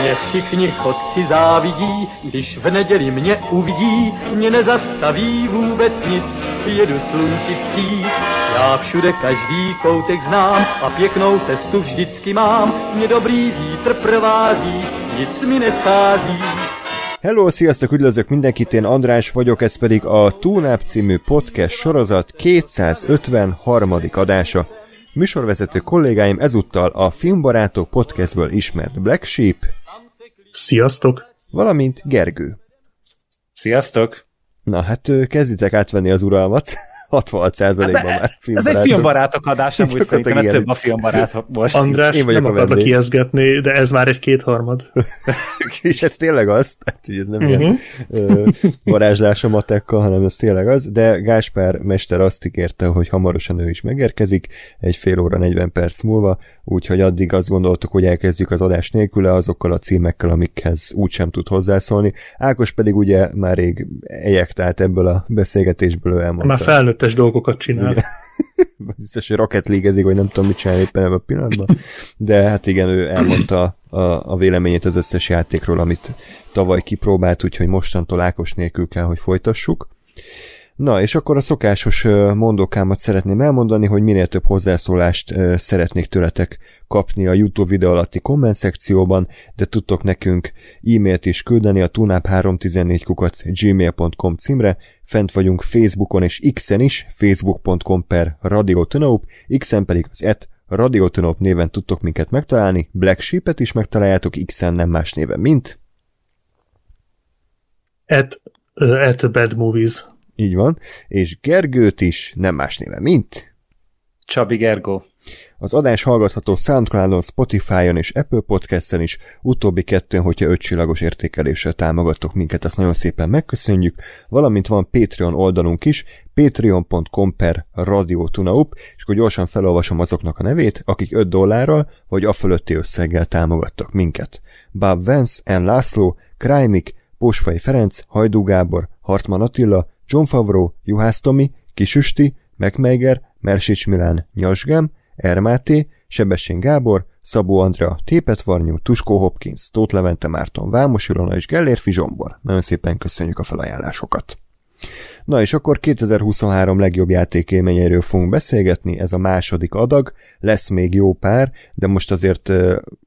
Mě všichni chodci závidí, když v neděli mě uvidí, mě nezastaví vůbec nic, jedu slunci vstříc. Já všude každý koutek znám a pěknou cestu vždycky mám, mě dobrý vítr provází, nic mi neschází. Hello, sziasztok, üdvözlök mindenkit, én András vagyok, ez pedig a Túnáp című podcast sorozat 253. adása. Műsorvezető kollégáim ezúttal a Filmbarátok podcastből ismert Black Sheep, Sziasztok! valamint Gergő. Sziasztok! Na hát kezditek átvenni az uralmat, 66%-ban már Ez egy filmbarátok. filmbarátok adás, amúgy szerintem igen. több a filmbarátok most. András, én vagyok nem a akarlak ijeszgetni, de ez már egy kétharmad. És ez tényleg az, tehát hogy ez nem uh-huh. Mhm. ilyen ö, varázslás a matekkal, hanem ez tényleg az, de Gáspár mester azt ígérte, hogy hamarosan ő is megérkezik, egy fél óra 40 perc múlva, úgyhogy addig azt gondoltuk, hogy elkezdjük az adás nélküle azokkal a címekkel, amikhez úgysem tud hozzászólni. Ákos pedig ugye már rég ejektált ebből a beszélgetésből, ő elmondta. Már felnőttes dolgokat csinál. Igen. biztos, hogy Rocket League-ezik, vagy nem tudom, mit csinál éppen ebben a pillanatban. De hát igen, ő elmondta a, a véleményét az összes játékról, amit tavaly kipróbált, úgyhogy mostantól Ákos nélkül kell, hogy folytassuk. Na, és akkor a szokásos mondókámat szeretném elmondani, hogy minél több hozzászólást szeretnék tőletek kapni a YouTube videó alatti komment szekcióban, de tudtok nekünk e-mailt is küldeni a tunap314 kukac gmail.com címre, fent vagyunk Facebookon és X-en is, facebook.com per radiotonop, X-en pedig az et radiotonop néven tudtok minket megtalálni, Black Sheep-et is megtaláljátok X-en nem más néven, mint At, uh, at Bad Movies. Így van, és Gergőt is nem más néven, mint Csabi Gergó. Az adás hallgatható Soundcloudon, Spotify-on és Apple Podcast-en is, utóbbi kettőn, hogyha ötcsillagos értékeléssel támogattok minket, azt nagyon szépen megköszönjük, valamint van Patreon oldalunk is, patreon.com per radiotunaup, és akkor gyorsan felolvasom azoknak a nevét, akik 5 dollárral vagy a fölötti összeggel támogattak minket. Bob Vance, N. László, Krajmik, Pósfai Ferenc, Hajdú Gábor, Hartman Attila, John Favreau, Juhász Tomi, Kisüsti, Megmeiger, Mersics Milán, Nyasgem, Ermáté, Sebessén Gábor, Szabó Andrea, Tépetvarnyú, Tuskó Hopkins, Tóth Levente Márton, Vámos Ilona és Gellérfi Zsombor. Nagyon szépen köszönjük a felajánlásokat. Na és akkor 2023 legjobb játékélményeiről fogunk beszélgetni, ez a második adag, lesz még jó pár, de most azért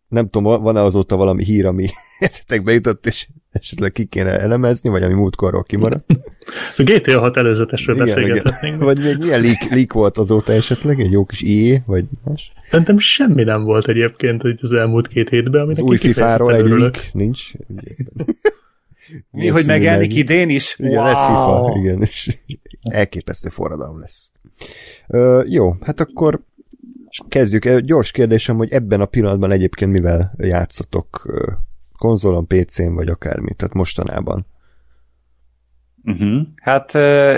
nem tudom, van-e azóta valami hír, ami eszetekbe jutott, és esetleg ki kéne elemezni, vagy ami múltkorról kimaradt. A GTA 6 előzetesről beszélgethetnénk. Vagy még milyen leak, leak volt azóta esetleg? Egy jó kis IE, vagy más? Szerintem semmi nem volt egyébként hogy az elmúlt két hétben, aminek új FIFA-ról egy örülök. leak nincs. Mi, hogy megjelenik idén is? Igen, lesz FIFA, igen, és elképesztő forradalom lesz. Ö, jó, hát akkor kezdjük. Gyors kérdésem, hogy ebben a pillanatban egyébként mivel játszotok konzolon, PC-n, vagy akármi, tehát mostanában. Uh-huh. Hát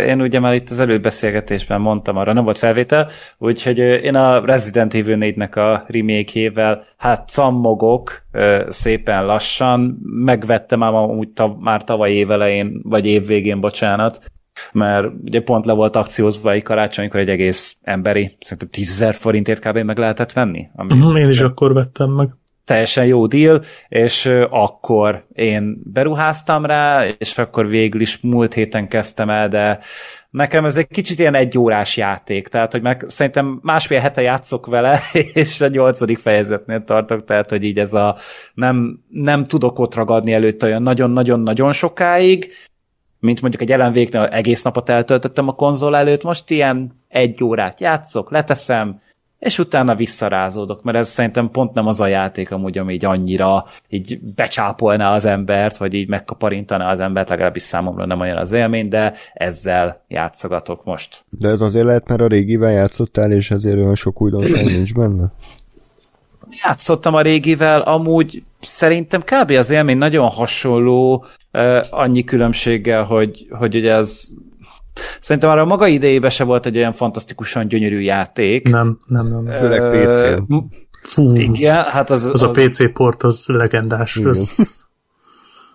én ugye már itt az előbeszélgetésben mondtam, arra nem volt felvétel, úgyhogy én a Resident Evil 4-nek a remake hát cammogok szépen lassan, megvettem már amúgy tav, már tavaly évelején, vagy évvégén, bocsánat, mert ugye pont le volt akciózva egy karácsonykor egy egész emberi, szerintem 10 000 forintért kb. meg lehetett venni. Ami Mhm, Én is akkor vettem meg. Teljesen jó deal, és akkor én beruháztam rá, és akkor végül is múlt héten kezdtem el, de nekem ez egy kicsit ilyen egy órás játék, tehát hogy meg szerintem másfél hete játszok vele, és a nyolcadik fejezetnél tartok, tehát hogy így ez a nem, nem tudok ott ragadni előtt olyan nagyon-nagyon-nagyon sokáig, mint mondjuk egy Ellen Wake-nél egész napot eltöltöttem a konzol előtt, most ilyen egy órát játszok, leteszem, és utána visszarázódok, mert ez szerintem pont nem az a játék amúgy, ami így annyira így becsápolná az embert, vagy így megkaparintaná az embert, legalábbis számomra nem olyan az élmény, de ezzel játszogatok most. De ez azért lehet, mert a régivel játszottál, és ezért olyan sok újdonság nincs benne? Játszottam a régivel, amúgy szerintem kb. az élmény nagyon hasonló, annyi különbséggel, hogy, hogy ugye ez Szerintem már a maga idejében se volt egy olyan fantasztikusan gyönyörű játék. Nem, nem, nem. Főleg m- Fú, Igen, hát az, az, a PC port az legendás. Az,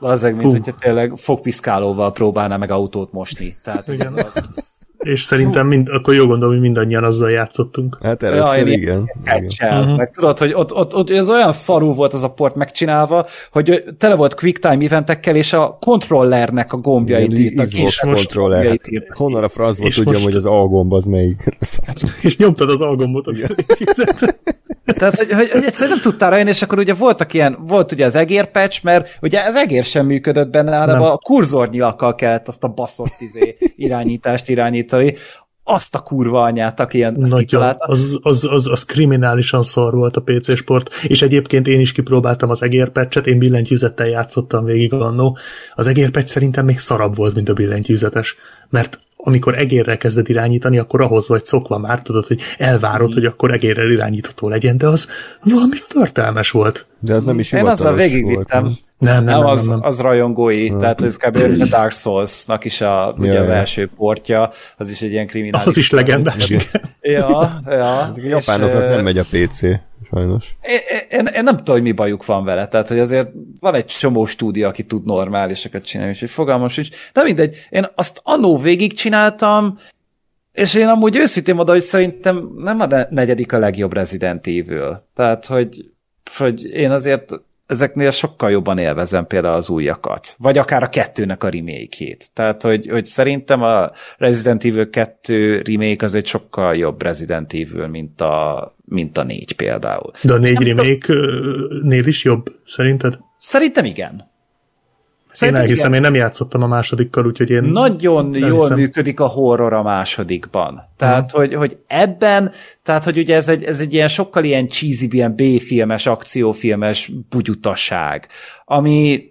Az mint hogyha tényleg fogpiszkálóval próbálná meg autót mosni. Tehát Igen. ez a, és szerintem mind, akkor jó gondolom, hogy mindannyian azzal játszottunk. Hát először ja, igen. igen. Uh-huh. Meg tudod, hogy ott, ott, ott, ez olyan szarú volt az a port megcsinálva, hogy tele volt quick time eventekkel, és a kontrollernek a gombjait írtak. És kontroller. Hát, honnan a francból tudjam, most... hogy az A gomb az melyik? és nyomtad az A gombot. Tehát, hogy, hogy, hogy egyszerűen nem tudtál rajönni, és akkor ugye voltak ilyen, volt ugye az egérpecs, mert ugye az egér sem működött benne, hanem nem. a kurzornyilakkal kellett azt a baszott izé, irányítást irányítani. Azt a kurva anyát, aki ilyen Nagyon, az, az, az, az kriminálisan szar volt a PC sport, és egyébként én is kipróbáltam az egérpecset, én billentyűzettel játszottam végig annó. Az egérpecs szerintem még szarabb volt, mint a billentyűzetes, mert amikor egérrel kezded irányítani, akkor ahhoz vagy szokva már, tudod, hogy elvárod, mm. hogy akkor egérrel irányítható legyen, de az valami förtelmes volt. De az nem is Én azzal végigvittem. Nem, nem, nem, nem, az, nem. az rajongói, nem. tehát ez kb. a Dark Souls-nak is a, ugye ja, az első portja, az is egy ilyen kriminális. Az is legendás, Ja, ja. A japánoknak nem megy a PC sajnos. Én, én, én nem tudom, hogy mi bajuk van vele, tehát hogy azért van egy csomó stúdió, aki tud normálisakat csinálni, és hogy fogalmas is. De mindegy, én azt annó végig csináltam, és én amúgy őszintén oda, hogy szerintem nem a negyedik a legjobb Resident Evil. Tehát, hogy, hogy én azért ezeknél sokkal jobban élvezem például az újakat, vagy akár a kettőnek a remake-ét. Tehát, hogy, hogy szerintem a Resident Evil 2 remake az egy sokkal jobb Resident Evil, mint a, mint a négy például. De a négy remake-nél is jobb, szerinted? Szerintem igen. Szerintem én elhiszem, igen. én nem játszottam a másodikkal, úgyhogy én Nagyon elhiszem. jól működik a horror a másodikban. Tehát, hogy, hogy ebben, tehát, hogy ugye ez egy, ez egy ilyen sokkal ilyen cheesy, ilyen B-filmes, akciófilmes bugyutaság, ami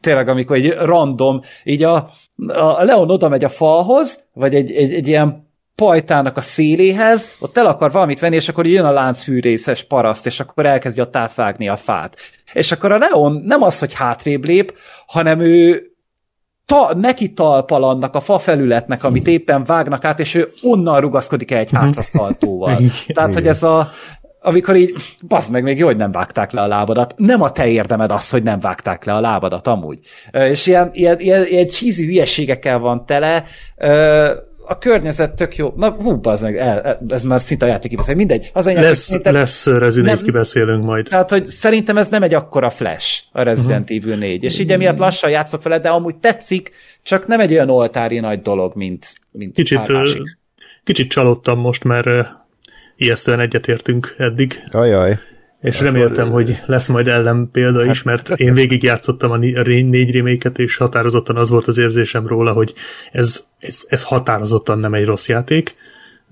tényleg, amikor egy random, így a, a Leon oda megy a falhoz, vagy egy, egy, egy ilyen pajtának a széléhez, ott el akar valamit venni, és akkor jön a láncfűrészes paraszt, és akkor elkezdi ott átvágni a fát. És akkor a Leon nem az, hogy hátrébb lép, hanem ő ta, neki talpal annak a fa felületnek, amit éppen vágnak át, és ő onnan rugaszkodik el egy mhm. hátrasztaltóval. Tehát, hogy ez a, amikor így, bazd meg, még jó, hogy nem vágták le a lábadat. Nem a te érdemed az, hogy nem vágták le a lábadat amúgy. És ilyen, ilyen, ilyen, ilyen cheesy hülyeségekkel van tele, a környezet tök jó. Na, hú, az meg, el, ez már szinte a játék kibeszél. Mindegy. Az anyag, lesz, szerintem, lesz Resident nem, kibeszélünk majd. Tehát, hogy szerintem ez nem egy akkora flash, a Resident uh-huh. Evil 4. És így emiatt lassan játszok vele, de amúgy tetszik, csak nem egy olyan oltári nagy dolog, mint, mint kicsit, másik. Kicsit csalódtam most, mert ijesztően egyetértünk eddig. Ajaj. És reméltem, hogy lesz majd ellen példa is, mert én végigjátszottam a négy reméket, és határozottan az volt az érzésem róla, hogy ez, ez, ez határozottan nem egy rossz játék,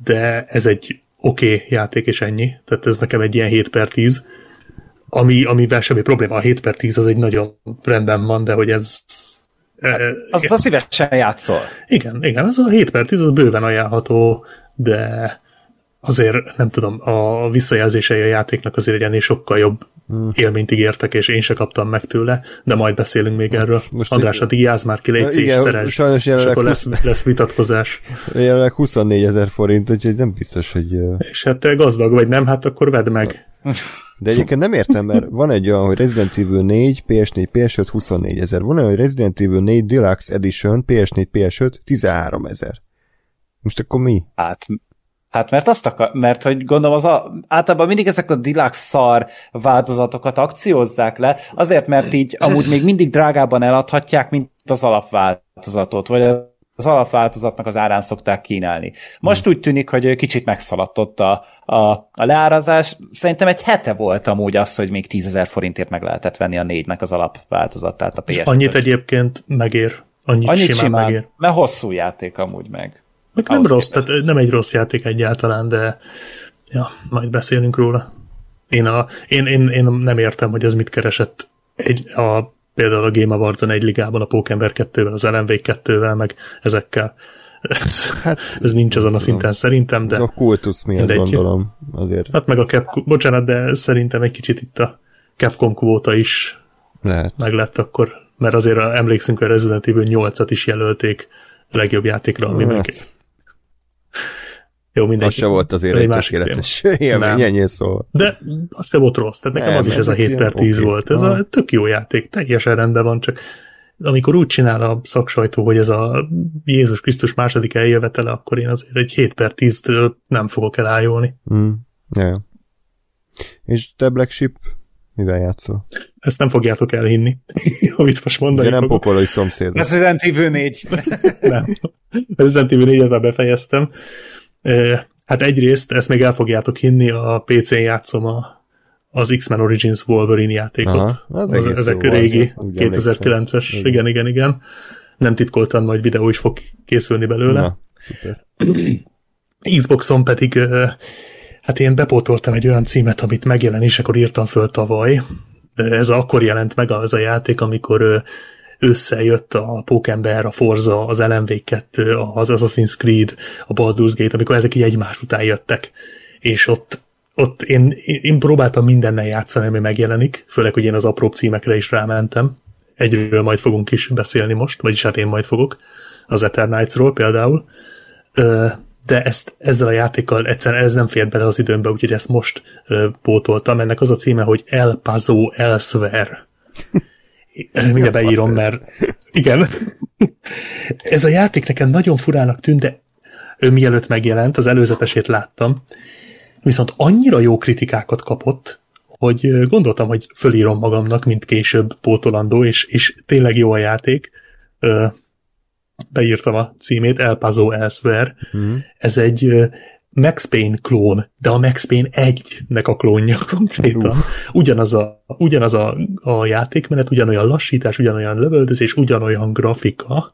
de ez egy oké okay játék, és ennyi. Tehát ez nekem egy ilyen 7 per 10, ami, amivel semmi probléma. A 7 per 10 az egy nagyon rendben van, de hogy ez... Hát, azt a szívesen játszol. Igen, igen, az a 7 per 10 az bőven ajánlható, de azért nem tudom, a visszajelzései a játéknak azért egy ennél sokkal jobb hmm. élményt ígértek, és én se kaptam meg tőle, de majd beszélünk még hát, erről. Most András, addig jáz már ki, légy és szeres, sajnos és akkor lesz, lesz vitatkozás. Jelenleg 24 ezer forint, úgyhogy nem biztos, hogy... És hát gazdag vagy nem, hát akkor vedd meg. De egyébként nem értem, mert van egy olyan, hogy Resident Evil 4, PS4, PS5 24 ezer. Van olyan, hogy Resident Evil 4 Deluxe Edition, PS4, PS5 13 ezer. Most akkor mi? Hát Hát mert azt akar, mert hogy gondolom az a, általában mindig ezek a deluxe szar változatokat akciózzák le, azért mert így amúgy még mindig drágában eladhatják, mint az alapváltozatot, vagy az alapváltozatnak az árán szokták kínálni. Most úgy tűnik, hogy kicsit megszaladtott a, a, a leárazás. Szerintem egy hete volt amúgy az, hogy még 10 forintért meg lehetett venni a négynek az alapváltozatát a ps annyit egyébként megér. Annyit, annyit simán, simán megér. Mert hosszú játék amúgy meg. Meg nem rossz, képest. tehát nem egy rossz játék egyáltalán, de ja, majd beszélünk róla. Én, a, én, én, én nem értem, hogy ez mit keresett egy, a, például a Game Awards-on egy ligában, a Pókember 2-vel, az LMV 2-vel, meg ezekkel. Ez, hát, ez nincs azon a szinten szerintem, de... Ez a kultusz miért mindegy. gondolom, azért. Hát meg a Capcom, bocsánat, de szerintem egy kicsit itt a Capcom kvóta is Lehet. meg lett akkor, mert azért emlékszünk, hogy a Resident Evil 8-at is jelölték a legjobb játékra, ami hát. meg jó, mindenki. Az se volt azért egy tökéletes élmény, ennyi szó. De az se volt rossz, tehát nekem nem, az is ez a 7 per 10 okay. volt. Ez a tök jó játék, teljesen rendben van, csak amikor úgy csinál a szaksajtó, hogy ez a Jézus Krisztus második eljövetele, akkor én azért egy 7 per 10-től nem fogok elájulni. Mm. Ja. És te Black Sheep mivel játszol? Ezt nem fogjátok elhinni, amit most mondani Ugye nem fogok. pokolai szomszéd. Resident Evil 4. nem. Resident Evil 4 befejeztem. Eh, Hát egyrészt, ezt még el fogjátok hinni, a PC-n játszom a, az X-Men Origins Wolverine játékot. Aha, az egész ezek jó, az- régi, az- úgy emlékszem. 2009-es, Igen. igen, igen, igen. Nem titkoltan majd videó is fog készülni belőle. Na, szuper. Xboxon pedig, hát én bepótoltam egy olyan címet, amit megjelenésekor írtam föl tavaly. Ez akkor jelent meg az a játék, amikor összejött a Pókember, a Forza, az LMV2, az Assassin's Creed, a Baldur's Gate, amikor ezek így egymás után jöttek. És ott, ott én, én próbáltam mindennel játszani, ami megjelenik, főleg, hogy én az apró címekre is rámentem. Egyről majd fogunk is beszélni most, vagyis hát én majd fogok, az Eternights-ról például. De ezt, ezzel a játékkal egyszerűen ez nem fér bele az időmbe, úgyhogy ezt most ö, pótoltam. Ennek az a címe, hogy El Paso Elsewhere. Mindjárt beírom, mert igen. Ez a játék nekem nagyon furának tűnt, de ő mielőtt megjelent, az előzetesét láttam, viszont annyira jó kritikákat kapott, hogy gondoltam, hogy fölírom magamnak, mint később pótolandó, és, és tényleg jó a játék. Beírtam a címét, El Paso Elsewhere. Mhm. Ez egy Max Payne klón, de a Max Payne 1-nek a klónja konkrétan. Ugyanaz a, ugyanaz a, a játékmenet, ugyanolyan lassítás, ugyanolyan lövöldözés, ugyanolyan grafika,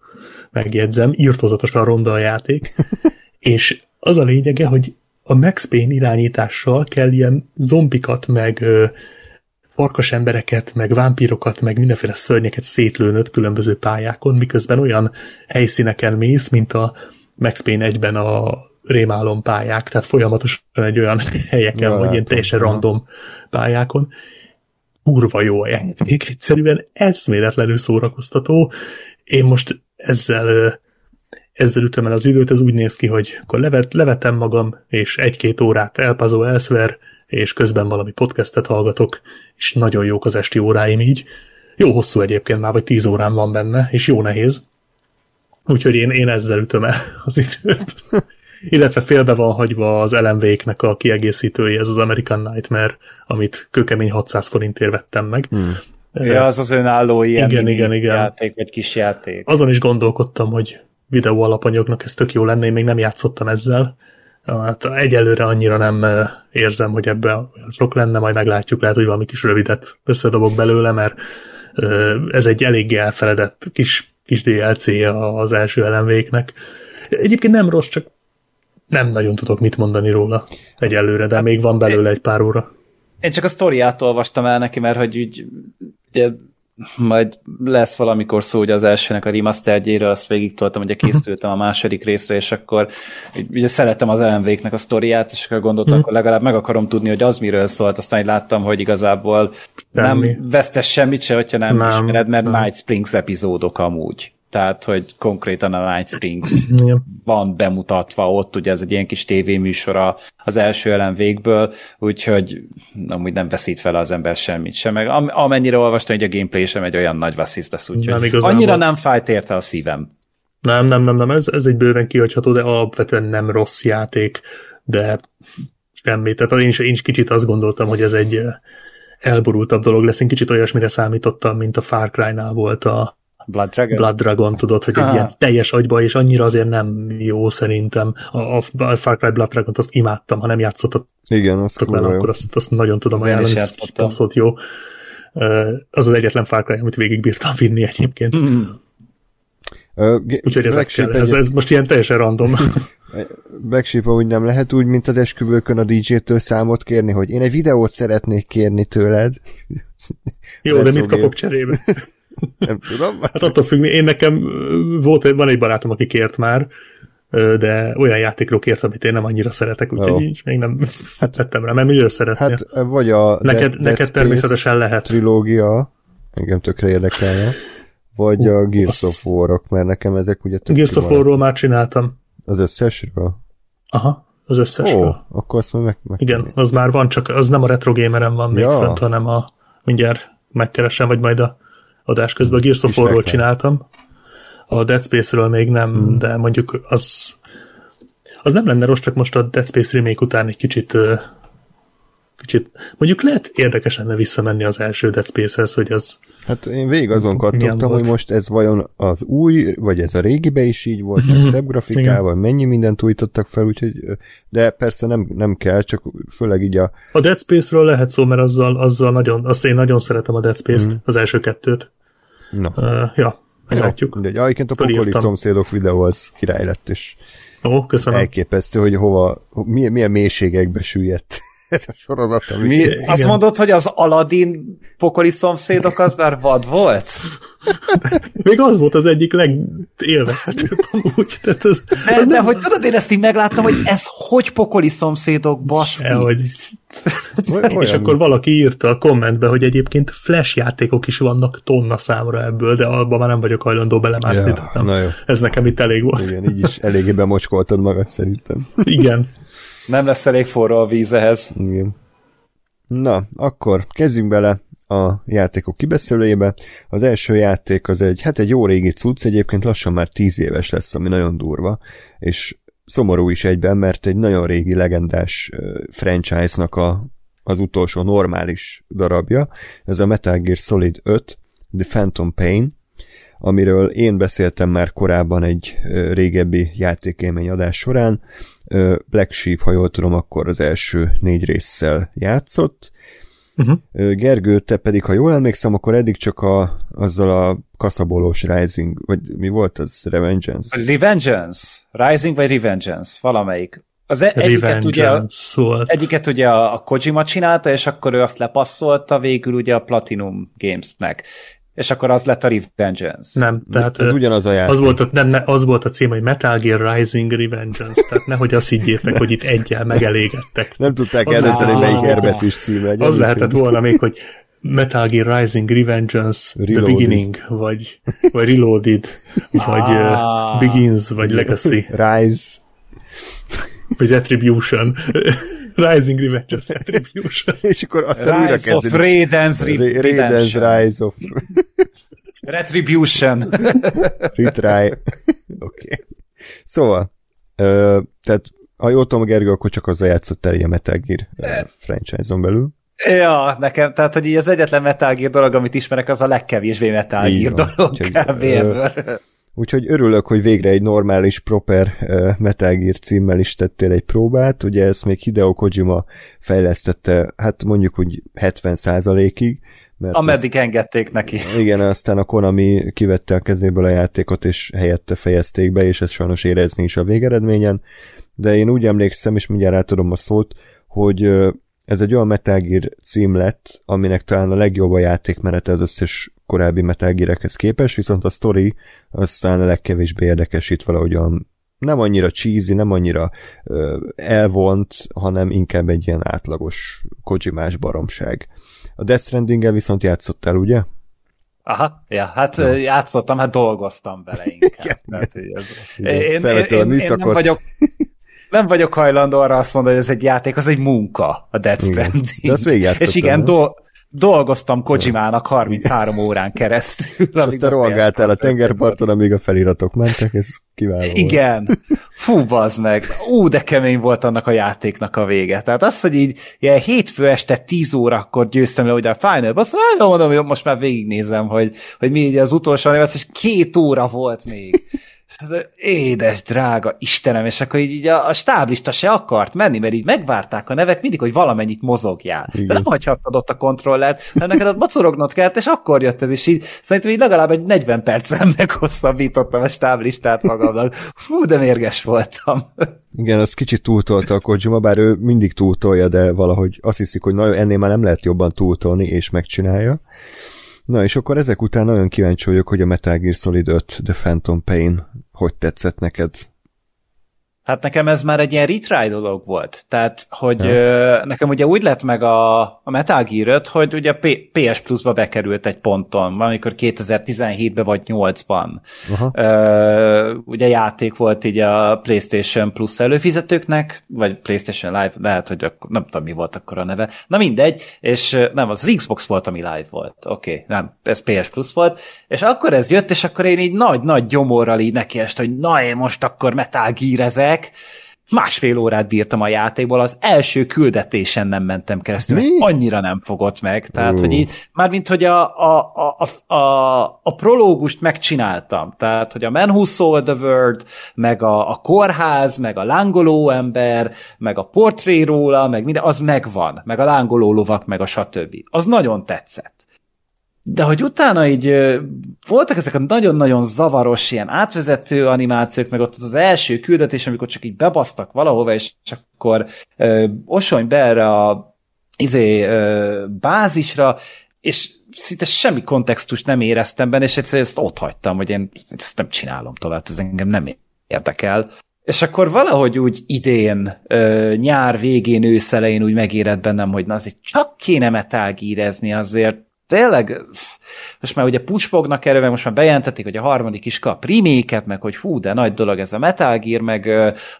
megjegyzem, írtozatosan ronda a játék, és az a lényege, hogy a Max Payne irányítással kell ilyen zombikat, meg farkas embereket, meg vámpírokat, meg mindenféle szörnyeket szétlőnöd különböző pályákon, miközben olyan helyszíneken mész, mint a Max Payne 1-ben a rémálom pályák, tehát folyamatosan egy olyan helyeken, Ja, vagy ilyen teljesen Aha. random pályákon. Kurva jó a játék, egyszerűen eszméletlenül szórakoztató. Én most ezzel ezzel ütöm el az időt, ez úgy néz ki, hogy akkor levet, levetem magam, és egy-két órát elpazó elszer, és közben valami podcastet hallgatok, és nagyon jók az esti óráim így. Jó hosszú egyébként már, vagy tíz órám van benne, és jó nehéz. Úgyhogy én, én ezzel ütöm el az időt. Illetve félbe van hagyva az LMV-knek a kiegészítője, ez az American Nightmare, amit kőkemény 600 forintért vettem meg. Hmm. Ja, az az önálló ilyen Igen, igen, igen. játék, vagy kis játék. Azon is gondolkodtam, hogy videó alapanyagnak ez tök jó lenne, én még nem játszottam ezzel. Hát egyelőre annyira nem érzem, hogy ebbe sok lenne, majd meglátjuk, lehet, hogy valami kis rövidet összedobok belőle, mert ez egy eléggé elfeledett kis, kis DLC-je az első elemvéknek. Egyébként nem rossz, csak nem nagyon tudok mit mondani róla egyelőre, de még van belőle egy pár óra. Én csak a sztoriát olvastam el neki, mert hogy úgy, ugye, majd lesz valamikor szó ugye az elsőnek a remasterjéről, azt végig toltam, ugye készültem a második részre, és akkor ugye szeretem az LMV-knek a sztoriát, és akkor gondoltam, akkor legalább meg akarom tudni, hogy az miről szólt, aztán így láttam, hogy igazából Semmi. nem vesztes semmit se, hogyha nem, Nem, nem ismered, mert nem. Night Springs epizódok amúgy. Tehát, hogy konkrétan a Night Springs van bemutatva ott, ugye ez egy ilyen kis tévéműsora az első ellen végből, úgyhogy amúgy nem veszít fel az ember semmit sem, meg am- amennyire olvastam, hogy a gameplay sem egy olyan nagy vassziszt úgyhogy Nem annyira nem fájt érte a szívem. Nem, nem, nem, nem, ez, ez egy bőven kihagyható, de alapvetően nem rossz játék, de semmi. Tehát én is, én is kicsit azt gondoltam, hogy ez egy eh, elborultabb dolog lesz. Én kicsit olyasmire számítottam, mint a Far Cry-nál volt a Blood Dragon? Blood Dragon, tudod, hogy egy Ah. ilyen teljes agyba, és annyira azért nem jó szerintem. A, a, Far Cry Blood Dragon-t azt imádtam, ha nem játszottatok Igen, az kurva jó. akkor azt, azt nagyon tudom Az én ajánlani, ez játszottam. baszott jó. Az az egyetlen Far Cry, amit végig bírtam vinni egyébként. Mm. Ge- Úgyhogy Sheep ez, egy- ez most ilyen teljesen random. Black Sheep úgy nem lehet úgy, mint az esküvőkön a DJ-től számot kérni, hogy én egy videót szeretnék kérni tőled. Jó, de mit kapok cserébe? Nem tudom. Hát attól függ, én nekem volt, van egy barátom, aki kért már, de olyan játékról kért, amit én nem annyira szeretek, úgyhogy Ó. így még nem hát, tettem rá, mert miről szeretnél? Hát vagy a neked, Dead neked természetesen lehet. trilógia, engem tökre érdekelne, vagy a Gears of War-ok, mert nekem ezek ugye tök Gears of. War-ról már csináltam. Az összesről? Aha, az Ó, összesről. akkor azt meg, meg Igen, az már van, csak az nem a Retro Gameren van még Ja. fönt, hanem a, mindjárt megkeresem, vagy majd a, adás közben. A Gears of War-ról csináltam. A Dead Space-ről még nem, hmm. de mondjuk az az nem lenne rossz, csak most a Dead Space remake után egy kicsit kicsit, mondjuk lehet érdekes lenne visszamenni az első Dead Space-hez, hogy az... Hát én végig azon kattogtam, hogy most ez vajon az új, vagy ez a régibe is így volt, csak mm-hmm. szebb grafikával, mennyi mindent újítottak fel, úgyhogy, de persze nem, nem kell, csak főleg így a... A Dead Space-ről lehet szó, mert azzal, azzal nagyon, azt én nagyon szeretem a Dead Space-t, mm. az első kettőt. No. Uh, ja, meglátjuk. Ja, mindegy. Egyébként a pokoli szomszédok videó az király lett, és Ó, köszönöm. elképesztő, hogy hova, milyen, milyen mélységekbe süllyedt ez a sorozat. Ami... Mi, azt mondod, hogy az Aladdin pokoli szomszédok az már vad volt? Még az volt az egyik legélvezhetőbb amúgy. Tehát az, de, az de nem... hogy tudod, én ezt így megláttam, hogy ez hogy pokoli szomszédok, baszki. hogy... és akkor valaki írta a kommentbe, hogy egyébként flash játékok is vannak tonna számra ebből, de abban már nem vagyok hajlandó belemászni. Ja, nem. Na jó. Ez nekem itt elég volt. Igen, így is eléggé bemocskoltad magad szerintem. Igen. Nem lesz elég forró a víz ehhez. Igen. Na, akkor kezdjünk bele a játékok kibeszélőjébe. Az első játék az egy, hát egy jó régi cucc, egyébként lassan már tíz éves lesz, ami nagyon durva, és szomorú is egyben, mert egy nagyon régi legendás franchise-nak a, az utolsó normális darabja. Ez a Metal Gear Solid 5, The Phantom Pain, amiről én beszéltem már korábban egy régebbi játékélmény adás során. Black Sheep, ha jól tudom, akkor az első négy résszel játszott. Uh-huh. Gergő, te pedig, ha jól emlékszem, akkor eddig csak a, azzal a kaszabolós Rising, vagy mi volt az? Revengeance? Revengeance. Rising vagy Revengeance, valamelyik. Az e- egyiket ugye, szóval. egyiket ugye a Kojima csinálta, és akkor ő azt lepasszolta végül ugye a Platinum Games-nek és akkor az lett a Revengeance. Nem, tehát ez ugyanaz a játék. Az volt a, nem, ne, az volt a cím, hogy Metal Gear Rising Revengeance, tehát nehogy azt higgyétek, hogy itt egyel megelégedtek. Nem tudták eldönteni, melyik erbetűs címe. Az lehetett volna még, hogy Metal Gear Rising Revengeance Reloaded. The Beginning, vagy, vagy Reloaded, vagy uh, Begins, vagy Legacy. Rise. Vagy Retribution. Rising Revenge of Retribution. És akkor aztán újra kezdődik. Rise of Raiden's Raiden's Rise of... Retribution. Retry. Oké. Okay. Szóval, ö, tehát ha jól tudom, Gergő, akkor csak azzal játszott el ilyen Metal Gear franchise-on belül. Ja, nekem, tehát, hogy így az egyetlen Metal Gear dolog, amit ismerek, az a legkevésbé Metal Gear dolog kb. Úgyhogy örülök, hogy végre egy normális, proper Metal Gear címmel is tettél egy próbát. Ugye ezt még Hideo Kojima fejlesztette, hát mondjuk, hogy 70%-ig. Mert Ameddig ez, engedték neki. Igen, aztán a Konami kivette a kezéből a játékot, és helyette fejezték be, és ezt sajnos érezni is a végeredményen. De én úgy emlékszem, és mindjárt átadom a szót, hogy ez egy olyan Metal Gear cím lett, aminek talán a legjobb a játékmenete az összes korábbi Metal Gear-ekhez képest, viszont a story aztán a legkevésbé érdekes itt valahogyan nem annyira cheesy, nem annyira ö, elvont, hanem inkább egy ilyen átlagos kojimás baromság. A Death stranding viszont játszottál, ugye? Aha, ja, hát no. játszottam, hát dolgoztam vele inkább. hát, ez, én, én, én, én, én nem vagyok nem vagyok hajlandó arra azt mondani, hogy ez egy játék, az egy munka, a Death Stranding. Igen. De És igen, do- dolgoztam Kojimának 33 órán keresztül. És aztán rohangáltál a tengerparton, amíg a feliratok mentek, ez kiváló Igen. Fú, bazd meg. Ú, de kemény volt annak a játéknak a vége. Tehát az, hogy így ilyen hétfő este 10 órakor győztem le ugye a final azt mondom, hogy most már végignézem, hogy, hogy mi így az utolsó, és két óra volt még. Ez édes, drága Istenem, és akkor így, így a, a stáblista se akart menni, mert így megvárták a nevek mindig, hogy valamennyit mozogjál. Igen. De nem hagyhattad ott a kontrollert, hanem neked ott mocorognod kellett, és akkor jött ez, és így szerintem így legalább egy 40 percen meghosszabbítottam a stáblistát magamnak. Fú, de mérges voltam. Igen, az kicsit túltolta a Kojima, bár ő mindig túltolja, de valahogy azt hiszik, hogy na, ennél már nem lehet jobban túltolni, és megcsinálja. Na, és akkor ezek után nagyon kíváncsi vagyok, hogy a Metal Gear Solid 5 The Phantom Pain hogy tetszett neked? Hát nekem ez már egy ilyen retry dolog volt. Tehát, hogy ja. ö, nekem ugye úgy lett meg a, a Metal Gear 5, hogy ugye P- PS Plus-ba bekerült egy ponton, amikor 2017-ben vagy 8-ban. Ö, ugye játék volt így a PlayStation Plus előfizetőknek, vagy PlayStation Live, lehet, hogy akkor, nem tudom, mi volt akkor a neve. Na mindegy, és nem, az, az Xbox volt, ami live volt. Oké, okay, nem, ez PS Plus volt. És akkor ez jött, és akkor én így nagy-nagy gyomorral így nekiest, hogy na én most akkor Metal Gear ezek, másfél órát bírtam a játékból, az első küldetésen nem mentem keresztül, ez annyira nem fogott meg, tehát, uh. hogy így, mármint, hogy a, a, a, a, a prológust megcsináltam, tehát, hogy a Man Who Sold the World, meg a, a kórház, meg a lángoló ember, meg a portré róla, meg minden, az megvan, meg a lángoló lovak, meg a stb. Az nagyon tetszett de hogy utána így voltak ezek a nagyon-nagyon zavaros ilyen átvezető animációk, meg ott az, az első küldetés, amikor csak így bebasztak valahova, és csak akkor ö, osony be erre a izé, ö, bázisra, és szinte semmi kontextust nem éreztem benne, és egyszerűen ezt ott hagytam, hogy én ezt nem csinálom tovább, ez engem nem érdekel. És akkor valahogy úgy idén, ö, nyár végén, őszelején úgy megérett bennem, hogy na azért csak kéne metálgírezni azért, tényleg, most már ugye puspognak erre, meg most már bejelentették, hogy a harmadik is kap reméket, meg hogy hú, de nagy dolog ez a Metal Gear, meg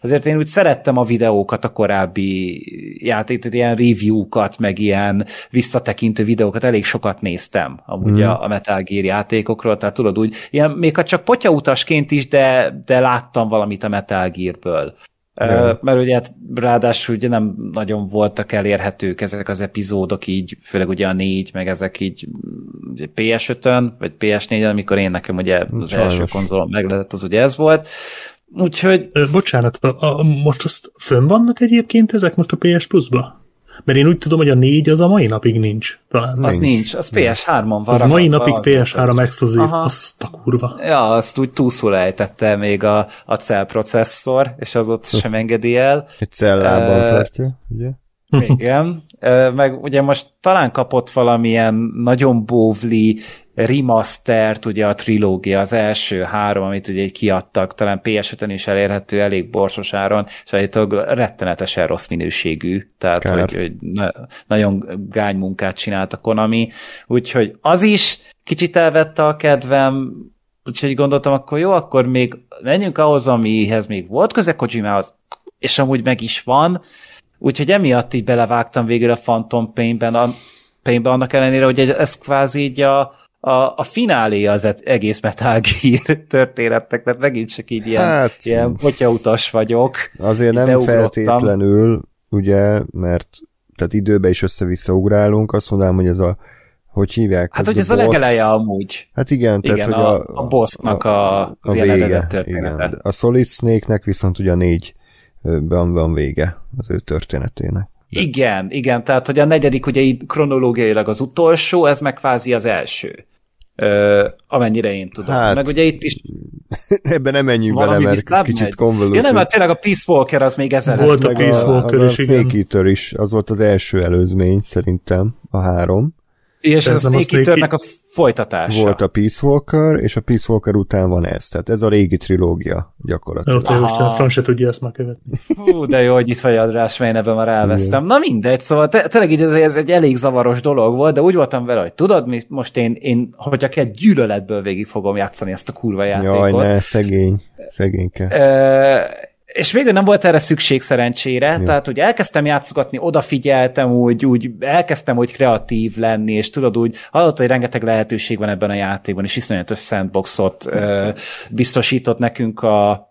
azért én úgy szerettem a videókat, a korábbi játék, ilyen review-kat, meg ilyen visszatekintő videókat, elég sokat néztem amúgy mm. a Metal Gear játékokról, tehát tudod úgy, ilyen, még csak potyautasként is, de, de láttam valamit a Metal Gear-ből. Ja. Mert ugye hát ráadásul ugye nem nagyon voltak elérhetők ezek az epizódok így, főleg ugye a négy, meg ezek így PS5-ön, vagy PS4-en, amikor én nekem ugye az Sajnos. első konzolom meg lett, az ugye ez volt. Úgyhogy... Bocsánat, a, a, most azt fönn vannak egyébként ezek most a PS Plus-ba? Mert én úgy tudom, hogy a négy az a mai napig nincs. Talán az nincs, az PS3-on van. Az mai napig PS3 exkluzív, azt a kurva. Ja, azt úgy túlszul ejtette még a, a cell processzor, és az ott sem engedi el. Egy cellában uh, tartja, ugye? Igen, meg ugye most talán kapott valamilyen nagyon bóvli remastert, ugye a trilógia, az első három, amit ugye kiadtak, talán PS5-ön is elérhető elég borsos áron, és állítólag rettenetesen rossz minőségű, tehát hogy, hogy na, nagyon gány munkát csinált a Konami, úgyhogy az is kicsit elvette a kedvem, úgyhogy gondoltam, akkor jó, akkor még menjünk ahhoz, amihez még volt köze Kojimához, és amúgy meg is van, úgyhogy emiatt így belevágtam végül a Phantom Pain-ben, a, Pain-ben annak ellenére, hogy ez kvázi így a, a, a finálé az egész Metal Gear történetnek, tehát megint csak így ilyen, hát, ilyen potyautas vagyok. Azért nem beugrottam. feltétlenül, ugye, mert tehát időbe is össze-vissza ugrálunk, azt mondanám, hogy ez a hogy hívják? Hát, hogy ez boss... a legeleje amúgy. Hát igen, igen tehát, a, hogy a, a bossnak a, a, a vége, igen. A Solid Snake-nek viszont ugye négy van, van vége az ő történetének. De. Igen, igen, tehát hogy a negyedik ugye így kronológiailag az utolsó, ez meg kvázi az első. Ö, amennyire én tudom. Hát, meg ugye itt is... Ebben nem menjünk bele, mert ez kicsit konvolútó. Ja nem, mert tényleg a Peace Walker az még ezer Volt a Peace Walker is, igen. Snake Eater is, az volt az első előzmény szerintem, a három. És ez, ez a Snake Eaternek a folytatása. Volt a Peace Walker, és a Peace Walker után van ez. Tehát ez a régi trilógia gyakorlatilag. Jó, most a Fran se tudja ezt már követni. Hú, de jó, hogy itt vagy Adrás, mert ebben már elvesztem. Na mindegy, szóval te, tényleg így ez, ez, egy elég zavaros dolog volt, de úgy voltam vele, hogy tudod, mi, most én, én hogyha kell gyűlöletből végig fogom játszani ezt a kurva játékot. Jaj, ne, szegény, szegényke. E, és végül nem volt erre szükség szerencsére, ja. tehát hogy elkezdtem játszogatni, odafigyeltem, úgy, úgy elkezdtem hogy kreatív lenni, és tudod úgy, hallott, hogy rengeteg lehetőség van ebben a játékban, és iszonyatos sandboxot ö, biztosított nekünk a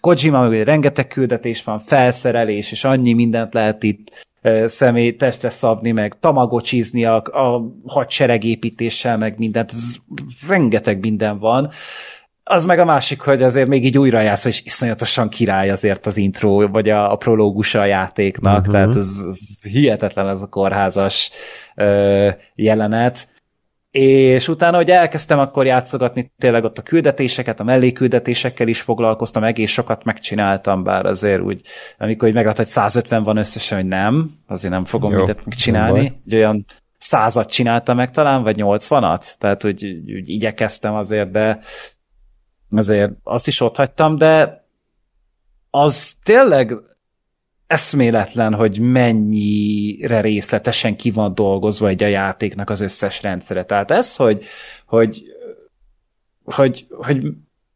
Kojima, hogy rengeteg küldetés van, felszerelés, és annyi mindent lehet itt személy testre szabni, meg tamagocsizni a, a hadseregépítéssel, meg mindent, ez rengeteg minden van, az meg a másik, hogy azért még így újra játsz, és iszonyatosan király azért az intro, vagy a, a prológusa a játéknak, uh-huh. tehát ez, ez hihetetlen ez a kórházas ö, jelenet. És utána, hogy elkezdtem akkor játszogatni tényleg ott a küldetéseket, a melléküldetésekkel is foglalkoztam, egész sokat megcsináltam, bár azért úgy, amikor meglát, hogy 150 van összesen, hogy nem, azért nem fogom Jó, mindent megcsinálni. Egy olyan százat csináltam meg talán, vagy 80-at, tehát úgy, úgy igyekeztem azért, de ezért azt is ott hagytam, de az tényleg eszméletlen, hogy mennyire részletesen ki van dolgozva egy a játéknak az összes rendszere. Tehát ez, hogy, hogy, hogy, hogy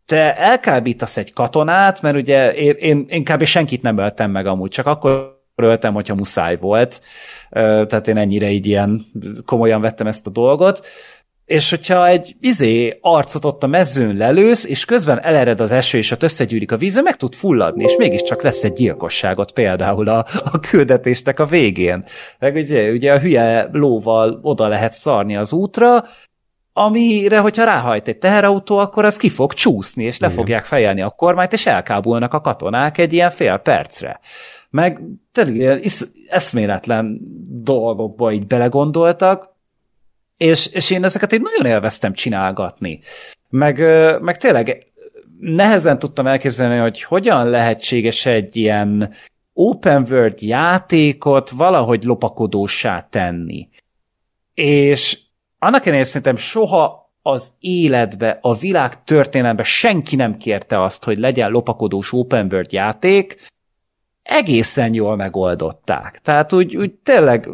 te elkábítasz egy katonát, mert ugye én, én, én kb. senkit nem öltem meg amúgy, csak akkor öltem, hogyha muszáj volt. Tehát én ennyire így ilyen komolyan vettem ezt a dolgot és hogyha egy izé arcot ott a mezőn lelősz, és közben elered az eső, és ott összegyűrik a víz, meg tud fulladni, és mégiscsak lesz egy gyilkosságot például a, a küldetésnek a végén. Meg ugye, ugye a hülye lóval oda lehet szarni az útra, amire, hogyha ráhajt egy teherautó, akkor az ki fog csúszni, és le Igen. fogják fejelni a kormányt, és elkábulnak a katonák egy ilyen fél percre. Meg tényleg eszméletlen dolgokba így belegondoltak, és, és én ezeket így nagyon élveztem csinálgatni. Meg, meg tényleg nehezen tudtam elképzelni, hogy hogyan lehetséges egy ilyen open world játékot valahogy lopakodósá tenni. És annak ellenére szerintem soha az életbe, a világ történelembe senki nem kérte azt, hogy legyen lopakodós open world játék, egészen jól megoldották. Tehát úgy, úgy tényleg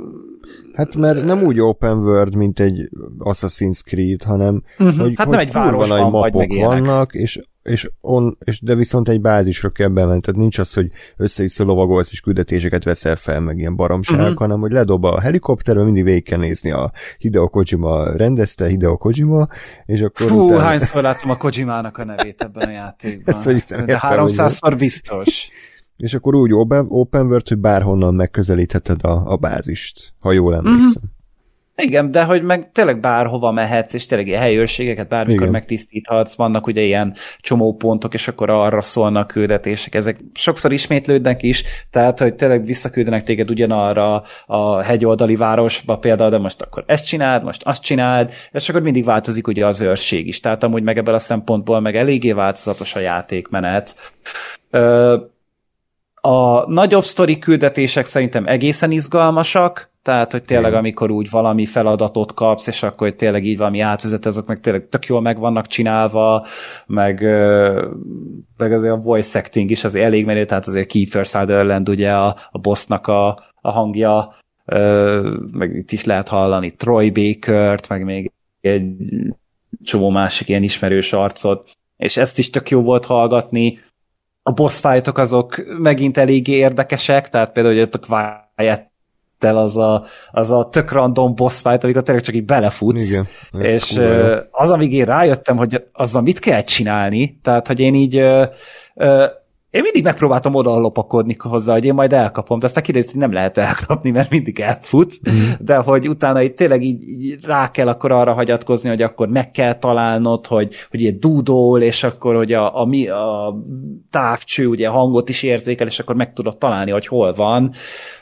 Hát mert nem úgy open world, mint egy Assassin's Creed, hanem uh-huh. hogy, hát hogy nem egy városban nagy mapok vagy vannak, és, és, on, és de viszont egy bázisra kell bemenni, tehát nincs az, hogy össze lovagolsz és küldetéseket veszel fel, meg ilyen baromság, uh-huh. hanem hogy ledob a helikopterbe, mindig végig kell nézni a Hideo Kojima rendezte, Hideo Kojima, és akkor Fú, utána... hányszor láttam a Kojimának a nevét ebben a játékban. Ezt, hogy 300-szor biztos. És akkor úgy open, open world, hogy bárhonnan megközelítheted a, a bázist, ha jól emlékszem. Uh-huh. Igen, de hogy meg tényleg bárhova mehetsz, és tényleg ilyen helyőrségeket bármikor Igen. megtisztíthatsz, vannak ugye ilyen csomópontok, és akkor arra szólnak küldetések, ezek sokszor ismétlődnek is, tehát hogy tényleg visszaküldenek téged ugyanarra a hegyoldali városba például, de most akkor ezt csináld, most azt csináld, és akkor mindig változik ugye az őrség is, tehát amúgy meg ebből a szempontból meg eléggé változatos a játékmenet. Ö- a nagyobb sztori küldetések szerintem egészen izgalmasak, tehát, hogy tényleg amikor úgy valami feladatot kapsz, és akkor tényleg így valami átvezet, azok meg tényleg tök jól meg vannak csinálva, meg, meg azért a voice acting is azért elég menő, tehát azért Kiefer Sutherland ugye a, a bossnak a, a hangja, meg itt is lehet hallani Troy Baker-t, meg még egy csomó másik ilyen ismerős arcot, és ezt is tök jó volt hallgatni, a boss fightok azok megint eléggé érdekesek, tehát például, hogy ott a quiet az a, az a tök random boss fight, amikor tényleg csak így belefutsz. Igen, és uh, az, amíg én rájöttem, hogy azzal mit kell csinálni, tehát, hogy én így én mindig megpróbáltam oda lopakodni hozzá, hogy én majd elkapom, de aztán kiderült, hogy nem lehet elkapni, mert mindig elfut, mm. de hogy utána itt tényleg így, így rá kell akkor arra hagyatkozni, hogy akkor meg kell találnod, hogy, hogy ilyen dúdol, és akkor, hogy a, a, a távcső ugye hangot is érzékel, és akkor meg tudod találni, hogy hol van.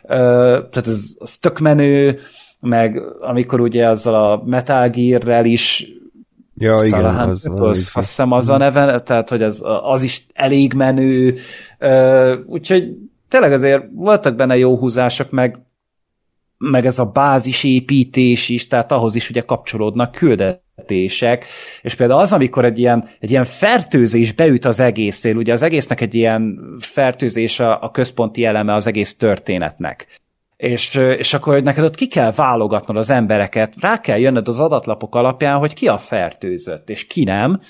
Uh, tehát ez, ez tök menő, meg amikor ugye azzal a Metal Gear-rel is Ja, igen, az, az, az, azt hiszem az a neve, tehát hogy az, az is elég menő, úgyhogy tényleg azért voltak benne jó húzások, meg, meg ez a bázisépítés is, tehát ahhoz is ugye kapcsolódnak küldetések, és például az, amikor egy ilyen, egy ilyen fertőzés beüt az egészél, ugye az egésznek egy ilyen fertőzés a, a központi eleme az egész történetnek és, és akkor neked ott ki kell válogatnod az embereket, rá kell jönnöd az adatlapok alapján, hogy ki a fertőzött, és ki nem,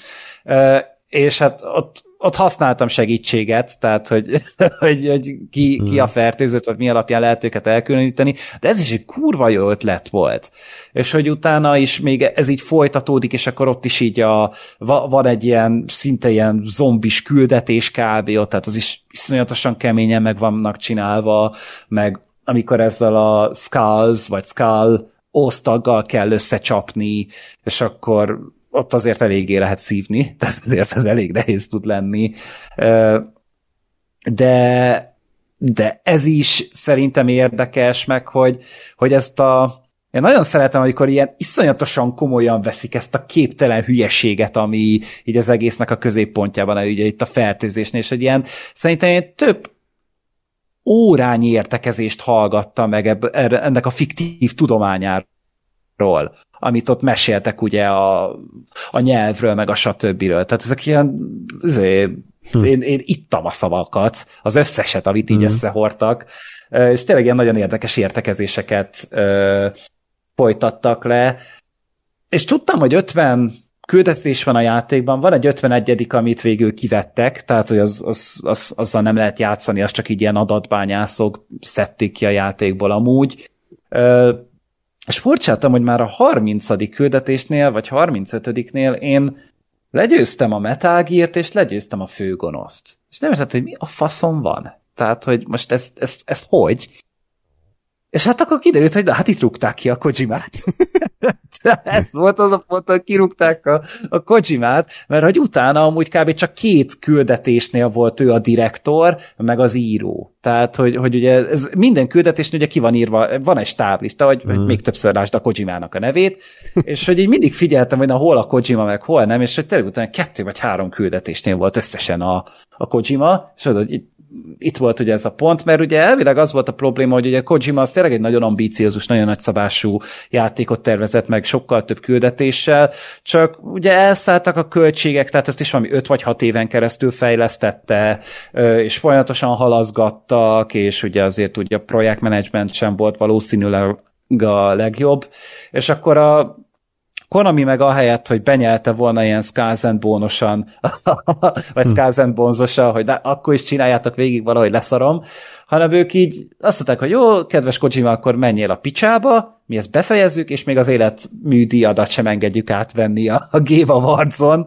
és hát ott, ott használtam segítséget, tehát hogy, hogy, hogy ki, ki a hmm. fertőzött, vagy mi alapján lehet őket elkülöníteni, de ez is egy kurva jó ötlet volt. És hogy utána is még ez így folytatódik, és akkor ott is így a, van egy ilyen szinte ilyen zombis küldetés kb. ott, tehát az is iszonyatosan keményen meg vannak csinálva, meg amikor ezzel a Skulls, vagy Skull osztaggal kell összecsapni, és akkor ott azért eléggé lehet szívni, tehát azért ez elég nehéz tud lenni. De, de ez is szerintem érdekes, meg hogy, hogy ezt a én nagyon szeretem, amikor ilyen iszonyatosan komolyan veszik ezt a képtelen hülyeséget, ami így az egésznek a középpontjában, ugye itt a fertőzésnél, és hogy ilyen szerintem ilyen több órányi értekezést hallgatta meg ebb, ennek a fiktív tudományáról, amit ott meséltek ugye a, a nyelvről, meg a satöbbiről. Tehát ezek ilyen azért, hm. én, én ittam a szavakat, az összeset, amit így hm. összehordtak, és tényleg ilyen nagyon érdekes értekezéseket ö, folytattak le, és tudtam, hogy 50 küldetés van a játékban, van egy 51 amit végül kivettek, tehát hogy az, az, az, azzal nem lehet játszani, az csak így ilyen adatbányászok szedték ki a játékból amúgy. Ö, és furcsáltam, hogy már a 30. küldetésnél, vagy 35-nél én legyőztem a Metal és legyőztem a főgonoszt. És nem érted, hogy mi a faszom van. Tehát, hogy most ezt, ezt, ezt hogy? És hát akkor kiderült, hogy na, hát itt rúgták ki a Kojimát. Ez volt az a pont, hogy kirúgták a, a Kojimát, mert hogy utána amúgy kb. csak két küldetésnél volt ő a direktor, meg az író. Tehát, hogy, hogy ugye ez minden küldetésnél ugye ki van írva, van egy stáblista, hogy, mm. hogy még többször lásd a Kojimának a nevét, és hogy így mindig figyeltem, hogy na hol a Kojima, meg hol nem, és hogy tényleg utána kettő vagy három küldetésnél volt összesen a, a Kojima, és hogy itt volt ugye ez a pont, mert ugye elvileg az volt a probléma, hogy ugye Kojima az tényleg egy nagyon ambíciózus, nagyon nagyszabású játékot tervezett meg sokkal több küldetéssel, csak ugye elszálltak a költségek, tehát ezt is valami 5 vagy 6 éven keresztül fejlesztette, és folyamatosan halazgattak, és ugye azért ugye a projektmenedzsment sem volt valószínűleg a legjobb, és akkor a Konami meg ahelyett, hogy benyelte volna ilyen Skazen bónosan, vagy. Skazen bonzosan, hogy de, akkor is csináljátok végig valahogy leszarom, hanem ők így azt mondták, hogy jó, kedves Kojima, akkor menjél a picsába, mi ezt befejezzük, és még az életműdíjadat sem engedjük átvenni a, a Géva Warzon,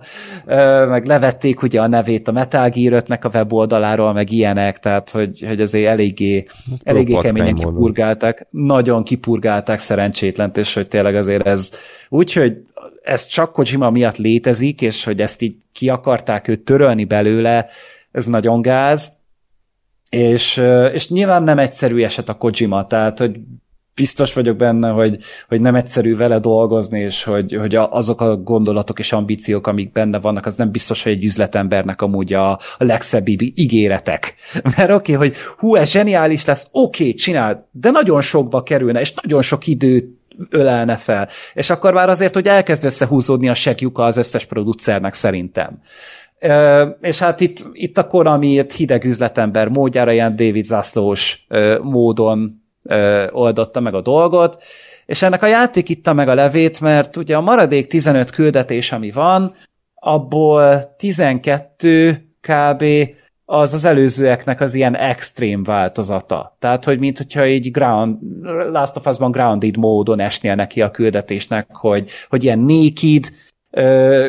meg levették ugye a nevét a Metal Gear a weboldaláról, meg ilyenek, tehát hogy, hogy azért eléggé, eléggé keményen kipurgálták, nagyon kipurgálták szerencsétlent, és hogy tényleg azért ez úgy, hogy ez csak Kojima miatt létezik, és hogy ezt így ki akarták őt törölni belőle, ez nagyon gáz, és, és nyilván nem egyszerű eset a Kojima, tehát hogy biztos vagyok benne, hogy, hogy nem egyszerű vele dolgozni, és hogy, hogy azok a gondolatok és ambíciók, amik benne vannak, az nem biztos, hogy egy üzletembernek amúgy a, a legszebb ígéretek. Mert oké, okay, hogy hú, ez zseniális lesz, oké, okay, csináld, de nagyon sokba kerülne, és nagyon sok időt ölelne fel. És akkor már azért, hogy elkezd összehúzódni a segjuka az összes producernek szerintem és hát itt, itt a Konami hideg üzletember módjára ilyen David Zászlós módon oldotta meg a dolgot, és ennek a játék itta meg a levét, mert ugye a maradék 15 küldetés, ami van, abból 12 kb. az az előzőeknek az ilyen extrém változata. Tehát, hogy mint hogyha így ground, Last of Us-ban grounded módon esnél neki a küldetésnek, hogy, hogy ilyen naked,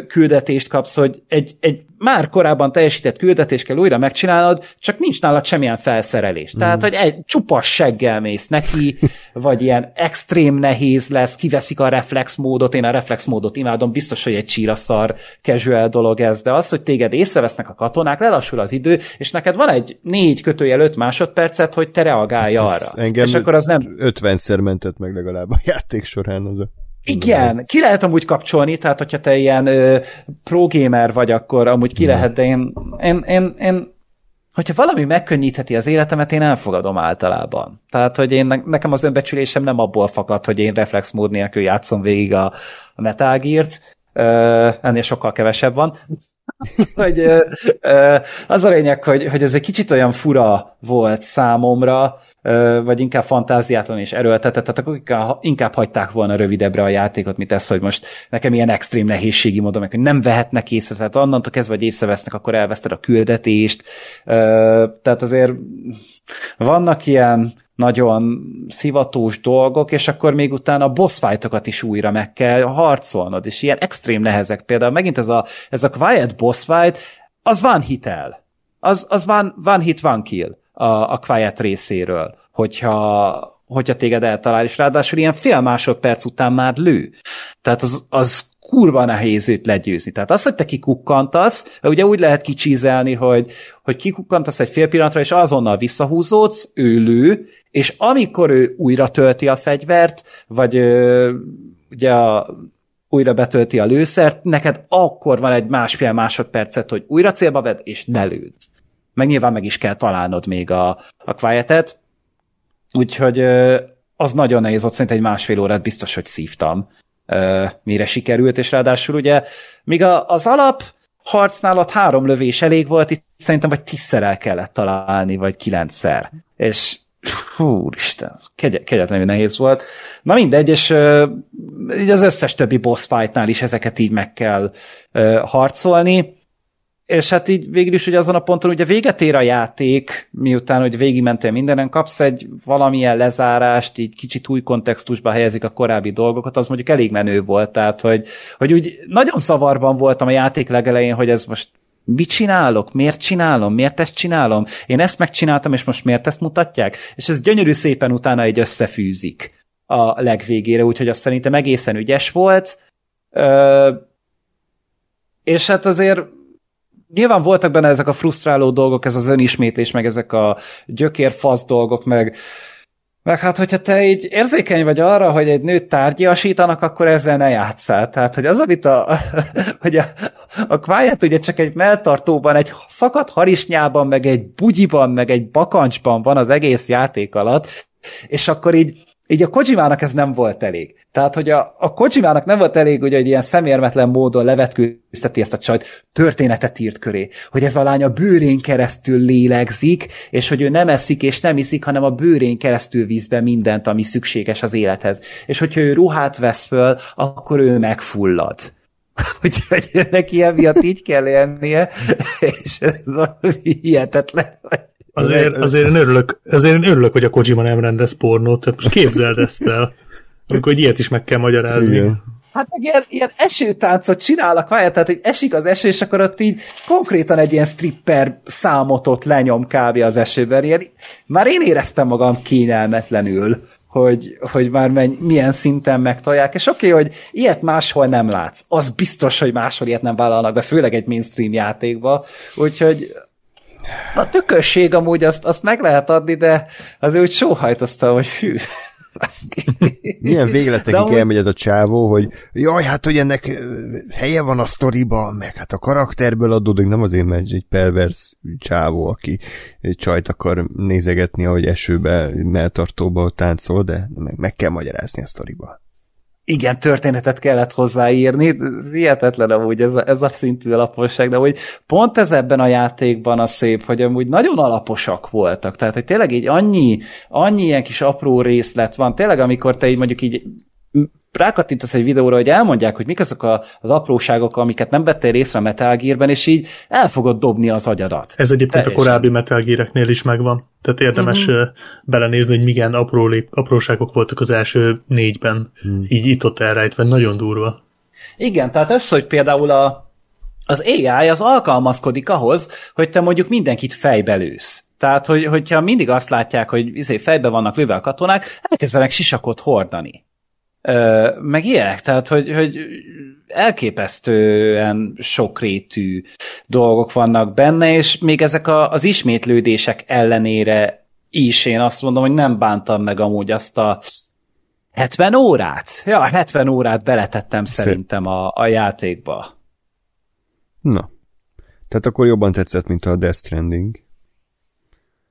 küldetést kapsz, hogy egy, egy már korábban teljesített küldetést kell újra megcsinálnod, csak nincs nálad semmilyen felszerelés. Mm. Tehát, hogy egy csupas seggel mész neki, vagy ilyen extrém nehéz lesz, kiveszik a reflex módot, én a reflex módot imádom, biztos, hogy egy csíraszar casual dolog ez, de az, hogy téged észrevesznek a katonák, lelassul az idő, és neked van egy négy kötőjel öt másodpercet, hogy te reagálj hát arra. Engem és akkor az nem... 50-szer mentett meg legalább a játék során az a igen, ki lehet amúgy kapcsolni, tehát hogyha te ilyen ö, vagy, akkor amúgy ki lehet, de én, én, én, én hogyha valami megkönnyítheti az életemet, én elfogadom általában. Tehát, hogy én, nekem az önbecsülésem nem abból fakad, hogy én reflex mód nélkül játszom végig a, a Metal Gear-t, ennél sokkal kevesebb van, hogy ö, ö, az a lényeg, hogy, hogy ez egy kicsit olyan fura volt számomra, vagy inkább fantáziátlan és erőltetett, tehát akkor inkább hagyták volna rövidebbre a játékot, mint ez, hogy most nekem ilyen extrém nehézségi módon, hogy nem vehetnek észre, tehát onnantól kezdve, hogy észrevesznek, akkor elveszted a küldetést, tehát azért vannak ilyen nagyon szivatós dolgok, és akkor még utána a boss fightokat is újra meg kell harcolnod, és ilyen extrém nehezek. Például megint ez a, ez a quiet boss fight, az van hitel. Az, az van, van hit, van kill a, a Quiet részéről, hogyha, hogyha téged eltalál, és ráadásul ilyen fél másodperc után már lő. Tehát az, az kurva nehéz őt legyőzni. Tehát az, hogy te kikukkantasz, ugye úgy lehet kicsízelni, hogy, hogy kikukkantasz egy fél pillanatra, és azonnal visszahúzódsz, ő lő, és amikor ő újra tölti a fegyvert, vagy ö, ugye a, újra betölti a lőszert, neked akkor van egy másfél másodpercet, hogy újra célba vedd, és ne lőd meg nyilván meg is kell találnod még a, a quietet, úgyhogy az nagyon nehéz, ott szerintem egy másfél órát biztos, hogy szívtam, mire sikerült, és ráadásul ugye, míg az alap harcnál ott három lövés elég volt, itt szerintem vagy tízszer el kellett találni, vagy kilencszer. És Hú, Isten, kegy- kegyetlenül nehéz volt. Na mindegy, és uh, az összes többi boss fightnál is ezeket így meg kell uh, harcolni, és hát így végül is ugye azon a ponton ugye véget ér a játék, miután hogy végigmentél mindenen, kapsz egy valamilyen lezárást, így kicsit új kontextusba helyezik a korábbi dolgokat, az mondjuk elég menő volt, tehát hogy, hogy úgy nagyon szavarban voltam a játék legelején, hogy ez most mit csinálok, miért csinálom, miért ezt csinálom, én ezt megcsináltam, és most miért ezt mutatják, és ez gyönyörű szépen utána egy összefűzik a legvégére, úgyhogy azt szerintem egészen ügyes volt, Ö, és hát azért nyilván voltak benne ezek a frusztráló dolgok, ez az önismétlés, meg ezek a gyökérfasz dolgok, meg meg hát, hogyha te így érzékeny vagy arra, hogy egy nőt tárgyasítanak, akkor ezzel ne játszál. Tehát, hogy az, amit a, hogy a, a Quiet ugye csak egy melltartóban, egy szakadt harisnyában, meg egy bugyiban, meg egy bakancsban van az egész játék alatt, és akkor így így a Kojimának ez nem volt elég. Tehát, hogy a, a Kojimának nem volt elég, hogy egy ilyen szemérmetlen módon levetkőzteti ezt a csajt, történetet írt köré, hogy ez a lány a bőrén keresztül lélegzik, és hogy ő nem eszik és nem iszik, hanem a bőrén keresztül víz be mindent, ami szükséges az élethez. És hogyha ő ruhát vesz föl, akkor ő megfullad. Úgyhogy neki emiatt így kell élnie, és ez hihetetlen, hogy Azért, azért, én örülök, azért én örülök, hogy a Kojima nem rendez pornót, tehát most képzeld ezt el, amikor hogy ilyet is meg kell magyarázni. Igen. Hát meg ilyen, ilyen esőtáncot csinálnak várjál, tehát hogy esik az eső, és akkor ott így konkrétan egy ilyen stripper számot ott lenyom kb. az esőben. Ilyen, már én éreztem magam kényelmetlenül, hogy, hogy már menny, milyen szinten megtolják, és oké, okay, hogy ilyet máshol nem látsz. Az biztos, hogy máshol ilyet nem vállalnak be, főleg egy mainstream játékba. Úgyhogy a tökösség amúgy azt, azt meg lehet adni, de azért úgy sóhajtoztam, hogy hű, Milyen végletekig amúgy... elmegy ez a csávó, hogy jaj, hát, hogy ennek helye van a sztoriba, meg hát a karakterből adódik, nem azért, mert egy pervers csávó, aki csajt akar nézegetni, ahogy esőbe, melltartóba táncol, de meg, meg kell magyarázni a sztoriba igen, történetet kellett hozzáírni, ez hihetetlen amúgy ez a, ez a szintű alaposság, de hogy pont ez ebben a játékban a szép, hogy amúgy nagyon alaposak voltak, tehát hogy tényleg így annyi, annyi ilyen kis apró részlet van, tényleg amikor te így mondjuk így rákattintasz egy videóra, hogy elmondják, hogy mik azok a, az apróságok, amiket nem vettél észre a Metal Gear-ben, és így el fogod dobni az agyadat. Ez egyébként Teljesen. a korábbi Metal Gear-eknél is megvan. Tehát érdemes uh-huh. belenézni, hogy milyen apró, apróságok voltak az első négyben, uh-huh. így itt-ott elrejtve, nagyon durva. Igen, tehát ez, hogy például a, az AI az alkalmazkodik ahhoz, hogy te mondjuk mindenkit fejbe lősz. Tehát, hogy, hogyha mindig azt látják, hogy izé, fejbe vannak lőve a katonák, elkezdenek sisakot hordani meg ilyenek, tehát hogy, hogy elképesztően sokrétű dolgok vannak benne, és még ezek a, az ismétlődések ellenére is én azt mondom, hogy nem bántam meg amúgy azt a 70 órát? Ja, 70 órát beletettem Szép. szerintem a, a játékba. Na. Tehát akkor jobban tetszett, mint a Death Stranding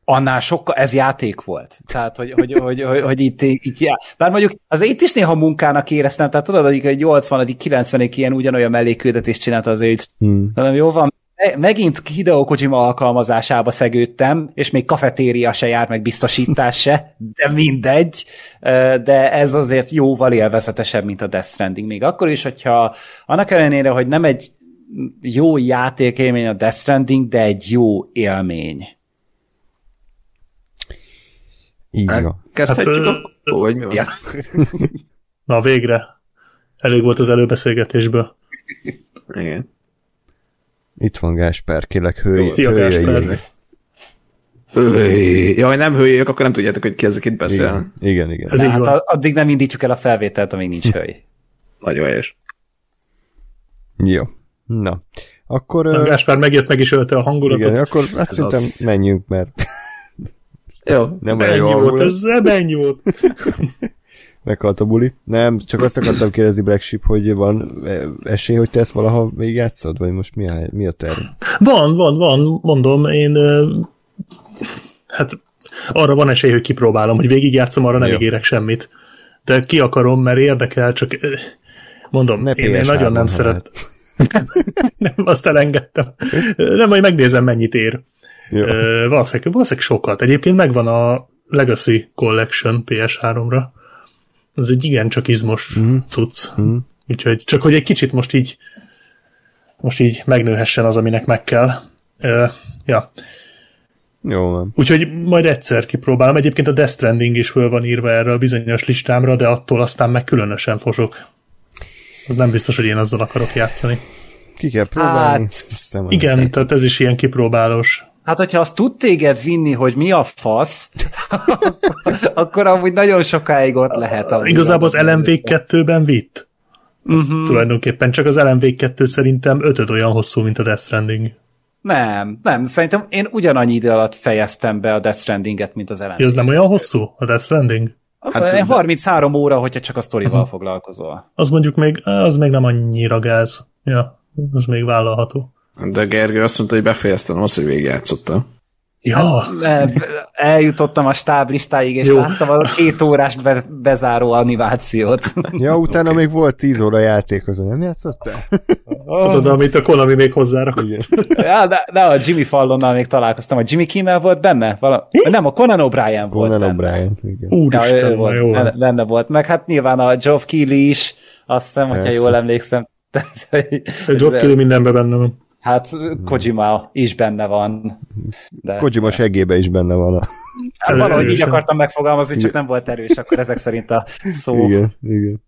annál sokkal, ez játék volt. Tehát, hogy, hogy, hogy, hogy, hogy itt, itt já. Bár mondjuk az itt is néha munkának éreztem, tehát tudod, hogy 80 90 ilyen ugyanolyan mellékküldetést csinálta azért, hmm. hanem jó van, megint Hideo Kojima alkalmazásába szegődtem, és még kafetéria se jár, meg biztosítás se, de mindegy, de ez azért jóval élvezetesebb, mint a Death Stranding. Még akkor is, hogyha annak ellenére, hogy nem egy jó játékélmény a Death Stranding, de egy jó élmény. Így van. Kezdhetjük hát, akkor, vagy mi van? Ja. Na végre. Elég volt az előbeszélgetésből. Igen. Itt van Gáspár, kélek hőj, Szia, Gáspár. Jaj, nem hőjök, akkor nem tudjátok, hogy ki ezek itt beszél. Igen, igen. igen. Ez hát addig nem indítjuk el a felvételt, amíg nincs hőj. Nagyon helyes. Jó. Na, akkor... Nem, Gáspár megjött, meg is ölte a hangulatot. Igen, akkor azt szerintem az... menjünk, mert jó. Nem olyan jó volt, ez ennyi volt. Meghalt a buli. Nem, csak azt akartam kérdezni Black Sheep, hogy van esély, hogy te ezt valaha még játszod, vagy most mi a, mi a terv? Van, van, van, mondom, én hát arra van esély, hogy kipróbálom, hogy végigjátszom, arra nem ígérek semmit. De ki akarom, mert érdekel, csak mondom, ne én, én nagyon nem szeret. nem, azt elengedtem. Nem, majd megnézem, mennyit ér. Jó. Ö, valószínűleg, valószínűleg sokat. Egyébként megvan a Legacy Collection PS3-ra. Ez egy igencsak izmos Mhm. cucc. Mhm. Úgyhogy csak hogy egy kicsit most így most így megnőhessen az, aminek meg kell. Ö, ja. Jó van. Úgyhogy majd egyszer kipróbálom. Egyébként a Death Stranding is föl van írva erre a bizonyos listámra, de attól aztán meg különösen fosok. Az nem biztos, hogy én azzal akarok játszani. Ki kell próbálni. Hát, Igen, tehát ez is ilyen kipróbálós. Hát, hogyha azt tud téged vinni, hogy mi a fasz, akkor amúgy nagyon sokáig ott lehet. amúgy. Igazából az LMV 2-ben vitt. Uh-huh. Tulajdonképpen csak az LMV 2 szerintem ötöd olyan hosszú, mint a Death Stranding. Nem, nem, szerintem én ugyanannyi idő alatt fejeztem be a Death Stranding-et, mint az LMV. Ez nem olyan hosszú, a Death Stranding? Hát, de- 33 óra, hogyha csak a sztorival uh-huh. foglalkozol. Az mondjuk még, az még nem annyira gáz. Ja, az még vállalható. De Gergő azt mondta, hogy befejeztem azt, hogy végigjátszottam. Ja, E- Eljutottam a stáblistáig, és Jó. Láttam a két órás be- bezáró animációt. Ja, utána még volt 10 óra játék, azon nem játszottál? tudod, amit a Konami még hozzárak. Igen. Ja, de, de a Jimmy Fallonnal még találkoztam. A Jimmy Kimmel volt benne? Vala... Nem, a Conan O'Brien volt Conan. O'Brien, igen. Ja, Úristen, ő na volt, jó. benne, volt. Meg hát nyilván a Geoff Keighley is, azt hiszem, hogyha Persze. jól emlékszem. Tehát, Geoff Keighley mindenben benne van. Hát Kojima is benne van. De, Kojima segébe is benne van a... hát valahogy így erősen. akartam megfogalmazni, csak nem volt erős, akkor ezek szerint a szó. Igen, igen.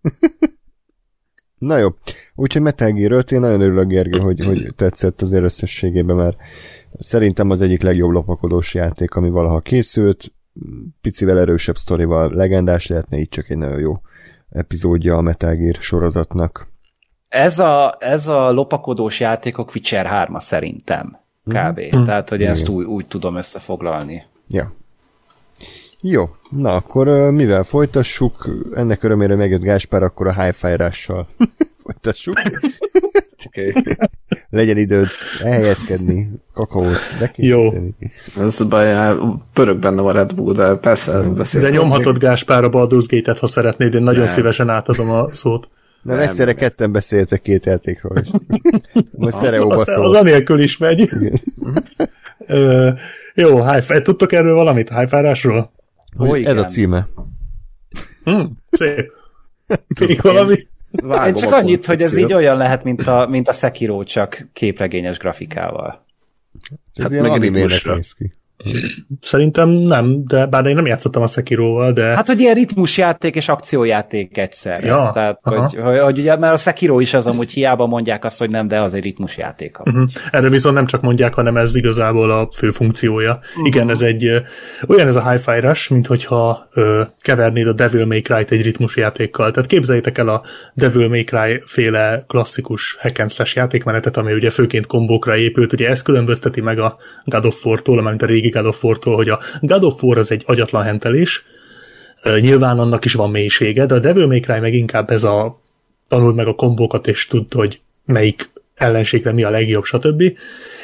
Na jó, úgyhogy Metal Gear 5, én nagyon örülök, Gergő, hogy, hogy tetszett azért összességében, mert szerintem az egyik legjobb lopakodós játék, ami valaha készült, picivel erősebb sztorival legendás lehetne, így csak egy nagyon jó epizódja a Metal Gear sorozatnak. Ez a, ez a lopakodós játékok Witcher 3 szerintem. Kb. Mhm. Tehát, hogy ezt Igen. úgy, úgy tudom összefoglalni. Ja. Jó, na akkor mivel folytassuk, ennek örömére megjött Gáspár, akkor a hi-fi-rással folytassuk. Oké. Okay. Legyen időd elhelyezkedni, kakaót bekészíteni. Ez a baj, pörög benne a Red Bull, de persze De beszéltem. nyomhatod Gáspár a Baldur's Gate-et, ha szeretnéd, én nagyon Nem. szívesen átadom a szót. Nem, Nem. egyszerre ketten beszéltek két játékról. Most sztereóba Az, az szól. anélkül is megy. Ö, jó, hi Tudtok erről valamit? Ó, Hogy Ez a címe. Hm, szép. Még valami? Vágom Én csak annyit, hogy ez így olyan lehet, mint a, mint a Sekiro, csak képregényes grafikával. Ez Hát ilyen animének néz ki. Szerintem nem, de bár én nem játszottam a Sekiroval, de Hát, hogy ilyen ritmusjáték és akciójáték egyszerre. Ja, Tehát, aha. hogy, hogy, hogy, ugye, mert a Sekiro is az amúgy hiába mondják azt, hogy nem, de az egy ritmusjáték. Uh-huh. Erre viszont nem csak mondják, hanem ez igazából a fő funkciója. Uh-huh. Igen, ez egy olyan ez a hi-fi rush, mint hogyha ö, kevernéd a Devil May Cry-t egy ritmus játékkal. Tehát képzeljétek el a Devil May Cry féle klasszikus hack and slash játékmenetet, ami ugye főként kombókra épült. Ugye ez különbözteti meg a God of War-tól, a régi God of War-tól, hogy a God of War az egy agyatlan hentelés, Nyilván annak is van mélysége, de a Devil May Cry meg inkább ez a tanuld meg a kombókat, és tudd, hogy melyik ellenségre mi a legjobb, stb.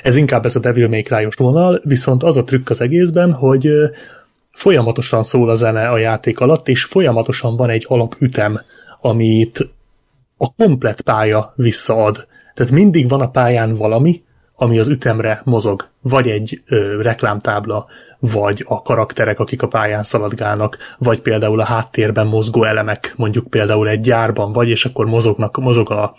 Ez inkább ez a Devil May Cry-os vonal, viszont az a trükk az egészben, hogy folyamatosan szól a zene a játék alatt, és folyamatosan van egy alapütem, amit a komplet pálya visszaad. Tehát mindig van a pályán valami, ami az ütemre mozog. Vagy egy ö, reklámtábla, vagy a karakterek, akik a pályán szaladgálnak, vagy például a háttérben mozgó elemek, mondjuk például egy gyárban vagy, és akkor mozognak, mozog a,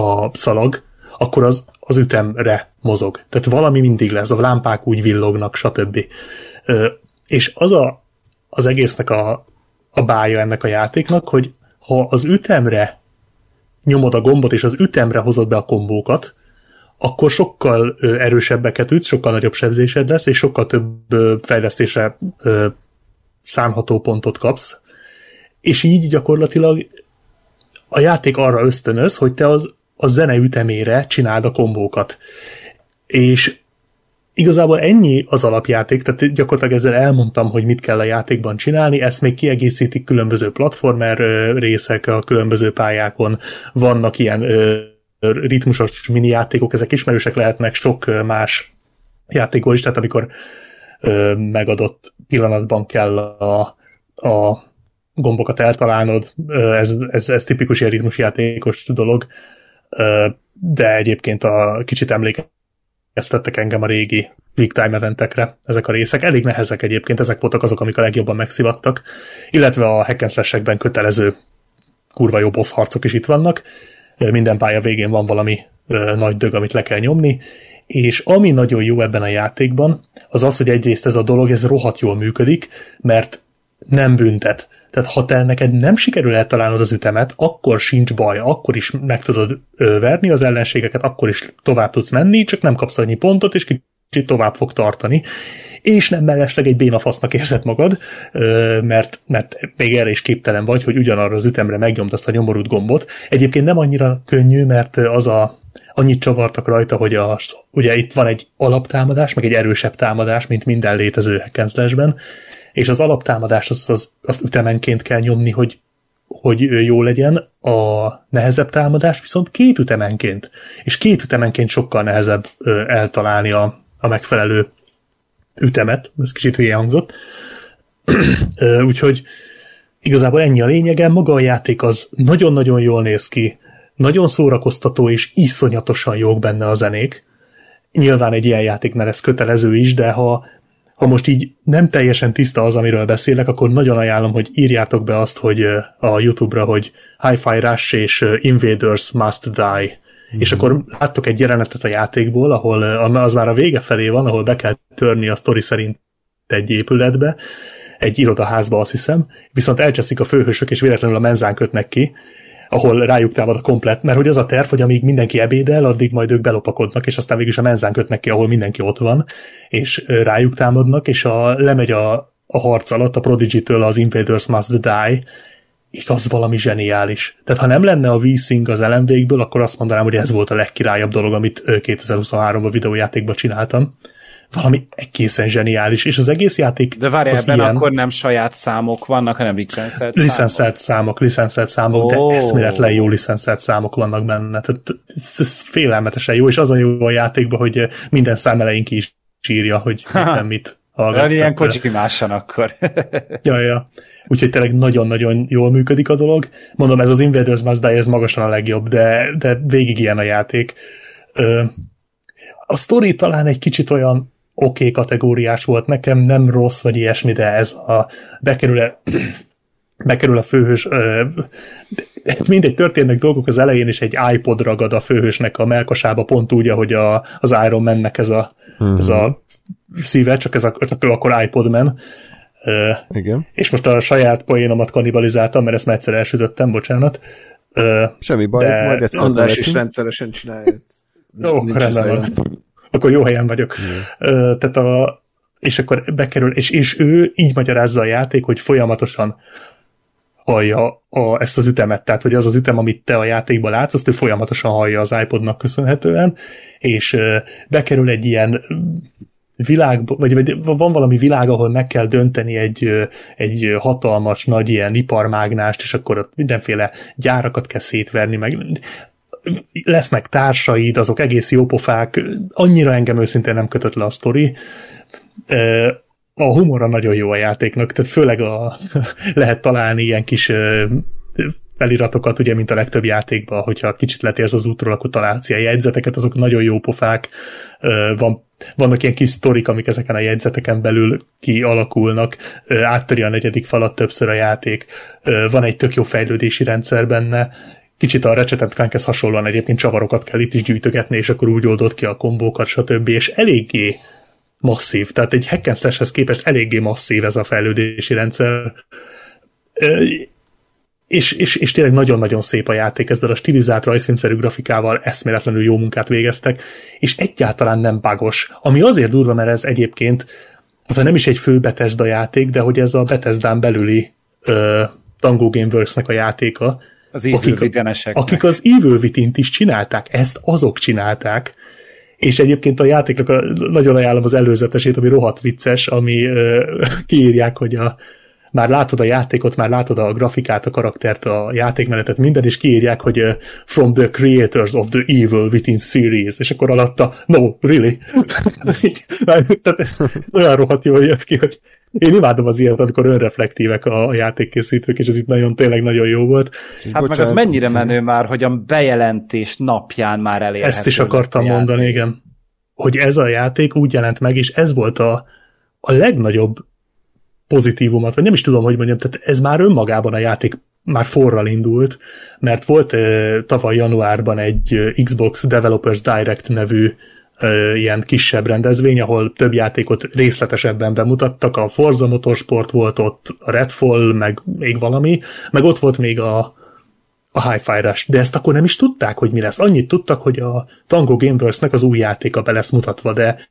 a szalag, akkor az, az ütemre mozog. Tehát valami mindig lesz, a lámpák úgy villognak, stb. Ö, és az a, az egésznek a, a bája ennek a játéknak, hogy ha az ütemre nyomod a gombot, és az ütemre hozod be a kombókat, akkor sokkal erősebbeket ütsz, sokkal nagyobb sebzésed lesz, és sokkal több ö, számható pontot kapsz. És így gyakorlatilag a játék arra ösztönöz, hogy te az a zene ütemére csináld a kombókat. És igazából ennyi az alapjáték, tehát gyakorlatilag ezzel elmondtam, hogy mit kell a játékban csinálni, ezt még kiegészítik különböző platformer részek a különböző pályákon, vannak ilyen ritmusos mini játékok, ezek ismerősek lehetnek sok más játékból is, tehát amikor ö, megadott pillanatban kell a, a gombokat eltalálnod, ez, ez, ez tipikus ilyen ritmusjátékos dolog. De egyébként a kicsit emlékeztettek engem a régi Big Time eventekre ezek a részek. Elég nehezek egyébként, ezek voltak azok, amik a legjobban megszivattak, illetve a hack kötelező kurva jó boss harcok is itt vannak. Minden pálya végén van valami nagy dög, amit le kell nyomni, és ami nagyon jó ebben a játékban, az az, hogy egyrészt ez a dolog, ez rohadt jól működik, mert nem büntet. Tehát ha te neked nem sikerül eltalálnod az ütemet, akkor sincs baj, akkor is meg tudod verni az ellenségeket, akkor is tovább tudsz menni, csak nem kapsz annyi pontot, és kicsit tovább fog tartani. És nem mellesleg egy bénafasznak érzed magad, mert, mert még erre is képtelen vagy, hogy ugyanarra az ütemre megnyomd azt a nyomorult gombot. Egyébként nem annyira könnyű, mert az a annyit csavartak rajta, hogy a, ugye itt van egy alaptámadás, meg egy erősebb támadás, mint minden létező hack és az alaptámadást azt, az, azt ütemenként kell nyomni, hogy, hogy jó legyen, a nehezebb támadás viszont két ütemenként, és két ütemenként sokkal nehezebb eltalálni a, a megfelelő ütemet, ez kicsit hülye hangzott, úgyhogy igazából ennyi a lényege, maga a játék az nagyon-nagyon jól néz ki, nagyon szórakoztató és iszonyatosan jók benne a zenék. Nyilván egy ilyen játéknál ez kötelező is, de ha, ha most így nem teljesen tiszta az, amiről beszélek, akkor nagyon ajánlom, hogy írjátok be azt, hogy a YouTube-ra, hogy Hi-Fi Rush és Invaders Must Die. Mm-hmm. És akkor láttok egy jelenetet a játékból, ahol az már a vége felé van, ahol be kell törni a sztori szerint egy épületbe, egy irodaházba azt hiszem, viszont elcseszik a főhősök, és véletlenül a menzán kötnek ki, ahol rájuk támad a komplet, mert hogy az a terv, hogy amíg mindenki ebédel, addig majd ők belopakodnak, és aztán végül is a menzán kötnek ki, ahol mindenki ott van, és rájuk támadnak, és a, lemegy a, a harc alatt a Prodigy-től az Invaders Must Die, és az valami zseniális. Tehát ha nem lenne a V-Sync az elemvégből, akkor azt mondanám, hogy ez volt a legkirályabb dolog, amit 2023-ban videójátékban csináltam valami egészen zseniális, és az egész játék De várj, ebben ilyen... akkor nem saját számok vannak, hanem licenszelt számok? Licenszelt számok, licenszelt számok, oh. de eszméletlen jó licenszelt számok vannak benne. Tehát ez, ez félelmetesen jó, és az a jó a játékban, hogy minden szám elején ki is írja, hogy éppen mit hallgatsz. Ilyen kocsimásan akkor. ja, ja. Úgyhogy tényleg nagyon-nagyon jól működik a dolog. Mondom, ez az Invaders Must Die, ez magasan a legjobb, de, de végig ilyen a játék. a sztori talán egy kicsit olyan oké okay kategóriás volt nekem, nem rossz vagy ilyesmi, de ez a bekerül bekerül a főhős, ö, mindegy, történnek dolgok az elején, és egy iPod ragad a főhősnek a melkasába, pont úgy, ahogy a, az Iron Man-nek ez a, uh-huh. ez a szíve, csak ez a, csak ő akkor iPod. Uh, Igen. És most a saját poénomat kannibalizáltam, mert ezt már egyszer elsütöttem, bocsánat. Semmi baj, de majd egyszer András is rendszeresen csinálja. Ó, rendben van akkor jó helyen vagyok. Tehát a, és akkor bekerül, és, és ő így magyarázza a játék, hogy folyamatosan hallja a, ezt az ütemet, tehát hogy az az ütem, amit te a játékban látsz, azt ő folyamatosan hallja az iPodnak köszönhetően, és bekerül egy ilyen világ, vagy, vagy van valami világ, ahol meg kell dönteni egy, egy hatalmas, nagy ilyen iparmágnást, és akkor ott mindenféle gyárakat kell szétverni, meg lesznek társaid, azok egész jópofák, annyira engem őszintén nem kötött le a sztori. A humora nagyon jó a játéknak, tehát főleg a, lehet találni ilyen kis feliratokat, ugye, mint a legtöbb játékban, hogyha kicsit letérsz az útról, akkor találsz ilyen jegyzeteket, azok nagyon jó pofák. Van, vannak ilyen kis sztorik, amik ezeken a jegyzeteken belül kialakulnak, áttöri a negyedik falat többször a játék, van egy tök jó fejlődési rendszer benne, Kicsit a Ratchet Clankhez hasonlóan egyébként csavarokat kell itt is gyűjtögetni, és akkor úgy oldott ki a kombókat, stb. És eléggé masszív, tehát egy hack and képest eléggé masszív ez a fejlődési rendszer. És, és, és tényleg nagyon-nagyon szép a játék, ezzel a stilizált rajzfilmszerű grafikával eszméletlenül jó munkát végeztek, és egyáltalán nem bagos. Ami azért durva, mert ez egyébként az nem is egy fő Bethesda játék, de hogy ez a Bethesdán belüli uh, Tango Gameworks-nek a játéka, az akik, akik az Evil within is csinálták, ezt azok csinálták, és egyébként a játéknak a, nagyon ajánlom az előzetesét, ami rohadt vicces, ami uh, kiírják, hogy a, már látod a játékot, már látod a grafikát, a karaktert, a játékmenetet, minden, és kiírják, hogy uh, from the creators of the Evil Within series, és akkor alatta, no, really? Tehát ez olyan rohadt jól jött ki, hogy Én imádom az ilyet, amikor önreflektívek a játékkészítők, és ez itt nagyon, tényleg nagyon jó volt. Hát meg az mennyire menő már, hogy a bejelentés napján már elérhető. Ezt is akartam mondani, igen. Hogy ez a játék úgy jelent meg, és ez volt a, a legnagyobb pozitívumat, vagy nem is tudom, hogy mondjam, tehát ez már önmagában a játék már forral indult, mert volt uh, tavaly januárban egy Xbox Developers Direct nevű ilyen kisebb rendezvény, ahol több játékot részletesebben bemutattak, a Forza Motorsport volt ott, a Redfall, meg még valami, meg ott volt még a, a Hi-Fi Rush, de ezt akkor nem is tudták, hogy mi lesz. Annyit tudtak, hogy a Tango Gameworks-nek az új játéka be lesz mutatva, de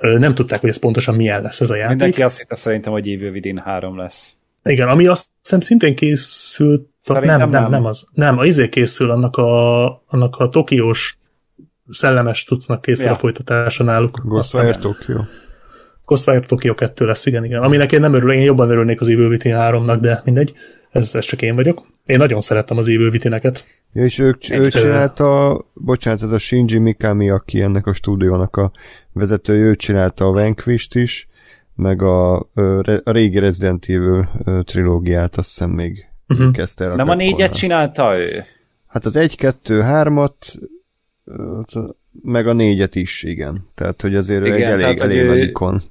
nem tudták, hogy ez pontosan milyen lesz ez a játék. Mindenki azt hitte szerintem, hogy Evil Within 3 lesz. Igen, ami azt hiszem szintén készült, nem, nem, nem, nem az. Nem, a izé készül annak a, annak a tokiós szellemes tucnak készül ja. a folytatása náluk. Ghostwire Tokyo. Ghostwire Tokyo 2 lesz, igen, igen. Aminek én nem örülök, én jobban örülnék az Evil Within 3-nak, de mindegy. Ez, ez csak én vagyok. Én nagyon szerettem az Evil Within-eket. Ja, és ők, ő csinálta, bocsánat, ez a Shinji Mikami, aki ennek a stúdiónak a vezetője, ő csinálta a Vanquished is, meg a, a régi Resident Evil trilógiát, azt hiszem még uh-huh. kezdte el. Nem a négyet csinálta ő? Hát az 1, 2, 3-at, meg a négyet is, igen. Tehát, hogy azért igen, egy elég, tehát, elég nagy ikon.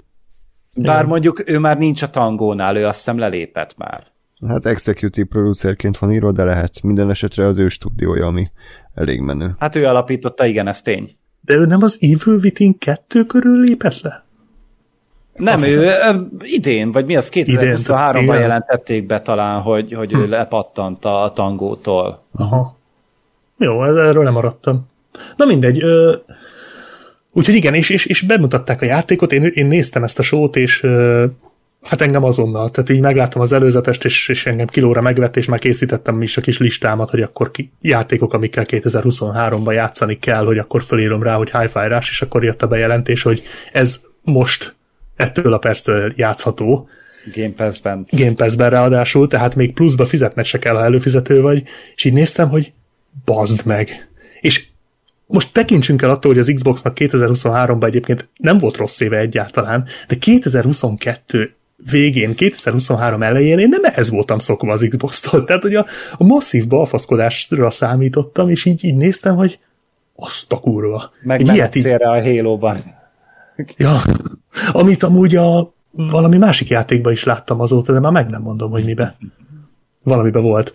Bár mondjuk ő már nincs a tangónál, ő azt hiszem lelépett már. Hát executive producerként van írva, de lehet minden esetre az ő stúdiója, ami elég menő. Hát ő alapította, igen, ez tény. De ő nem az Evil Within 2 körül lépett le? Nem, Azt ő hiszem. idén, vagy mi az 2023-ban jelentették be talán, hogy, hogy hm. ő lepattant a tangótól. Aha. Jó, erről nem maradtam. Na mindegy. Ö, úgyhogy igen, és, és, és bemutatták a játékot, én, én néztem ezt a sót, és ö, hát engem azonnal, tehát így megláttam az előzetest, és, és engem kilóra megvett, és már készítettem is a kis listámat, hogy akkor ki, játékok, amikkel 2023-ban játszani kell, hogy akkor fölírom rá, hogy hi-fi és akkor jött a bejelentés, hogy ez most ettől a perctől játszható. Game Pass-ben. Game Pass-ben ráadásul, tehát még pluszba fizetned se kell, ha előfizető vagy, és így néztem, hogy bazd meg. És most tekintsünk el attól, hogy az Xboxnak 2023-ban egyébként nem volt rossz éve egyáltalán, de 2022 végén, 2023 elején én nem ehhez voltam szokva az Xbox-tól. Tehát, hogy a, a masszív balfaszkodásra számítottam, és így, így néztem, hogy azt a kurva. Meg ilyet így... a Halo-ban. Ja, amit amúgy a valami másik játékban is láttam azóta, de már meg nem mondom, hogy mibe. Valamibe volt.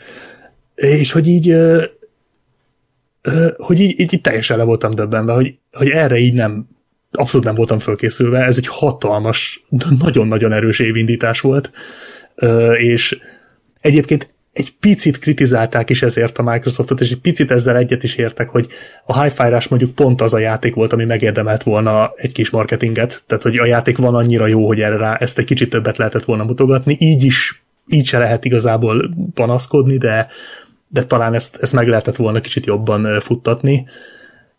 És hogy így hogy így, így, így teljesen le voltam döbbenve, hogy, hogy erre így nem abszolút nem voltam fölkészülve, ez egy hatalmas, nagyon-nagyon erős évindítás volt, és egyébként egy picit kritizálták is ezért a Microsoftot, és egy picit ezzel egyet is értek, hogy a hi fi mondjuk pont az a játék volt, ami megérdemelt volna egy kis marketinget, tehát hogy a játék van annyira jó, hogy erre rá ezt egy kicsit többet lehetett volna mutogatni, így is, így se lehet igazából panaszkodni, de, de talán ezt, ezt meg lehetett volna kicsit jobban futtatni,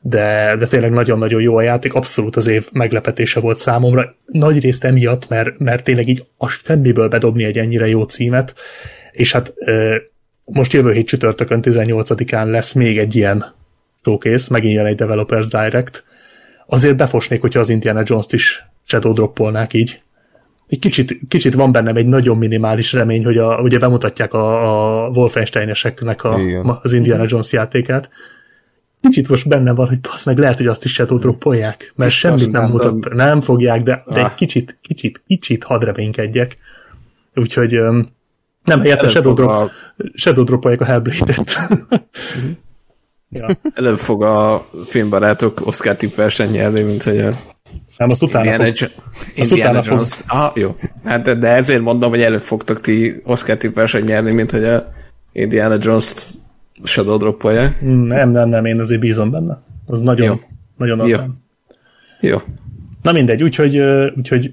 de, de tényleg nagyon-nagyon jó a játék, abszolút az év meglepetése volt számomra, nagy részt emiatt, mert, mert tényleg így a semmiből bedobni egy ennyire jó címet, és hát most jövő hét csütörtökön 18-án lesz még egy ilyen showcase, megint jön egy Developers Direct. Azért befosnék, hogyha az Indiana Jones-t is shadow droppolnák így. Egy kicsit, kicsit van bennem egy nagyon minimális remény, hogy a, ugye bemutatják a, a Wolfenstein-eseknek a, az Indiana Jones játékát. Kicsit most benne van, hogy basz meg lehet, hogy azt is shadow droppolják, mert Biztos semmit nem, nem mutat, nem fogják, de, de egy ah. kicsit, kicsit, kicsit hadd reménykedjek. Úgyhogy nem, helyette Shadow, Drop, a... Shadow Dropolják a Hellblade-et. ja. Előbb fog a filmbarátok Oscar tip verseny nyerni, mint hogy a nem, azt utána Indiana, fog. Azt Indiana utána Jones. Fog. Ah, jó. Hát, de ezért mondom, hogy előbb fogtok ti Oscar tip verseny nyerni, mint hogy a Indiana Jones-t Shadow dropolja. Nem, nem, nem, én azért bízom benne. Az nagyon, jó. nagyon jó. jó. Na mindegy, úgyhogy, úgyhogy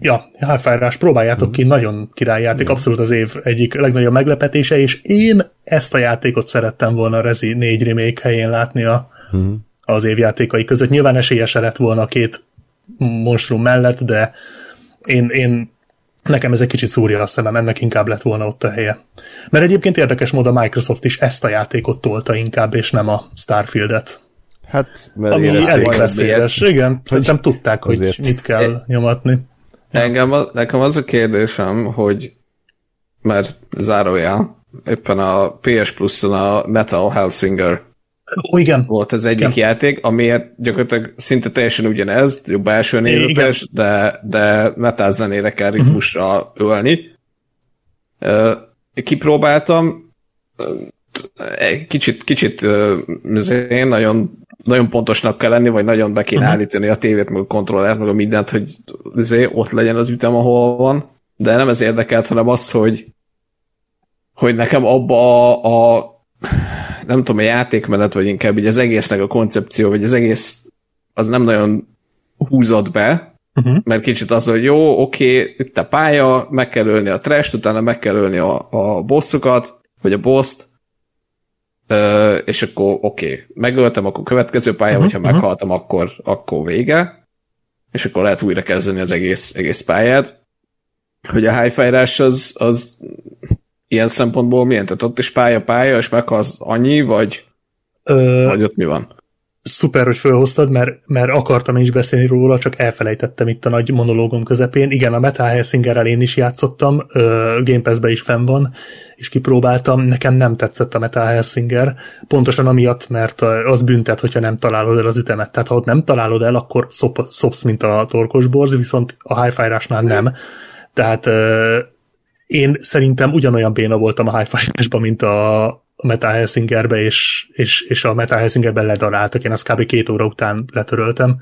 ja, Halfire próbáljátok ki, nagyon királyjáték, abszolút az év egyik legnagyobb meglepetése, és én ezt a játékot szerettem volna a Rezi 4 remake helyén látni a, uh-huh. az évjátékai között. Nyilván esélyese lett volna a két monstrum mellett, de én, én nekem ez egy kicsit szúrja a szemem, ennek inkább lett volna ott a helye. Mert egyébként érdekes módon a Microsoft is ezt a játékot tolta inkább, és nem a Starfield-et. Hát, mert ami elég veszélyes. Igen, szerintem tudták, hogy mit kell ja. nyomatni. Engem, a- nekem az a kérdésem, hogy mert zárójel, éppen a PS Plus-on a Metal Hellsinger Ó, igen. volt az egyik Igen. játék, amiért gyakorlatilag szinte teljesen ugyanez, jobb első nézetes, de, de metal zenére kell ritmusra ölni. Ö, Kipróbáltam, kicsit, kicsit én nagyon, nagyon pontosnak kell lenni, vagy nagyon be kéne állítani a tévét, meg a kontrollert, meg a mindent, hogy ott legyen az ütem, ahol van. De nem ez érdekelt, hanem az, hogy hogy nekem abba a, a nem tudom, a játékmenet, vagy inkább így az egésznek a koncepció, vagy az egész az nem nagyon húzott be, Uh-huh. mert kicsit az, hogy jó, oké, itt a pálya, meg kell ölni a trash utána meg kell ölni a, a bosszokat, vagy a bosst, ö, és akkor oké, megöltem, akkor következő pálya, Mhm, hogyha mhm. meghaltam, akkor, akkor vége, és akkor lehet újra kezdeni az egész, egész pályát. Hogy a high az, az ilyen szempontból milyen? Tehát ott is pálya-pálya, és meghalsz annyi, vagy, Ö, vagy ott mi van? szuper, hogy felhoztad, mert, mert akartam is beszélni róla, csak elfelejtettem itt a nagy monológom közepén. Igen, a Metal Helsingerrel én is játszottam, Game Pass-be is fenn van, és kipróbáltam. Nekem nem tetszett a Metal Helsinger, pontosan amiatt, mert az büntet, hogyha nem találod el az ütemet. Tehát ha ott nem találod el, akkor szop, szopsz, mint a torkos borz, viszont a hi nem. Tehát én szerintem ugyanolyan béna voltam a hi mint a, a Metal Helsingerbe, és, és, és a Metal Helsingerben ledaráltak, én azt kb. két óra után letöröltem.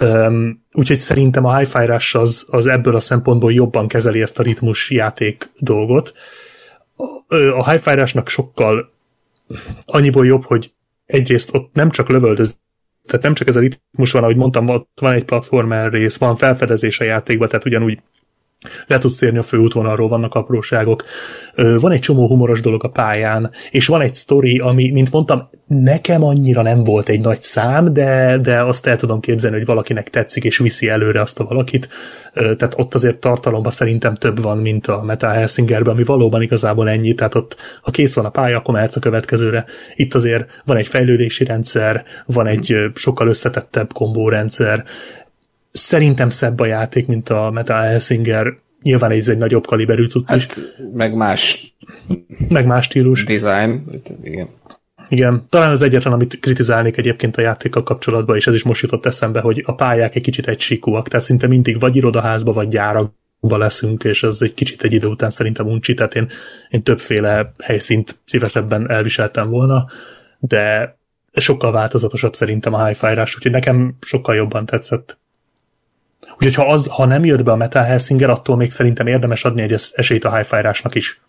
Um, úgyhogy szerintem a hi az, az ebből a szempontból jobban kezeli ezt a ritmus játék dolgot. A, a hi sokkal annyiból jobb, hogy egyrészt ott nem csak lövöldöz, tehát nem csak ez a ritmus van, ahogy mondtam, ott van egy platformer rész, van felfedezés a játékban, tehát ugyanúgy le tudsz térni a főútvonalról, vannak apróságok. Van egy csomó humoros dolog a pályán, és van egy sztori, ami, mint mondtam, nekem annyira nem volt egy nagy szám, de, de azt el tudom képzelni, hogy valakinek tetszik, és viszi előre azt a valakit. Tehát ott azért tartalomban szerintem több van, mint a Metal Helsingerben, ami valóban igazából ennyi, tehát ott, ha kész van a pálya, akkor mehetsz a következőre. Itt azért van egy fejlődési rendszer, van egy sokkal összetettebb kombórendszer, szerintem szebb a játék, mint a Metal Helsinger. Nyilván ez egy nagyobb kaliberű cucc is, Hát, meg más meg más stílus. design, igen. Igen, talán az egyetlen, amit kritizálnék egyébként a játékkal kapcsolatban, és ez is most jutott eszembe, hogy a pályák egy kicsit egysíkúak, tehát szinte mindig vagy irodaházba, vagy gyárakba leszünk, és ez egy kicsit egy idő után szerintem uncsi, tehát én, én többféle helyszínt szívesebben elviseltem volna, de sokkal változatosabb szerintem a hi úgyhogy nekem sokkal jobban tetszett. Úgyhogy ha, az, ha nem jött be a Metal Helsinger, attól még szerintem érdemes adni egy es- esélyt a hi is.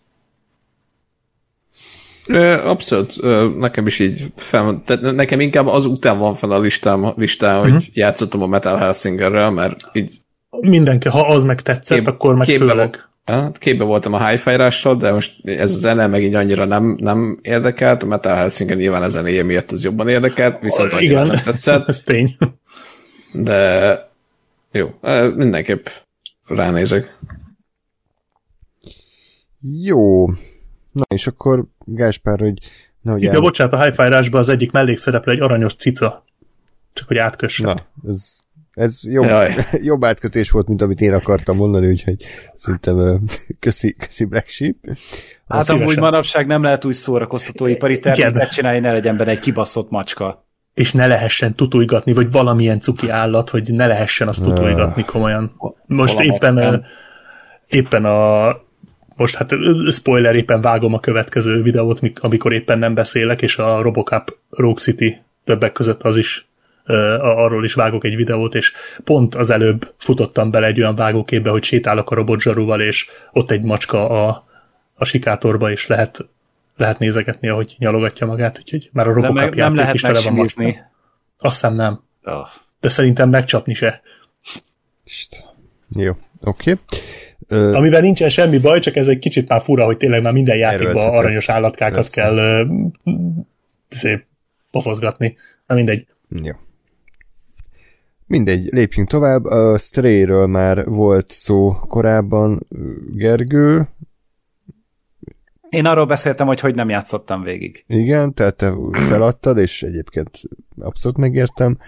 Abszolút, nekem is így fel, tehát nekem inkább az után van fel a listám, listán, hogy Mhm. uh-huh. játszottam a Metal Helsingerrel, mert így Mindenki, ha az meg tetszett, Kép- akkor meg képbe főleg. Hát képbe voltam a high de most ez a zene meg így annyira nem, nem érdekelt, a Metal Helsinger nyilván a zenéje miatt az jobban érdekelt, viszont annyira Igen, nem tetszett, ez tény. de jó, mindenképp ránézek. Jó. Na és akkor Gáspár, hogy nehogy Itt a bocsánat, a hi az egyik mellékszereplő egy aranyos cica. Csak hogy átkössem. Na, ez, ez jobb, Jaj. jobb átkötés volt, mint amit én akartam mondani, úgyhogy szerintem köszi, köszi Black Sheep. Hát amúgy manapság nem lehet úgy szórakoztatóipari terméket csinálni, ne legyen benne egy kibaszott macska. És ne lehessen tutujgatni, vagy valamilyen cuki állat, hogy ne lehessen azt tutujgatni komolyan. Most éppen, éppen a most hát spoiler, éppen vágom a következő videót, mik- amikor éppen nem beszélek, és a Robocop Rogue City többek között az is arról is vágok egy videót, és pont az előbb futottam bele egy olyan vágóképbe, hogy sétálok a robotzsarúval, és ott egy macska a, a sikátorba, és lehet, lehet nézegetni, ahogy nyalogatja magát, úgyhogy már a Robocop nem játék lehet is tele van. Azt hiszem nem, Oh. de szerintem megcsapni se. Jó, oké. Okay. Amivel nincsen semmi baj, csak ez egy kicsit már fura, hogy tényleg már minden játékban aranyos állatkákat Persze. kell ö, szép pofozgatni. Na mindegy. Jó. Mindegy, lépjünk tovább. A Stray-ről már volt szó korábban. Gergő, Én arról beszéltem, hogy hogy nem játszottam végig. igen, tehát te feladtad, és egyébként abszolút megértem.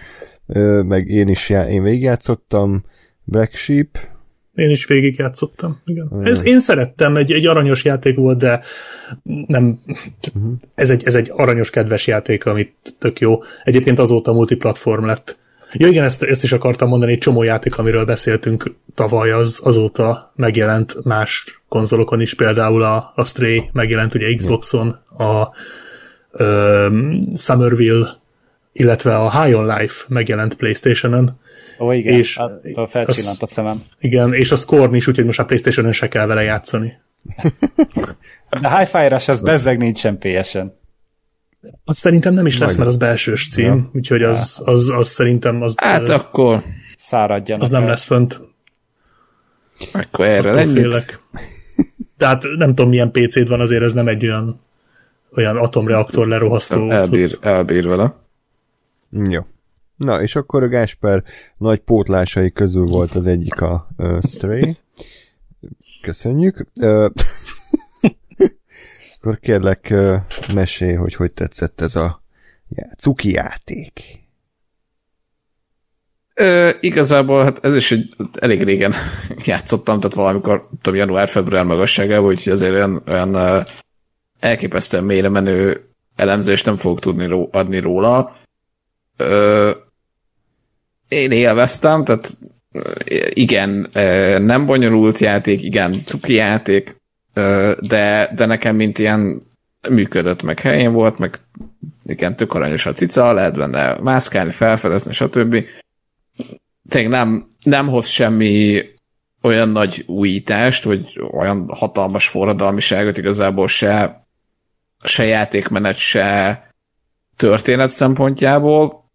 Meg én is já- én végigjátszottam. Black Sheep, Én is végigjátszottam, igen. Ez, én szerettem, egy, egy aranyos játék volt, de nem, uh-huh. ez, egy, ez egy aranyos, kedves játék, amit tök jó. Egyébként azóta multiplatform lett. Ja igen, ezt, ezt is akartam mondani, egy csomó játék, amiről beszéltünk tavaly, az azóta megjelent más konzolokon is, például a, a Stray megjelent ugye Xboxon, a um, Summerville, illetve a High on Life megjelent Playstation-on. Ó, igen, és attól felcsillant a szemem. Igen, és a Scorn is, úgyhogy most a Playstation-on se kell vele játszani. De Hi-Fi-ra az bezzeg nincsen PS-en. Az szerintem nem is lesz, mert az belsős cím, ja. úgyhogy az, az, az szerintem az... Hát akkor száradjanak. Az nem lesz fönt. Akkor erre félek. Tehát nem tudom, milyen PC-d van, azért ez nem egy olyan olyan atomreaktor lerohasztó. Elbír, elbír vele. Jó. Na, és akkor a Gásper nagy pótlásai közül volt az egyik a uh, Stray. Köszönjük. Uh, akkor kérlek, mesélj, hogy hogy tetszett ez a cuki játék. Ö, igazából hát ez is egy elég régen játszottam, tehát valamikor tudom, január-február magasságában, úgyhogy azért olyan, olyan elképesztően mélyre menő elemzést nem fogok tudni ró- adni róla. Ö, én élveztem, tehát igen, nem bonyolult játék, igen, cuki játék, de, de nekem mint ilyen működött, meg helyén volt, meg igen, tök aranyos a cica, lehet benne mászkálni, felfedezni, stb. Tényleg nem, nem hoz semmi olyan nagy újítást, vagy olyan hatalmas forradalmiságot igazából se, se játékmenet, se történet szempontjából,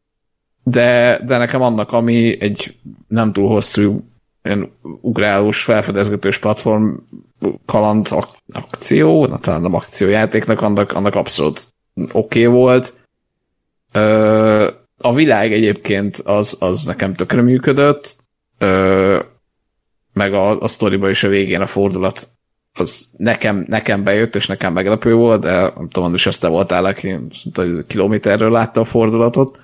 de, de nekem annak, ami egy nem túl hosszú ilyen ugrálós, felfedezgetős platform kaland ak- akció, na, talán nem akciójátéknak, annak, annak abszolút oké okay volt. Ö, a világ egyébként az, az nekem tökre működött, ö, meg a, a sztoriba is a végén a fordulat az nekem, nekem bejött, és nekem meglepő volt, de nem tudom, is azt te voltál, aki kilométerről látta a fordulatot.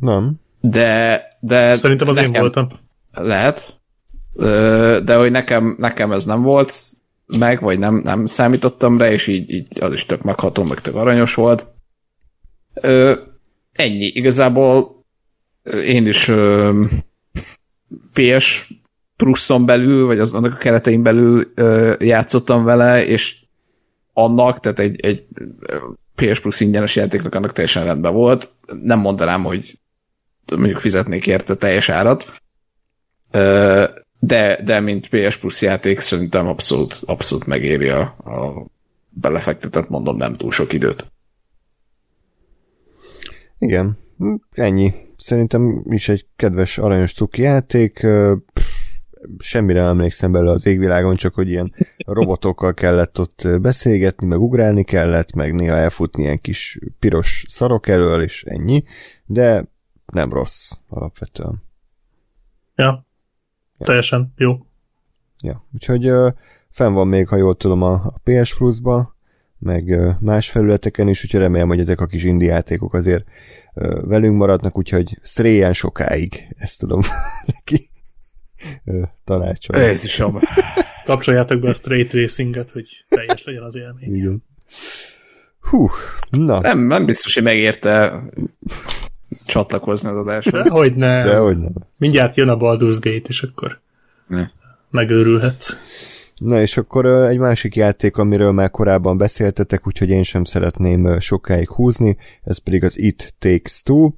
Nem. De, de Szerintem az nekem, én voltam. Lehet. De hogy nekem, nekem ez nem volt meg, vagy nem, nem számítottam rá, és így, így az is tök megható, meg tök aranyos volt. Ennyi. Igazából én is PS pluszon belül, vagy az annak a keretein belül játszottam vele, és annak, tehát egy, egy PS Plus ingyenes játéknak annak teljesen rendben volt. Nem mondanám, hogy mondjuk fizetnék érte teljes árat, de, de mint PS Plus játék szerintem abszolút, abszolút megéri a, a belefektetett, mondom, nem túl sok időt. Igen, ennyi. Szerintem is egy kedves, aranyos cuki játék. Semmire nem emlékszem bele az égvilágon, csak hogy ilyen robotokkal kellett ott beszélgetni, meg ugrálni kellett, meg néha elfutni ilyen kis piros szarok elől, és ennyi. De nem rossz alapvetően. Ja, ja. teljesen jó. Ja, úgyhogy uh, fenn van még, ha jól tudom, a, a PS Plus-ba, meg uh, más felületeken is, úgyhogy remélem, hogy ezek a kis indie játékok azért uh, velünk maradnak, úgyhogy sztréjen sokáig, ezt tudom neki tanácsolni. Ez is a... Kapcsoljátok be a straight racinget, hogy teljes legyen az élmény. Igen. Hú, na. Nem, nem biztos, hogy megérte csatlakozni az adásra. Dehogy nem. Dehogy nem. Mindjárt jön a Baldur's Gate, és akkor ne. megőrülhetsz. Na és akkor egy másik játék, amiről már korábban beszéltetek, úgyhogy én sem szeretném sokáig húzni, ez pedig az It Takes Two.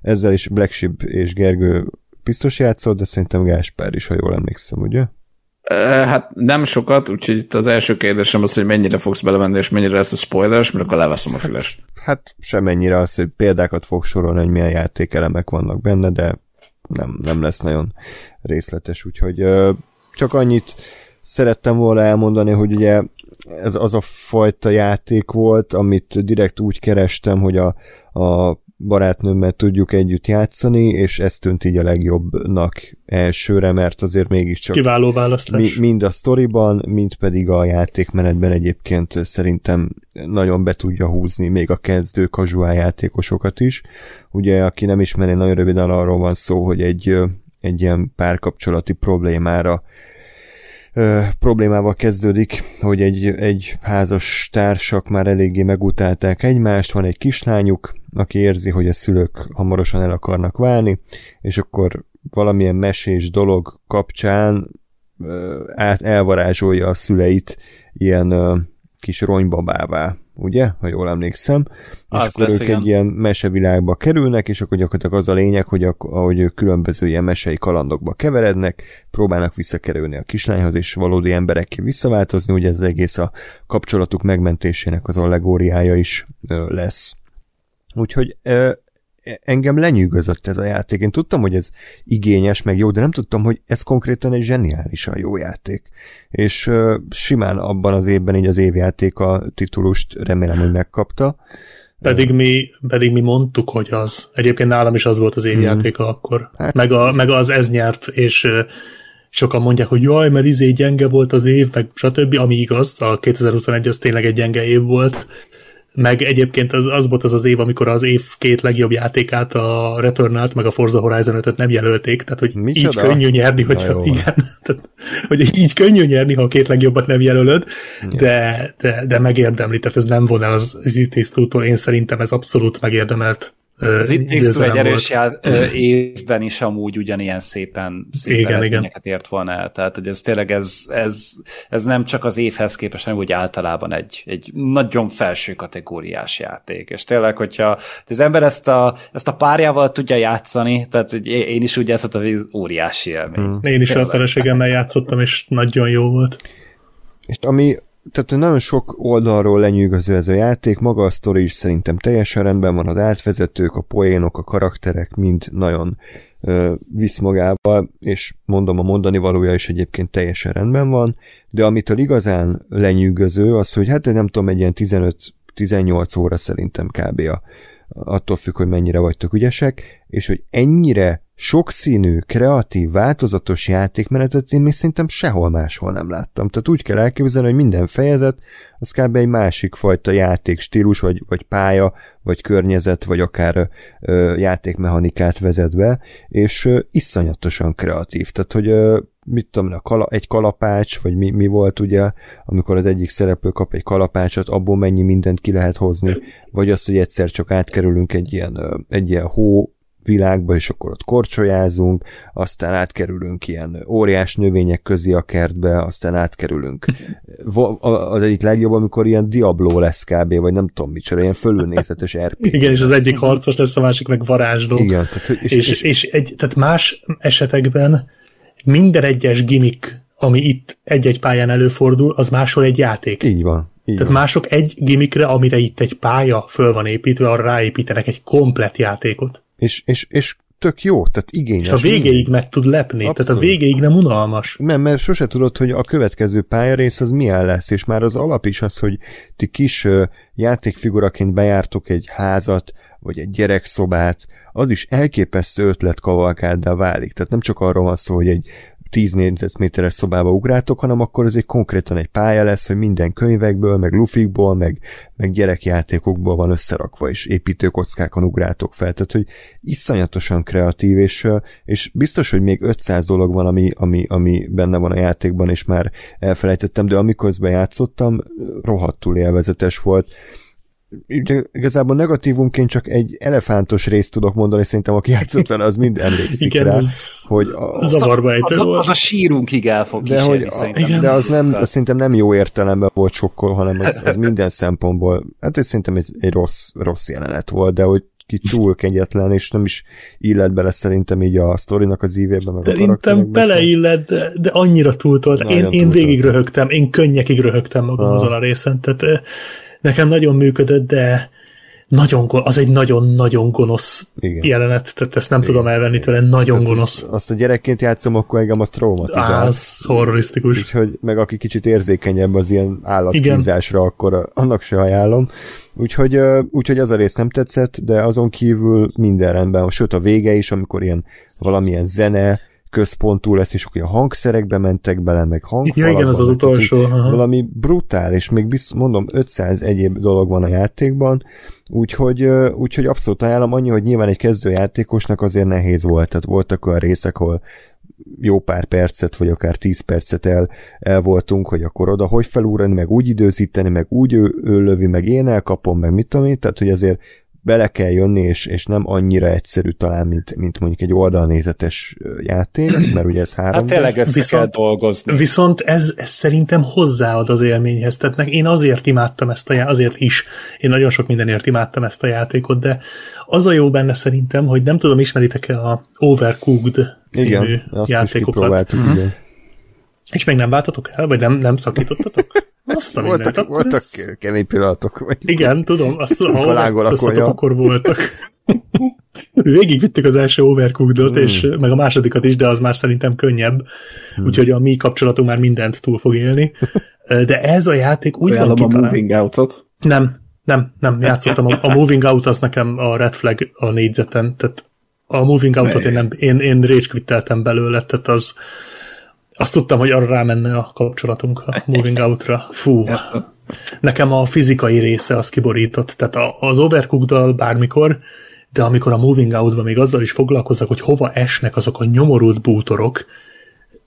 Ezzel is Black Sheep és Gergő biztos játszott, de szerintem Gáspár is, ha jól emlékszem, ugye? Hát nem sokat, úgyhogy itt az első kérdésem az, hogy mennyire fogsz belevenni, és mennyire lesz a spoileres, mert akkor leveszem a fülest. Hát semennyire az, hogy példákat fog sorolni, hogy milyen játékelemek vannak benne, de nem, nem lesz nagyon részletes, úgyhogy csak annyit szerettem volna elmondani, hogy ugye ez az a fajta játék volt, amit direkt úgy kerestem, hogy a, a barátnőmmel tudjuk együtt játszani, és ez tűnt így a legjobbnak elsőre, mert azért mégiscsak kiváló választás. Mi, mind a sztoriban, mind pedig a játékmenetben egyébként szerintem nagyon be tudja húzni még a kezdő casual játékosokat is. Ugye, aki nem ismeri, nagyon röviden arról van szó, hogy egy, egy ilyen párkapcsolati problémára ö, problémával kezdődik, hogy egy, egy házas társak már eléggé megutálták egymást, van egy kislányuk, aki érzi, hogy a szülők hamarosan el akarnak válni, és akkor valamilyen mesés dolog kapcsán ö, át elvarázsolja a szüleit ilyen ö, kis ronybabává, ugye? Ha jól emlékszem. Az és akkor lesz, ők igen. egy ilyen mesevilágba kerülnek, és akkor gyakorlatilag az a lényeg, hogy ahogy ők különböző ilyen mesei kalandokba keverednek, próbálnak visszakerülni a kislányhoz, és valódi emberekké visszaváltozni, ugye ez egész a kapcsolatuk megmentésének az allegóriája is ö, lesz. Úgyhogy engem lenyűgözött ez a játék. Én tudtam, hogy ez igényes, meg jó, de nem tudtam, hogy ez konkrétan egy zseniálisan jó játék. És uh, simán abban az évben így az évjáték a titulust remélem, hogy megkapta. Pedig mi, pedig mi mondtuk, hogy az. Egyébként nálam is az volt az évjátéka hmm. akkor. Hát, meg, a, meg az ez nyert, és uh, sokan mondják, hogy jaj, mert izé gyenge volt az év, meg stb., ami igaz, a 2021 az tényleg egy gyenge év volt, meg egyébként az, az volt az az év, amikor az év két legjobb játékát, a Returnal-t, meg a Forza Horizon 5 nem jelölték, tehát hogy Micsoda? így könnyű nyerni, hogy igen, tehát, hogy így könnyű nyerni, ha a két legjobbat nem jelölöd, de, de, de megérdemli, tehát ez nem von el az, az én szerintem ez abszolút megérdemelt az itt tisztú egy erős já, évben is amúgy ugyanilyen szépen, szépen igen, igen. ért volna el. Tehát, hogy ez tényleg ez, ez, ez nem csak az évhez képest, hanem úgy általában egy, egy nagyon felső kategóriás játék. És tényleg, hogyha az ember ezt a, ezt a párjával tudja játszani, tehát hogy én is úgy játszottam, hogy ez óriási élmény. Hmm. Én is tényleg. a feleségemmel játszottam, és nagyon jó volt. És ami tehát nagyon sok oldalról lenyűgöző ez a játék, maga a sztori is szerintem teljesen rendben van, az átvezetők, a poénok, a karakterek mind nagyon ö, visz magával, és mondom, a mondani valója is egyébként teljesen rendben van, de amitől igazán lenyűgöző az, hogy hát nem tudom, egy ilyen 15-18 óra szerintem kb. A, attól függ, hogy mennyire vagytok ügyesek, és hogy ennyire sokszínű, kreatív, változatos játékmenetet én még szerintem sehol máshol nem láttam. Tehát úgy kell elképzelni, hogy minden fejezet az kb. egy másik fajta játékstílus, vagy, vagy pálya, vagy környezet, vagy akár ö, játékmechanikát vezet be, és ö, iszonyatosan kreatív. Tehát, hogy ö, mit tudom, a kala, egy kalapács, vagy mi, mi volt ugye, amikor az egyik szereplő kap egy kalapácsot, abból mennyi mindent ki lehet hozni, vagy az, hogy egyszer csak átkerülünk egy ilyen, egy ilyen hó világba, és akkor ott korcsolyázunk, aztán átkerülünk ilyen óriás növények közé a kertbe, aztán átkerülünk. Az egyik legjobb, amikor ilyen Diablo lesz kb, vagy nem tudom micsoda, ilyen fölülnézetes RPG. Igen, és az egyik harcos lesz, a másik meg varázsló. Igen, tehát, és, és, és, és egy, tehát más esetekben minden egyes gimmick, ami itt egy-egy pályán előfordul, az máshol egy játék. Így van. Így Tehát van. mások egy gimmickre, amire itt egy pálya föl van építve, arra ráépítenek egy komplet játékot. És, és, és tök jó, tehát igényes. És a végéig meg tud lepni, Abszolút. tehát a végéig nem unalmas. Nem, mert sose tudod, hogy a következő pályarész az milyen lesz, és már az alap is az, hogy ti kis uh, játékfiguraként bejártok egy házat, vagy egy gyerekszobát, az is elképesztő ötletkavalkáddá válik. Tehát nem csak arról van szó, hogy egy 10 négyzetméteres szobába ugrátok, hanem akkor ez egy konkrétan egy pálya lesz, hogy minden könyvekből, meg lufikból, meg, meg gyerekjátékokból van összerakva, és építőkockákon ugrátok fel. Tehát, hogy iszonyatosan kreatív, és, és biztos, hogy még 500 dolog van, ami, ami, ami benne van a játékban, és már elfelejtettem, de amikor játszottam, rohadtul élvezetes volt igazából negatívumként csak egy elefántos részt tudok mondani, szerintem aki játszott vele, az mind emlékszik igen, rá, az, hogy a, az, a, az, a, az a sírunkig el fog de, hogy a, igen. de az nem, az szerintem nem jó értelemben volt sokkal, hanem az, az minden szempontból, hát ez szerintem egy, egy rossz, rossz jelenet volt, de hogy ki túl kegyetlen, és nem is illet bele szerintem így a sztorinak az ívében, meg Szerintem beleillet, de, de annyira túltolt. Én, én végig röhögtem, én könnyekig röhögtem magam ah. azon a részen, tehát nekem nagyon működött, de nagyon, az egy nagyon-nagyon gonosz Igen. jelenet, tehát ezt nem Igen. tudom elvenni tőle, nagyon tehát gonosz. Azt, azt a gyerekként játszom, akkor engem az traumatizál. Á, az horrorisztikus. Úgyhogy meg aki kicsit érzékenyebb az ilyen állatkínzásra, akkor annak se ajánlom. Úgyhogy, úgyhogy az a rész nem tetszett, de azon kívül minden rendben, sőt a vége is, amikor ilyen valamilyen zene, központú lesz, és akkor a hangszerekbe mentek bele, meg hangfalakba. Ja, igen, az az utolsó. Aha. Valami brutál, és még biztos, mondom, 500 egyéb dolog van a játékban, úgyhogy, úgyhogy abszolút ajánlom annyi, hogy nyilván egy kezdőjátékosnak azért nehéz volt, tehát voltak olyan részek, ahol jó pár percet, vagy akár 10 percet el, el voltunk, hogy akkor oda hogy felúrani, meg úgy időzíteni, meg úgy ő, ő lövi, meg én elkapom, meg mit tudom én, tehát hogy azért bele kell jönni, és, és nem annyira egyszerű talán, mint, mint mondjuk egy oldalnézetes játék, mert ugye ez három. Hát tényleg össze viszont, kell dolgozni. Viszont ez, ez szerintem hozzáad az élményhez. Tehát én azért imádtam ezt a játékot, azért is, én nagyon sok mindenért imádtam ezt a játékot, de az a jó benne szerintem, hogy nem tudom, ismeritek-e a Overcooked című igen, játékokat. Is igen. És még nem váltatok el, vagy nem, nem szakítottatok? Azt a voltak, mindent, voltak ez... kemény pillanatok. Igen, tudom, azt ha olvasztatok, akkor voltak. Végigvittük az első overcooked hmm. és meg a másodikat is, de az már szerintem könnyebb, hmm. úgyhogy a mi kapcsolatunk már mindent túl fog élni. De ez a játék úgy van kitalálva. a Moving Out-ot? Nem, nem, nem, játszottam. A, a Moving Out az nekem a red flag a négyzeten, tehát a Moving Out-ot én, nem, én, én rage belőle, tehát az, azt tudtam, hogy arra rámenne a kapcsolatunk a Moving Out-ra. Fú. Nekem a fizikai része az kiborított. Tehát az overcooked bármikor, de amikor a Moving Out-ban még azzal is foglalkozok, hogy hova esnek azok a nyomorult bútorok,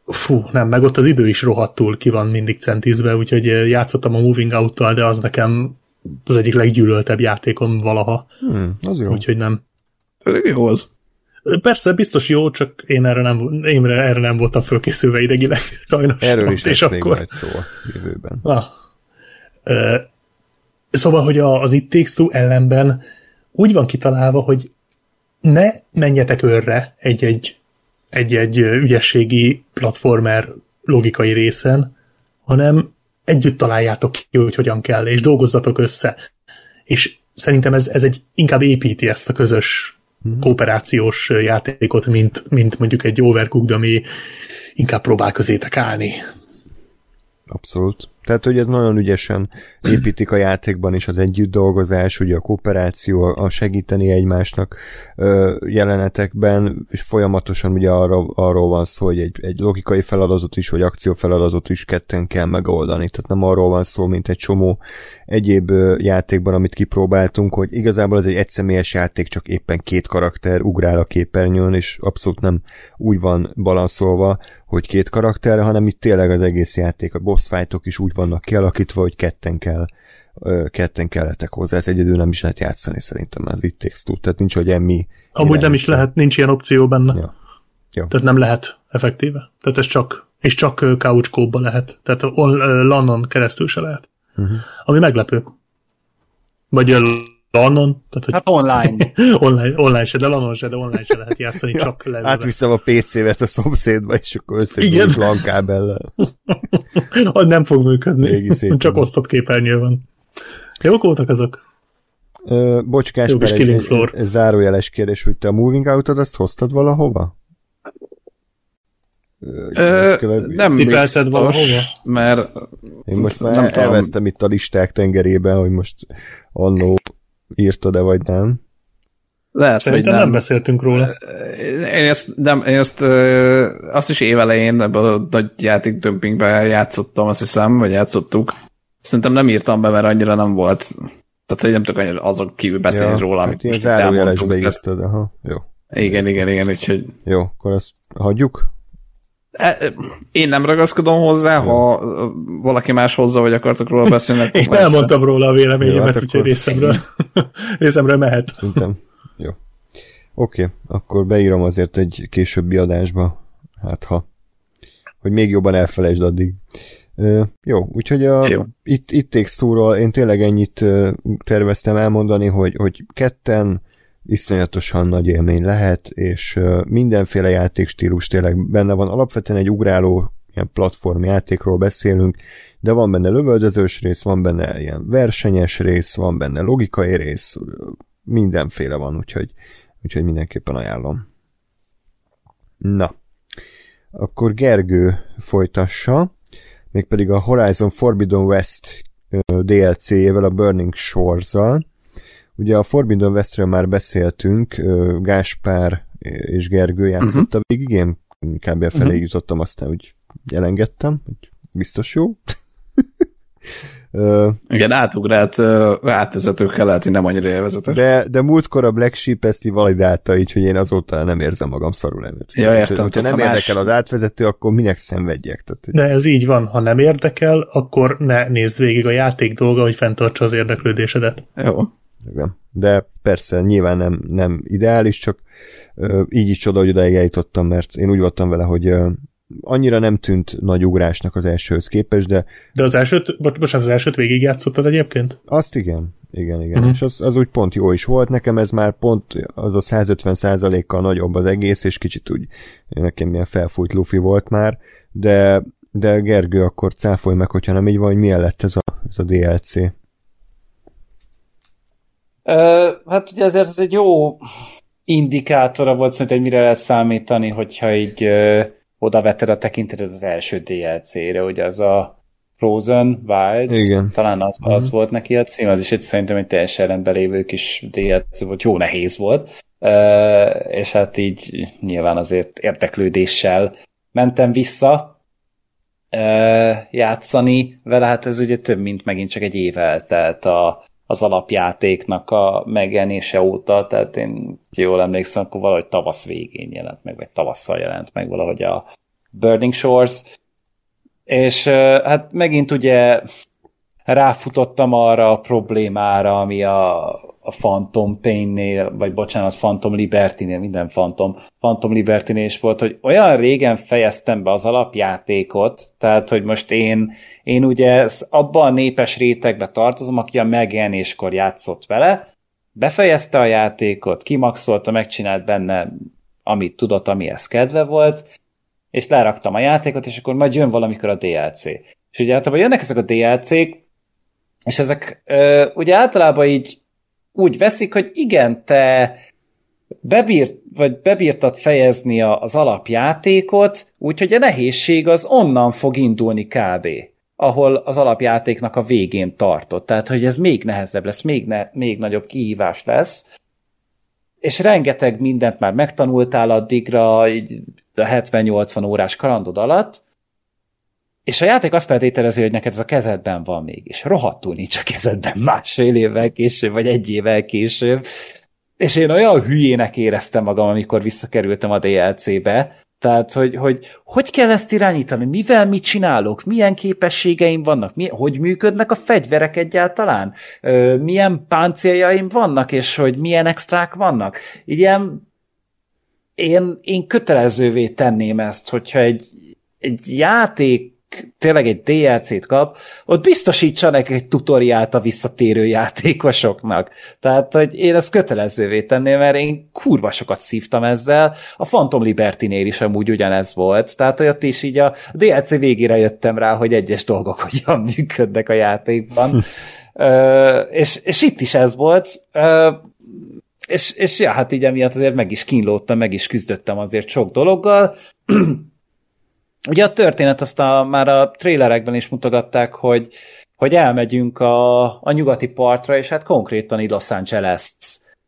fú, nem, meg ott az idő is rohadtul ki van mindig centízve, úgyhogy játszottam a Moving Out-tal, de az nekem az egyik leggyűlöltebb játékom valaha. Hmm, az jó. Úgyhogy nem. Jó az. Persze, biztos jó, csak én erre nem, én erre nem voltam fölkészülve idegileg, sajnos. Erről is és akkor... majd szó jövőben. Ah. Szóval, hogy a, az It Takes Two ellenben úgy van kitalálva, hogy ne menjetek örre egy-egy, egy-egy ügyességi platformer logikai részen, hanem együtt találjátok ki, hogy hogyan kell, és dolgozzatok össze. És szerintem ez, ez egy inkább építi ezt a közös. Kooperációs játékot, mint, mint mondjuk egy Overcooked, ami inkább próbál közétek állni. Abszolút. Tehát, hogy ez nagyon ügyesen építik a játékban is az együtt dolgozás, ugye a kooperáció, a segíteni egymásnak ö, jelenetekben, és folyamatosan ugye arra, arról van szó, hogy egy, egy logikai feladatot is, vagy akciófeladatot is ketten kell megoldani. Tehát nem arról van szó, mint egy csomó egyéb játékban, amit kipróbáltunk, hogy igazából ez egy egyszemélyes játék, csak éppen két karakter ugrál a képernyőn, és abszolút nem úgy van balanszolva, hogy két karakter, hanem itt tényleg az egész játék, a boss fightok is úgy vannak kialakítva, hogy ketten kell ketten kellettek hozzá, ez egyedül nem is lehet játszani szerintem, ez itt takes two, tehát nincs, hogy emmi. Amúgy nem is lehet, nincs ilyen opció benne. Ja. Ja. Tehát nem lehet effektíve. Tehát ez csak, és csak couch lehet. Tehát on, LAN-on keresztül se lehet. Uh-huh. Ami meglepő. Vagy LAN-on? Tehát, hogy hát online. online. Online se, de LAN-on se, de online se lehet játszani, ja, csak levőbe. Átviszem a PC-vet a szomszédba, és akkor összegyűjtünk LAN kábellel. nem fog működni. Csak osztott képernyő van. Jók voltak azok? Ö, bocskás, egy, egy, egy, zárójeles kérdés, hogy te a Moving Out-od azt hoztad valahova? Ö, nem biztos, valahova? mert én most már nem elvesztem itt a listák tengerében, hogy most annó írtad-e, vagy nem. Lehet, Szerintem nem. nem beszéltünk róla. Én ezt, nem, én ezt azt is évelején ebből a nagy játékdömpingbe játszottam, azt hiszem, vagy játszottuk. Szerintem nem írtam be, mert annyira nem volt. Tehát, hogy nem tudok annyira azon kívül beszélni ja, róla, hát amit most elmondtunk. írtad, aha, jó. Igen, igen, igen, úgyhogy... Jó, akkor azt hagyjuk? E, e, én nem ragaszkodom hozzá, ha valaki más hozzá, vagy akartok róla beszélni. Én elmondtam róla a véleményemet, hát úgyhogy részemről, részemről mehet. Szerintem, jó. Oké, okay, akkor beírom azért egy későbbi adásba, hát ha, hogy még jobban elfelejtsd addig. Uh, jó, úgyhogy a, jó. Itt, itt Takes én tényleg ennyit uh, terveztem elmondani, hogy, hogy ketten iszonyatosan nagy élmény lehet, és mindenféle játékstílus tényleg benne van. Alapvetően egy ugráló ilyen platform játékról beszélünk, de van benne lövöldözős rész, van benne ilyen versenyes rész, van benne logikai rész, mindenféle van, úgyhogy, úgyhogy mindenképpen ajánlom. Na, akkor Gergő folytassa mégpedig a Horizon Forbidden West DLC-jével, a Burning Shores-zal. Ugye a Forbidden Westről már beszéltünk, Gáspár és Gergő játszotta uh-huh. végig, én kb. felé uh-huh. jutottam, aztán úgy elengedtem, hogy biztos jó. Igen, átugrált átvezetőkkel lehet, hogy nem annyira élvezetes. De, de múltkor a Black Sheep ezt validálta, így, hogy én azóta nem érzem magam szarul előtt. Ja, értem. Hogyha nem más... érdekel az átvezető, akkor minek szenvedjek? Tehát, de ez így van, ha nem érdekel, akkor ne nézd végig a játék dolga, hogy fenntartsa az érdeklődésedet. Jó. Igen. De persze, nyilván nem, nem ideális, csak ö, így is csoda, hogy odaig eljutottam, mert én úgy voltam vele, hogy ö, annyira nem tűnt nagy ugrásnak az elsőhöz képest, de... De az elsőt, bo- bocsánat, az elsőt végigjátszottad egyébként? Azt igen, igen, igen. Uh-huh. És az, az úgy pont jó is volt. Nekem ez már pont az a 150 kal nagyobb az egész, és kicsit úgy nekem milyen felfújt lufi volt már, de, de Gergő, akkor cáfolj meg, hogyha nem így van, hogy milyen lett ez a, ez a DLC. Hát ugye azért ez egy jó indikátora volt szerintem, hogy mire lehet számítani, hogyha így uh, oda vetted a tekintetet az első DLC-re, ugye az a Frozen Wilds, Igen. talán az, az uh-huh. volt neki a cím, az is egy, szerintem egy teljesen rendben lévő kis DLC volt, jó nehéz volt, uh, és hát így nyilván azért érdeklődéssel mentem vissza uh, játszani vele, hát ez ugye több, mint megint csak egy év eltelt a, az alapjátéknak a megjelenése óta, tehát én jól emlékszem, akkor valahogy tavasz végén jelent meg, vagy tavasszal jelent meg valahogy a Burning Shores, és hát megint ugye ráfutottam arra a problémára, ami a, a Phantom Pain-nél, vagy bocsánat, Phantom Liberty-nél, minden Phantom, Phantom Liberty-nél is volt, hogy olyan régen fejeztem be az alapjátékot, tehát, hogy most én, én ugye abban a népes rétegbe tartozom, aki a megjelenéskor játszott vele, befejezte a játékot, kimaxolta, megcsinált benne, amit tudott, amihez kedve volt, és leraktam a játékot, és akkor majd jön valamikor a DLC. És ugye általában jönnek ezek a DLC-k, és ezek ö, ugye általában így úgy veszik, hogy igen, te bebírt, vagy bebírtad fejezni az alapjátékot, úgyhogy a nehézség az onnan fog indulni kb ahol az alapjátéknak a végén tartott. Tehát, hogy ez még nehezebb lesz, még, ne, még nagyobb kihívás lesz. És rengeteg mindent már megtanultál addigra, így a 70-80 órás kalandod alatt, és a játék azt feltételezi, hogy neked ez a kezedben van még, és rohadtul nincs a kezedben másfél évvel később, vagy egy évvel később. És én olyan hülyének éreztem magam, amikor visszakerültem a DLC-be, tehát, hogy, hogy hogy kell ezt irányítani, mivel mit csinálok, milyen képességeim vannak, mi, hogy működnek a fegyverek egyáltalán, ö, milyen páncéljaim vannak, és hogy milyen extrák vannak. Ilyen én, én kötelezővé tenném ezt, hogyha egy, egy játék tényleg egy DLC-t kap, ott biztosítsanak egy tutoriált a visszatérő játékosoknak. Tehát, hogy én ezt kötelezővé tenném, mert én kurva sokat szívtam ezzel. A Phantom Liberty-nél is amúgy ugyanez volt. Tehát, hogy ott is így a DLC végére jöttem rá, hogy egyes dolgok hogyan működnek a játékban. uh, és, és itt is ez volt. Uh, és, és ja, hát így emiatt azért meg is kínlódtam, meg is küzdöttem azért sok dologgal. Ugye a történet azt a, már a trailerekben is mutogatták, hogy, hogy elmegyünk a, a nyugati partra, és hát konkrétan Los Angeles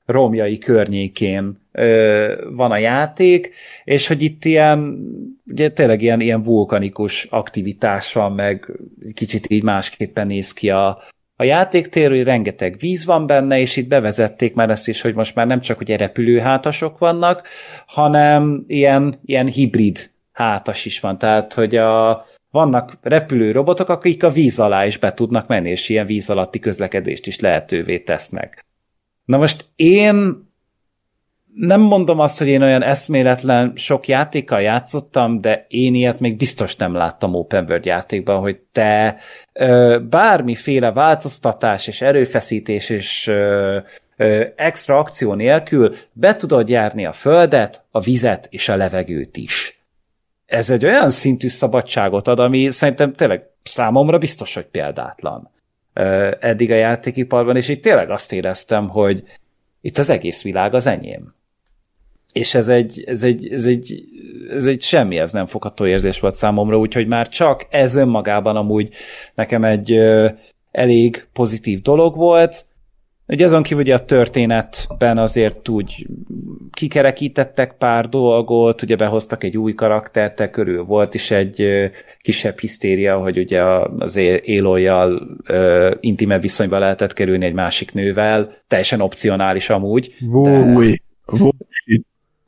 romjai környékén ö, van a játék, és hogy itt ilyen, ugye tényleg ilyen, ilyen vulkanikus aktivitás van, meg kicsit így másképpen néz ki a, a játéktér, hogy rengeteg víz van benne, és itt bevezették már ezt is, hogy most már nem csak ugye repülőhátasok vannak, hanem ilyen, ilyen hibrid hátas is van. Tehát, hogy a, vannak repülő robotok, akik a víz alá is be tudnak menni, és ilyen víz alatti közlekedést is lehetővé tesznek. Na most én nem mondom azt, hogy én olyan eszméletlen sok játékkal játszottam, de én ilyet még biztos nem láttam open world játékban, hogy te ö, bármiféle változtatás és erőfeszítés és ö, ö, extra akció nélkül be tudod járni a földet, a vizet és a levegőt is. Ez egy olyan szintű szabadságot ad, ami szerintem tényleg számomra biztos, hogy példátlan eddig a játékiparban, és itt tényleg azt éreztem, hogy itt az egész világ az enyém. És ez egy, ez egy, ez egy, ez egy semmi, ez nem fogható érzés volt számomra, úgyhogy már csak ez önmagában amúgy nekem egy elég pozitív dolog volt, Ugye azon kívül ugye a történetben azért úgy kikerekítettek pár dolgot, ugye behoztak egy új karaktert, te körül volt is egy kisebb hisztéria, hogy ugye az Éloljal intime viszonyba lehetett kerülni egy másik nővel, teljesen opcionális amúgy. Új,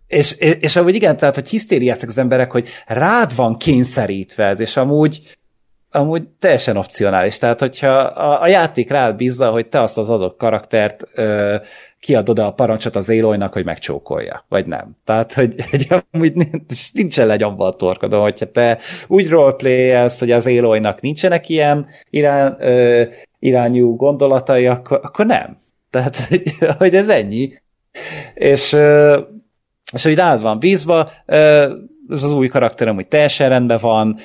és, és, és amúgy igen, tehát, hogy hisztériáztak az emberek, hogy rád van kényszerítve ez, és amúgy amúgy teljesen opcionális. Tehát, hogyha a, a játék rád bízza, hogy te azt az adott karaktert ö, kiadod a parancsot az Éloynak, hogy megcsókolja, vagy nem. Tehát, hogy, hogy amúgy nincsen legy abban a torkodon, hogyha te úgy roleplayelsz, hogy az Éloynak nincsenek ilyen irány, ö, irányú gondolatai, akkor, akkor nem. Tehát, hogy, hogy ez ennyi. És, ö, és hogy rád van bízva, ö, ez az új karakterem hogy teljesen rendben van,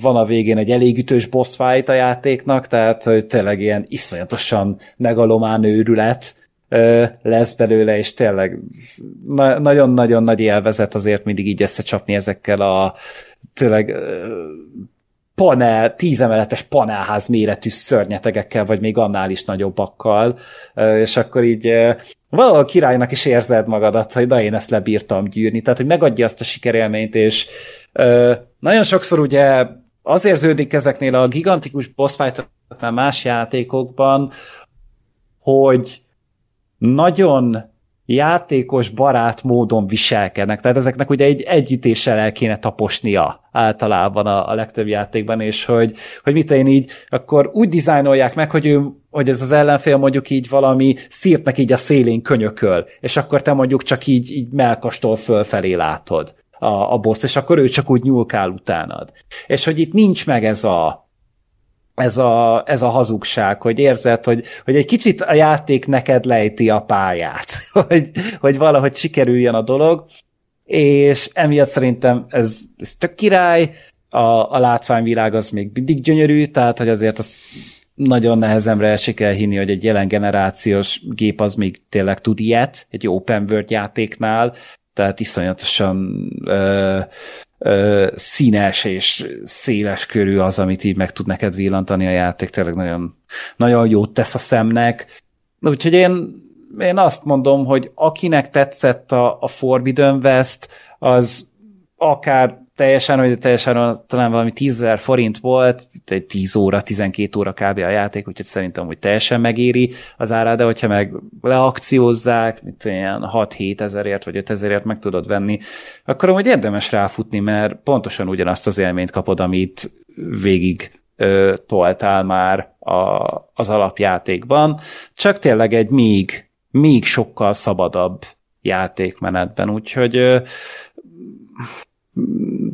van a végén egy elég ütős boss fight a játéknak, tehát hogy tényleg ilyen iszonyatosan megalomán őrület lesz belőle, és tényleg nagyon-nagyon nagy élvezet azért mindig így összecsapni ezekkel a tényleg panel, tízemeletes panelház méretű szörnyetegekkel, vagy még annál is nagyobbakkal, és akkor így valahol királynak is érzed magadat, hogy na én ezt lebírtam gyűrni, tehát hogy megadja azt a sikerélményt, és nagyon sokszor ugye az érződik ezeknél a gigantikus boss fight más játékokban, hogy nagyon játékos barát módon viselkednek. Tehát ezeknek ugye egy együttéssel el kéne taposnia általában a, a legtöbb játékban, és hogy, hogy mit én így, akkor úgy dizájnolják meg, hogy ő hogy ez az ellenfél mondjuk így valami szírtnek így a szélén könyököl, és akkor te mondjuk csak így, így melkastól fölfelé látod a, a boss, és akkor ő csak úgy nyúlkál utánad. És hogy itt nincs meg ez a, ez a, ez a hazugság, hogy érzed, hogy, hogy egy kicsit a játék neked lejti a pályát, hogy, hogy valahogy sikerüljön a dolog, és emiatt szerintem ez, ez tök király, a, a látványvilág az még mindig gyönyörű, tehát hogy azért az nagyon nehezemre esik el hinni, hogy egy jelen generációs gép az még tényleg tud ilyet, egy open world játéknál, tehát iszonyatosan ö, ö, színes és széles körű az, amit így meg tud neked villantani a játék, tényleg nagyon, nagyon jót tesz a szemnek. Úgyhogy én, én azt mondom, hogy akinek tetszett a, a Forbidden West, az akár teljesen, hogy teljesen talán valami 10 forint volt, egy 10 óra, 12 óra kb. a játék, úgyhogy szerintem, hogy teljesen megéri az árát, de hogyha meg leakciózzák, mint ilyen 6-7 ezerért vagy 5 ezerért meg tudod venni, akkor hogy érdemes ráfutni, mert pontosan ugyanazt az élményt kapod, amit végig ö, toltál már a, az alapjátékban, csak tényleg egy még, még sokkal szabadabb játékmenetben, úgyhogy ö,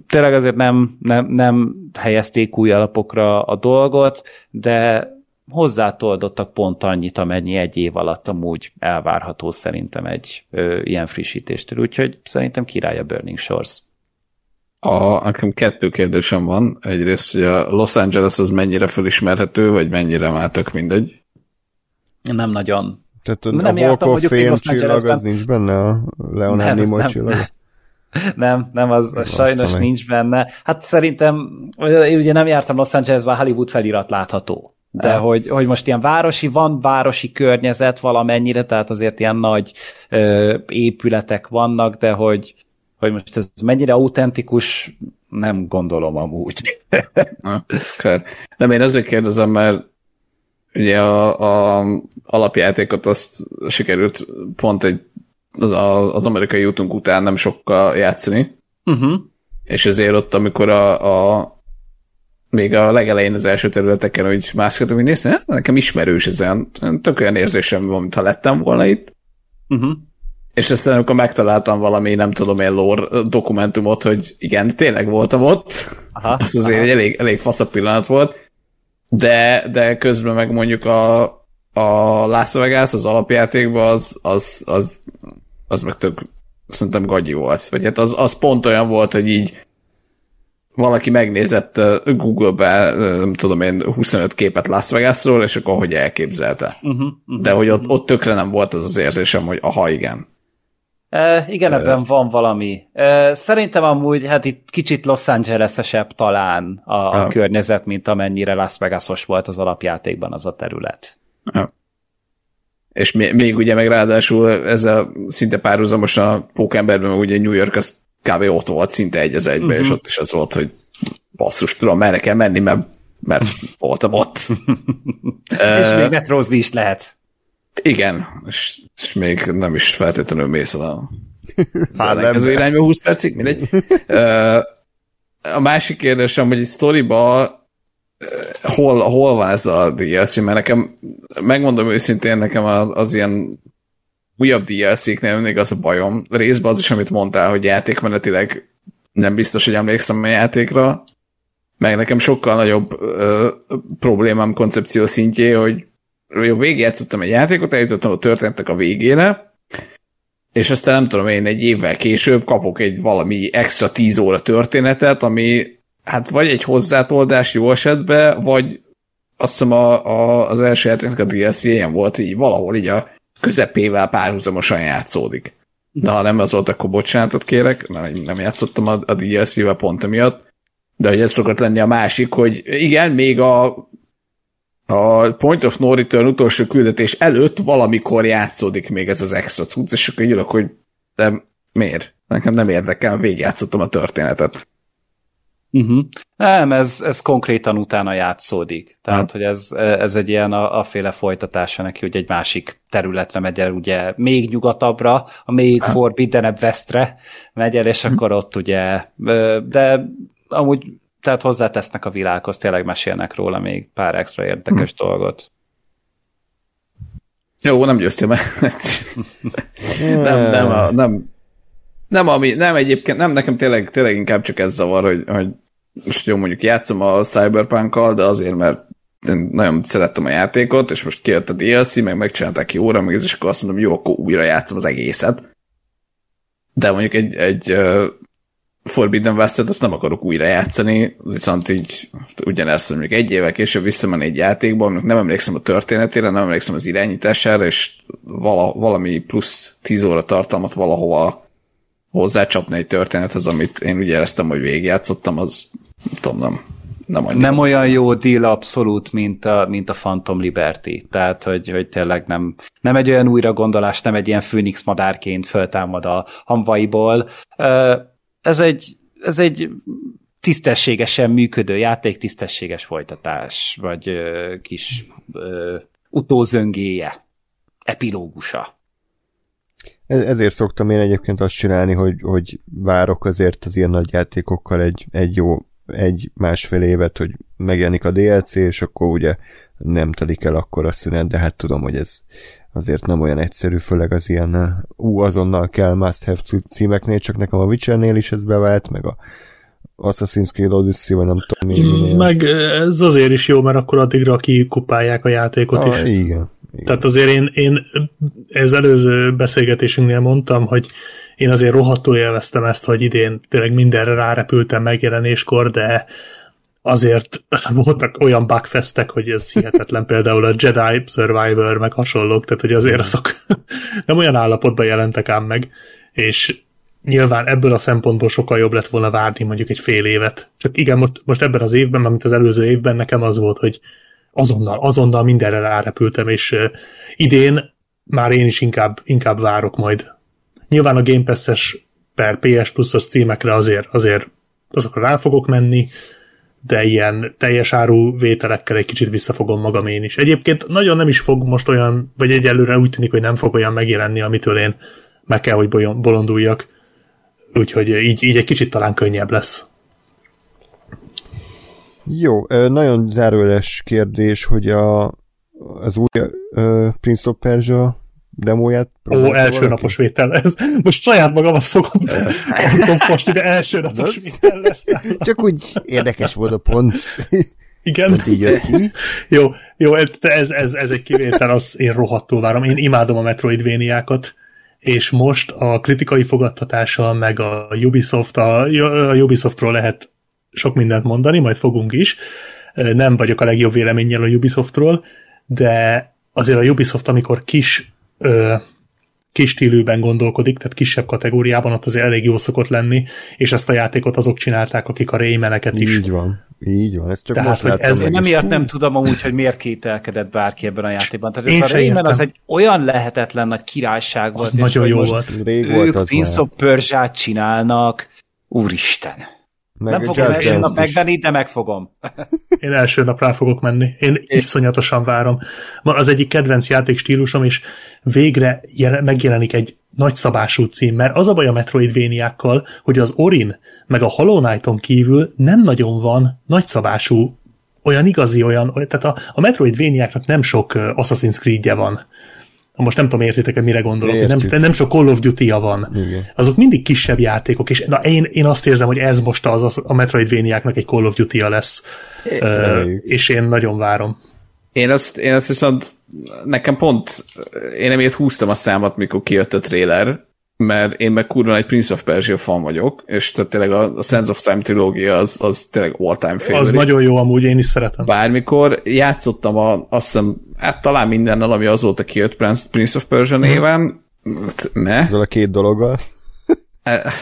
tényleg azért nem, nem, nem helyezték új alapokra a dolgot, de hozzátoldottak pont annyit, amennyi egy év alatt amúgy elvárható szerintem egy ö, ilyen frissítéstől. Úgyhogy szerintem király a Burning Shores. A, nekem kettő kérdésem van. Egyrészt, hogy a Los Angeles az mennyire felismerhető, vagy mennyire már tök mindegy? Nem nagyon. Tehát a, nem a Walk of Fame csillag az nincs benne, a Leonardo Nimoy csillag? Nem nem, az, az sajnos meg. nincs benne. Hát szerintem, ugye nem jártam Los Angelesben, Hollywood felirat látható. De hogy, hogy most ilyen városi, van városi környezet valamennyire, tehát azért ilyen nagy ö, épületek vannak, de hogy, hogy most ez mennyire autentikus, nem gondolom amúgy. okay. Nem, én azért kérdezem, mert ugye a, a alapjátékot azt sikerült pont egy az, az amerikai útunk után nem sokkal játszani. Uh-huh. És ezért ott, amikor a, a még a legelején az első területeken, hogy mászkáltam, hogy néztem, nekem ismerős ez olyan, tök olyan érzésem van, mintha lettem volna itt. Uh-huh. És aztán amikor megtaláltam valami, nem tudom én, lore dokumentumot, hogy igen, tényleg voltam ott, aha, az azért aha. egy elég, elég fasz pillanat volt, de, de közben meg mondjuk a, a Las Vegas, az alapjátékban az, az, az az meg tök szerintem gagyi volt. Vagy hát az, az pont olyan volt, hogy így valaki megnézett Google-be, nem tudom én, 25 képet Las Vegasról, és akkor hogy elképzelte. Uh-huh, uh-huh, De hogy ott, ott tökre nem volt az az érzésem, hogy aha, igen. Uh, igen, uh, ebben van valami. Uh, szerintem amúgy, hát itt kicsit Los Angeles-esebb talán a, a uh. környezet, mint amennyire Las Vegasos volt az alapjátékban az a terület. Uh. És még ugye meg ráadásul ezzel szinte párhuzamos a Pókemberben, meg ugye New York az kb. ott volt szinte egy az egybe, uh-huh. és ott is az volt, hogy basszus, tudom, merre kell menni, mert, mert voltam ott. és még metrózni is lehet. Igen, és, és még nem is feltétlenül mész a ellenkező irányba 20 percig, mindegy. a másik kérdésem, hogy egy sztoriba hol, hol ez a DLC, mert nekem, megmondom őszintén, nekem az ilyen újabb DLC-knél mindig az a bajom. Részben az is, amit mondtál, hogy játékmenetileg nem biztos, hogy emlékszem a játékra, meg nekem sokkal nagyobb ö, problémám koncepció szintjé, hogy jó, végigjátszottam egy játékot, eljutottam a történetek a végére, és aztán nem tudom én, egy évvel később kapok egy valami extra 10 óra történetet, ami hát vagy egy hozzátoldás jó esetben, vagy azt hiszem a, a, az első játéknak a DLC ilyen volt, így valahol így a közepével párhuzamosan játszódik. De ha nem az volt, akkor bocsánatot kérek, nem, nem játszottam a, a DLC-vel pont emiatt, de hogy ez szokott lenni a másik, hogy igen, még a a Point of No Return utolsó küldetés előtt valamikor játszódik még ez az extra cucc, és akkor írok, hogy de miért? Nekem nem érdekel, végigjátszottam a történetet. Uh-huh. Nem, ez, ez konkrétan utána játszódik. Tehát, hát. hogy ez, ez egy ilyen a, a féle folytatása neki, hogy egy másik területre megy el, ugye még nyugatabbra, a még hát. forbiddenebb Westre megy el, és uh-huh. akkor ott ugye, de amúgy tehát hozzátesznek a világhoz, tényleg mesélnek róla még pár extra érdekes hmm. dolgot. Jó, nem győztél meg. nem, nem, a, nem, nem, ami, nem egyébként, nem, nekem tényleg, tényleg inkább csak ez zavar, hogy, hogy most jó, mondjuk játszom a cyberpunk de azért, mert én nagyon szerettem a játékot, és most kijött a DLC, meg megcsinálták óra, meg és akkor azt mondom, jó, akkor újra játszom az egészet. De mondjuk egy, egy Forbidden West-et azt nem akarok újra játszani, viszont így ugyanezt, még egy évvel később visszamenni egy játékba, nem emlékszem a történetére, nem emlékszem az irányítására, és vala, valami plusz 10 óra tartalmat valahova hozzácsapni egy történethez, amit én úgy éreztem, hogy végigjátszottam, az tudom, nem, nem, annyira nem olyan jó deal abszolút, mint a, mint a Phantom Liberty. Tehát, hogy, hogy tényleg nem, nem egy olyan újra gondolás, nem egy ilyen Phoenix madárként föltámad a hamvaiból ez egy, ez egy tisztességesen működő játék, tisztességes folytatás, vagy ö, kis ö, utózöngéje, epilógusa. Ezért szoktam én egyébként azt csinálni, hogy, hogy várok azért az ilyen nagy játékokkal egy, egy jó egy másfél évet, hogy megjelenik a DLC, és akkor ugye nem telik el akkor a szünet, de hát tudom, hogy ez azért nem olyan egyszerű, főleg az ilyen ú, azonnal kell must have címeknél, csak nekem a Witchernél is ez bevált, meg a Assassin's Creed Odyssey, vagy nem tudom minél. Mm, meg ez azért is jó, mert akkor addigra kikupálják a játékot ah, is. Igen, igen. Tehát azért én, én ez előző beszélgetésünknél mondtam, hogy én azért rohadtul élveztem ezt, hogy idén tényleg mindenre rárepültem megjelenéskor, de azért voltak olyan bugfestek, hogy ez hihetetlen, például a Jedi Survivor, meg hasonlók, tehát hogy azért azok nem olyan állapotban jelentek ám meg, és nyilván ebből a szempontból sokkal jobb lett volna várni mondjuk egy fél évet. Csak igen, most, most ebben az évben, mint az előző évben nekem az volt, hogy azonnal, azonnal mindenre rárepültem, és idén már én is inkább, inkább várok majd. Nyilván a Game Pass-es per PS Plus-os címekre azért, azért azokra rá fogok menni, de ilyen teljes áru vételekkel egy kicsit visszafogom magam én is. Egyébként nagyon nem is fog most olyan, vagy egyelőre úgy tűnik, hogy nem fog olyan megjelenni, amitől én meg kell, hogy bolonduljak. Úgyhogy így, így egy kicsit talán könnyebb lesz. Jó, nagyon zárójeles kérdés, hogy a, az új uh, Prince of Persia demóját Ó, első valaki? napos vétel ez. Most saját magamat fogom arcom fosni, de első napos vétel lesz. Csak úgy érdekes volt a pont. Igen. így jött ki. Jó, jó ez, ez, ez egy kivétel, azt én rohadtul várom. Én imádom a Metroidvéniákat, és most a kritikai fogadtatása, meg a Ubisoft, a, a Ubisoftról lehet sok mindent mondani, majd fogunk is. Nem vagyok a legjobb véleménnyel a Ubisoftról, de azért a Ubisoft, amikor kis ö, kis stílűben gondolkodik, tehát kisebb kategóriában ott azért elég jó szokott lenni, és ezt a játékot azok csinálták, akik a Raymaneket is Így van. Így van, ez csak Tehát, most hogy ez- is. emiatt nem tudom amúgy, hogy miért kételkedett bárki ebben a játékban. Tehát Én ez a Rayman az egy olyan lehetetlen nagy királyság volt. Az és nagyon hogy jó volt. Rég volt Ők az Prince már. of Persia-t csinálnak. Úristen. Meg nem fogom első nap megvenni, de megfogom. Én első nap rá fogok menni. Én iszonyatosan várom. Ma az egyik kedvenc játékstílusom, és végre jel- megjelenik egy nagyszabású cím, mert az a baj a Metroidvéniákkal, hogy az Orin meg a Hollow Knight-on kívül nem nagyon van nagyszabású olyan igazi, olyan, tehát a, a Metroidvéniáknak nem sok Assassin's Creed-je van. Most nem tudom, értitek hogy mire gondolok, Értjük. nem, nem sok Call of Duty-ja van. Igen. Azok mindig kisebb játékok, és na, én, én azt érzem, hogy ez most az, az a Metroidvéniáknak egy Call of Duty-ja lesz. Ö, reméljük. és én nagyon várom. Én azt, én azt viszont, nekem pont, én emiatt húztam a számat, mikor kijött a trailer, mert én meg kurva egy Prince of Persia fan vagyok, és tehát tényleg a, a Sense of Time trilógia az, az tényleg all-time favorite. Az nagyon jó amúgy, én is szeretem. Bármikor játszottam a, azt hiszem, hát talán mindennel, ami azóta kijött Prince, Prince of Persia néven, hát, ne. Ezzel a két dologgal.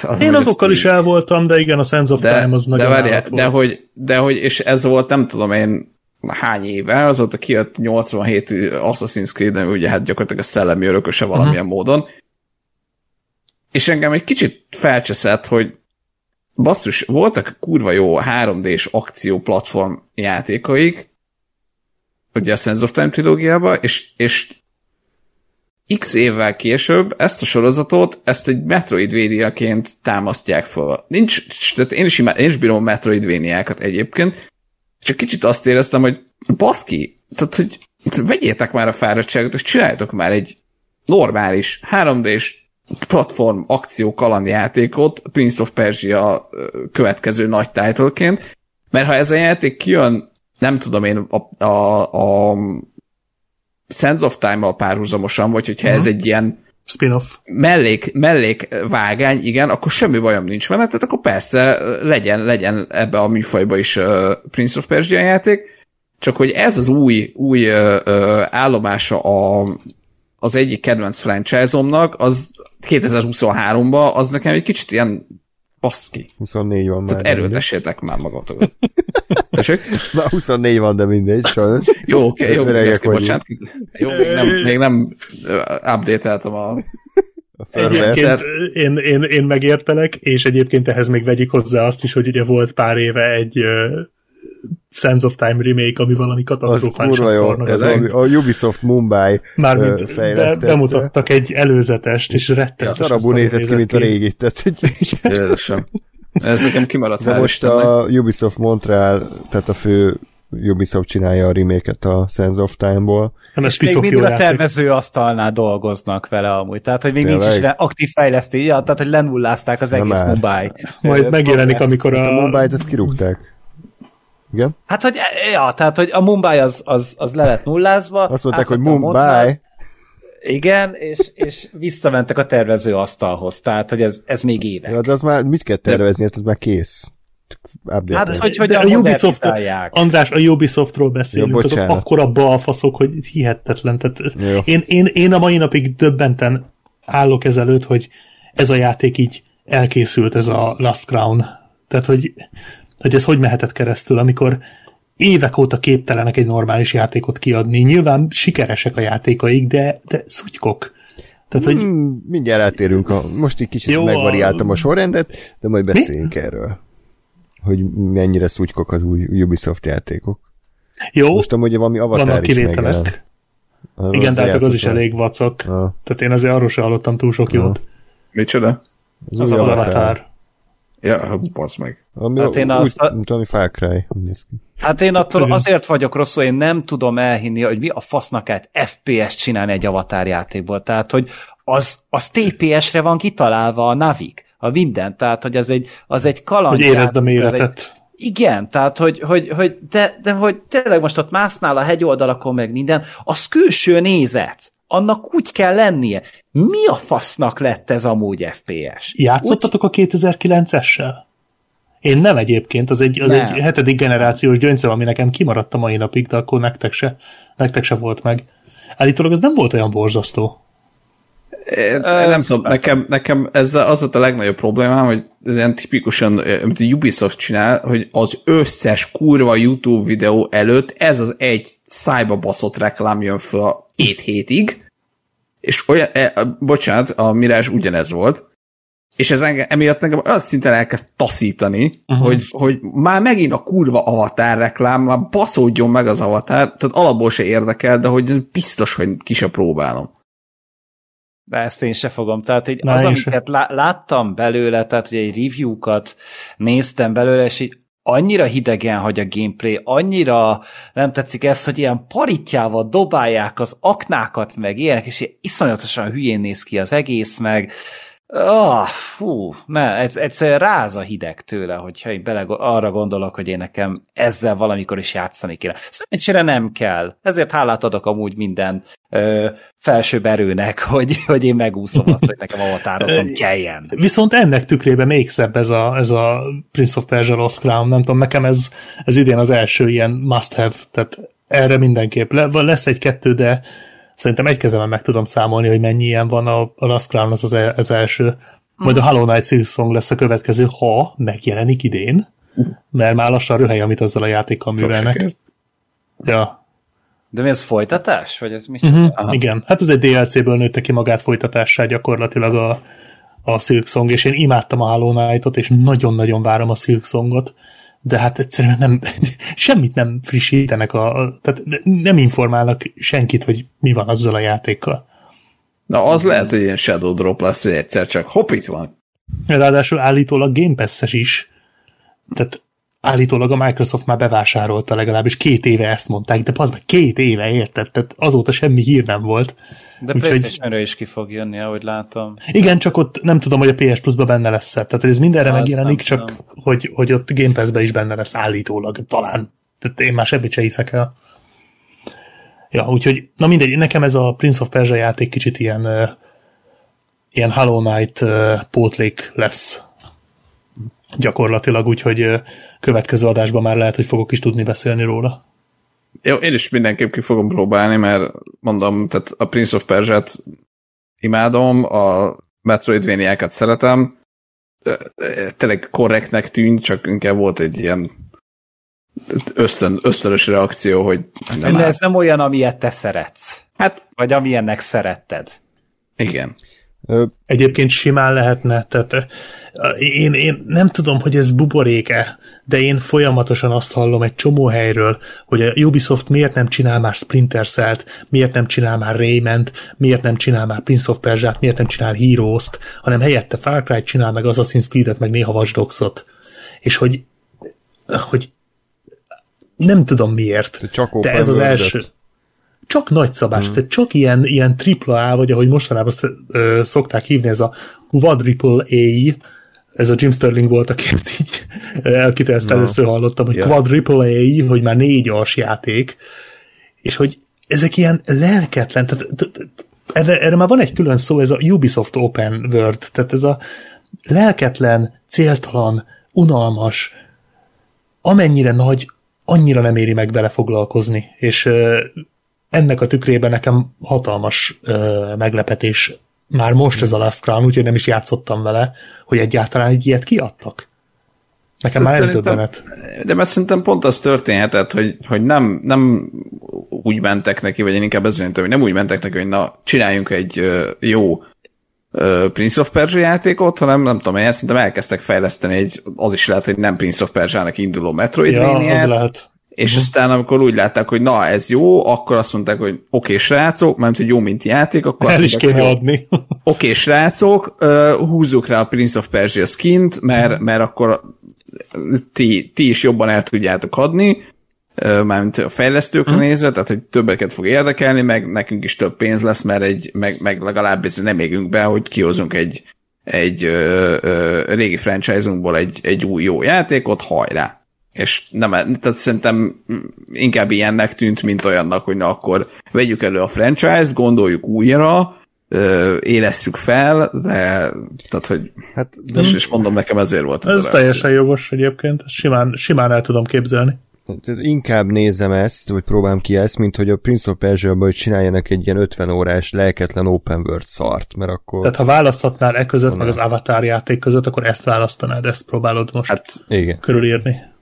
Az Én azokkal is el voltam, de igen, a Sense of de, Time az nagyon de, volt. de, hogy, de hogy, és ez volt, nem tudom én, hány éve, azóta kijött 87 Assassin's Creed, ami ugye hát gyakorlatilag a szellemi örököse valamilyen uh-huh. módon. És engem egy kicsit felcseszett, hogy basszus, voltak kurva jó 3D-s akció platform játékaik, ugye a Sense of Time trilógiában, és, és x évvel később ezt a sorozatot, ezt egy Metroidvania-ként támasztják fel. Nincs, tehát én is, imád, én is bírom a Metroidvania-kat egyébként, csak kicsit azt éreztem, hogy baszki, tehát hogy vegyétek már a fáradtságot, és csináljatok már egy normális 3D-s platform akció kalandjátékot Prince of Persia következő nagy titleként, mert ha ez a játék kijön, nem tudom én, a, a, a Sense of Time-mal párhuzamosan, vagy hogyha uh-huh. ez egy ilyen Spin-off. mellék, mellék vágány, igen, akkor semmi bajom nincs vele, tehát akkor persze legyen, legyen ebbe a műfajba is uh, Prince of Persia játék, csak hogy ez az új, új uh, uh, állomása a, az egyik kedvenc franchise-omnak, az 2023-ban, az nekem egy kicsit ilyen baszki. 24 van már. Tehát erőltessétek már magatokat. Tessék? Na, 24 van, de mindegy, sajnos. Jó, oké, jó, Öregek vagyunk. bocsánat. Jó, még nem, még nem update-eltem a. Egyébként én, én, én megértelek, és egyébként ehhez még vegyük hozzá azt is, hogy ugye volt pár éve egy Sense of Time remake, ami valami katasztrofálisan szarnak. Ez az valami, a Ubisoft Mumbai Mármint ö, be, bemutattak egy előzetest, és rettenetesen Szarabú szarul nézett ki, mint a régi. Tehát, Jézusom. Ez nekem kimaradt de most a Ubisoft Montreal, tehát a fő Ubisoft csinálja a remake-et a Sense of Time-ból. Nem, ez És még mindig a tervező asztalnál dolgoznak vele amúgy. Tehát, hogy még nincs Tényleg? is le- aktív fejlesztés, ja, tehát, hogy lenullázták az Nem egész már. Mumbai. Majd megjelenik, amikor A a... Mumbai-t ezt kirúgták. Igen? Hát, hogy, ja, tehát, hogy a Mumbai az, az, az le lett nullázva. Azt mondták, hogy Mumbai. Igen, és, és visszamentek a tervező asztalhoz. Tehát, hogy ez, ez még évek. Ja, de az már mit kell tervezni, hát ez már kész. Update Hát, hogy, hogy De a a Ubisoft. András, a Ubisoftról beszélünk, Jó, azok akkora balfaszok, hogy hihetetlen. Tehát Jó. én, én, én a mai napig döbbenten állok ezelőtt, hogy ez a játék így elkészült, ez a Last Crown. Tehát, hogy, hogy ez hogy mehetett keresztül, amikor évek óta képtelenek egy normális játékot kiadni. Nyilván sikeresek a játékaik, de, de szutykok. Tehát, hogy Hmm, mindjárt átérünk. A, most egy kicsit Jó, a- megvariáltam a sorrendet, de majd beszéljünk erről. Hogy mennyire szutykok az új Ubisoft játékok. jó, Most amúgy valami avatar vannak kivételek. Arról Igen, tehát az is elég vacak. Ah, Tehát én azért arról sem hallottam túl sok jót. Micsoda? az, Az az Avatar. Ja, hát bazd meg. Ami Hát én úgy, azt a- mint ami Far Cry. úgy néz ki. Hát én attól azért vagyok rosszul, én nem tudom elhinni, hogy mi a fasznak lehet FPS csinálni egy avatar játékból. Tehát, hogy az, az TPS-re van kitalálva a Navik, a minden. Tehát, hogy az egy, az egy kaland. Hogy érezd a méretet. Egy, igen, tehát, hogy, hogy, hogy de, de hogy tényleg most ott másznál a hegyoldalakon meg minden, az külső nézet. Annak úgy kell lennie. Mi a fasznak lett ez amúgy FPS? Játszottatok a 2009-essel? Én nem egyébként, az egy, az Nem. egy hetedik generációs gyöngyszem, ami nekem kimaradt a mai napig, de akkor nektek se, nektek se volt meg. Állítólag az nem volt olyan borzasztó. nem tudom, nekem, nekem ez az volt a legnagyobb problémám, hogy ez ilyen tipikusan, amit a Ubisoft csinál, hogy az összes kurva YouTube videó előtt ez az egy szájba baszott reklám jön föl két hétig, és olyan, e, bocsánat, a Mirás ugyanez volt, és ez engem, emiatt nekem az szinten elkezd taszítani, uh-huh. hogy, hogy már megint a kurva avatár reklám, már baszódjon meg az avatár, tehát alapból se érdekel, de hogy biztos, hogy ki se próbálom. De ezt én se fogom. Tehát így az, amiket lá- láttam belőle, tehát hogy egy review-kat néztem belőle, és így annyira hidegen hagy a gameplay, annyira nem tetszik ez, hogy ilyen paritjával dobálják az aknákat, meg ilyenek, és ilyen iszonyatosan hülyén néz ki az egész, meg Oh, fú, ne, egyszer ráz a hideg tőle, hogyha én bele arra gondolok, hogy én nekem ezzel valamikor is játszani kéne. Szerencsére nem kell. Ezért hálát adok amúgy minden ö, felsőbb erőnek, hogy, hogy én megúszom azt, hogy nekem avatároznom kelljen. Viszont ennek tükrében még szebb ez a, ez a Prince of Persia Lost Crown. Nem tudom, nekem ez, ez idén az első ilyen must-have, tehát erre mindenképp. Le, lesz egy-kettő, de Szerintem egy kezemben meg tudom számolni, hogy mennyi ilyen van a, a Last Crown az, az, e, az első. Majd a mhm. Hollow Knight Silk Song lesz a következő, ha megjelenik idén, mert már lassan röhely, amit azzal a játékkal művelnek. Ja. De mi ez folytatás? Vagy ez mi? Uh-huh. Igen, hát ez egy DLC-ből nőtte ki magát folytatássá gyakorlatilag a, a Silk Song, és én imádtam a Hollow Knight-ot, és nagyon-nagyon várom a Silk Songot de hát egyszerűen nem, semmit nem frissítenek, a, tehát nem informálnak senkit, hogy mi van azzal a játékkal. Na, az lehet, hogy ilyen Shadow Drop lesz, hogy egyszer csak hopp, itt van. Ráadásul állítólag Game Pass-es is, tehát állítólag a Microsoft már bevásárolta legalábbis két éve ezt mondták, de az meg két éve érted, tehát azóta semmi hír nem volt. De playstation is ki fog jönni, ahogy látom. Igen, csak ott nem tudom, hogy a PS Plus-ba benne lesz -e. Tehát ez mindenre Na, megjelenik, csak hogy, hogy ott Game Pass-be is benne lesz állítólag, talán. Tehát én már semmit se hiszek el. Ja, úgyhogy, na mindegy, nekem ez a Prince of Persia játék kicsit ilyen uh, ilyen Hollow Knight uh, pótlék lesz gyakorlatilag, úgyhogy következő adásban már lehet, hogy fogok is tudni beszélni róla. Jó, én is mindenképp ki fogom próbálni, mert mondom, tehát a Prince of Persia-t imádom, a Metroidvania-kat szeretem, tényleg korrektnek tűnt, csak inkább volt egy ilyen ösztön, ösztönös reakció, hogy nem De ez nem olyan, amilyet te szeretsz. Hát, vagy amilyennek szeretted. Igen. Egyébként simán lehetne, tehát én, én nem tudom, hogy ez buboréke, de én folyamatosan azt hallom egy csomó helyről, hogy a Ubisoft miért nem csinál már Splinter Cell-t, miért nem csinál már Rayment, miért nem csinál már Prince of Persia-t, miért nem csinál Heroes-t, hanem helyette Far Cry csinál meg Assassin's Creed-et, meg néha Watch Dogs-ot. És hogy, hogy nem tudom miért, csak de ez az első csak nagyszabás, mm. tehát csak ilyen, ilyen AAA, vagy ahogy mostanában szokták hívni, ez a quadruple A, ez a Jim Sterling volt, aki ezt így, akit ezt no. először hallottam, hogy yeah. quadruple A, hogy már négy as játék, és hogy ezek ilyen lelketlen, tehát erre, erre már van egy külön szó, ez a Ubisoft Open World, tehát ez a lelketlen, céltalan, unalmas, amennyire nagy, annyira nem éri meg vele foglalkozni, és ennek a tükrében nekem hatalmas ö, meglepetés már most ez a Last Crown, úgyhogy nem is játszottam vele, hogy egyáltalán egy ilyet kiadtak. Nekem már ez döbbenet. De mert szerintem pont az történhetett, hogy, hogy nem, nem úgy mentek neki, vagy én inkább ez hogy nem úgy mentek neki, hogy na, csináljunk egy jó Prince of Persia játékot, hanem nem tudom, én szerintem elkezdtek fejleszteni egy, az is lehet, hogy nem Prince of Persia-nak induló Metroidvania-t. Ja, az lehet és uh-huh. aztán amikor úgy látták, hogy na ez jó, akkor azt mondták, hogy oké okay, srácok, mert hogy jó, mint játék, akkor El azt is kéne adni. Oké okay, srácok, húzzuk rá a Prince of Persia skint, mert, mert akkor ti, ti is jobban el tudjátok adni, mármint a fejlesztőkre uh-huh. nézve, tehát hogy többeket fog érdekelni, meg nekünk is több pénz lesz, mert egy, meg, meg legalább ez nem égünk be, hogy kihozunk egy, egy ö, ö, régi franchise-unkból egy, egy új jó játékot, hajrá! És nem, tehát szerintem inkább ilyennek tűnt, mint olyannak, hogy na akkor vegyük elő a franchise-t, gondoljuk újra, élesszük fel, de tehát, hogy hát, most is mondom, nekem ezért volt. Ez, ez teljesen jogos egyébként, simán, simán el tudom képzelni. Inkább nézem ezt, vagy próbálom ki ezt, mint hogy a Prince of persia hogy csináljanak egy ilyen 50 órás lelketlen open world szart, mert akkor... Tehát ha választhatnál e között, meg az Avatar játék között, akkor ezt választanád, ezt próbálod most hát, igen. körülírni.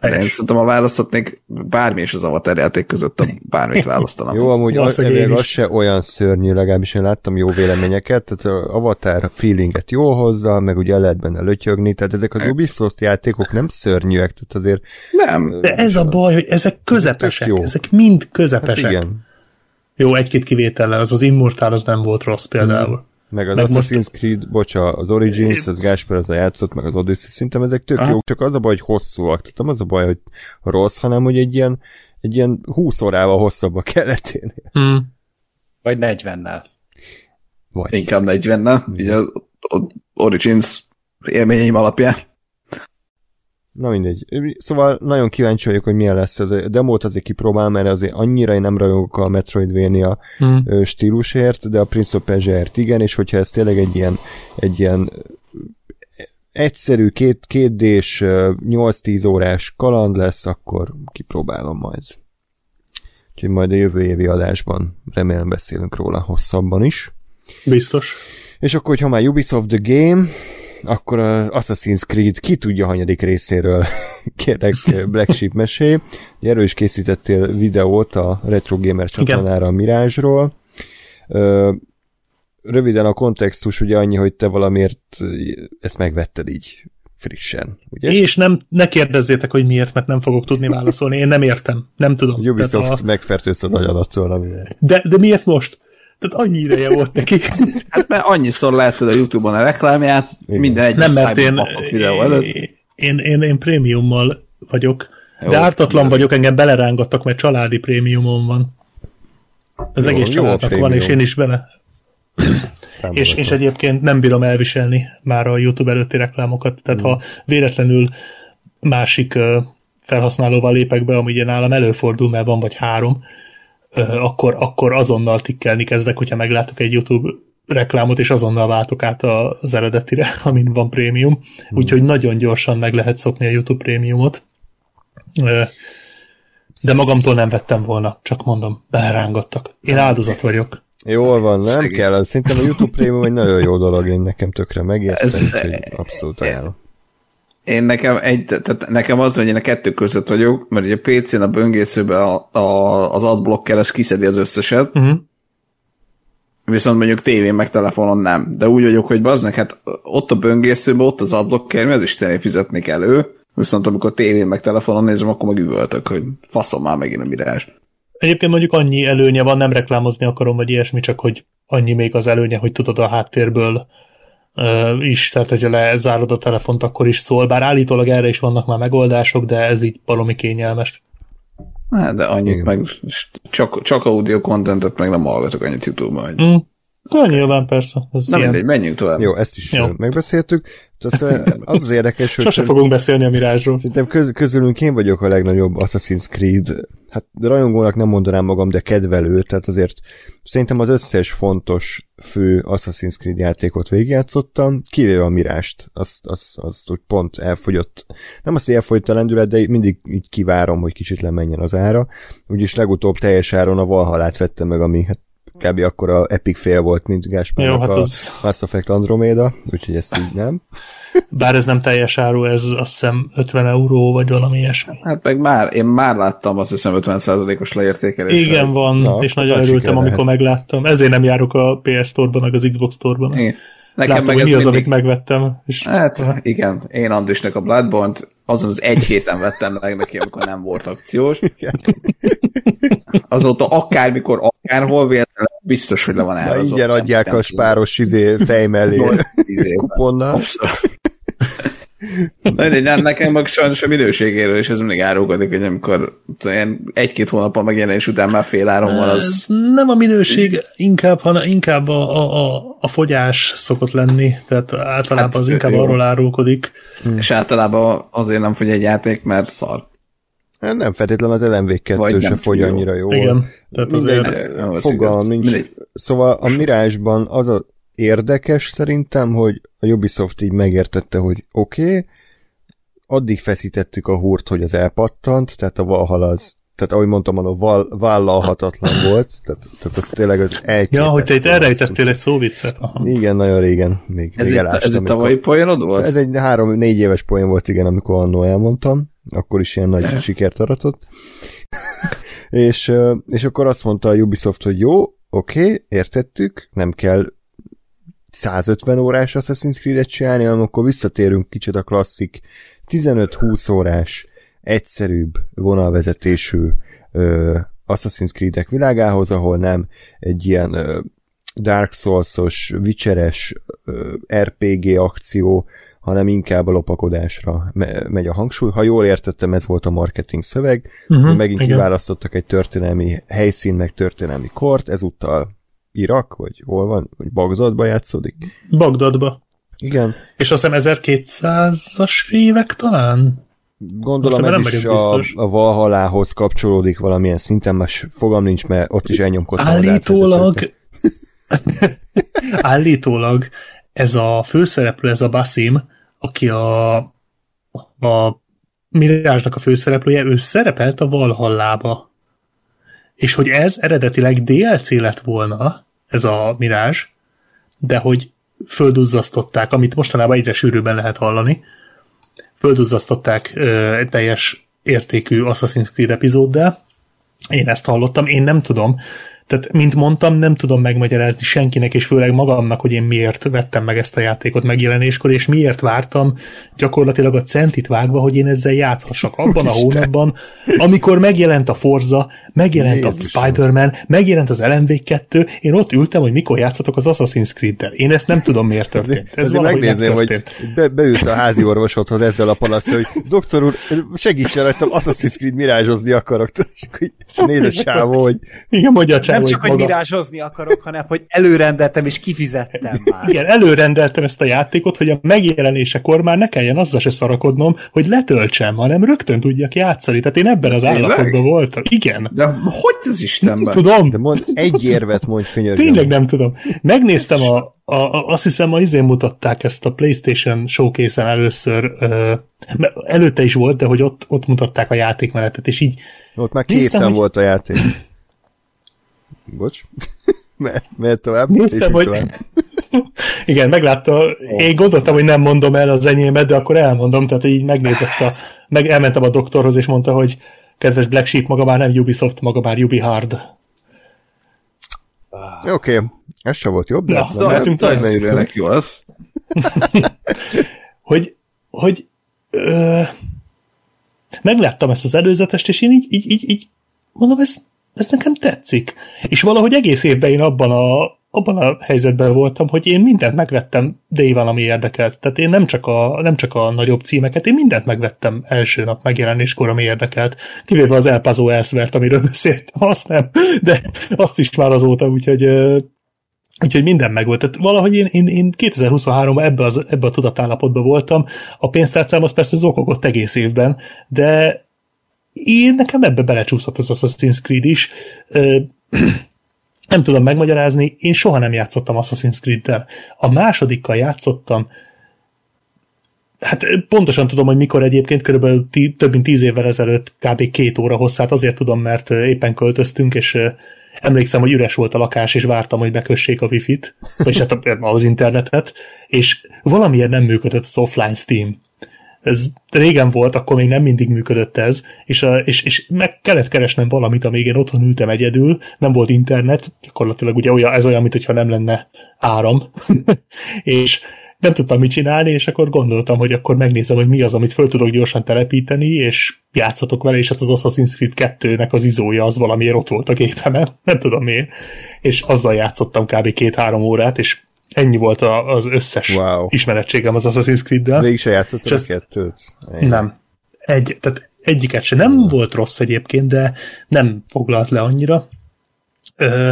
De én szerintem, ha választhatnék bármi is az Avatar játék között, bármit választanám. jó, amúgy az, az se olyan szörnyű, legalábbis én láttam jó véleményeket, tehát az Avatar feelinget jól hozza, meg ugye lehet benne lötyögni, tehát ezek az Ubisoft játékok nem szörnyűek, tehát azért... Nem. De ez a baj, hogy ezek közepesek, jó. ezek mind közepesek. Hát igen. Jó, egy-két kivétellel, az az Immortal az nem volt rossz például. Hmm. Meg az meg Assassin's most... Creed, bocsa, az Origins, az Gásper az a játszott, meg az Odyssey, szerintem ezek tök Aha. jók, csak az a baj, hogy hosszúak. Tehát nem az a baj, hogy rossz, hanem hogy egy ilyen, egy ilyen 20 órával hosszabb a keleténél. Hmm. Vagy 40-nel. Vagy. Inkább 40-nel, így az Origins élményeim alapján. Na mindegy. Szóval nagyon kíváncsi vagyok, hogy milyen lesz ez. A demót azért kipróbál, mert azért annyira én nem rajongok a Metroidvania hmm. stílusért, de a Prince of Persia-ért igen, és hogyha ez tényleg egy ilyen, egy ilyen egyszerű, két, kétdés, 8-10 órás kaland lesz, akkor kipróbálom majd. Úgyhogy majd a jövő évi adásban remélem beszélünk róla hosszabban is. Biztos. És akkor, hogyha már Ubisoft The Game, akkor a Assassin's Creed ki tudja hanyadik részéről kérlek Black Sheep mesé. Erről is készítettél videót a Retro Gamer csatornára a Mirázsról. Röviden a kontextus ugye annyi, hogy te valamiért ezt megvetted így frissen, ugye? És nem, ne kérdezzétek, hogy miért, mert nem fogok tudni válaszolni. Én nem értem. Nem tudom. Ubisoft a... megfertőzte az agyadat szóval. De, de miért most? Tehát annyi ideje volt neki. Hát mert annyiszor látod a Youtube-on a reklámját, Igen. minden egyes Nem, mert én, videó előtt. Én, én, én prémiummal vagyok, jó, de ártatlan jó. vagyok, engem belerángattak, mert családi prémiumon van. Az jó, egész családnak van, és én is bele. és, és egyébként nem bírom elviselni már a YouTube előtti reklámokat, tehát mm. ha véletlenül másik felhasználóval lépek be, ami ugye nálam előfordul, mert van vagy három, akkor, akkor azonnal tikkelni kezdek, hogyha meglátok egy YouTube reklámot, és azonnal váltok át az eredetire, amin van prémium. Hmm. Úgyhogy nagyon gyorsan meg lehet szokni a YouTube prémiumot. De magamtól nem vettem volna, csak mondom, belerángattak. Én áldozat vagyok. Jól van, nem Szegény. kell. Szerintem a YouTube prémium egy nagyon jó dolog, én nekem tökre megértem, abszolút ajánlom. Én nekem, egy, tehát nekem az, hogy én a kettő között vagyok, mert ugye a PC-n a böngészőben a, a, az adblockeres kiszedi az összeset, uh-huh. viszont mondjuk tévén meg telefonon nem. De úgy vagyok, hogy bazd hát ott a böngészőben, ott az adblocker, mi az Istené fizetni elő, viszont amikor tévén meg telefonon nézem, akkor meg üvöltök, hogy faszom már megint a mirázs. Egyébként mondjuk annyi előnye van, nem reklámozni akarom, vagy ilyesmi, csak hogy annyi még az előnye, hogy tudod a háttérből is, tehát hogyha lezárod a telefont, akkor is szól, bár állítólag erre is vannak már megoldások, de ez így valami kényelmes. Hát, de annyit Igen. meg, csak, csak audio contentet meg nem hallgatok annyit YouTube-ban. Hogy... Mm. Na, nyilván persze. Ez Na mindegy, menjünk tovább. Jó, ezt is Jó. megbeszéltük. Az az érdekes, hogy... Sose fogunk beszélni a Mirázsról. Szerintem köz, közülünk én vagyok a legnagyobb Assassin's Creed hát rajongónak nem mondanám magam, de kedvelő, tehát azért szerintem az összes fontos fő Assassin's Creed játékot végigjátszottam, kivéve a Mirást, azt, azt, azt úgy pont elfogyott, nem azt, hogy elfogyott a lendület, de mindig így kivárom, hogy kicsit lemenjen az ára, úgyis legutóbb teljes áron a Valhalát vettem meg, ami hát kb. akkor a Epic fél volt, mint Gáspárnak hát az... a Mass Effect Andromeda, úgyhogy ezt így nem. Bár ez nem teljes áru, ez azt hiszem 50 euró, vagy valami ilyesmi. Hát meg már, én már láttam azt hiszem 50%-os leértékelést. Igen, van, Na, és nagyon örültem, amikor lehet. megláttam. Ezért nem járok a PS Store-ban, meg az Xbox Store-ban. Nekem Látom, meg mi az, mindig... amit megvettem. És... Hát, igen, én Andrisnek a Bloodborne-t azon az egy héten vettem meg neki, amikor nem volt akciós. Azóta akármikor, akárhol véletlenül biztos, hogy le van el. Ingyen adják a spáros izé, tej mellé kuponnal. Nem, nekem meg sajnos a minőségéről, és ez mindig árulkodik, hogy amikor egy-két hónappal megjelenés után már fél áron van, az... Nem a minőség, inkább, hanem inkább a, a, a, fogyás szokott lenni, tehát általában hát, az inkább jó. arról árulkodik. És általában azért nem fogy egy játék, mert szar. Hát nem feltétlenül az LMV 2 se fogy annyira jól. Igen, tehát mindegy, azért... Fogalmam nincs. Mindegy. Szóval a Mirásban az a érdekes szerintem, hogy a Ubisoft így megértette, hogy oké, okay, addig feszítettük a húrt, hogy az elpattant, tehát a Valhalla az tehát ahogy mondtam, a val, vállalhatatlan volt, tehát, tehát az tényleg az elképesztő. Ja, hogy te itt elrejtettél egy szóviccet. Aha. Igen, nagyon régen. Még, Ez még egy, elástam, ez egy tavalyi poénod volt? Ez egy három-négy éves poén volt, igen, amikor annól elmondtam. Akkor is ilyen nagy sikert aratott. és, és akkor azt mondta a Ubisoft, hogy jó, oké, okay, értettük, nem kell 150 órás Assassin's Creed-et csinálni, hanem akkor visszatérünk kicsit a klasszik 15-20 órás egyszerűbb vonalvezetésű ö, Assassin's Creed-ek világához, ahol nem egy ilyen ö, Dark Souls-os, Witcheres ö, RPG akció, hanem inkább a lopakodásra me- megy a hangsúly. Ha jól értettem, ez volt a marketing szöveg, uh-huh, megint igen. kiválasztottak egy történelmi helyszín, meg történelmi kort, ezúttal Irak, vagy hol van, vagy Bagdadba játszódik. Bagdadba. Igen, És azt hiszem 1200-as évek talán? Gondolom Most ez nem is a, a Valhalához kapcsolódik valamilyen szinten, más fogalm nincs, mert ott is elnyomkodtam. Állítólag állítólag ez a főszereplő, ez a Basim, aki a, a Mirázsnak a főszereplője, ő szerepelt a Valhallába. És hogy ez eredetileg DLC lett volna, ez a Mirázs, de hogy földuzzasztották, amit mostanában egyre sűrűbben lehet hallani, földuzzasztották egy teljes értékű Assassin's Creed epizóddal. Én ezt hallottam, én nem tudom. Tehát, mint mondtam, nem tudom megmagyarázni senkinek, és főleg magamnak, hogy én miért vettem meg ezt a játékot megjelenéskor, és miért vártam gyakorlatilag a centit vágva, hogy én ezzel játszhassak abban a hónapban, amikor megjelent a Forza, megjelent a Jézusom. Spider-Man, megjelent az LMV2, én ott ültem, hogy mikor játszatok az Assassin's Creed-del. Én ezt nem tudom, miért történt. Ez valahogy megnézném, hogy be, beülsz a házi orvosodhoz ezzel a panasz, hogy doktor úr, segítsen rajtam, Assassin's Creed mirázsozni akarok. És akkor néz a csávó, hogy Igen, mondja a csávó, Nem csak, hogy maga- mirázsozni akarok, hanem hogy előrendeltem és kifizettem már. Igen, előrendeltem ezt a játékot, hogy a megjelenésekor már ne kelljen azzal se szarakodnom, hogy letöltsem, hanem rögtön tudjak játszani. Tehát én ebben az Tényleg? állapotban voltam. Igen. De hogy az Istenben? Tudom. de mond, egy érvet mondj, könyörgöm. Tényleg nem tudom. Megnéztem, a, a, a, azt hiszem, a izén mutatták ezt a PlayStation showcase-en először, ö, előtte is volt, de hogy ott, ott mutatták a játékmenetet, és így Ott már Néztem, készen hogy- volt a játék. Bocs. Mehet, mehet tovább. Néztem, hogy- tovább. Igen, meglátta, én gondoltam, hogy nem mondom el az enyémet, de akkor elmondom, tehát így megnézett a, meg elmentem a doktorhoz, és mondta, hogy kedves Black Sheep, maga már nem Ubisoft, maga már Ubi Hard. Oké, okay. ez sem volt jobb, de Na, nem, szóval az. nem, Örülnek jó az. Hogy, hogy ö, megláttam ezt az előzetest, és én így, így, így, így mondom, ez, ez nekem tetszik. És valahogy egész évben én abban a, abban a helyzetben voltam, hogy én mindent megvettem Day ami érdekelt. Tehát én nem csak, a, nem csak a nagyobb címeket, én mindent megvettem első nap megjelenéskor, ami érdekelt. Kivéve az El Paso Elsewhere-t, amiről beszéltem, azt nem, de azt is már azóta, úgyhogy Úgyhogy minden megvolt. Tehát valahogy én, én, én 2023-ban ebbe, az, ebbe a tudatállapotban voltam. A pénztárcám az persze zokogott egész évben, de én nekem ebbe belecsúszott az Assassin's Creed is. Nem tudom megmagyarázni, én soha nem játszottam Assassin's Creed-del. A másodikkal játszottam, Hát pontosan tudom, hogy mikor egyébként, körülbelül tí, több mint tíz évvel ezelőtt, kb. két óra hosszát, azért tudom, mert éppen költöztünk, és emlékszem, hogy üres volt a lakás, és vártam, hogy bekössék a wifi-t, vagyis hát az internetet, és valamiért nem működött az offline Steam. Ez régen volt, akkor még nem mindig működött ez, és, és, és meg kellett keresnem valamit, amíg én otthon ültem egyedül, nem volt internet, gyakorlatilag ugye olyan, ez olyan, mintha nem lenne áram, és nem tudtam mit csinálni, és akkor gondoltam, hogy akkor megnézem, hogy mi az, amit föl tudok gyorsan telepíteni, és játszatok vele, és hát az Assassin's Creed 2-nek az izója az valamiért ott volt a gépemen, nem tudom miért, és azzal játszottam kb. két-három órát, és ennyi volt a, az összes Wow. ismerettségem az Assassin's Creed-del. Végig se játszottad a kettőt? Én- Nem. Egy, tehát egyiket se. Nem volt rossz egyébként, de nem foglalt le annyira. Ö,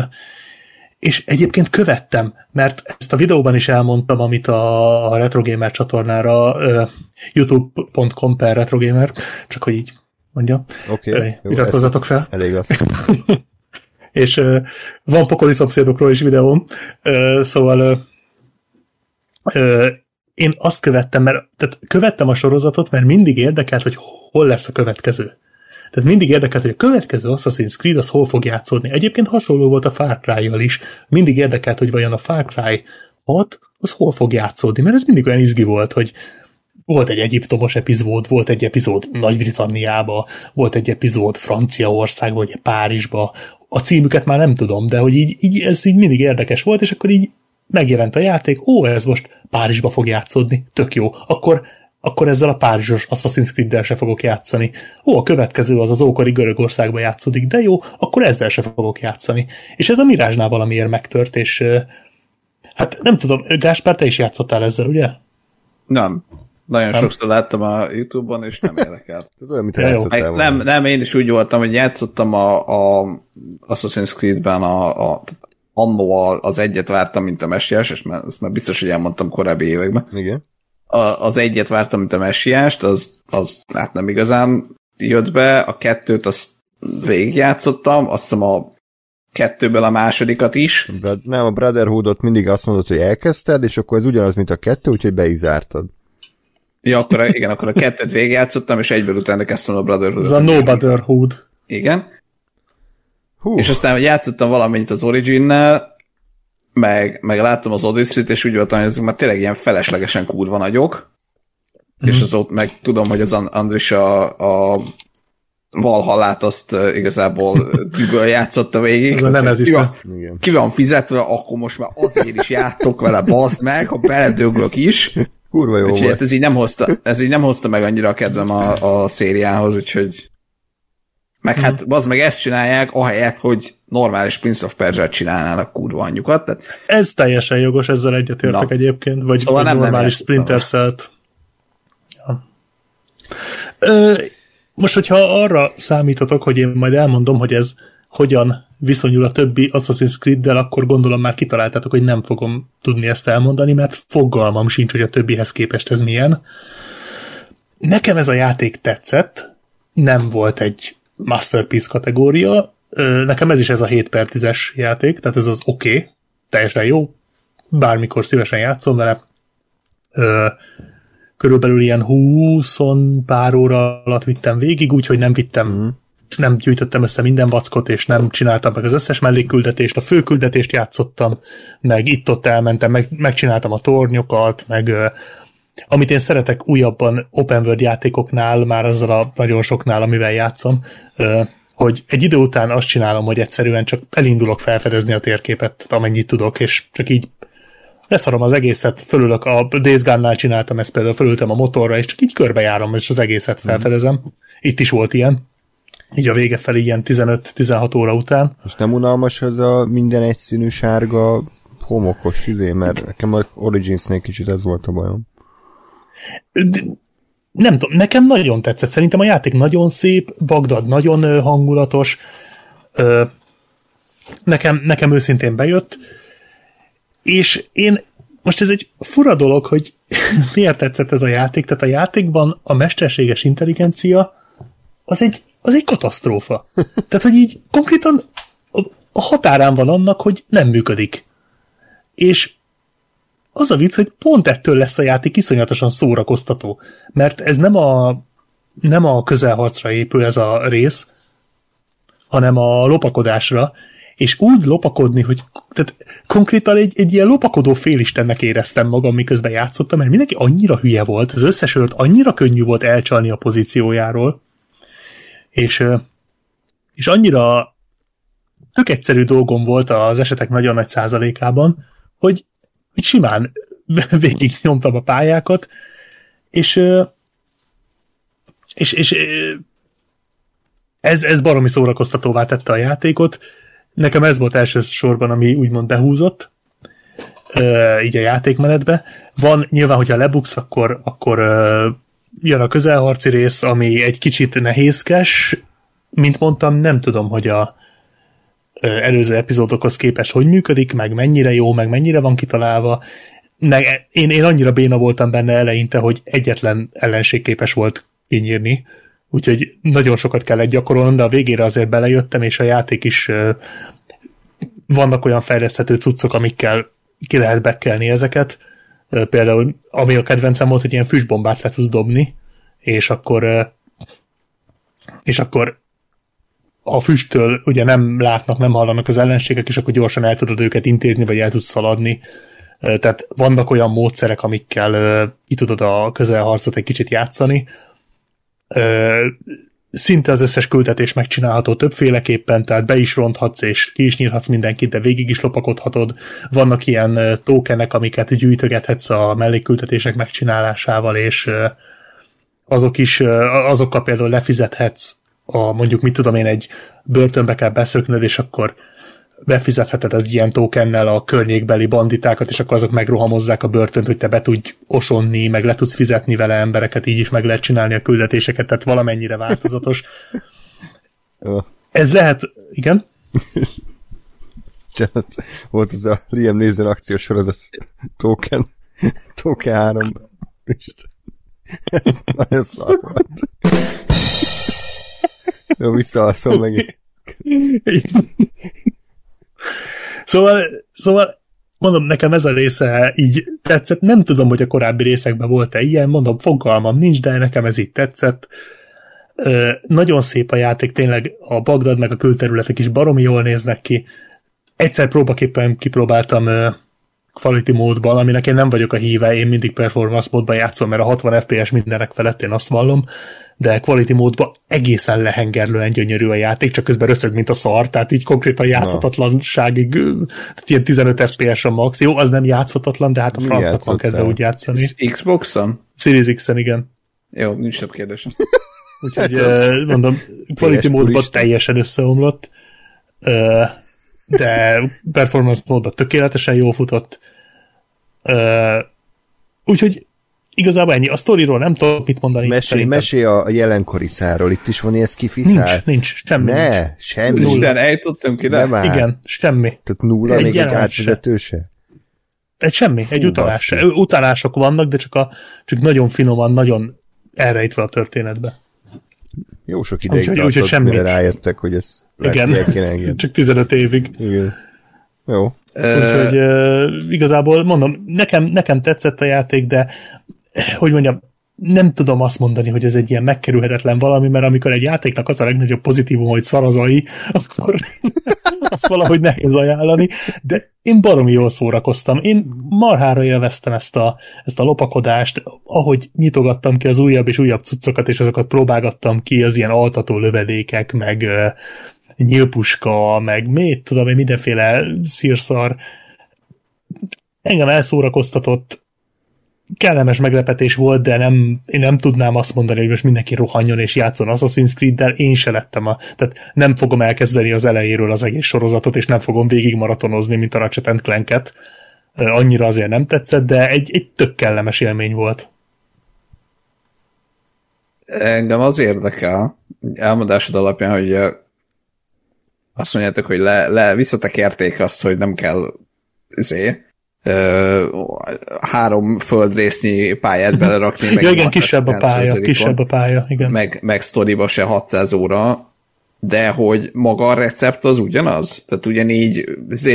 és egyébként követtem, mert ezt a videóban is elmondtam, amit a, a Retro Gamer csatornára youtube.com per retrogamer, csak hogy így mondjam, Oké, Ö, jó, iratkozzatok fel. Elég lesz. és van pokoli szomszédokról is videóm, szóval én azt követtem, mert tehát követtem a sorozatot, mert mindig érdekelt, hogy hol lesz a következő. Tehát mindig érdekelt, hogy a következő Assassin's Creed az hol fog játszódni. Egyébként hasonló volt a Far cry is. Mindig érdekelt, hogy vajon a Far Cry 6 az hol fog játszódni, mert ez mindig olyan izgi volt, hogy volt egy egyiptomos epizód, volt egy epizód Nagy-Britanniába, volt egy epizód Franciaországba, vagy Párizsba. A címüket már nem tudom, de hogy így, így, ez így mindig érdekes volt, és akkor így megjelent a játék, ó, ez most Párizsba fog játszódni, tök jó. Akkor akkor ezzel a párizsos Assassin's Creed-del se fogok játszani. Ó, a következő az az ókori Görögországban játszódik, de jó, akkor ezzel se fogok játszani. És ez a Mirázsnál valamiért megtört, és hát nem tudom, Gáspár, te is játszottál ezzel, ugye? Nem. Nagyon nem. sokszor láttam a Youtube-on, és nem érdekel. Ez olyan, mint játszottál nem, nem, én is úgy voltam, hogy játszottam a, a Assassin's Creed-ben a, a annó az egyet vártam, mint a messiás, és már, ezt már biztos, hogy elmondtam korábbi években. Igen a, az egyet vártam, mint a messiást, az, az hát nem igazán jött be, a kettőt azt végigjátszottam, azt hiszem a kettőből a másodikat is. Nem, a Brotherhoodot mindig azt mondod, hogy elkezdted, és akkor ez ugyanaz, mint a kettő, úgyhogy be is zártad. Ja, akkor igen, akkor a kettőt végigjátszottam, és egyből utána kezdtem a Brotherhoodot. Ez a No Brotherhood. Igen. Hú. És aztán játszottam valamennyit az Origin-nel, meg, meg láttam az Odyssey-t, és úgy voltam, hogy ezek már tényleg ilyen feleslegesen kurva nagyok, mm-hmm. és az ott meg tudom, hogy az Andris a, a Valhallát azt igazából düböl játszotta végig. Ez nem ez ki, van, ki van fizetve, akkor most már azért is játszok vele, bazd meg, ha beledöglök is. Kurva jó úgyhogy volt. Hát ez így, nem hozta, ez így nem hozta meg annyira a kedvem a, a szériához, úgyhogy meg hát, mm. az meg ezt csinálják, ahelyett, hogy normális Prince of Persia-t csinálnának kurva anyjukat. Tehát... Ez teljesen jogos, ezzel egyetértek egyébként, vagy, szóval nem normális Splinter Cell-t. Ja. Ö, most, hogyha arra számítotok, hogy én majd elmondom, hogy ez hogyan viszonyul a többi Assassin's Creed-del, akkor gondolom már kitaláltátok, hogy nem fogom tudni ezt elmondani, mert fogalmam sincs, hogy a többihez képest ez milyen. Nekem ez a játék tetszett, nem volt egy Masterpiece kategória. Nekem ez is ez a 7 per 10-es játék, tehát ez az oké, okay, teljesen jó, bármikor szívesen játszom vele. Körülbelül ilyen 20 pár óra alatt vittem végig, úgyhogy nem vittem mm. Nem gyűjtöttem össze minden vackot, és nem csináltam meg az összes mellékküldetést, a főküldetést játszottam, meg itt-ott elmentem, meg, megcsináltam a tornyokat, meg amit én szeretek újabban open world játékoknál, már azzal a nagyon soknál, amivel játszom, hogy egy idő után azt csinálom, hogy egyszerűen csak elindulok felfedezni a térképet, amennyit tudok, és csak így leszarom az egészet, fölülök, a Days Gone-nál csináltam ezt például, fölültem a motorra, és csak így körbejárom, és az egészet mhm. felfedezem. Itt is volt ilyen. Így a vége felé ilyen 15-16 óra után. És nem unalmas ez a minden egyszínű sárga homokos izé, mert nekem a Origins-nél kicsit ez volt a bajom nem tudom, nekem nagyon tetszett. Szerintem a játék nagyon szép, Bagdad nagyon hangulatos, nekem, nekem őszintén bejött, és én most ez egy fura dolog, hogy miért tetszett ez a játék, tehát a játékban a mesterséges intelligencia az egy, az egy katasztrófa. Tehát, hogy így konkrétan a határán van annak, hogy nem működik. És az a vicc, hogy pont ettől lesz a játék iszonyatosan szórakoztató, mert ez nem a, nem a közelharcra épül ez a rész, hanem a lopakodásra, és úgy lopakodni, hogy tehát konkrétan egy, egy ilyen lopakodó félistennek éreztem magam, miközben játszottam, mert mindenki annyira hülye volt, az összes annyira könnyű volt elcsalni a pozíciójáról, és, és annyira tök egyszerű dolgom volt az esetek nagyon nagy százalékában, hogy hogy simán végig nyomtam a pályákat, és, és, és ez, ez baromi szórakoztatóvá tette a játékot. Nekem ez volt elsősorban, ami úgymond behúzott, így a játékmenetbe. Van nyilván, hogyha lebuksz, akkor, akkor jön a közelharci rész, ami egy kicsit nehézkes. Mint mondtam, nem tudom, hogy a, előző epizódokhoz képest hogy működik, meg mennyire jó, meg mennyire van kitalálva. Meg én, én annyira béna voltam benne eleinte, hogy egyetlen ellenség képes volt kinyírni, úgyhogy nagyon sokat kellett gyakorolnom, de a végére azért belejöttem, és a játék is vannak olyan fejleszthető cuccok, amikkel ki lehet bekkelni ezeket, Például, ami a kedvencem volt, hogy ilyen füstbombát le tudsz dobni, és akkor és akkor a füsttől ugye nem látnak, nem hallanak az ellenségek, és akkor gyorsan el tudod őket intézni, vagy el tudsz szaladni. Tehát vannak olyan módszerek, amikkel itt tudod a közelharcot egy kicsit játszani. Szinte az összes küldetés megcsinálható többféleképpen, tehát be is ronthatsz, és ki is nyírhatsz mindenkit, de végig is lopakodhatod. Vannak ilyen tokenek, amiket gyűjtögethetsz a mellékküldetések megcsinálásával, és azok is, azokkal például lefizethetsz a mondjuk, mit tudom én, egy börtönbe kell beszöknöd, és akkor befizetheted az ilyen tokennel a környékbeli banditákat, és akkor azok megrohamozzák a börtönt, hogy te be tudj osonni, meg le tudsz fizetni vele embereket, így is meg lehet csinálni a küldetéseket, tehát valamennyire változatos. Ez lehet, igen? Volt az a Liam Neeson akciós sorozat Token, Token 3. Ez nagyon szar volt. Jó, visszaalszom megint. Szóval, szóval mondom, nekem ez a része így tetszett. Nem tudom, hogy a korábbi részekben volt-e ilyen, mondom, fogalmam nincs, de nekem ez így tetszett. Ö, nagyon szép a játék, tényleg a Bagdad meg a külterületek is baromi jól néznek ki. Egyszer próbaképpen kipróbáltam ö, quality módban, aminek én nem vagyok a híve, én mindig performance módban játszom, mert a 60 FPS mindenek felett én azt vallom, de quality módban egészen lehengerlően gyönyörű a játék, csak közben röcög, mint a szar, tehát így konkrétan játszhatatlanságig, tehát ilyen 15 FPS a max. Jó, az nem játszhatatlan, de hát a francnak van kedve úgy játszani. Xbox-on? Series X-en, igen. Jó, nincs több kérdés. Úgyhogy hát mondom, quality módban teljesen összeomlott, de performance módban tökéletesen jól futott. Úgyhogy igazából ennyi. A sztoriról nem tudok mit mondani. Mesélj, mesélj a jelenkori száról. Itt is van ilyen skifiszár? Nincs, nincs, semmi. Ne, semmi. Isten, eljutottunk ide? Nem Igen, semmi. Tehát nulla, egy még egy átvezető se? Egy semmi, Fú, egy utalás. Baszki. Utalások vannak, de csak, a, csak nagyon finoman, nagyon elrejtve a történetbe. Jó sok ideig úgy, tartott, semmi. mire rájöttek, hogy ez Igen, csak 15 évig. Igen. Jó. Úgyhogy uh, igazából mondom, nekem, nekem tetszett a játék, de hogy mondjam, nem tudom azt mondani, hogy ez egy ilyen megkerülhetetlen valami, mert amikor egy játéknak az a legnagyobb pozitívum, hogy szarazai, akkor azt valahogy nehéz ajánlani, de én baromi jól szórakoztam. Én marhára élveztem ezt a, ezt a lopakodást, ahogy nyitogattam ki az újabb és újabb cuccokat, és azokat próbálgattam ki, az ilyen altató lövedékek, meg nyílpuska, meg mit tudom én, mindenféle szírszar. Engem elszórakoztatott, kellemes meglepetés volt, de nem, én nem tudnám azt mondani, hogy most mindenki rohanjon és játszon Assassin's Creed-del, én se lettem a, tehát nem fogom elkezdeni az elejéről az egész sorozatot, és nem fogom végig maratonozni, mint a Ratchet Clank-et. Annyira azért nem tetszett, de egy, egy tök kellemes élmény volt. Engem az érdekel, elmondásod alapján, hogy azt mondjátok, hogy le, le visszatekerték azt, hogy nem kell izé, három földrésznyi pályát belerakni. Meg ja, igen, kisebb a pálya, kisebb a pálya, igen. Meg, meg sztoriba se 600 óra, de hogy maga a recept az ugyanaz? Tehát ugyanígy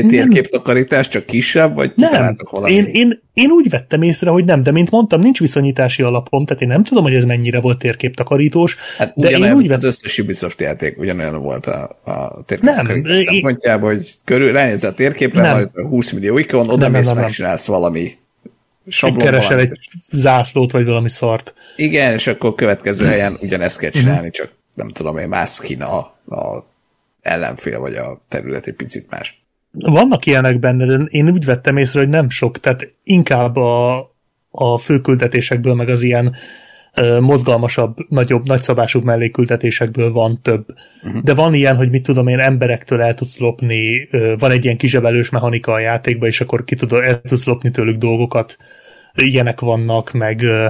térképtakarítás, csak kisebb, vagy nem. Én, én, én úgy vettem észre, hogy nem, de mint mondtam, nincs viszonyítási alapom, tehát én nem tudom, hogy ez mennyire volt térképtakarítós, hát de én úgy vettem... Az összes Ubisoft játék ugyanolyan volt a, a térképtakarítás nem, szempontjából, hogy körül ránéz a térképre, nem. majd 20 millió ikon, oda nem, mész, nem, megcsinálsz nem. valami sablon Keresel egy zászlót, vagy valami szart. Igen, és akkor következő helyen ugyanezt kell csinálni, csak nem tudom én, más skin a, a ellenfél, vagy a terület egy picit más. Vannak ilyenek benne, de én úgy vettem észre, hogy nem sok, tehát inkább a, a főküldetésekből, meg az ilyen ö, mozgalmasabb, nagyobb, nagyszabású melléküldetésekből van több. Uh-huh. De van ilyen, hogy mit tudom én, emberektől el tudsz lopni, ö, van egy ilyen kizsebelős mechanika a játékban, és akkor ki tudod, el tudsz lopni tőlük dolgokat. Ilyenek vannak, meg ö,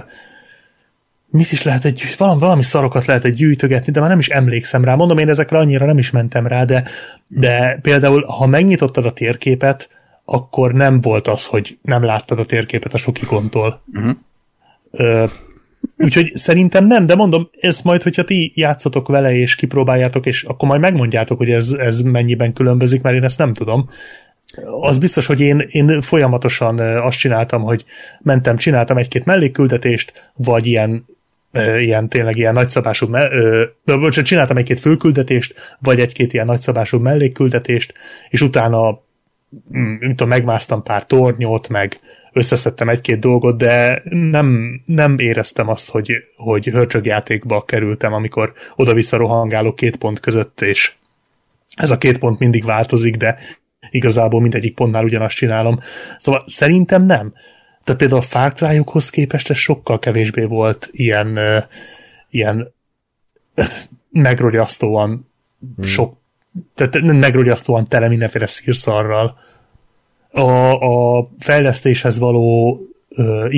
mit is lehet egy, valami, valami szarokat lehet egy gyűjtögetni, de már nem is emlékszem rá. Mondom, én ezekre annyira nem is mentem rá, de, de például, ha megnyitottad a térképet, akkor nem volt az, hogy nem láttad a térképet a sok ikontól. Uh-huh. Ö, úgyhogy szerintem nem, de mondom, ez majd, hogyha ti játszotok vele és kipróbáljátok, és akkor majd megmondjátok, hogy ez, ez mennyiben különbözik, mert én ezt nem tudom. az biztos, hogy én, én folyamatosan azt csináltam, hogy mentem, csináltam egy-két mellékküldetést, vagy ilyen ilyen tényleg ilyen nagyszabású, bocsánat, csináltam egy-két főküldetést, vagy egy-két ilyen nagyszabású mellékküldetést, és utána mm, nem tudom, megmásztam pár tornyot, meg összeszedtem egy-két dolgot, de nem, nem éreztem azt, hogy, hogy hörcsögjátékba kerültem, amikor oda-vissza rohangálok két pont között, és ez a két pont mindig változik, de igazából mindegyik pontnál ugyanazt csinálom. Szóval szerintem nem. Tehát például a Far cry képest ez sokkal kevésbé volt ilyen, ilyen megrogyasztóan hmm. sok, tehát megrogyasztóan tele mindenféle szírszarral. A, a fejlesztéshez való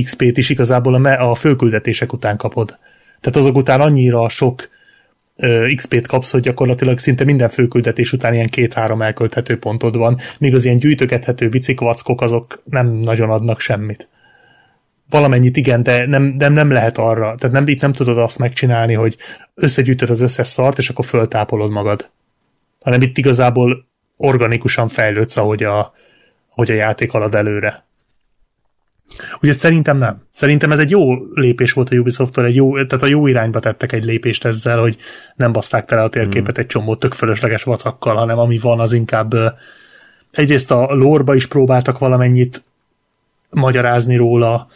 XP-t is igazából a, me, a főküldetések után kapod. Tehát azok után annyira sok XP-t kapsz, hogy gyakorlatilag szinte minden főküldetés után ilyen két-három elkölthető pontod van, míg az ilyen gyűjtögethető vicikvackok azok nem nagyon adnak semmit. Valamennyit igen, de nem, nem, nem lehet arra, tehát nem, itt nem tudod azt megcsinálni, hogy összegyűjtöd az összes szart, és akkor föltápolod magad. Hanem itt igazából organikusan fejlődsz, ahogy a, ahogy a játék halad előre. Úgyhogy szerintem nem. Szerintem ez egy jó lépés volt a ubisoft egy jó, tehát a jó irányba tettek egy lépést ezzel, hogy nem baszták tele a térképet egy csomó tök fölösleges vacakkal, hanem ami van, az inkább egyrészt a lórba is próbáltak valamennyit magyarázni róla,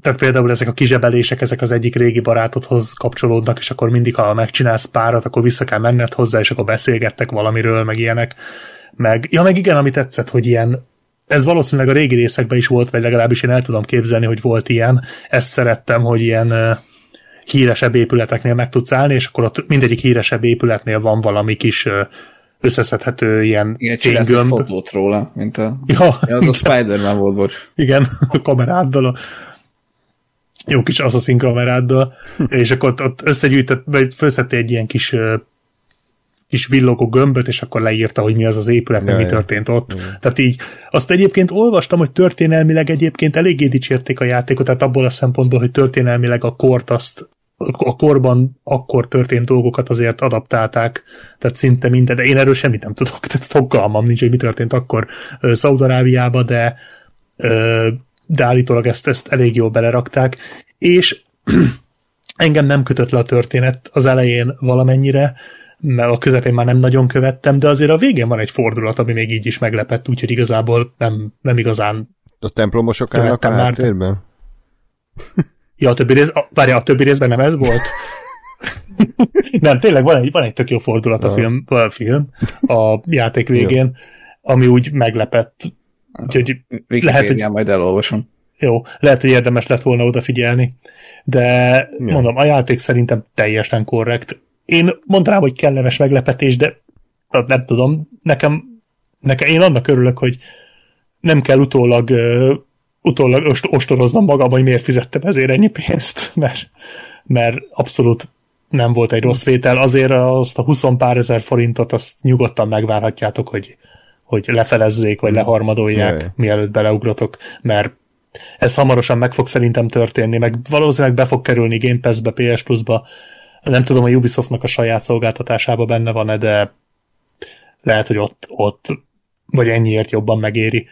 tehát például ezek a kizsebelések, ezek az egyik régi barátodhoz kapcsolódnak, és akkor mindig, ha megcsinálsz párat, akkor vissza kell menned hozzá, és akkor beszélgettek valamiről, meg ilyenek. Meg, ja, meg igen, ami tetszett, hogy ilyen ez valószínűleg a régi részekben is volt, vagy legalábbis én el tudom képzelni, hogy volt ilyen. Ezt szerettem, hogy ilyen uh, híresebb épületeknél meg tudsz állni, és akkor ott mindegyik híresebb épületnél van valami kis uh, összeszedhető ilyen Igen, csinálsz egy fotót róla, mint a, ja, ja, az a Spider-Man volt, bocs. Igen, a kameráddal, jó kis Assassin kameráddal, és akkor ott, ott összegyűjtött, vagy felszedte egy ilyen kis kis villogó gömböt, és akkor leírta, hogy mi az az épület, mi történt ott. Jaj. Tehát így, azt egyébként olvastam, hogy történelmileg egyébként eléggé dicsérték a játékot, tehát abból a szempontból, hogy történelmileg a kort azt a korban akkor történt dolgokat azért adaptálták, tehát szinte minden, de én erről semmit nem tudok, tehát fogalmam nincs, hogy mi történt akkor Szaudarábiába, de de állítólag ezt, ezt elég jól belerakták, és engem nem kötött le a történet az elején valamennyire, mert a közepén már nem nagyon követtem, de azért a végén van egy fordulat, ami még így is meglepett, úgyhogy igazából nem, nem igazán A templomosok állnak a háttérben? Ja, a többi rész, várja, a többi részben nem ez volt? nem, tényleg van egy, van egy tök jó fordulat a film, a film, a játék végén, ami úgy meglepett. Úgyhogy lehet, hogy... majd elolvasom. Jó, lehet, hogy érdemes lett volna odafigyelni. De ja. mondom, a játék szerintem teljesen korrekt én mondanám, hogy kellemes meglepetés, de nem tudom, nekem, nekem én annak örülök, hogy nem kell utólag, uh, utólag ost, ostoroznom magam, hogy miért fizettem ezért ennyi pénzt, mert, mert abszolút nem volt egy rossz vétel, azért azt a 20 pár ezer forintot azt nyugodtan megvárhatjátok, hogy, hogy lefelezzék, vagy leharmadolják, Jaj. mielőtt beleugrotok, mert ez hamarosan meg fog szerintem történni, meg valószínűleg be fog kerülni Game Pass-be, PS Plus-ba, nem tudom, a Ubisoftnak a saját szolgáltatásába benne van-e, de lehet, hogy ott, ott vagy ennyiért jobban megéri.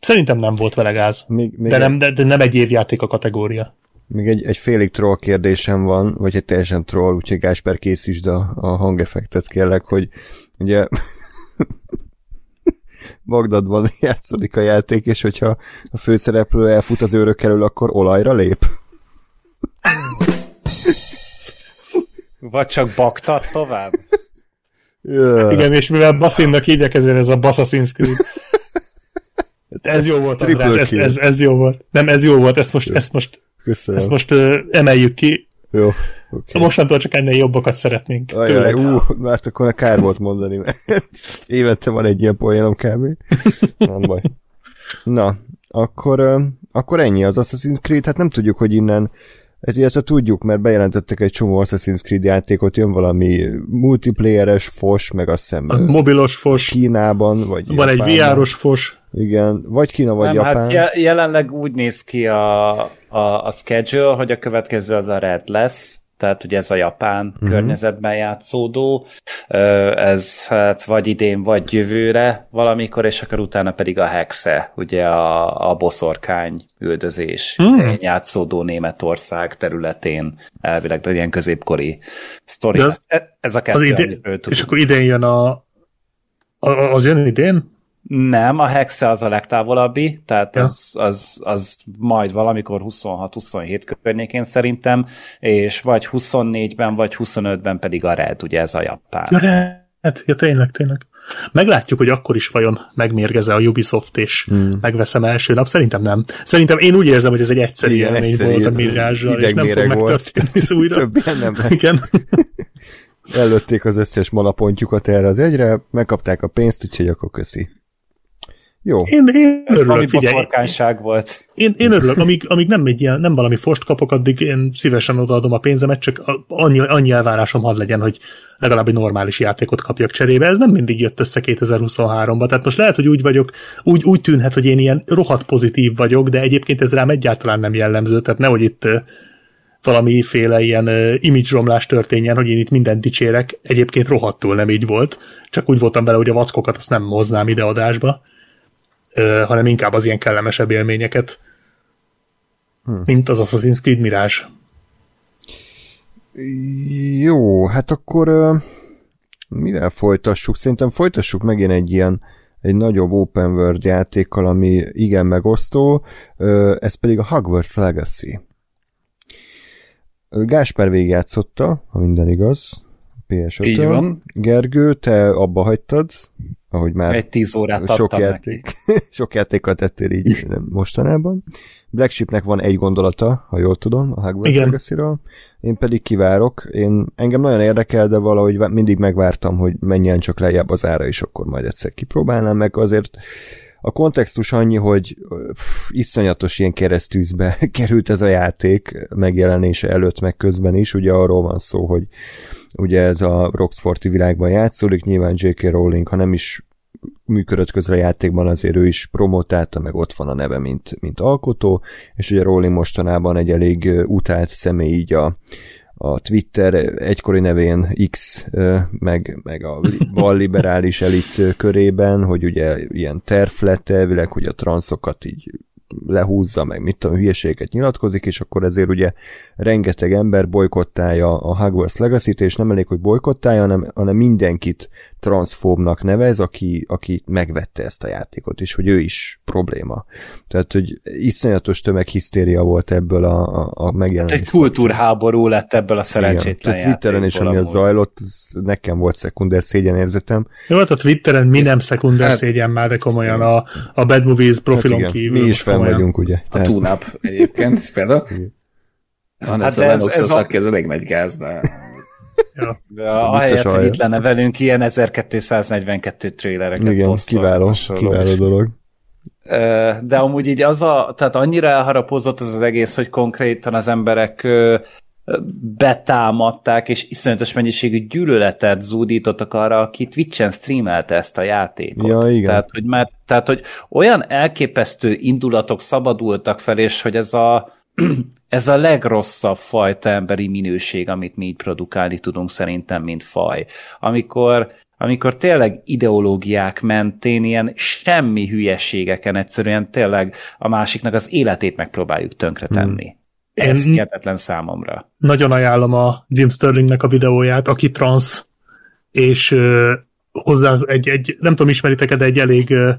Szerintem nem volt vele gáz. Még, még de, nem, de, de nem egy évjáték a kategória. Még egy, egy félig troll kérdésem van, vagy egy teljesen troll, úgyhogy Gásper készítsd a, a hangeffektet kérlek, hogy ugye Bagdadban játszódik a játék, és hogyha a főszereplő elfut az őrök elől, akkor olajra lép? Vagy csak baktat tovább? Yeah. Igen, és mivel Bassinnak hívják, ezért ez a Bassassin's Creed. Ez jó volt, András, ez, ez, ez, jó volt. Nem, ez jó volt, ezt most, ezt most, Köszönöm. ezt most uh, emeljük ki. Jó, okay. Mostantól csak ennél jobbakat szeretnénk. Ajaj, ú, mert akkor a kár volt mondani, mert évente van egy ilyen poénom kb. Nem baj. Na, akkor, akkor ennyi az Assassin's Creed, hát nem tudjuk, hogy innen Hát illetve tudjuk, mert bejelentettek egy csomó Assassin's Creed játékot, jön valami multiplayeres fos, meg azt hiszem... A mobilos fos. Kínában, vagy Van Japánban. egy VR-os fos. Igen, vagy Kína, vagy Nem, hát Japán. Hát jelenleg úgy néz ki a, a, a schedule, hogy a következő az a Red lesz, tehát ugye ez a japán uh-huh. környezetben játszódó, ez hát vagy idén, vagy jövőre valamikor, és akkor utána pedig a Hexe, ugye a, a boszorkány üldözés hmm. játszódó Németország területén elvileg, de ilyen középkori sztori. Az, e, ez a kettő, ide, És akkor idén jön a, a az jön idén? Nem, a Hexe az a legtávolabbi, tehát ja. az, az, az majd valamikor 26-27 környékén szerintem, és vagy 24-ben, vagy 25-ben pedig a Red, ugye ez a japán. Ja, Red, ja tényleg, tényleg. Meglátjuk, hogy akkor is vajon megmérgeze a Ubisoft, és hmm. megveszem első nap. Szerintem nem. Szerintem én úgy érzem, hogy ez egy egyszerű Igen, élmény egyszerű volt a mirázsal, és nem fog megtörténni újra. Több nem lesz. Igen. Előtték az összes malapontjukat erre az egyre, megkapták a pénzt, úgyhogy akkor köszi. Jó. Én, én örülök, figyelj. volt. Én, én örülök, amíg, amíg nem, egy ilyen, nem valami fost kapok, addig én szívesen odaadom a pénzemet, csak annyi, annyi elvárásom had legyen, hogy legalább egy normális játékot kapjak cserébe. Ez nem mindig jött össze 2023-ban. Tehát most lehet, hogy úgy vagyok, úgy, úgy tűnhet, hogy én ilyen rohadt pozitív vagyok, de egyébként ez rám egyáltalán nem jellemző. Tehát nehogy itt valamiféle ilyen image romlás történjen, hogy én itt mindent dicsérek. Egyébként rohadtul nem így volt. Csak úgy voltam vele, hogy a vackokat azt nem moznám ide adásba hanem inkább az ilyen kellemesebb élményeket, hmm. mint az Assassin's Creed Mirage. Jó, hát akkor uh, mivel folytassuk? Szerintem folytassuk megint egy ilyen egy nagyobb open world játékkal, ami igen megosztó, uh, ez pedig a Hogwarts Legacy. Gásper végigjátszotta, ha minden igaz, ps Így van. Gergő, te abba hagytad, ahogy már egy tíz órát sok játék, sok játékkal tettél így mostanában. Black Sheepnek van egy gondolata, ha jól tudom, a Hogwarts legacy Én pedig kivárok. Én, engem nagyon érdekel, de valahogy mindig megvártam, hogy menjen csak lejjebb az ára, és akkor majd egyszer kipróbálnám meg. Azért a kontextus annyi, hogy pff, iszonyatos ilyen keresztűzbe került ez a játék megjelenése előtt, meg közben is. Ugye arról van szó, hogy ugye ez a Roxforti világban játszódik, nyilván J.K. Rowling, ha nem is működött közre a játékban, azért ő is promotálta, meg ott van a neve, mint, mint alkotó, és ugye Rowling mostanában egy elég utált személy így a, a Twitter egykori nevén X, meg, meg a balliberális elit körében, hogy ugye ilyen terv lett elvileg, hogy a transzokat így lehúzza, meg mit tudom, hülyeséget nyilatkozik, és akkor ezért ugye rengeteg ember bolykottálja a Hogwarts Legacy-t, és nem elég, hogy bolykottálja, hanem, hanem mindenkit transzfóbnak nevez, aki, aki megvette ezt a játékot, és hogy ő is probléma. Tehát, hogy iszonyatos tömeghisztéria volt ebből a, a, a megjelenés. Egy kultúrháború lett ebből a szerencsétlen Igen, Twitteren is, ami zajlott, nekem volt szekunder szégyenérzetem. Jó, hát a Twitteren mi nem szekunder hát, szégyen már, de komolyan a, a Bad Movies profilon hát kívül. Mi is fel vagyunk, ugye. A Tehát... túnap egyébként például. Van hát ez a ez, ez a... ez elég nagy gáz, de... Ja. ja ahelyett, hogy itt lenne velünk, ilyen 1242 trailereket Igen, posztol, kiváló, kiváló dolog. De amúgy így az a, tehát annyira elharapozott az az egész, hogy konkrétan az emberek betámadták, és iszonyatos mennyiségű gyűlöletet zúdítottak arra, aki Twitch-en streamelte ezt a játékot. Ja, igen. Tehát, hogy már, tehát, hogy olyan elképesztő indulatok szabadultak fel, és hogy ez a, ez a legrosszabb fajta emberi minőség, amit mi így produkálni tudunk szerintem, mint faj. Amikor amikor tényleg ideológiák mentén ilyen semmi hülyeségeken egyszerűen tényleg a másiknak az életét megpróbáljuk tönkretenni. Hmm. Ez Én hihetetlen számomra. Nagyon ajánlom a Jim Sterlingnek a videóját, aki trans, és uh, hozzá egy, egy, nem tudom, ismeritek de egy elég uh,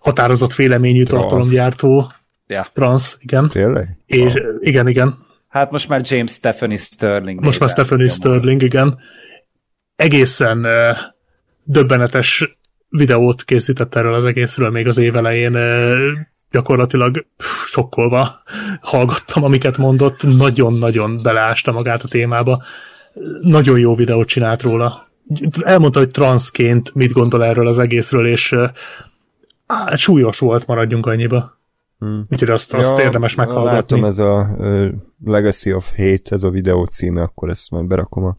határozott véleményű trans. tartalomgyártó. Ja. Trans, igen. Tényleg? És wow. igen, igen. Hát most már James Stephanie Sterling. Most már Stephanie Sterling, igen. Egészen uh, döbbenetes videót készített erről az egészről még az év elején. Uh, gyakorlatilag sokkolva hallgattam, amiket mondott, nagyon-nagyon beleásta magát a témába. Nagyon jó videót csinált róla. Elmondta, hogy transzként mit gondol erről az egészről, és á, súlyos volt, maradjunk annyiba. Hmm. Úgyhogy azt, azt ja, érdemes meghallgatni. Látom, ez a uh, Legacy of Hate, ez a videó címe, akkor ezt majd berakom a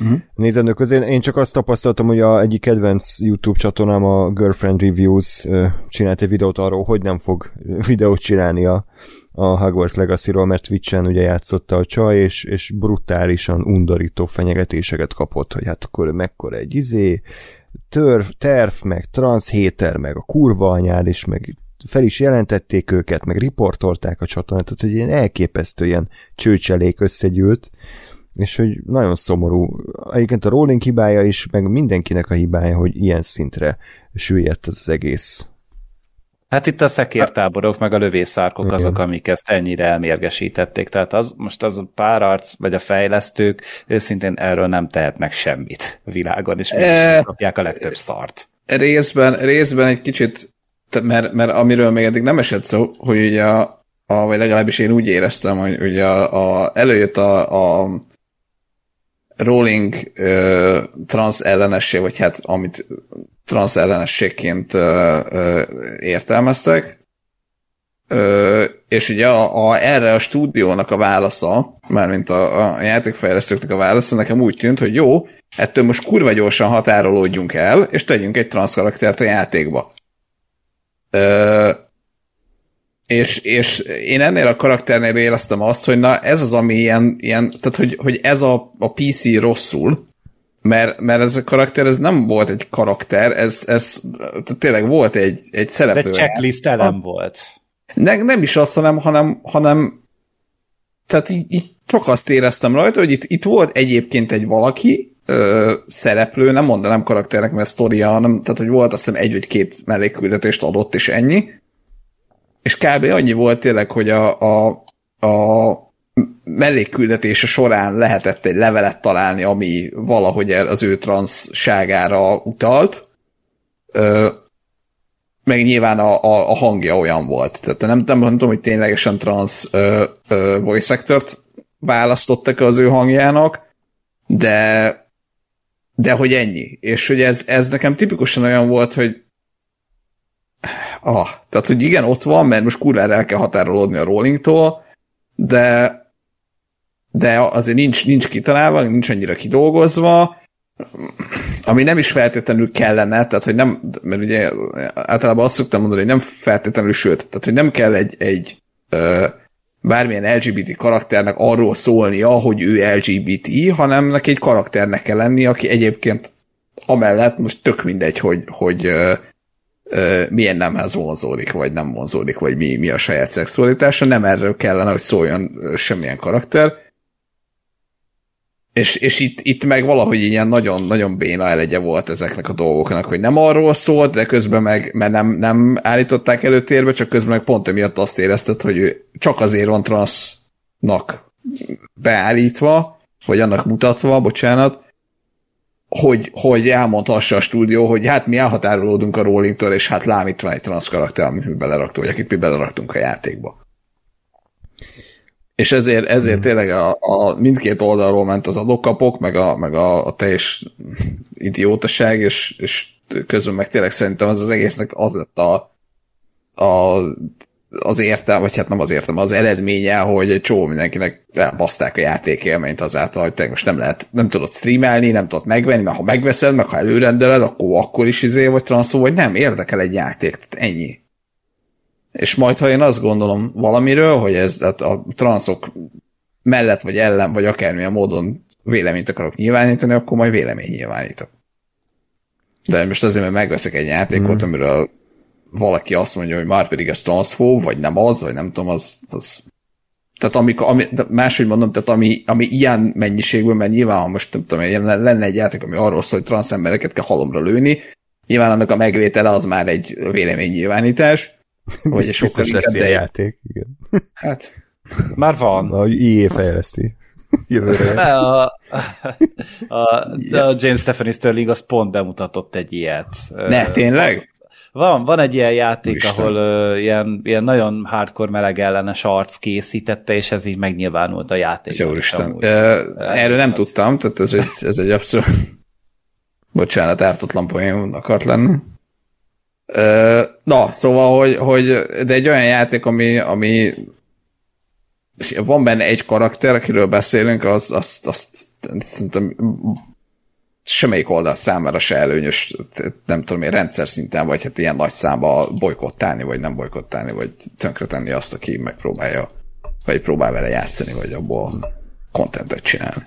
uh-huh. nézendő közé. Én csak azt tapasztaltam, hogy a egyik kedvenc YouTube csatornám, a Girlfriend Reviews csinált egy videót arról, hogy nem fog videót csinálni a, a Hogwarts Legacy-ról, mert Twitch-en ugye játszotta a csaj, és, és brutálisan undorító fenyegetéseket kapott, hogy hát akkor mekkora egy izé, tör, terv, meg transhéter, meg a kurva anyád, és meg fel is jelentették őket, meg riportolták a csatornát, tehát hogy ilyen elképesztő ilyen csőcselék összegyűlt, és hogy nagyon szomorú. Egyébként a Rolling hibája is, meg mindenkinek a hibája, hogy ilyen szintre süllyedt az egész Hát itt a szekértáborok, meg a lövészárkok Igen. azok, amik ezt ennyire elmérgesítették. Tehát az, most az a párarc, vagy a fejlesztők őszintén erről nem tehetnek semmit a világon, és e... kapják a legtöbb szart. Részben, részben egy kicsit, mert, mert amiről még eddig nem esett szó, hogy ugye a, a, vagy legalábbis én úgy éreztem, hogy ugye a, a, előjött a, a rolling uh, trans ellenesség, vagy hát amit trans ellenességként uh, értelmeztek, uh, és ugye a, a, erre a stúdiónak a válasza, mármint a, a játékfejlesztőknek a válasza nekem úgy tűnt, hogy jó, ettől most kurva gyorsan határolódjunk el, és tegyünk egy trans karaktert a játékba. És, és én ennél a karakternél éreztem azt, hogy na ez az, ami ilyen, ilyen tehát hogy, hogy ez a, a PC rosszul, mert, mert ez a karakter, ez nem volt egy karakter, ez, ez tehát tényleg volt egy, egy szereplő. Ez egy checklist elem volt. Ne, nem is azt, hanem, hanem, hanem tehát így, így csak azt éreztem rajta, hogy itt, itt volt egyébként egy valaki, ö, szereplő, nem mondanám karakternek, mert sztoria, hanem, tehát hogy volt azt hiszem egy vagy két mellékküldetést adott, és ennyi, és kb. annyi volt tényleg, hogy a, a, a mellékküldetése során lehetett egy levelet találni, ami valahogy az ő transzságára utalt, ö, meg nyilván a, a, a hangja olyan volt. Tehát nem, nem mondom, hogy ténylegesen trans ö, ö, voice actor választottak az ő hangjának, de de hogy ennyi. És hogy ez, ez nekem tipikusan olyan volt, hogy ah, tehát, hogy igen, ott van, mert most kurvára el kell határolódni a rollingtól, de de azért nincs, nincs kitalálva, nincs annyira kidolgozva, ami nem is feltétlenül kellene, tehát hogy nem, mert ugye általában azt szoktam mondani, hogy nem feltétlenül, sőt, tehát hogy nem kell egy, egy ö, bármilyen LGBT karakternek arról szólnia, hogy ő LGBT, hanem neki egy karakternek kell lenni, aki egyébként amellett most tök mindegy, hogy, hogy ö, milyen nemhez vonzódik, vagy nem vonzódik, vagy mi, mi a saját szexualitása, nem erről kellene, hogy szóljon semmilyen karakter. És, és itt, itt meg valahogy ilyen nagyon-nagyon béna elegye volt ezeknek a dolgoknak, hogy nem arról szólt, de közben meg, mert nem, nem állították előtérbe, csak közben meg pont emiatt azt érezted, hogy ő csak azért van transznak beállítva, vagy annak mutatva, bocsánat, hogy, hogy elmondhassa a stúdió, hogy hát mi elhatárolódunk a rollingtől, és hát lám itt van egy transz karakter, amit mi beleraktunk, vagy akit mi beleraktunk a játékba. És ezért, ezért mm. tényleg a, a, mindkét oldalról ment az adókapok, meg a, meg a, a teljes idiótaság, és, és közben meg tényleg szerintem az az egésznek az lett a, a az értem, vagy hát nem az értem, az eredménye, hogy egy csomó mindenkinek elbaszták a játékélményt azáltal, hogy te most nem lehet, nem tudod streamelni, nem tudod megvenni, mert ha megveszed, meg ha előrendeled, akkor akkor is izé vagy transzó, vagy nem, érdekel egy játék, tehát ennyi. És majd, ha én azt gondolom valamiről, hogy ez tehát a transzok mellett, vagy ellen, vagy akármilyen módon véleményt akarok nyilvánítani, akkor majd vélemény nyilvánítok. De most azért, mert megveszek egy játékot, mm. amiről valaki azt mondja, hogy már pedig ez transzfób, vagy nem az, vagy nem tudom, az, az tehát amikor, ami, máshogy mondom, tehát ami, ami ilyen mennyiségben, mert nyilván, ha most nem tudom, lenne egy játék, ami arról szól, hogy transz embereket kell halomra lőni, nyilván annak a megvétele az már egy véleménynyilvánítás, vagy egy sokkal inkább, de... játék, igen. Hát... Már van. A IE fejleszti. Jövőre. A, a, a, a James Stephanie Sterling az pont bemutatott egy ilyet. Ne, tényleg? Van, van egy ilyen játék, Isten. ahol uh, ilyen, ilyen nagyon hardcore meleg ellenes arc készítette, és ez így megnyilvánult a játék. Jó Isten. Uh, erről nem tudtam, tehát ez egy, ez egy abszolút bocsánat, ártatlan poén akart lenni. Na, szóval, hogy, hogy de egy olyan játék, ami, ami van benne egy karakter, akiről beszélünk, az, azt, azt szerintem semmelyik oldal számára se előnyös, nem tudom én, rendszer szinten, vagy hát ilyen nagy számba bolykottálni, vagy nem bolykottálni, vagy tönkretenni azt, aki megpróbálja, vagy próbál vele játszani, vagy abból kontentet csinálni.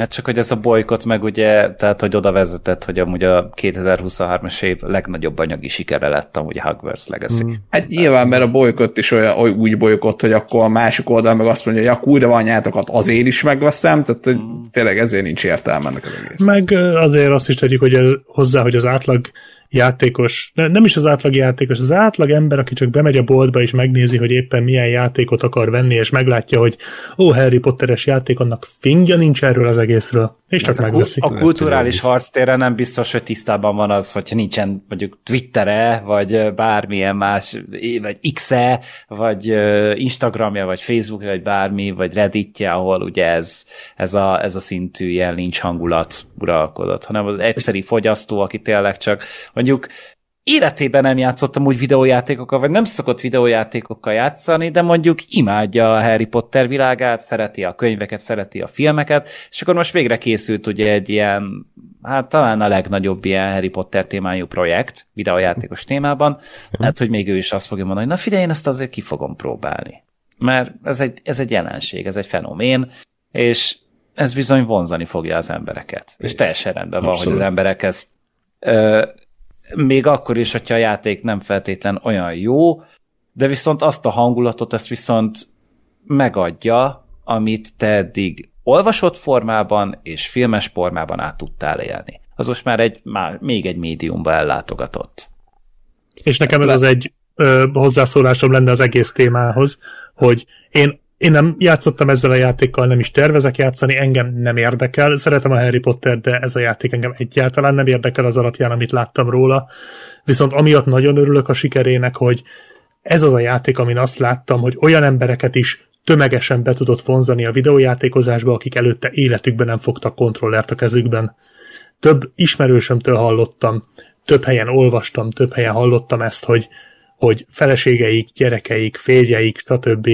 Hát csak, hogy ez a bolykot meg ugye, tehát, hogy oda vezetett, hogy amúgy a 2023-as év legnagyobb anyagi sikere lett amúgy a Hogwarts Legacy. Mm. Hát nyilván, mert a bolykott is olyan, olyan úgy bolykott, hogy akkor a másik oldal meg azt mondja, hogy a kurva anyátokat azért is megveszem, tehát hogy mm. tényleg ezért nincs értelme ennek az egész. Meg azért azt is tegyük, hogy hozzá, hogy az átlag játékos, nem is az átlag játékos, az átlag ember, aki csak bemegy a boltba és megnézi, hogy éppen milyen játékot akar venni, és meglátja, hogy ó, Harry Potteres játék, annak fingja nincs erről az egészről, és csak hát megveszi. A kulturális harctérre nem biztos, hogy tisztában van az, hogyha nincsen mondjuk Twittere, vagy bármilyen más, vagy X-e, vagy Instagramja, vagy Facebook, vagy bármi, vagy Redditje, ahol ugye ez, ez, a, ez a szintű ilyen lincs hangulat uralkodott, hanem az egyszeri fogyasztó, aki tényleg csak mondjuk életében nem játszottam úgy videójátékokkal, vagy nem szokott videójátékokkal játszani, de mondjuk imádja a Harry Potter világát, szereti a könyveket, szereti a filmeket, és akkor most végre készült ugye egy ilyen, hát talán a legnagyobb ilyen Harry Potter témájú projekt, videójátékos témában, hát hogy még ő is azt fogja mondani, hogy na figyelj, én ezt azért ki fogom próbálni. Mert ez egy, ez egy jelenség, ez egy fenomén, és ez bizony vonzani fogja az embereket. És teljesen rendben van, Abszolút. hogy az emberek ezt ö, még akkor is, hogyha a játék nem feltétlen olyan jó, de viszont azt a hangulatot, ezt viszont megadja, amit te eddig olvasott formában és filmes formában át tudtál élni. Az most már egy, már még egy médiumba ellátogatott. És nekem ez az egy ö, hozzászólásom lenne az egész témához, hogy én én nem játszottam ezzel a játékkal, nem is tervezek játszani, engem nem érdekel. Szeretem a Harry Potter, de ez a játék engem egyáltalán nem érdekel az alapján, amit láttam róla. Viszont amiatt nagyon örülök a sikerének, hogy ez az a játék, amin azt láttam, hogy olyan embereket is tömegesen be tudott vonzani a videójátékozásba, akik előtte életükben nem fogtak kontrollert a kezükben. Több ismerősömtől hallottam, több helyen olvastam, több helyen hallottam ezt, hogy, hogy feleségeik, gyerekeik, férjeik, stb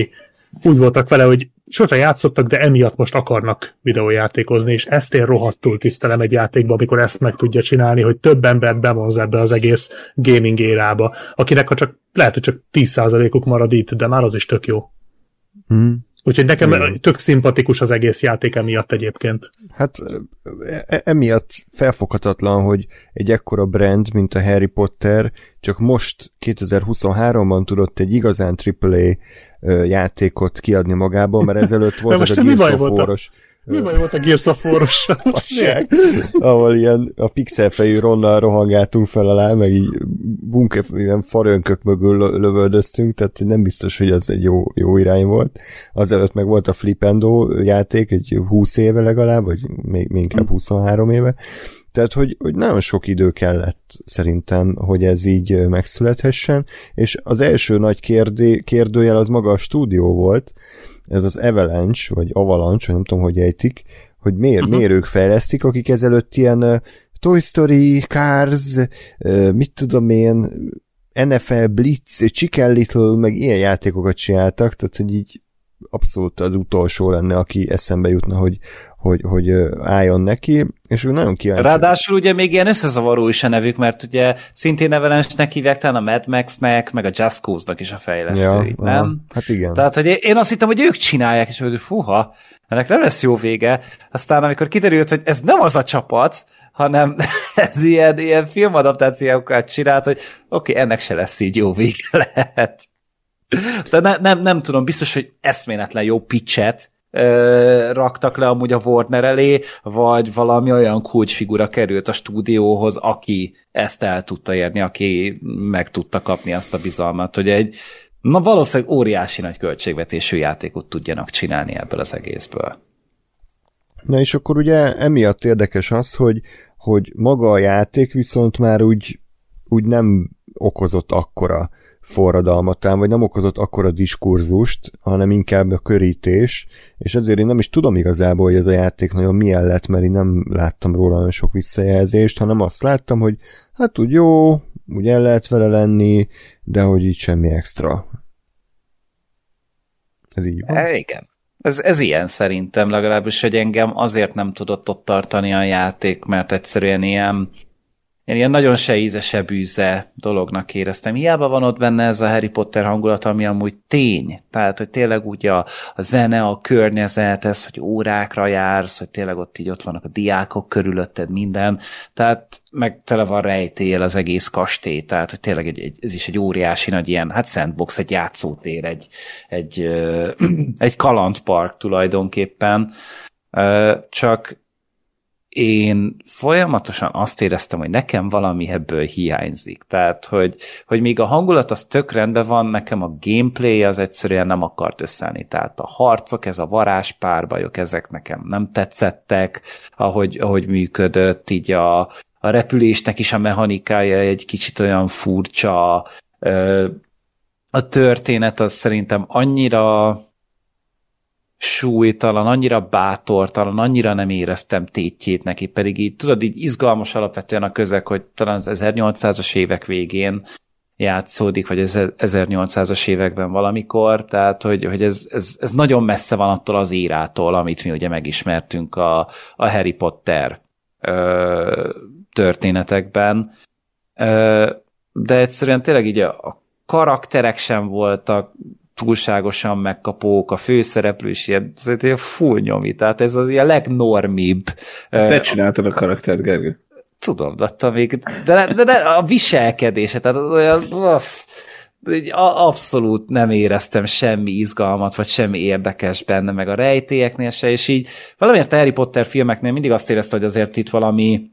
úgy voltak vele, hogy sose játszottak, de emiatt most akarnak videójátékozni, és ezt én rohadtul tisztelem egy játékba, amikor ezt meg tudja csinálni, hogy több ember bevonz ebbe az egész gaming érába, akinek ha csak lehet, hogy csak 10%-uk marad itt, de már az is tök jó. Hmm. Úgyhogy nekem Igen. tök szimpatikus az egész játék emiatt egyébként. Hát e-, emiatt felfoghatatlan, hogy egy ekkora brand, mint a Harry Potter, csak most 2023-ban tudott egy igazán AAA játékot kiadni magából, mert ezelőtt volt ez a Gears of War-os mi baj volt a Gears of ahol ilyen a pixelfejű ronnal rohangáltunk fel alá, meg így bunker, ilyen farönkök mögül lövöldöztünk, tehát nem biztos, hogy az egy jó, jó irány volt. Azelőtt meg volt a Flipendo játék, egy 20 éve legalább, vagy még, még inkább 23 éve. Tehát, hogy, hogy nagyon sok idő kellett szerintem, hogy ez így megszülethessen, és az első nagy kérdé, kérdőjel az maga a stúdió volt, ez az Avalanche, vagy Avalanche, vagy nem tudom, hogy ejtik, hogy miért, uh-huh. miért ők fejlesztik, akik ezelőtt ilyen uh, Toy Story, Cars, uh, mit tudom én, NFL Blitz, Chicken Little, meg ilyen játékokat csináltak, tehát hogy így abszolút az utolsó lenne, aki eszembe jutna, hogy, hogy, hogy álljon neki, és ő nagyon kíváncsi. Ráadásul ugye még ilyen összezavaró is a nevük, mert ugye szintén nevelensnek hívják talán a Mad Max-nek, meg a Just Cause-nak is a fejlesztőit, ja, nem? Aha, hát igen. Tehát, hogy én azt hittem, hogy ők csinálják, és hogy fuha, ennek nem lesz jó vége. Aztán amikor kiderült, hogy ez nem az a csapat, hanem ez ilyen, ilyen filmadaptációkat csinált, hogy oké, okay, ennek se lesz így jó vége lehet. De ne, nem, nem tudom, biztos, hogy eszméletlen jó pitchet raktak le amúgy a Warner elé, vagy valami olyan kulcsfigura került a stúdióhoz, aki ezt el tudta érni, aki meg tudta kapni azt a bizalmat, hogy egy na valószínűleg óriási nagy költségvetésű játékot tudjanak csinálni ebből az egészből. Na és akkor ugye emiatt érdekes az, hogy, hogy maga a játék viszont már úgy, úgy nem okozott akkora forradalmat, vagy nem okozott akkora diskurzust, hanem inkább a körítés, és ezért én nem is tudom igazából, hogy ez a játék nagyon milyen lett, mert én nem láttam róla nagyon sok visszajelzést, hanem azt láttam, hogy hát úgy jó, úgy el lehet vele lenni, de hogy így semmi extra. Ez így van? E, igen. ez, ez ilyen szerintem legalábbis, hogy engem azért nem tudott ott tartani a játék, mert egyszerűen ilyen én ilyen nagyon se íze, se bűze dolognak éreztem. Hiába van ott benne ez a Harry Potter hangulat, ami amúgy tény. Tehát, hogy tényleg úgy a, a zene, a környezet, ez, hogy órákra jársz, hogy tényleg ott így ott vannak a diákok körülötted, minden. Tehát meg tele van rejtél az egész kastély, tehát, hogy tényleg egy, egy, ez is egy óriási nagy ilyen, hát sandbox, egy játszótér, egy, egy, egy kalandpark tulajdonképpen. Csak én folyamatosan azt éreztem, hogy nekem valami ebből hiányzik. Tehát, hogy, hogy még a hangulat az tök rendben van, nekem a gameplay az egyszerűen nem akart összeállni. Tehát a harcok, ez a varázspárbajok, ezek nekem nem tetszettek, ahogy, ahogy működött, így a, a repülésnek is a mechanikája egy kicsit olyan furcsa, a történet az szerintem annyira súlytalan, annyira bátortalan, annyira nem éreztem tétjét neki, pedig így tudod, így izgalmas alapvetően a közeg, hogy talán az 1800-as évek végén játszódik, vagy az 1800-as években valamikor, tehát hogy, hogy ez, ez, ez nagyon messze van attól az írától, amit mi ugye megismertünk a, a Harry Potter ö, történetekben, ö, de egyszerűen tényleg így a, a karakterek sem voltak túlságosan megkapók, a főszereplő is ilyen, ez ilyen full nyomi, tehát ez az ilyen legnormibb. Te csináltad a karaktert, Gergő. Tudom, de, még, de, de, de a viselkedése, tehát olyan, uff, abszolút nem éreztem semmi izgalmat, vagy semmi érdekes benne, meg a rejtélyeknél se, és így valamiért a Harry Potter filmeknél mindig azt érezte, hogy azért itt valami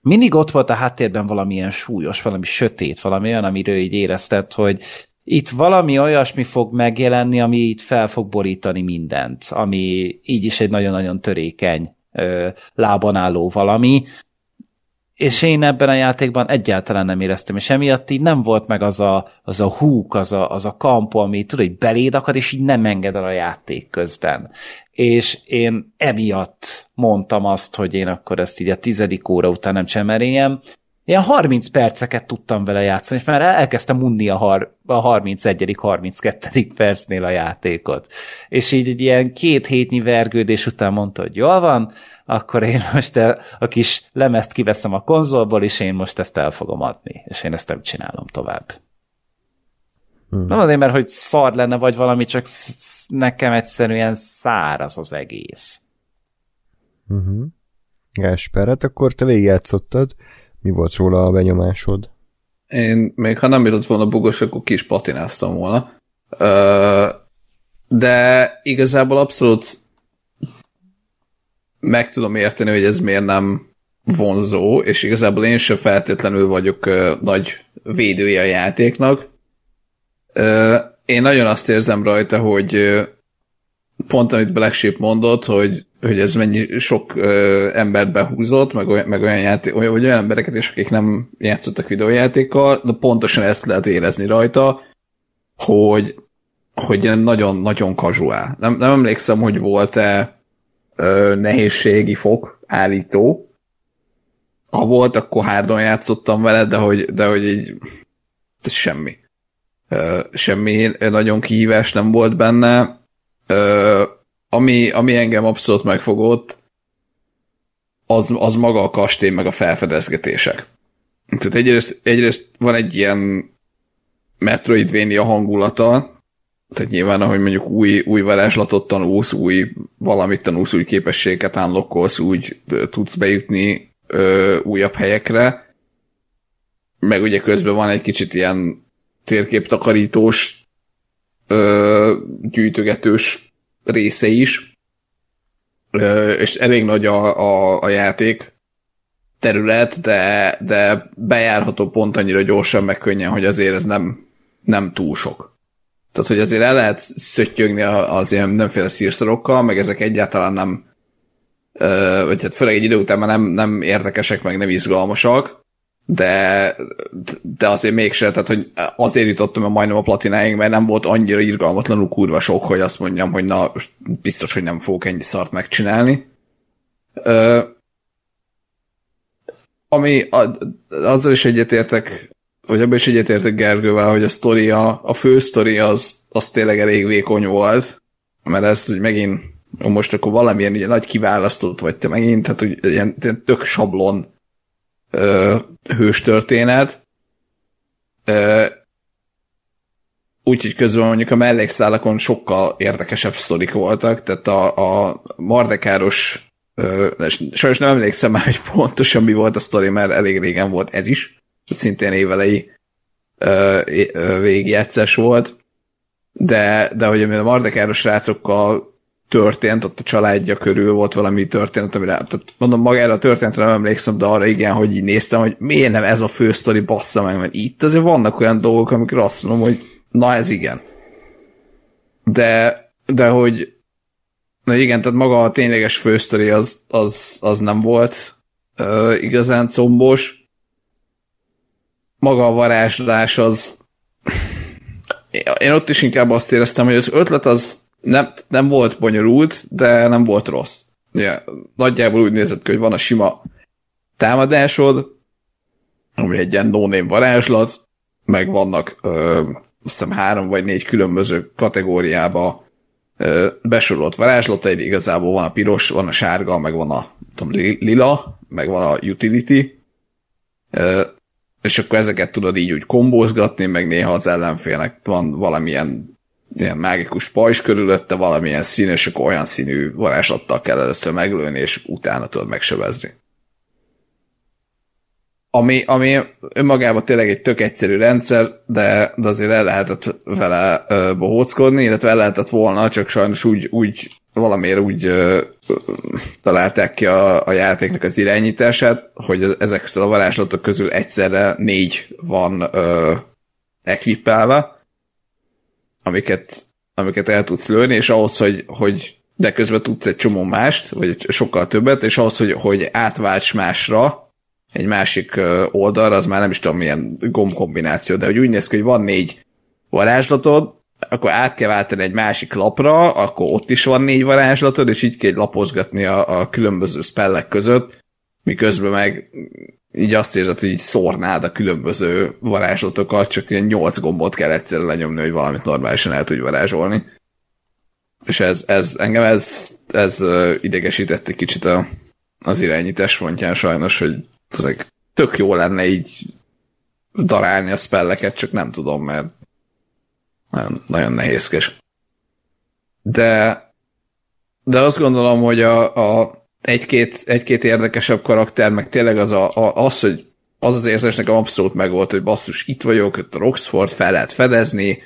mindig ott volt a háttérben valamilyen súlyos, valami sötét, valami olyan, amiről így érezted, hogy itt valami olyasmi fog megjelenni, ami itt fel fog borítani mindent, ami így is egy nagyon-nagyon törékeny ö, lábon álló valami, és én ebben a játékban egyáltalán nem éreztem, és emiatt így nem volt meg az a, az a húk, az a, az a kampó, ami tudod, hogy beléd akad, és így nem enged el a játék közben. És én emiatt mondtam azt, hogy én akkor ezt így a tizedik óra után nem csemeréljem, Ilyen 30 perceket tudtam vele játszani, és már elkezdtem unni a, har- a 31 32 percnél a játékot. És így egy ilyen két hétnyi vergődés után mondta, hogy jól van, akkor én most a, a kis lemezt kiveszem a konzolból, és én most ezt el fogom adni. És én ezt nem csinálom tovább. Hmm. Nem azért, mert hogy szar lenne, vagy valami, csak nekem egyszerűen száraz az egész. Uh-huh. Gásper, hát akkor te végigjátszottad. Mi volt róla a benyomásod? Én még ha nem jutott volna bugos, akkor ki is patináztam volna. De igazából abszolút meg tudom érteni, hogy ez miért nem vonzó, és igazából én sem feltétlenül vagyok nagy védője a játéknak. Én nagyon azt érzem rajta, hogy pont amit Black Sheep mondott, hogy hogy ez mennyi sok ö, embert behúzott, meg olyan, meg olyan, játék, olyan, olyan embereket is, akik nem játszottak videójátékkal, de pontosan ezt lehet érezni rajta, hogy hogy nagyon-nagyon casual. Nem, nem emlékszem, hogy volt-e ö, nehézségi fok állító. Ha volt, akkor hárdon játszottam vele, de hogy, de hogy így semmi. Ö, semmi nagyon kihívás nem volt benne. Ö, ami, ami engem abszolút megfogott, az, az maga a kastély, meg a felfedezgetések. Tehát egyrészt, egyrészt van egy ilyen Metroidvania hangulata, tehát nyilván, ahogy mondjuk új, új varázslatot tanulsz, új valamit tanulsz, új képességet unlockolsz, úgy tudsz bejutni ö, újabb helyekre, meg ugye közben van egy kicsit ilyen térképtakarítós, ö, gyűjtögetős része is, és elég nagy a, a, a játék terület, de, de bejárható pont annyira gyorsan, meg könnyen, hogy azért ez nem, nem túl sok. Tehát, hogy azért el lehet szöttyögni az ilyen nemféle szírszorokkal, meg ezek egyáltalán nem, vagy hát főleg egy idő után már nem, nem érdekesek, meg nem izgalmasak, de, de azért mégse, tehát hogy azért jutottam a majdnem a platináig, mert nem volt annyira irgalmatlanul kurva sok, hogy azt mondjam, hogy na, biztos, hogy nem fogok ennyi szart megcsinálni. Ö, ami a, azzal is egyetértek, vagy abban is egyetértek Gergővel, hogy a sztori, a, fő sztori az, az tényleg elég vékony volt. mert ez hogy megint most akkor valamilyen ugye, nagy kiválasztott vagy te megint, tehát hogy ilyen, ilyen tök sablon ö, hős történet. Ö, úgyhogy közben mondjuk a mellékszálakon sokkal érdekesebb sztorik voltak, tehát a, a Mardekáros ö, sajnos nem emlékszem már, hogy pontosan mi volt a sztori, mert elég régen volt ez is, szintén évelei végigjátszás volt, de, de hogy a Mardekáros srácokkal történt, ott a családja körül volt valami történet, amire, tehát mondom, magára a történetre nem emlékszem, de arra igen, hogy így néztem, hogy miért nem ez a fősztori bassza meg, mert itt azért vannak olyan dolgok, amikor azt mondom, hogy na ez igen. De, de hogy na igen, tehát maga a tényleges fősztori az, az, az nem volt uh, igazán combos. Maga a varázslás az én ott is inkább azt éreztem, hogy az ötlet az nem, nem volt bonyolult, de nem volt rossz. Ja, nagyjából úgy nézett ki, hogy van a sima támadásod, ami egy ilyen no varázslat, meg vannak ö, azt hiszem három vagy négy különböző kategóriába ö, besorolt varázslataid, igazából van a piros, van a sárga, meg van a tudom, lila, meg van a utility, ö, és akkor ezeket tudod így úgy kombózgatni, meg néha az ellenfélnek van valamilyen ilyen mágikus pajzs körülötte, valamilyen szín, és akkor olyan színű varázslattal kell először meglőni, és utána tudod megsebezni. Ami, ami önmagában tényleg egy tök egyszerű rendszer, de, de azért el lehetett vele ö, bohóckodni, illetve el lehetett volna, csak sajnos úgy, úgy valamiért úgy ö, ö, találták ki a, a játéknak az irányítását, hogy ezek a varázslatok közül egyszerre négy van ö, equipelve, amiket, amiket el tudsz lőni, és ahhoz, hogy, hogy de közben tudsz egy csomó mást, vagy sokkal többet, és ahhoz, hogy, hogy átválts másra, egy másik oldalra, az már nem is tudom milyen gombkombináció, de hogy úgy néz ki, hogy van négy varázslatod, akkor át kell váltani egy másik lapra, akkor ott is van négy varázslatod, és így kell lapozgatni a, a különböző spellek között, miközben meg így azt érzed, hogy így szórnád a különböző varázslatokat, csak ilyen nyolc gombot kell egyszerre lenyomni, hogy valamit normálisan el tudj varázsolni. És ez, ez engem ez, ez idegesített egy kicsit a, az irányítás fontján sajnos, hogy ezek tök jó lenne így darálni a spelleket, csak nem tudom, mert nagyon, nagyon nehézkes. De de azt gondolom, hogy a, a egy-két, egy-két érdekesebb karakter, meg tényleg az, a, az, hogy az az érzés nekem abszolút megvolt, hogy basszus, itt vagyok, itt a Roxford, fel lehet fedezni,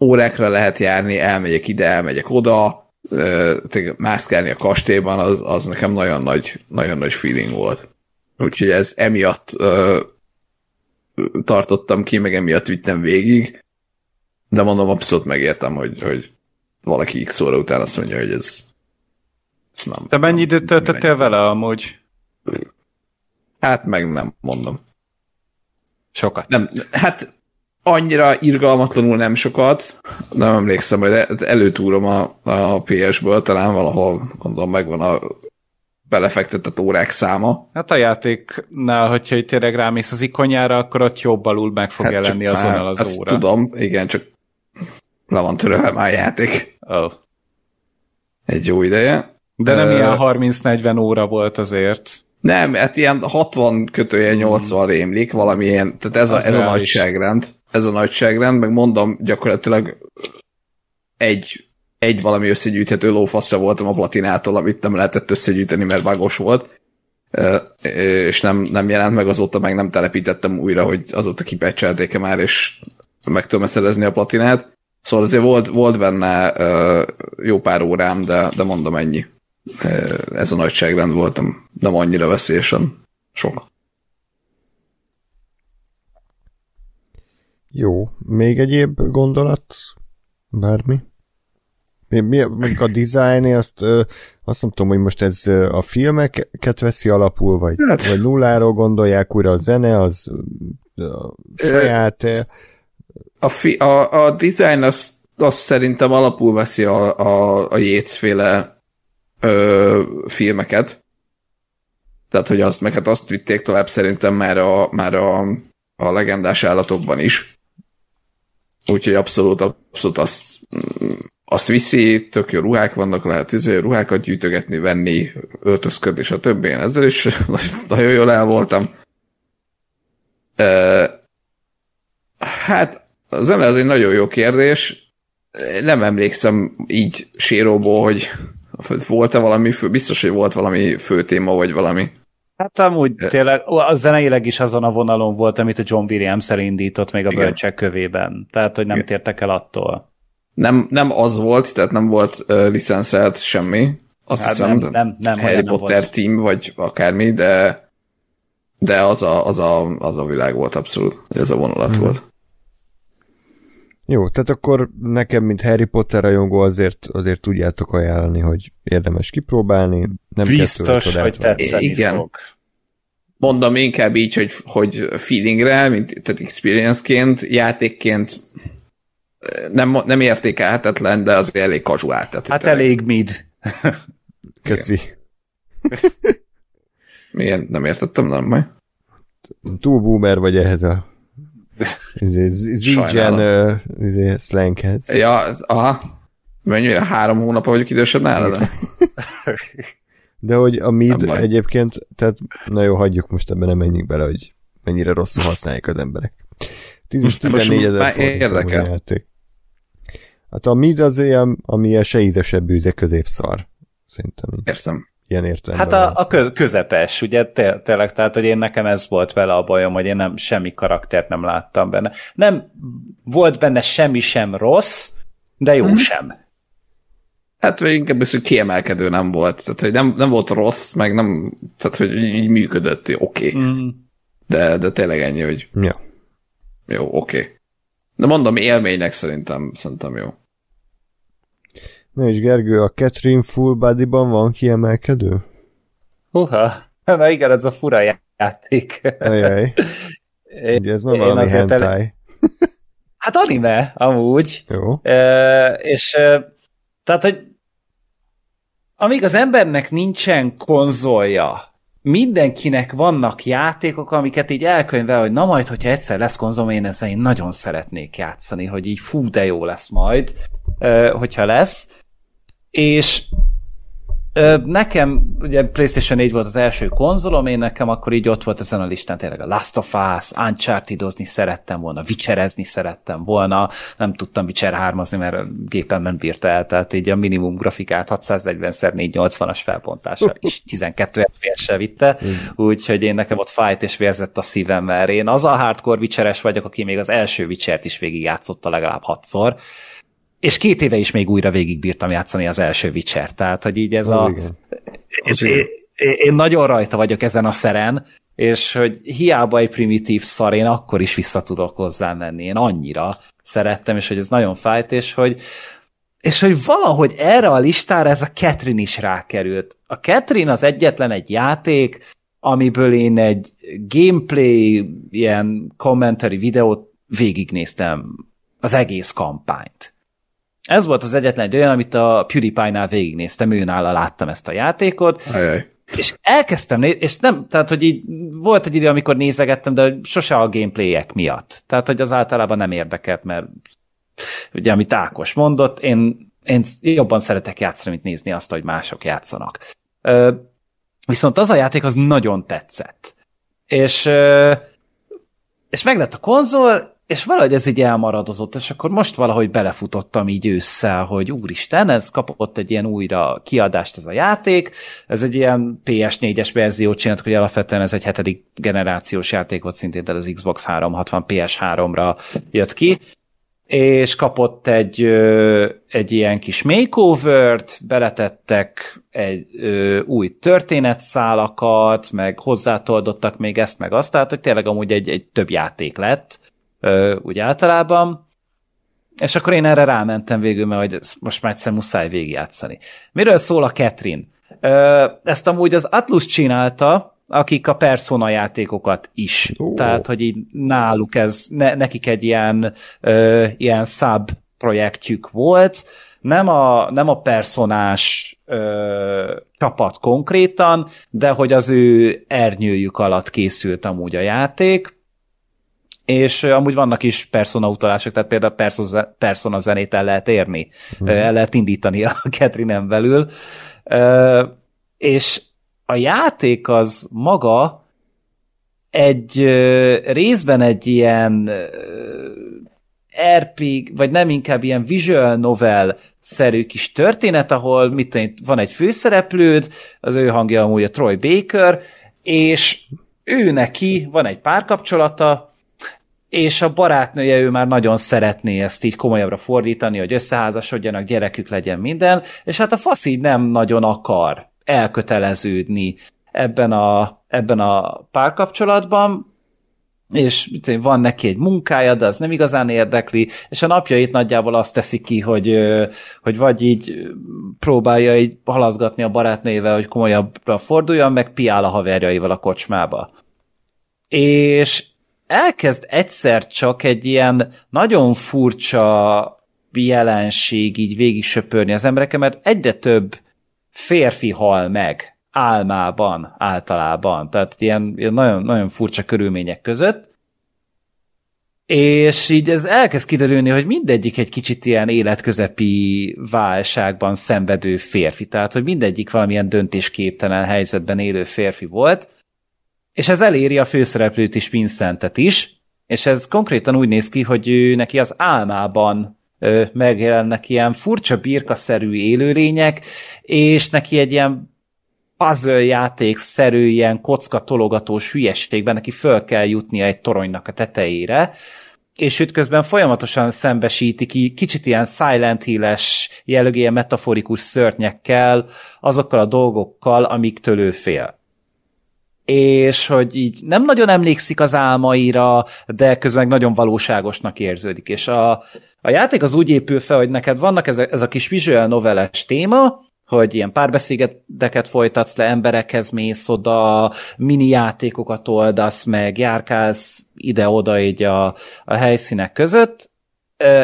órákra lehet járni, elmegyek ide, elmegyek oda, mászkálni a kastélyban, az, az nekem nagyon nagy, nagyon nagy feeling volt. Úgyhogy ez emiatt uh, tartottam ki, meg emiatt vittem végig, de mondom, abszolút megértem, hogy, hogy valaki x óra után azt mondja, hogy ez, nem. De mennyi időt töltöttél vele amúgy? Hát meg nem mondom. Sokat. Nem, hát annyira irgalmatlanul nem sokat, nem emlékszem, hogy előtúrom a, a PS-ből, talán valahol gondolom megvan a belefektetett órák száma. Hát a játéknál, hogyha itt tényleg rámész az ikonjára, akkor ott jobb alul meg fog hát jelenni azonnal az hát óra. Tudom, igen, csak le van törölve már a játék. Oh. Egy jó ideje. De nem uh, ilyen 30-40 óra volt azért. Nem, hát ilyen 60 kötője 80 hmm. rémlik, valami ilyen, tehát ez, a, ez a nagyságrend. Ez a nagyságrend, meg mondom, gyakorlatilag egy egy valami összegyűjthető lófaszra voltam a platinától, amit nem lehetett összegyűjteni, mert vágos volt, és nem, nem jelent meg, azóta meg nem telepítettem újra, hogy azóta kipecselték-e már, és meg tudom szerezni a platinát. Szóval azért volt, volt benne jó pár órám, de, de mondom ennyi. Ez a nagyságrend voltam, nem annyira veszélyesen sok. Jó, még egyéb gondolat? Bármi? Mi, mi, mondjuk a dizájn, azt, nem tudom, hogy most ez a filmeket veszi alapul, vagy, hát. vagy nulláról gondolják újra a zene, az a saját... A, fi, a, a design azt, azt szerintem alapul veszi a, a, a Yates-féle ö, filmeket. Tehát, hogy azt, meg hát azt vitték tovább szerintem már a, már a, a legendás állatokban is. Úgyhogy abszolút, abszolút azt azt viszi, tök jó ruhák vannak, lehet izé, ruhákat gyűjtögetni, venni, öltözködni, és a többi. Én ezzel is nagyon jól el voltam. Hát, az nem ez egy nagyon jó kérdés. Nem emlékszem így séróból, hogy volt-e valami fő, biztos, hogy volt valami fő téma, vagy valami. Hát amúgy tényleg, a zeneileg is azon a vonalon volt, amit a John Williams elindított még a Igen. bölcsek kövében. Tehát, hogy nem Igen. tértek el attól. Nem, nem az volt, tehát nem volt uh, licenszelt semmi. Azt hát hiszem, nem, nem, nem, Harry nem Potter volt. team, vagy akármi, de de az a, az a, az a világ volt abszolút, ez a vonulat hmm. volt. Jó, tehát akkor nekem, mint Harry Potter rajongó azért, azért tudjátok ajánlani, hogy érdemes kipróbálni. Nem Biztos, hogy tetszeni Igen. fog. Mondom inkább így, hogy, hogy feelingre, mint, tehát experienceként, játékként nem, nem értékelhetetlen, de az elég casual. Tehát hát elég mid. Köszi. Milyen? Nem értettem, nem majd. Túl boomer vagy ehhez a Z-gen izé, slanghez. Ja, aha. Mennyi, három hónap vagyok idősebb nálad? De hogy a mid egyébként, tehát na jó, hagyjuk most ebben nem menjünk bele, hogy mennyire rosszul használják az emberek. 14 ezer forint a játék. Hát a mid az ilyen, ami ilyen se ízesebb bűze középszar. Szerintem. Értem. Ilyen értelemben. Hát a, a közepes, ugye tényleg, tehát, hogy én nekem ez volt vele a bajom, hogy én nem semmi karaktert nem láttam benne. Nem volt benne semmi sem rossz, de jó hmm. sem. Hát vagy inkább az, hogy kiemelkedő nem volt. Tehát, hogy nem, nem volt rossz, meg nem, tehát, hogy így működött, oké. Okay. Mm. De, de tényleg ennyi, hogy ja. jó, oké. Okay. De mondom, élménynek szerintem, szerintem jó. Na és Gergő, a Catherine Full Body-ban van kiemelkedő? Huha, na igen, ez a fura játék. Ajaj. Ugye ez nem valami hentai. El... Hát anime, amúgy. Jó. E, és e, tehát, hogy amíg az embernek nincsen konzolja, mindenkinek vannak játékok, amiket így elkönyvel, hogy na majd, hogyha egyszer lesz konzolom, én ezzel én nagyon szeretnék játszani, hogy így fú, de jó lesz majd, hogyha lesz. És Nekem, ugye PlayStation 4 volt az első konzolom, én nekem akkor így ott volt ezen a listán tényleg a Last of Us, uncharted szerettem volna, Witcherezni szerettem volna, nem tudtam Witcher 3 mert a gépemben bírta el, tehát így a minimum grafikát 640x480-as felbontással is 12 FPS-sel vitte, úgyhogy én nekem ott fájt és vérzett a szívem, mert én az a hardcore Witcheres vagyok, aki még az első Witchert is végigjátszotta legalább hatszor, és két éve is még újra végigbírtam játszani az első Witcher, tehát hogy így ez Ó, a... Én, én, én nagyon rajta vagyok ezen a szeren, és hogy hiába egy primitív szar, én akkor is vissza tudok hozzá menni. Én annyira szerettem, és hogy ez nagyon fájt, és hogy és hogy valahogy erre a listára ez a Catherine is rákerült. A Catherine az egyetlen egy játék, amiből én egy gameplay, ilyen commentary videót végignéztem az egész kampányt. Ez volt az egyetlen egy olyan, amit a PewDiePie-nál végignéztem, őnála láttam ezt a játékot, Ajaj. és elkezdtem nézni, és nem, tehát, hogy így volt egy idő, amikor nézegettem, de sose a gameplayek miatt. Tehát, hogy az általában nem érdekelt, mert ugye, amit Ákos mondott, én, én jobban szeretek játszani, mint nézni azt, hogy mások játszanak. Ö, viszont az a játék az nagyon tetszett. És, és meg lett a konzol, és valahogy ez így elmaradozott, és akkor most valahogy belefutottam így ősszel, hogy úristen, ez kapott egy ilyen újra kiadást ez a játék, ez egy ilyen PS4-es verziót csinált, hogy alapvetően ez egy hetedik generációs játék volt szintén, tehát az Xbox 360 PS3-ra jött ki, és kapott egy, egy ilyen kis makeover-t, beletettek egy ö, új történetszálakat, meg hozzátoldottak még ezt, meg azt, tehát hogy tényleg amúgy egy, egy több játék lett, úgy általában, és akkor én erre rámentem végül, mert hogy most már egyszer muszáj végigjátszani. Miről szól a Catherine? Ezt amúgy az Atlus csinálta, akik a Persona játékokat is. Oh. Tehát, hogy így náluk ez, ne, nekik egy ilyen, ö, ilyen sub projektjük volt, nem a, nem a personás ö, csapat konkrétan, de hogy az ő ernyőjük alatt készült amúgy a játék, és amúgy vannak is persona utalások, tehát például persona zenét el lehet érni, mm. el lehet indítani a Catherine-en belül, és a játék az maga egy részben egy ilyen RPG, vagy nem inkább ilyen visual novel-szerű kis történet, ahol mit tudom, van egy főszereplőd, az ő hangja amúgy a Troy Baker, és ő neki van egy párkapcsolata, és a barátnője ő már nagyon szeretné ezt így komolyabbra fordítani, hogy összeházasodjanak, gyerekük legyen minden, és hát a fasz így nem nagyon akar elköteleződni ebben a, ebben a párkapcsolatban, és van neki egy munkája, de az nem igazán érdekli, és a napjait nagyjából azt teszi ki, hogy, hogy vagy így próbálja így halazgatni a barátnőjével, hogy komolyabbra forduljon, meg piál a haverjaival a kocsmába. És elkezd egyszer csak egy ilyen nagyon furcsa jelenség így végig söpörni az embereken, mert egyre több férfi hal meg álmában általában, tehát ilyen, ilyen nagyon, nagyon furcsa körülmények között, és így ez elkezd kiderülni, hogy mindegyik egy kicsit ilyen életközepi válságban szenvedő férfi, tehát hogy mindegyik valamilyen döntésképtelen helyzetben élő férfi volt, és ez eléri a főszereplőt is, Vincentet is, és ez konkrétan úgy néz ki, hogy ő neki az álmában ö, megjelennek ilyen furcsa birkaszerű élőlények, és neki egy ilyen puzzle játék-szerű ilyen kocka tologatós hülyességben neki föl kell jutnia egy toronynak a tetejére, és őt közben folyamatosan szembesíti ki kicsit ilyen Silent Hill-es jellegű ilyen metaforikus szörnyekkel, azokkal a dolgokkal, amiktől ő fél. És hogy így nem nagyon emlékszik az álmaira, de közben meg nagyon valóságosnak érződik. És a, a játék az úgy épül fel, hogy neked vannak ez a, ez a kis visual noveles téma, hogy ilyen párbeszédeket folytatsz le, emberekhez mész oda, mini játékokat oldasz meg, járkálsz ide-oda így a, a helyszínek között.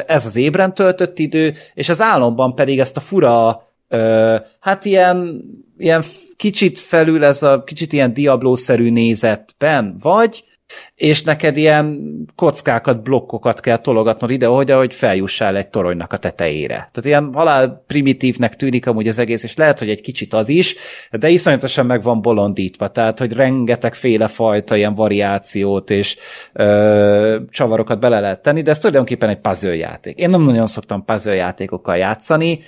Ez az ébren töltött idő, és az álomban pedig ezt a fura, hát ilyen, ilyen kicsit felül ez a kicsit ilyen diablószerű nézetben vagy, és neked ilyen kockákat, blokkokat kell tologatnod ide, hogy ahogy feljussál egy toronynak a tetejére. Tehát ilyen halál primitívnek tűnik amúgy az egész, és lehet, hogy egy kicsit az is, de iszonyatosan meg van bolondítva, tehát, hogy rengeteg féle fajta ilyen variációt és ö, csavarokat bele lehet tenni, de ez tulajdonképpen egy puzzle játék. Én nem nagyon szoktam puzzle játékokkal játszani,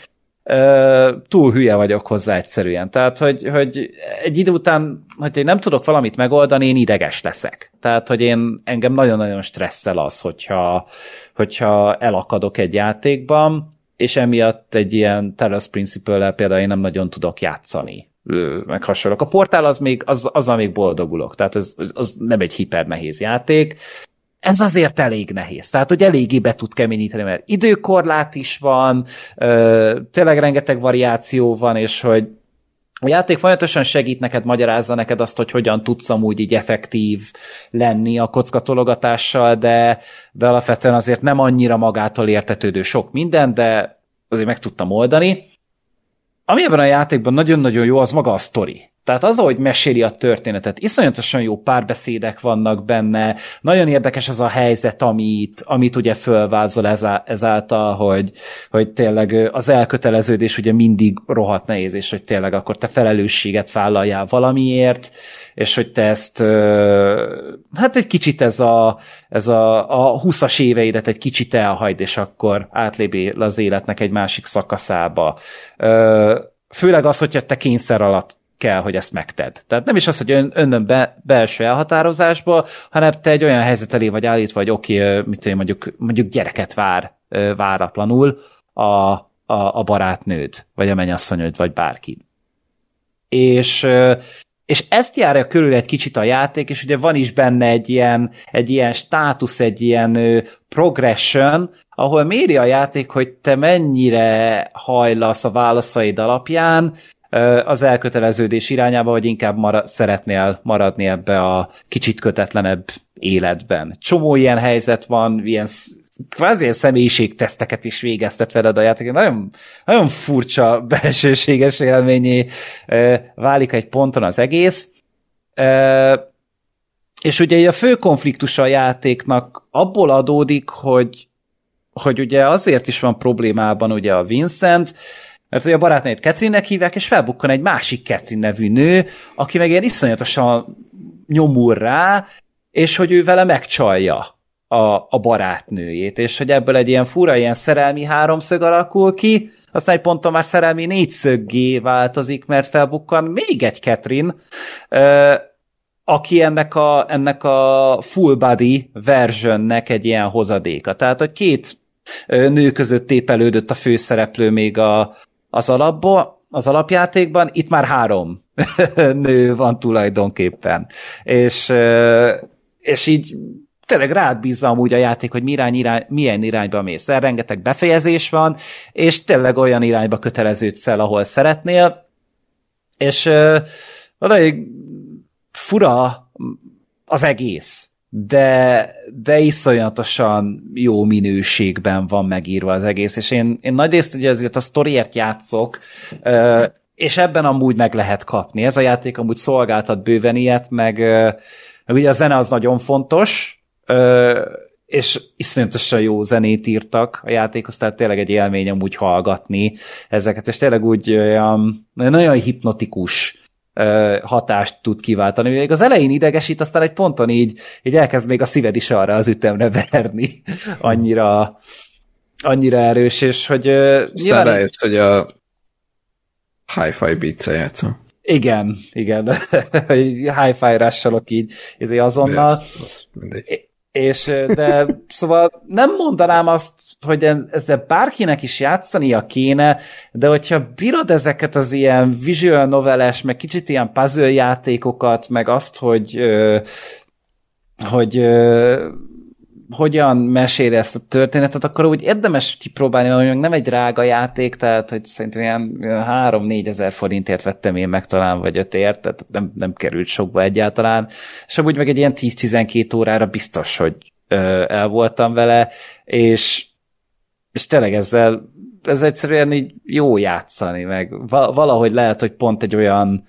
túl hülye vagyok hozzá egyszerűen. Tehát, hogy, hogy egy idő után, hogy én nem tudok valamit megoldani, én ideges leszek. Tehát, hogy én engem nagyon-nagyon stresszel az, hogyha, hogyha elakadok egy játékban, és emiatt egy ilyen Talos Principle-lel például én nem nagyon tudok játszani meg hasonlók. A portál az még, az, azzal még boldogulok, tehát az, az nem egy hiper nehéz játék, ez azért elég nehéz. Tehát, hogy eléggé be tud keményíteni, mert időkorlát is van, ö, tényleg rengeteg variáció van, és hogy a játék folyamatosan segít neked, magyarázza neked azt, hogy hogyan tudsz amúgy így effektív lenni a kockatologatással, de, de alapvetően azért nem annyira magától értetődő sok minden, de azért meg tudtam oldani. Ami ebben a játékban nagyon-nagyon jó, az maga a sztori. Tehát az, ahogy meséli a történetet, iszonyatosan jó párbeszédek vannak benne, nagyon érdekes az a helyzet, amit, amit ugye fölvázol ezáltal, hogy, hogy tényleg az elköteleződés ugye mindig rohadt nehéz, és hogy tényleg akkor te felelősséget vállaljál valamiért, és hogy te ezt, hát egy kicsit ez a, ez a, a 20-as éveidet egy kicsit elhagyd, és akkor átlépél az életnek egy másik szakaszába. Főleg az, hogyha te kényszer alatt kell, hogy ezt megted. Tehát nem is az, hogy ön, önnön be, belső elhatározásba, hanem te egy olyan helyzet elé vagy állítva, hogy oké, okay, mit tudom, mondjuk, mondjuk gyereket vár váratlanul a, a, a barátnőd, vagy a mennyasszonyod, vagy bárki. És és ezt járja körül egy kicsit a játék, és ugye van is benne egy ilyen, egy ilyen státusz, egy ilyen progression, ahol méri a játék, hogy te mennyire hajlasz a válaszaid alapján, az elköteleződés irányába, vagy inkább mara- szeretnél maradni ebbe a kicsit kötetlenebb életben. Csomó ilyen helyzet van, ilyen kvázi ilyen személyiségteszteket is végeztet veled a játék. Nagyon, nagyon furcsa belsőséges élményé válik egy ponton az egész. és ugye a fő konfliktus a játéknak abból adódik, hogy, hogy ugye azért is van problémában ugye a Vincent, mert ugye a barátnőjét Catherine-nek hívják, és felbukkan egy másik Catherine nevű nő, aki meg ilyen iszonyatosan nyomul rá, és hogy ő vele megcsalja a, a barátnőjét, és hogy ebből egy ilyen fura, ilyen szerelmi háromszög alakul ki, aztán egy ponton már szerelmi négyszöggé változik, mert felbukkan még egy Catherine, aki ennek a, ennek a full body versionnek egy ilyen hozadéka. Tehát, hogy két nő között tépelődött a főszereplő még a, az alapba, az alapjátékban, itt már három nő van tulajdonképpen. És, és így tényleg rád bízza amúgy a játék, hogy irány, irány, milyen irányba mész el, rengeteg befejezés van, és tényleg olyan irányba köteleződsz el, ahol szeretnél, és uh, fura az egész, de, de iszonyatosan jó minőségben van megírva az egész, és én, én nagyrészt ugye ezért a sztoriért játszok, és ebben amúgy meg lehet kapni. Ez a játék amúgy szolgáltat bőven ilyet, meg, meg ugye a zene az nagyon fontos, és iszonyatosan jó zenét írtak a játékhoz, tehát tényleg egy élmény amúgy hallgatni ezeket, és tényleg úgy olyan, nagyon hipnotikus hatást tud kiváltani. Még az elején idegesít, aztán egy ponton így, így elkezd még a szíved is arra az ütemre verni. Annyira, annyira erős, és hogy... Aztán nyilván... rájössz, hogy a hi-fi beats játszom. Igen, igen. Hi-fi így, ezért azonnal. Ez, az és, de szóval nem mondanám azt, hogy ezzel bárkinek is játszania kéne, de hogyha bírod ezeket az ilyen visual noveles, meg kicsit ilyen puzzle játékokat, meg azt, hogy hogy hogyan mesél ezt a történetet, akkor úgy érdemes kipróbálni, mert mondjuk nem egy drága játék, tehát hogy szerintem ilyen 3-4 ezer forintért vettem én meg talán, vagy ötért, tehát nem, nem került sokba egyáltalán, és amúgy meg egy ilyen 10-12 órára biztos, hogy ö, el voltam vele, és, és tényleg ezzel ez egyszerűen így jó játszani, meg valahogy lehet, hogy pont egy olyan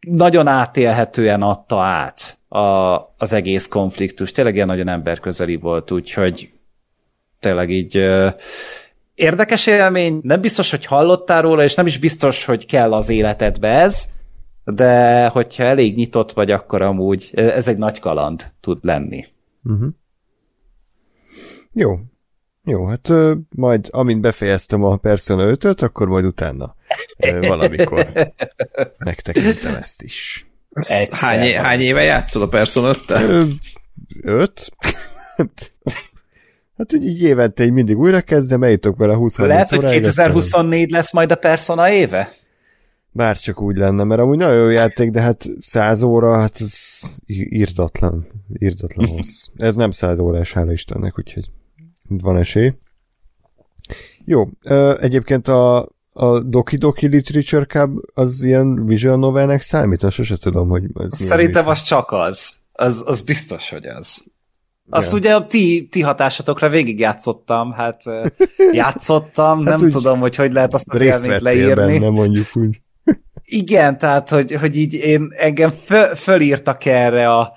nagyon átélhetően adta át a, az egész konfliktus. Tényleg ilyen nagyon emberközeli volt, úgyhogy tényleg így ö, érdekes élmény, nem biztos, hogy hallottál róla, és nem is biztos, hogy kell az életedbe ez, de hogyha elég nyitott vagy, akkor amúgy ez egy nagy kaland tud lenni. Uh-huh. Jó. Jó, hát ö, majd amint befejeztem a Persona 5 akkor majd utána ö, valamikor megtekintem ezt is. Hány, é- hány éve játszol a Persona 5 Öt? hát úgy így évente így mindig újra kezdem, eljutok vele 20 Lehet, hogy 2024 lesz majd a Persona éve? Bár csak úgy lenne, mert amúgy nagyon jó játék, de hát 100 óra, hát ez írtatlan. Írtatlan hossz. Ez nem 100 órás, hála Istennek, úgyhogy van esély. Jó, egyébként a, a Doki Doki Literature Cup az ilyen visual novelnek számít? Azt sose tudom, hogy ez Szerintem az csak az. az. Az biztos, hogy az. Azt ja. ugye a ti, ti hatásatokra végigjátszottam, hát játszottam, hát nem tudom, hogy hogy lehet azt az élményt leírni. Benne, mondjuk úgy. Igen, tehát, hogy, hogy így én engem föl, fölírtak erre a,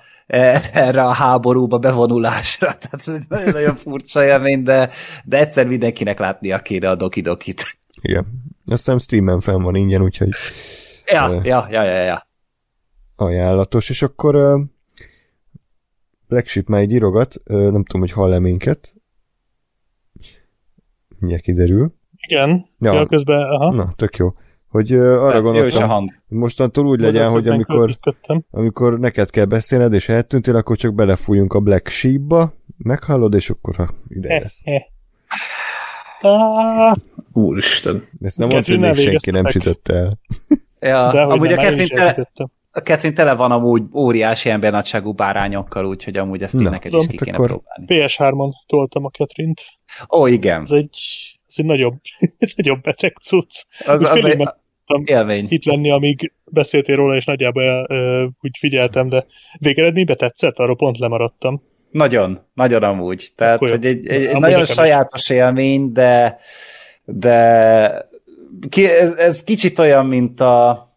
erre a háborúba bevonulásra. Tehát ez egy nagyon-nagyon furcsa élmény, de, de egyszer mindenkinek látnia kéne a dokidokit. Igen. Azt hiszem Steam-en fenn van ingyen, úgyhogy ja, uh, ja, ja, ja, ja. ajánlatos. És akkor uh, Black Sheep már egy írogat, uh, nem tudom, hogy hall-e minket. Mindjárt kiderül. Igen, ja. közben, aha. Na, tök jó hogy uh, arra gondoltam, hang. mostantól úgy legyen, hogy amikor, amikor neked kell beszélned, és eltűntél, akkor csak belefújunk a Black Sheep-ba, meghallod, és akkor ha ide lesz. Úristen. Ezt nem azt, hogy még senki nem sütötte el. Ja, De, amúgy a Catherine, tele, a Catherine tele van amúgy óriási embernagyságú bárányokkal, úgyhogy amúgy ezt én neked is ki kéne próbálni. PS3-on toltam a Catherine-t. Ó, igen. Ez egy, ez egy nagyobb, nagyobb beteg cucc. Az, az, egy, élmény. itt lenni, amíg beszéltél róla, és nagyjából uh, úgy figyeltem, de végeredményben tetszett, arról pont lemaradtam. Nagyon, nagyon amúgy. Tehát, Akkor hogy egy, egy, egy nagyon sajátos is. élmény, de de ki, ez, ez kicsit olyan, mint a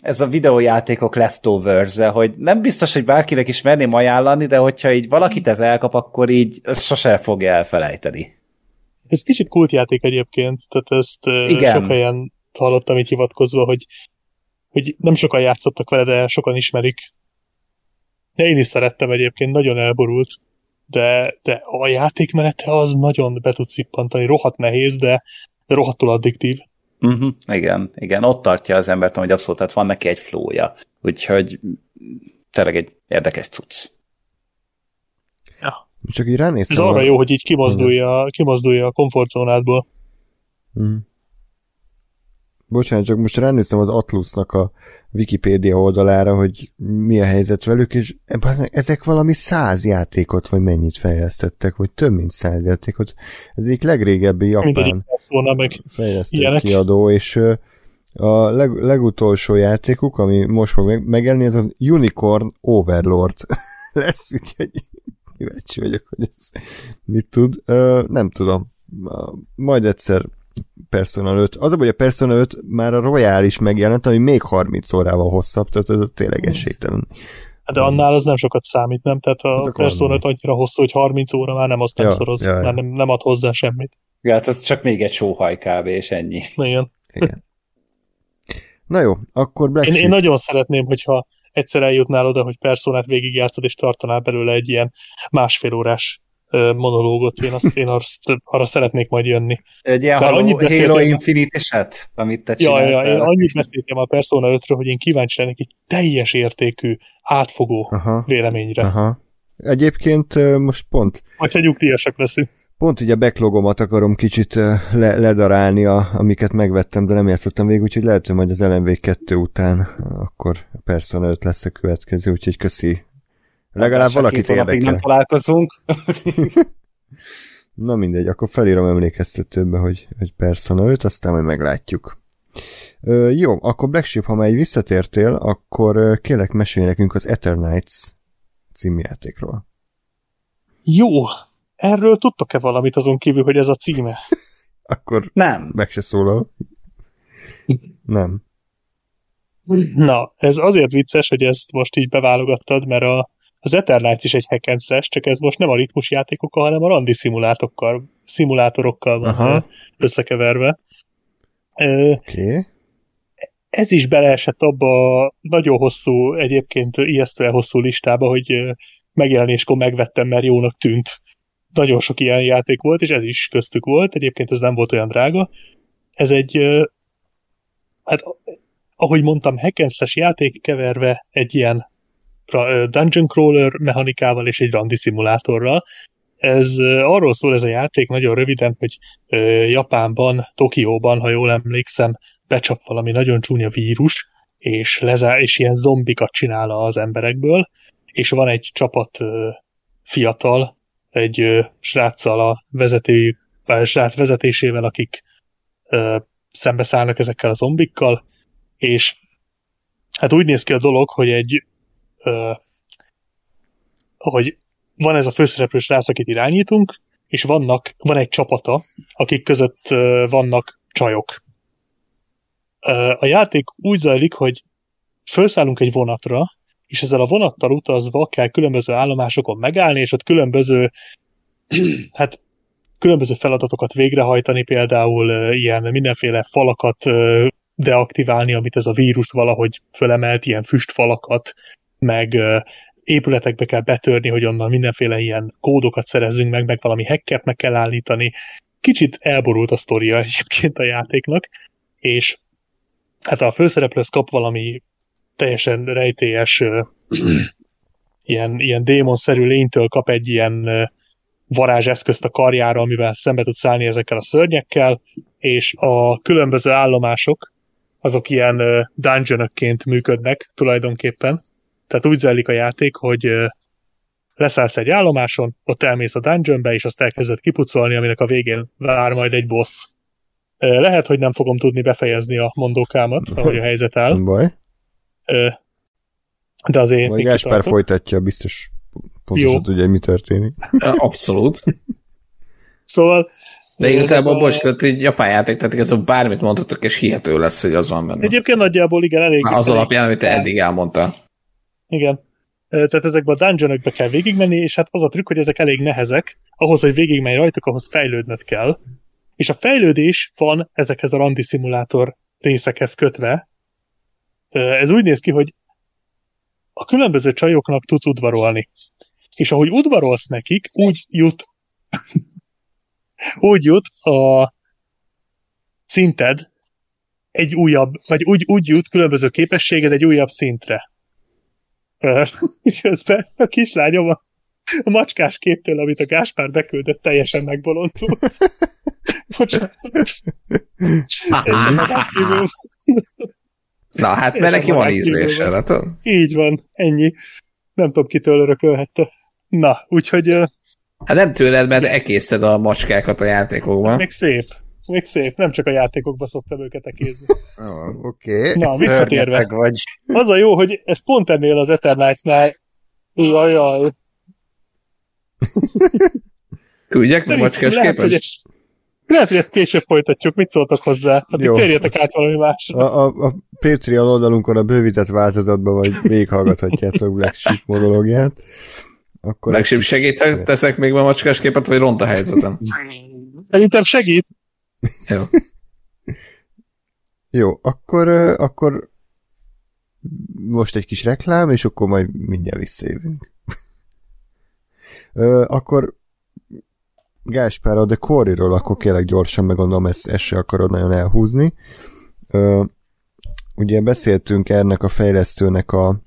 ez a videójátékok leftovers -e, hogy nem biztos, hogy bárkinek is merném ajánlani, de hogyha így valakit ez elkap, akkor így sose fogja elfelejteni. Ez kicsit kultjáték egyébként, tehát ezt Igen. sok helyen hallottam így hivatkozva, hogy, hogy nem sokan játszottak vele, de sokan ismerik. De én is szerettem egyébként, nagyon elborult, de, de a játékmenete az nagyon be tud szippantani, rohadt nehéz, de, de rohadtul addiktív. Uh-huh, igen, igen, ott tartja az embert, hogy abszolút, tehát van neki egy flója. Úgyhogy tényleg egy érdekes cucc. Ja. Csak így ránéztem. Ez arra jó, hogy így kimozdulja, kimozdulja a komfortzónádból. Uh-huh. Bocsánat, csak most ránéztem az Atlusnak a Wikipédia oldalára, hogy mi a helyzet velük, és ezek valami száz játékot, vagy mennyit fejlesztettek, vagy több mint száz játékot. Ez egyik legrégebbi japán fejlesztő kiadó, és a leg, legutolsó játékuk, ami most fog megjelenni, ez az Unicorn Overlord lesz, úgyhogy kíváncsi vagyok, hogy ez mit tud. nem tudom. Majd egyszer Persona 5. Az a hogy a Persona 5 már a Royal is megjelent, ami még 30 órával hosszabb, tehát ez tényleg esélytelen. Hát de annál az nem sokat számít, nem? Tehát a hát Persona 5 annyira hosszú, hogy 30 óra már nem azt nem ja, szoroz, ja, ja. már nem, nem ad hozzá semmit. Ja, hát ez csak még egy sóhaj kb. és ennyi. Igen. Igen. Na jó, akkor Black én, én nagyon szeretném, hogyha egyszer eljutnál oda, hogy Personát végigjátszod, és tartanál belőle egy ilyen másfél órás monológot, én, azt, én azt, arra szeretnék majd jönni. Egy ilyen Halo, annyit Halo Infinite eset, amit te ja, ja, én annyit beszéltem a Persona 5-ről, hogy én kíváncsi lennék egy teljes értékű, átfogó aha, véleményre. Aha. Egyébként most pont... Vagy ha nyugdíjasak leszünk. Pont ugye a backlogomat akarom kicsit le, ledarálni, a, amiket megvettem, de nem játszottam végig, úgyhogy lehet, hogy majd az LMV 2 után akkor Persona 5 lesz a következő, úgyhogy köszi Legalább valakit érdekel. nem találkozunk. Na mindegy, akkor felírom emlékeztetőbe, hogy, hogy Persona 5, aztán majd meglátjuk. Ö, jó, akkor Black Sheep, ha már visszatértél, akkor kérlek mesélj nekünk az Eternights című játékról. Jó, erről tudtok-e valamit azon kívül, hogy ez a címe? akkor nem. meg se szólal. nem. Na, ez azért vicces, hogy ezt most így beválogattad, mert a, az Eternights is egy hack and slash, csak ez most nem a ritmus játékokkal, hanem a randi szimulátorokkal, szimulátorokkal van Aha. összekeverve. Okay. Ez is beleesett abba a nagyon hosszú, egyébként ijesztően hosszú listába, hogy megjelenéskor megvettem, mert jónak tűnt. Nagyon sok ilyen játék volt, és ez is köztük volt, egyébként ez nem volt olyan drága. Ez egy, hát ahogy mondtam, hack játék keverve egy ilyen dungeon crawler mechanikával és egy randi szimulátorral. Ez arról szól ez a játék nagyon röviden, hogy Japánban, Tokióban, ha jól emlékszem, becsap valami nagyon csúnya vírus, és, lezá- és ilyen zombikat csinál az emberekből, és van egy csapat fiatal, egy sráccal a vezető, a srác vezetésével, akik szembeszállnak ezekkel a zombikkal, és hát úgy néz ki a dolog, hogy egy hogy van ez a főszereplő srác, akit irányítunk, és vannak, van egy csapata, akik között vannak csajok. A játék úgy zajlik, hogy felszállunk egy vonatra, és ezzel a vonattal utazva kell különböző állomásokon megállni, és ott különböző hát különböző feladatokat végrehajtani, például ilyen mindenféle falakat deaktiválni, amit ez a vírus valahogy fölemelt, ilyen füstfalakat, meg épületekbe kell betörni, hogy onnan mindenféle ilyen kódokat szerezzünk meg, meg valami hackert meg kell állítani. Kicsit elborult a sztoria egyébként a játéknak, és hát a főszereplő kap valami teljesen rejtélyes ilyen, ilyen démonszerű lénytől kap egy ilyen varázseszközt a karjára, amivel szembe tud szállni ezekkel a szörnyekkel, és a különböző állomások azok ilyen dungeonökként működnek tulajdonképpen, tehát úgy zajlik a játék, hogy leszállsz egy állomáson, ott elmész a dungeonbe, és azt elkezded kipucolni, aminek a végén vár majd egy boss. Lehet, hogy nem fogom tudni befejezni a mondókámat, ahogy a helyzet áll. Nem baj. De azért Vagy Gáspár folytatja, biztos pontosan Jó. tudja, hogy mi történik. Abszolút. Szóval De igazából, a... bocs, tehát egy japán játék, tehát igazából bármit mondhatok, és hihető lesz, hogy az van benne. Egyébként nagyjából igen, elég. Már az alapján, amit te eddig elmondtál. Igen. Tehát ezekben a dungeonokba kell végigmenni, és hát az a trükk, hogy ezek elég nehezek, ahhoz, hogy végigmenj rajtuk, ahhoz fejlődnöd kell. És a fejlődés van ezekhez a randi szimulátor részekhez kötve. Ez úgy néz ki, hogy a különböző csajoknak tudsz udvarolni. És ahogy udvarolsz nekik, úgy jut úgy jut a szinted egy újabb, vagy úgy, úgy jut különböző képességed egy újabb szintre. És közben a kislányom a, a macskás képtől, amit a Gáspár beküldött, teljesen megbolondult. Bocsánat. Na hát, mert neki van ízlése, látod? Így van, ennyi. Nem tudom, kitől örökölhette. Na, úgyhogy... Hát nem tőled, mert ekészted a macskákat a játékokban. Még szép. Még szép. Nem csak a játékokban szoktam őket ekézni. Oh, Oké. Okay. Na, visszatérve. vagy. Az a jó, hogy ez pont ennél az Eternites-nál Jajjaj. Küldjek meg macskás lehet, hogy ezt, lehet, hogy ezt később folytatjuk. Mit szóltak hozzá? Hát térjetek át valami másra. A, a, a Patreon oldalunkon a bővített változatban vagy végighallgathatjátok Black Sheep monológiát. Akkor Black Sheep segít, teszek még ma macskás képet, vagy ront a helyzetem? Szerintem segít. Jó. Jó, akkor, akkor most egy kis reklám, és akkor majd mindjárt visszajövünk. akkor Gáspár, a The Quarry-ról akkor kérlek gyorsan, meg gondolom ezt, ezt se akarod nagyon elhúzni. ugye beszéltünk ennek a fejlesztőnek a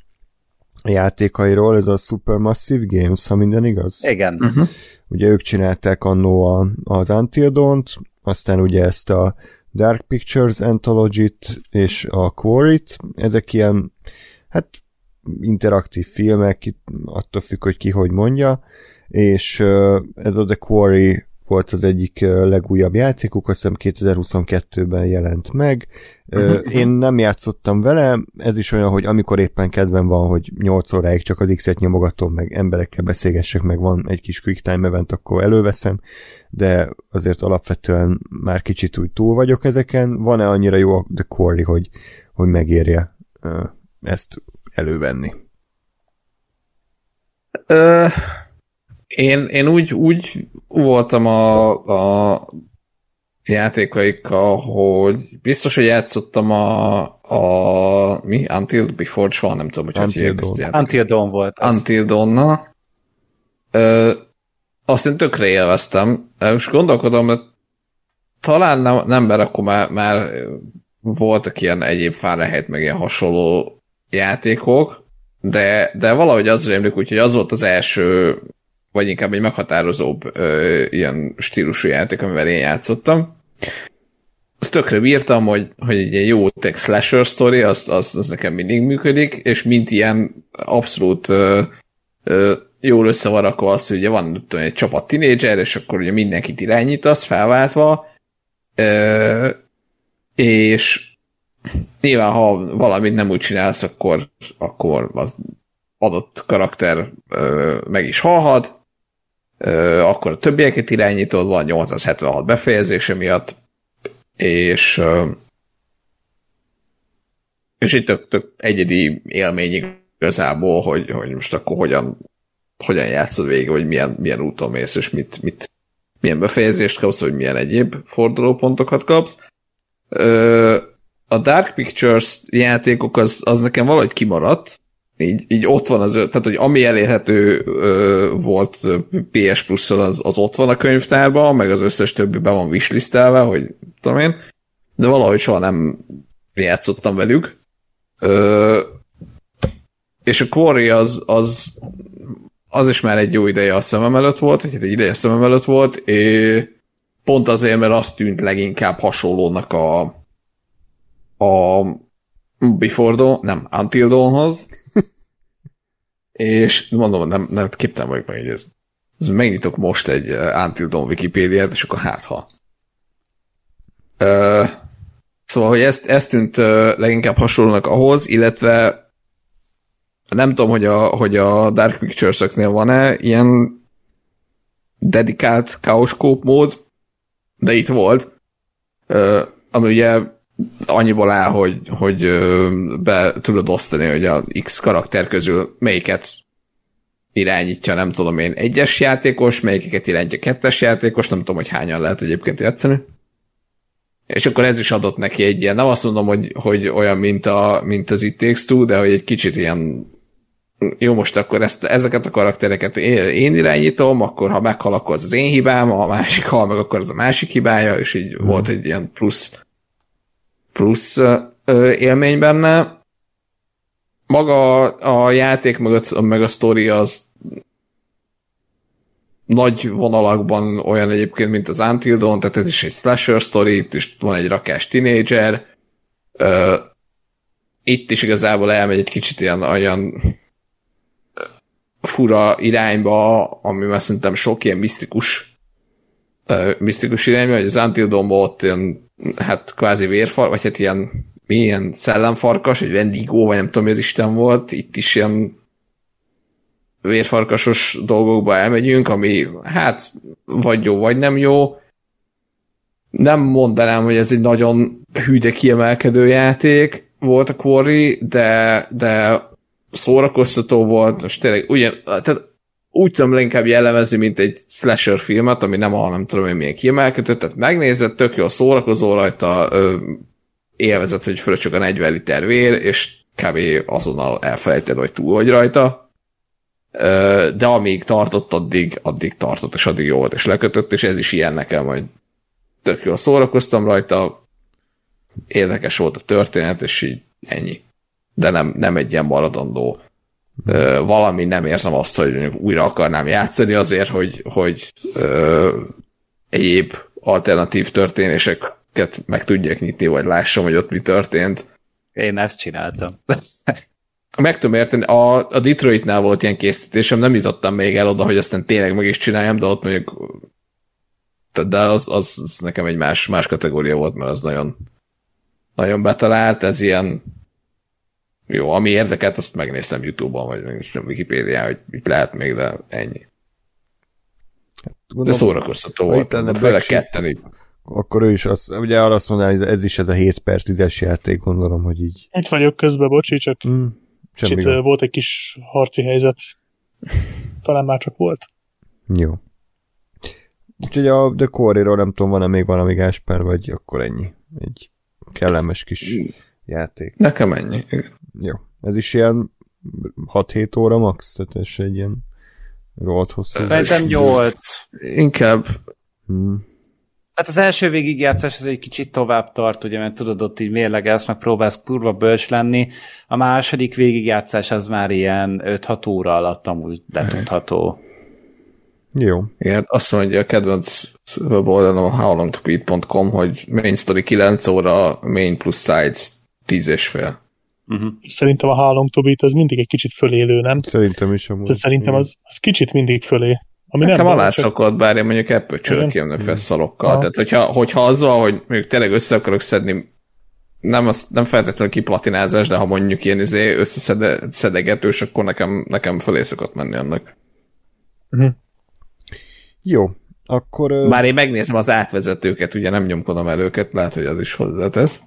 játékairól, ez a Supermassive Games, ha minden igaz? Igen. Uh-huh. Ugye ők csinálták annó az Until Dawn-t, aztán ugye ezt a Dark Pictures Anthology-t és a Quarry-t, ezek ilyen, hát interaktív filmek, attól függ, hogy ki hogy mondja, és ez a The Quarry volt az egyik legújabb játékuk, azt hiszem 2022-ben jelent meg. Uh-huh. Én nem játszottam vele, ez is olyan, hogy amikor éppen kedvem van, hogy 8 óráig csak az X-et nyomogatom, meg emberekkel beszélgessek, meg van egy kis quick time event, akkor előveszem, de azért alapvetően már kicsit úgy túl vagyok ezeken. Van-e annyira jó a The Quarry, hogy, hogy megérje ezt elővenni? Uh, én, én úgy, úgy voltam a, a játékaikkal, hogy biztos, hogy játszottam a, a mi? Until Before, soha nem tudom, hogy Until hogy Dawn. Until Dawn volt az. Until Dawn-na. Ö, azt én tökre élveztem. Most gondolkodom, hogy talán nem, nem mert akkor már, már voltak ilyen egyéb Fahrenheit, meg ilyen hasonló játékok, de, de valahogy az rémlik, úgyhogy az volt az első vagy inkább egy meghatározóbb ö, ilyen stílusú játék, amivel én játszottam. Azt tökre bírtam, hogy, hogy egy ilyen jó tech slasher story, az, az, az nekem mindig működik, és mint ilyen abszolút ö, ö, jól össze az, hogy ugye van tudom, egy csapat tinédzser, és akkor ugye mindenkit irányítasz felváltva, ö, és nyilván, ha valamit nem úgy csinálsz, akkor, akkor az adott karakter ö, meg is halhat, akkor a többieket irányítod, van 876 befejezése miatt, és és itt tök, tök egyedi élmény igazából, hogy, hogy most akkor hogyan, hogyan játszod végig, vagy milyen, milyen úton mész, és mit, mit, milyen befejezést kapsz, vagy milyen egyéb fordulópontokat kapsz. A Dark Pictures játékok az, az nekem valahogy kimaradt, így, így ott van az, tehát hogy ami elérhető ö, volt PS plus az, az ott van a könyvtárban, meg az összes többi be van wishlistelve, hogy tudom én, de valahogy soha nem játszottam velük. Ö, és a Quarry az, az, az is már egy jó ideje a szemem előtt volt, vagy egy ideje a szemem előtt volt, és pont azért, mert azt tűnt leginkább hasonlónak a a Before Dawn, nem, Until Dawnhoz, és mondom, nem, nem képtem vagyok meg, hogy ez, megnyitok most egy uh, Until Dawn Wikipédiát, és akkor hát ha. Uh, szóval, hogy ezt, ezt tűnt uh, leginkább hasonlónak ahhoz, illetve nem tudom, hogy a, hogy a Dark pictures van-e ilyen dedikált kaoskóp mód, de itt volt, ami ugye annyiból áll, hogy, hogy be tudod osztani, hogy a X karakter közül melyiket irányítja, nem tudom én, egyes játékos, melyiket irányítja kettes játékos, nem tudom, hogy hányan lehet egyébként játszani. És akkor ez is adott neki egy ilyen, nem azt mondom, hogy, hogy olyan, mint, a, mint az It Takes Two, de hogy egy kicsit ilyen jó, most akkor ezt, ezeket a karaktereket én irányítom, akkor ha meghal, akkor az az én hibám, ha a másik hal meg, akkor az a másik hibája, és így hmm. volt egy ilyen plusz, plusz élmény benne. Maga a játék, a, meg a sztori az nagy vonalakban olyan egyébként, mint az Until Dawn, tehát ez is egy slasher story, itt is van egy rakás tinédzser, itt is igazából elmegy egy kicsit ilyen olyan fura irányba, ami már szerintem sok ilyen misztikus uh, misztikus irányba, hogy az Until dawn ott ilyen, hát kvázi vérfar, vagy hát ilyen milyen szellemfarkas, vagy vendigó, vagy nem tudom, mi az Isten volt, itt is ilyen vérfarkasos dolgokba elmegyünk, ami hát vagy jó, vagy nem jó. Nem mondanám, hogy ez egy nagyon hű, de kiemelkedő játék volt a Quarry, de, de szórakoztató volt, most tényleg ugyan, tehát úgy tudom inkább jellemezni, mint egy slasher filmet, ami nem a nem tudom én milyen kiemelkedő, tehát megnézed, tök jó szórakozó rajta, ö, élvezett, hogy föl csak a 40 liter vér, és kb. azonnal elfelejted, hogy túl vagy rajta. Ö, de amíg tartott, addig, addig tartott, és addig jó volt, és lekötött, és ez is ilyen nekem, hogy tök jól szórakoztam rajta, érdekes volt a történet, és így ennyi de nem, nem egy ilyen maradandó valami, nem érzem azt, hogy újra akarnám játszani azért, hogy, hogy ö, egyéb alternatív történéseket meg tudjak nyitni, vagy lássam, hogy ott mi történt. Én ezt csináltam. meg tudom érteni, a, a Detroitnál volt ilyen készítésem, nem jutottam még el oda, hogy aztán tényleg meg is csináljam, de ott mondjuk de az, az, az nekem egy más, más kategória volt, mert az nagyon nagyon betalált, ez ilyen jó, ami érdekelt, azt megnéztem Youtube-on, vagy megnéztem Wikipédián, hogy mit lehet még, de ennyi. Hát, gondolom, de szórakoztató volt, de főleg ketten így. Akkor ő is azt, ugye arra azt mondaná, hogy ez is ez a 7 per 10-es játék, gondolom, hogy így. Itt vagyok közben, bocsi, csak mm, kicsit gond. volt egy kis harci helyzet. Talán már csak volt. Jó. Úgyhogy a The Core-ról nem tudom, van-e még valami Gásper, vagy akkor ennyi. Egy kellemes kis játék. Nekem ennyi. Jó. Ez is ilyen 6-7 óra max, tehát ez egy ilyen rohadt hosszú. Szerintem 8. Inkább. Hmm. Hát az első végigjátszás az egy kicsit tovább tart, ugye, mert tudod, ott így mérlegelsz, meg próbálsz kurva bölcs lenni. A második végigjátszás az már ilyen 5-6 óra alatt amúgy letudható. Jó. Igen, azt mondja a kedvenc oldalon a howlongtobeat.com, hogy main story 9 óra, main plus sides 10 és fél. Uh-huh. Szerintem a How Long to Beat az mindig egy kicsit fölélő, nem? Szerintem is amúgy. De szerintem az, az kicsit mindig fölé. Ami Nekem nem alá csak... szokott, bár én mondjuk ebből csörök jönne fel szalokkal. Tehát, hogyha, hogyha az van, hogy mondjuk tényleg össze akarok szedni, nem, az, nem feltétlenül kiplatinázás, de ha mondjuk ilyen izé összeszedegetős, akkor nekem, nekem fölé szokott menni annak. Uh-huh. Jó, akkor... Már én megnézem az átvezetőket, ugye nem nyomkodom el őket, lehet, hogy az is hozzátesz.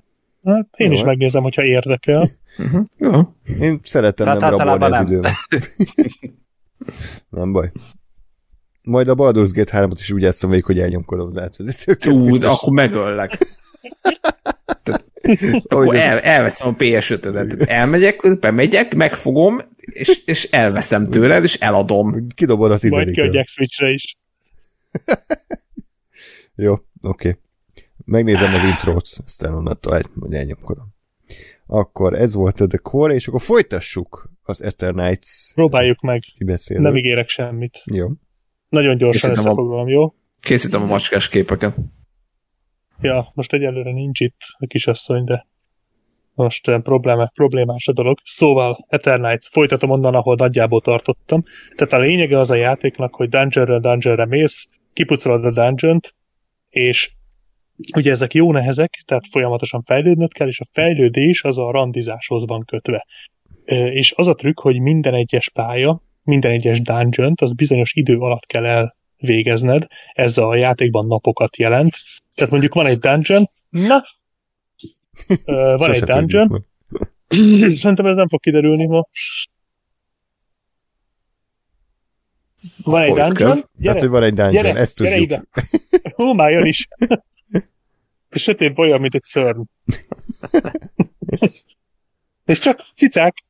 Hát én Jó. is megnézem, hogyha érdekel. Uh-huh. Jó. Én szeretem Tehát nem rabolni az időmet. nem baj. Majd a Baldur's Gate 3-ot is úgy játszom végig, hogy elnyomkodom az átvezetőket. Ú, akkor megöllek. akkor el, elveszem a PS5-ödet. Elmegyek, bemegyek, megfogom, és, és elveszem tőled, és eladom. Kidobod a tizedik. Majd kiadják Switchre is. Jó, oké. Okay. Megnézem az intrót, aztán onnantól egy, hogy elnyomkodom. Akkor ez volt a The Core, és akkor folytassuk az Eternights. Próbáljuk meg. Kibeszélő. Nem ígérek semmit. Jó. Nagyon gyorsan Készítem összefoglalom, a... jó? Készítem a macskás képeket. Ja, most egyelőre nincs itt a kisasszony, de most eh, problémás, problémás a dolog. Szóval Eternights, folytatom onnan, ahol nagyjából tartottam. Tehát a lényege az a játéknak, hogy dungeonről dungeonre mész, kipucolod a dungeon és Ugye ezek jó nehezek, tehát folyamatosan fejlődnöd kell, és a fejlődés az a randizáshoz van kötve. És az a trükk, hogy minden egyes pálya, minden egyes dungeon az bizonyos idő alatt kell végezned, ez a játékban napokat jelent. Tehát mondjuk van egy dungeon, na, van egy dungeon, szerintem ez nem fog kiderülni ma. Van egy dungeon, meg. Tehát, hogy van egy dungeon, gyere, ezt gyere tudjuk. ide. Hú, már jön is. A sötét olyan, mint egy szörny. És csak cicák,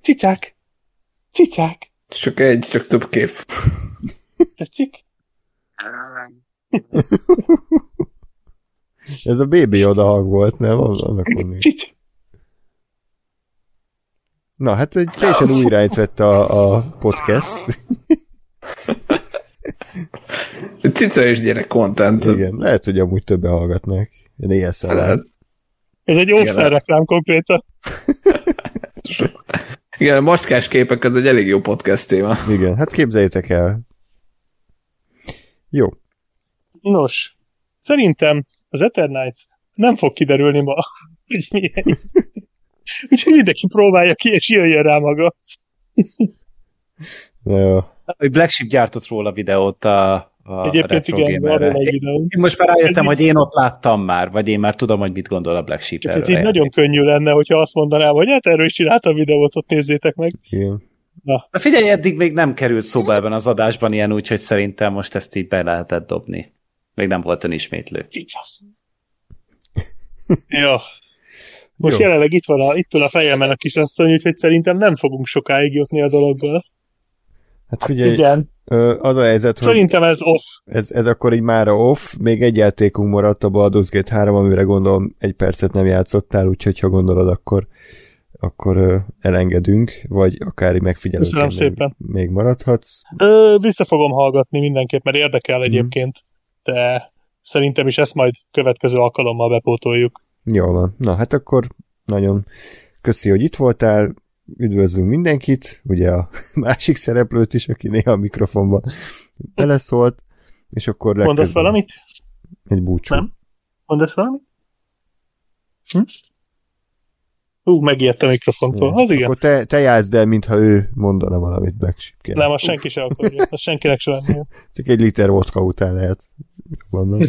cicák, cicák, Csak egy, csak több kép. tetszik? Ez a bébi odahang volt, nem? Annak. Cic. Na, hát egy teljesen új irányt vett a, a podcast. Cica és gyerek content. Igen, lehet, hogy amúgy többen hallgatnák. Ilyen. Hát, Ez egy óvszer reklám konkrétan. Igen, a mastkás képek az egy elég jó podcast téma. Igen, hát képzeljétek el. Jó. Nos, szerintem az Eternights nem fog kiderülni ma, hogy milyen. Úgyhogy mindenki próbálja ki, és jöjjön rá maga. Na jó. Black Sheep gyártott róla videót a, a Egyébként igen, van egy videó. Én most már rájöttem, Ez hogy én ott láttam már, vagy én már tudom, hogy mit gondol a Black Sheep erről. ez így nagyon könnyű lenne, hogyha azt mondanám, hogy hát erről is csináltam videót, ott nézzétek meg. Igen. Na figyelj, eddig még nem került szóba ebben az adásban ilyen úgy, hogy szerintem most ezt így be lehetett dobni. Még nem volt önismétlő. Jó. Most Jó. jelenleg itt van a, itt ül a fejemben a kisasszony, úgyhogy szerintem nem fogunk sokáig jutni a dologgal. Hát figyelj, Igen. Az a helyzet, hogy Szerintem ez off. ez, ez akkor így mára off, még egy játékunk maradt a Baldur's Gate 3, amire gondolom egy percet nem játszottál, úgyhogy ha gondolod, akkor akkor elengedünk, vagy akár megfigyelőként még, szépen. még maradhatsz. Ö, vissza fogom hallgatni mindenképp, mert érdekel egyébként, de szerintem is ezt majd következő alkalommal bepótoljuk. Jól van. Na, hát akkor nagyon köszi, hogy itt voltál, üdvözlünk mindenkit, ugye a másik szereplőt is, aki néha a mikrofonban beleszólt, és akkor Mondasz legközelebb valamit? Egy búcsú. Nem? Mondasz valamit? Hm? Ú, megijedt a mikrofontól. Az igen. Akkor te, te játszd el, mintha ő mondana valamit Black Sheep. Nem, azt senki sem akarja. Azt senkinek sem. Csak egy liter vodka után lehet. Mondom.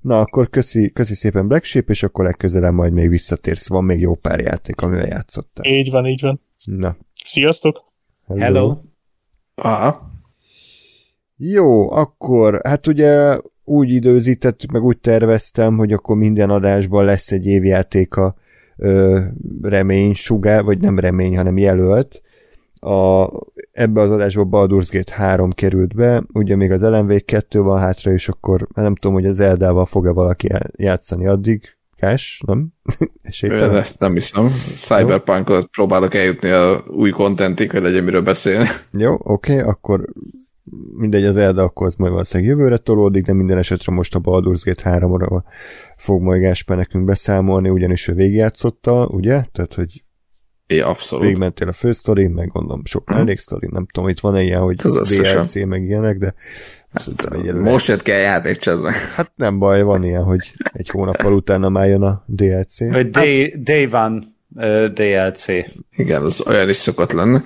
Na, akkor köszi, köszi szépen Black Sheep, és akkor legközelebb majd még visszatérsz. Van még jó pár játék, amivel játszottál. Így van, így van. Na. Sziasztok! Hello! Aha. Jó, akkor, hát ugye úgy időzítettük, meg úgy terveztem, hogy akkor minden adásban lesz egy évjátéka ö, remény sugár, vagy nem remény, hanem jelölt. A, ebbe az adásba Baldur's Gate 3 került be, ugye még az LMV 2 van hátra, és akkor nem tudom, hogy az Eldával fog-e valaki já- játszani addig. Kás, nem? Esélytelen? Nem hiszem. Cyberpunkot próbálok eljutni a új kontentig, hogy legyen miről beszélni. Jó, oké, okay, akkor mindegy, az Elda akkor az majd valószínűleg jövőre tolódik, de minden esetre most a Baldur's Gate 3-ra fog majd Gásper nekünk beszámolni, ugyanis ő végigjátszotta, ugye? Tehát, hogy É, abszolút. végigmentél a fősztori, meg gondolom sok melléksztori, nem tudom, itt van ilyen, hogy Az. DLC meg ilyenek, de szerintem egyelőre- Most jött kell játék csezve. Hát nem baj, van ilyen, hogy egy hónappal utána már jön a DLC. Hogy day, day One uh, DLC. Igen, az olyan is szokott lenni.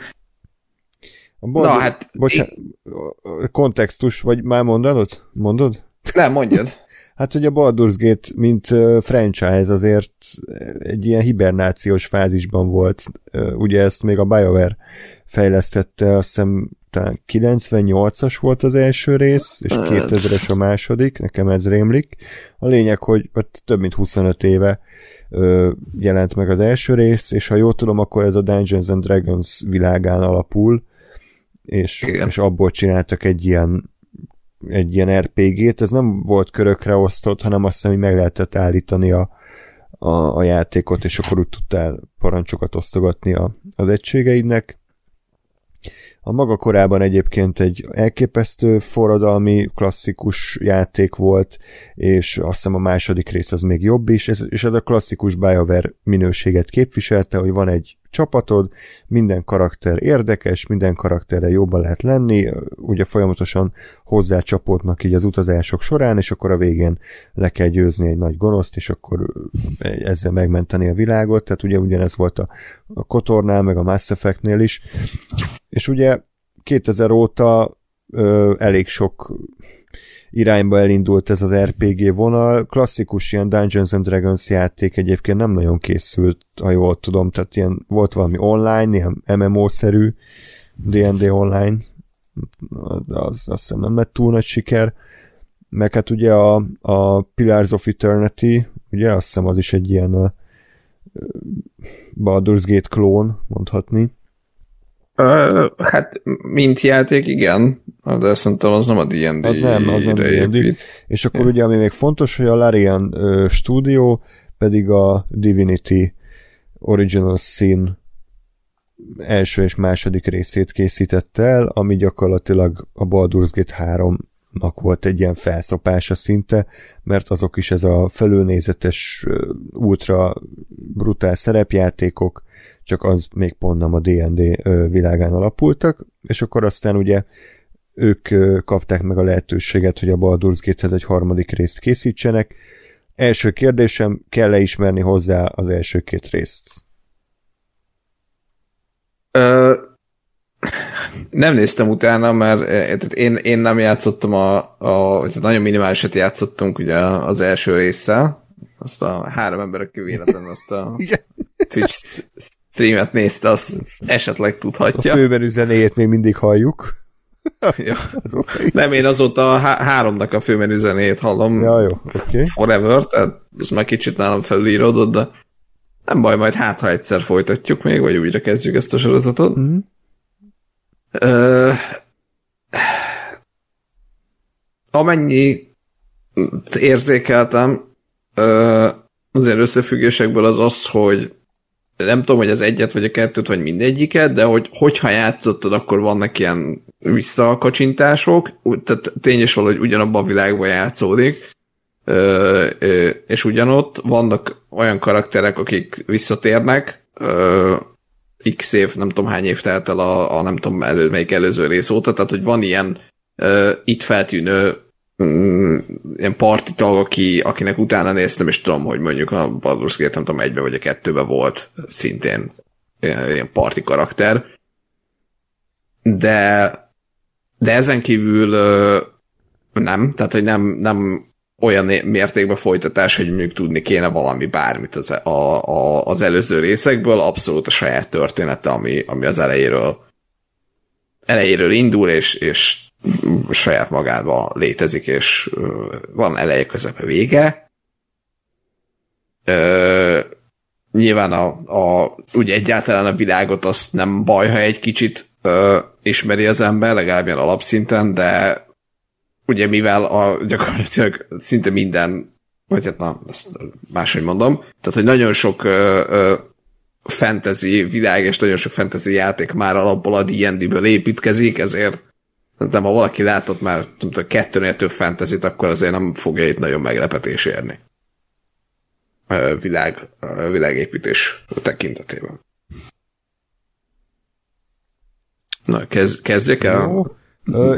A Baldur... Na, hát- Bocsánat, kontextus, vagy már mondod? Mondod? Nem, mondjad. Hát, hogy a Baldur's Gate, mint franchise azért egy ilyen hibernációs fázisban volt. Ugye ezt még a BioWare fejlesztette, azt hiszem talán 98-as volt az első rész, és 2000-es a második, nekem ez rémlik. A lényeg, hogy ott több mint 25 éve jelent meg az első rész, és ha jól tudom, akkor ez a Dungeons and Dragons világán alapul, és, Igen. és abból csináltak egy ilyen egy ilyen RPG-t, ez nem volt körökre osztott, hanem azt hiszem, hogy meg lehetett állítani a, a, a játékot, és akkor úgy tudtál parancsokat osztogatni a, az egységeidnek. A maga korában egyébként egy elképesztő forradalmi, klasszikus játék volt, és azt hiszem a második rész az még jobb is, és ez a klasszikus BioWare minőséget képviselte, hogy van egy csapatod, minden karakter érdekes, minden karakterre jobban lehet lenni, ugye folyamatosan hozzácsapódnak így az utazások során, és akkor a végén le kell győzni egy nagy gonoszt, és akkor ezzel megmenteni a világot, tehát ugye ugyanez volt a, a Kotornál, meg a Mass Effectnél is, és ugye 2000 óta ö, elég sok irányba elindult ez az RPG vonal. Klasszikus ilyen Dungeons and Dragons játék egyébként nem nagyon készült, ha jól tudom, tehát ilyen volt valami online, ilyen MMO-szerű D&D online, az azt hiszem nem lett túl nagy siker, meg hát ugye a, a Pillars of Eternity, ugye azt hiszem az is egy ilyen uh, Baldur's Gate klón, mondhatni. Uh, hát, mint játék, igen, de szerintem az nem a D&D Az nem, az nem D&D. És akkor yeah. ugye, ami még fontos, hogy a Larian uh, stúdió pedig a Divinity Original Sin első és második részét készítette el, ami gyakorlatilag a Baldur's Gate 3 nak volt egy ilyen felszopása szinte, mert azok is ez a felülnézetes, ultra brutál szerepjátékok, csak az még pont nem a D&D világán alapultak, és akkor aztán ugye ők kapták meg a lehetőséget, hogy a Baldur's Gate-hez egy harmadik részt készítsenek. Első kérdésem, kell-e ismerni hozzá az első két részt? Nem néztem utána, mert tehát én, én nem játszottam a, a tehát nagyon minimálisat játszottunk ugye az első résszel, azt a három ember, aki véletlenül azt a Twitch streamet nézte, azt esetleg tudhatja. A főben üzenéjét még mindig halljuk. ja. Nem, én azóta a há- háromnak a főmenü zenéjét hallom. Ja, jó, oké. Okay. Forever, tehát ez már kicsit nálam felíródott, de nem baj, majd hát, ha egyszer folytatjuk még, vagy újra kezdjük ezt a sorozatot. Mm. Ö, amennyi érzékeltem azért összefüggésekből az az, hogy nem tudom, hogy az egyet, vagy a kettőt, vagy mindegyiket, de hogy hogyha játszottad, akkor vannak ilyen visszakacsintások, tehát tényes valahogy ugyanabban a világban játszódik, ö, ö, és ugyanott. Vannak olyan karakterek, akik visszatérnek, x év, nem tudom hány év telt el a, a nem tudom elő, melyik előző rész óta, tehát hogy van ilyen uh, itt feltűnő um, ilyen parti tag, aki, akinek utána néztem, és tudom, hogy mondjuk a Baldur's Gate, nem tudom, egybe vagy a kettőbe volt szintén ilyen, ilyen parti karakter. De de ezen kívül uh, nem, tehát hogy nem, nem olyan mértékben folytatás, hogy mondjuk tudni kéne valami bármit az, a, a, az előző részekből, abszolút a saját története, ami, ami az elejéről elejéről indul, és, és saját magában létezik, és van eleje, közepe, vége. Ö, nyilván a, a, ugye egyáltalán a világot azt nem baj, ha egy kicsit ö, ismeri az ember, legalább ilyen alapszinten, de ugye mivel a, gyakorlatilag szinte minden, vagy hát na, ezt máshogy mondom, tehát hogy nagyon sok ö, ö, fantasy világ és nagyon sok fantasy játék már alapból a D&D-ből építkezik, ezért nem, ha valaki látott már tudom, kettőnél több fantasy akkor azért nem fogja itt nagyon meglepetés érni. Világ, világépítés tekintetében. Na, kezd, kezdjek el? Jó.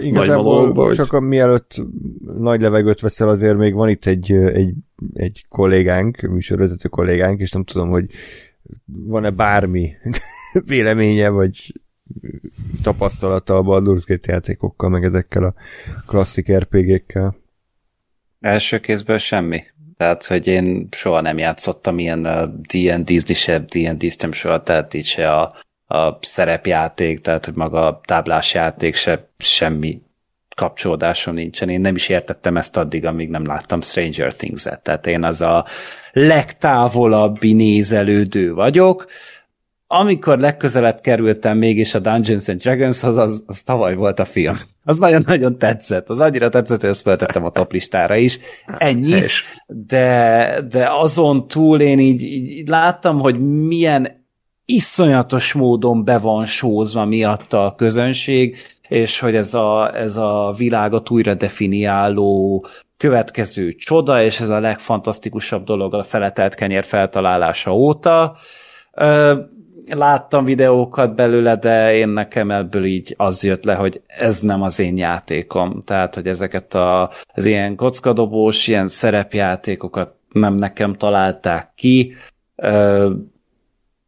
Igazából csak a, mielőtt nagy levegőt veszel, azért még van itt egy, egy, egy kollégánk, műsorvezető kollégánk, és nem tudom, hogy van-e bármi véleménye, vagy tapasztalata a Baldur's Gate játékokkal, meg ezekkel a klasszik RPG-kkel? Első kézből semmi. Tehát, hogy én soha nem játszottam ilyen se, D&D-ztem soha, tehát így se a a szerepjáték, tehát hogy maga a táblás játék se semmi kapcsolódásom nincsen. Én nem is értettem ezt addig, amíg nem láttam Stranger Things-et. Tehát én az a legtávolabbi nézelődő vagyok. Amikor legközelebb kerültem mégis a Dungeons and Dragonshoz, az, az tavaly volt a film. Az nagyon-nagyon tetszett. Az annyira tetszett, hogy ezt feltettem a top listára is. Ennyi. De, de azon túl én így, így láttam, hogy milyen iszonyatos módon be van sózva miatta a közönség, és hogy ez a, ez a világot újra definiáló következő csoda, és ez a legfantasztikusabb dolog a szeletelt kenyér feltalálása óta. Láttam videókat belőle, de én nekem ebből így az jött le, hogy ez nem az én játékom. Tehát, hogy ezeket a, az ilyen kockadobós, ilyen szerepjátékokat nem nekem találták ki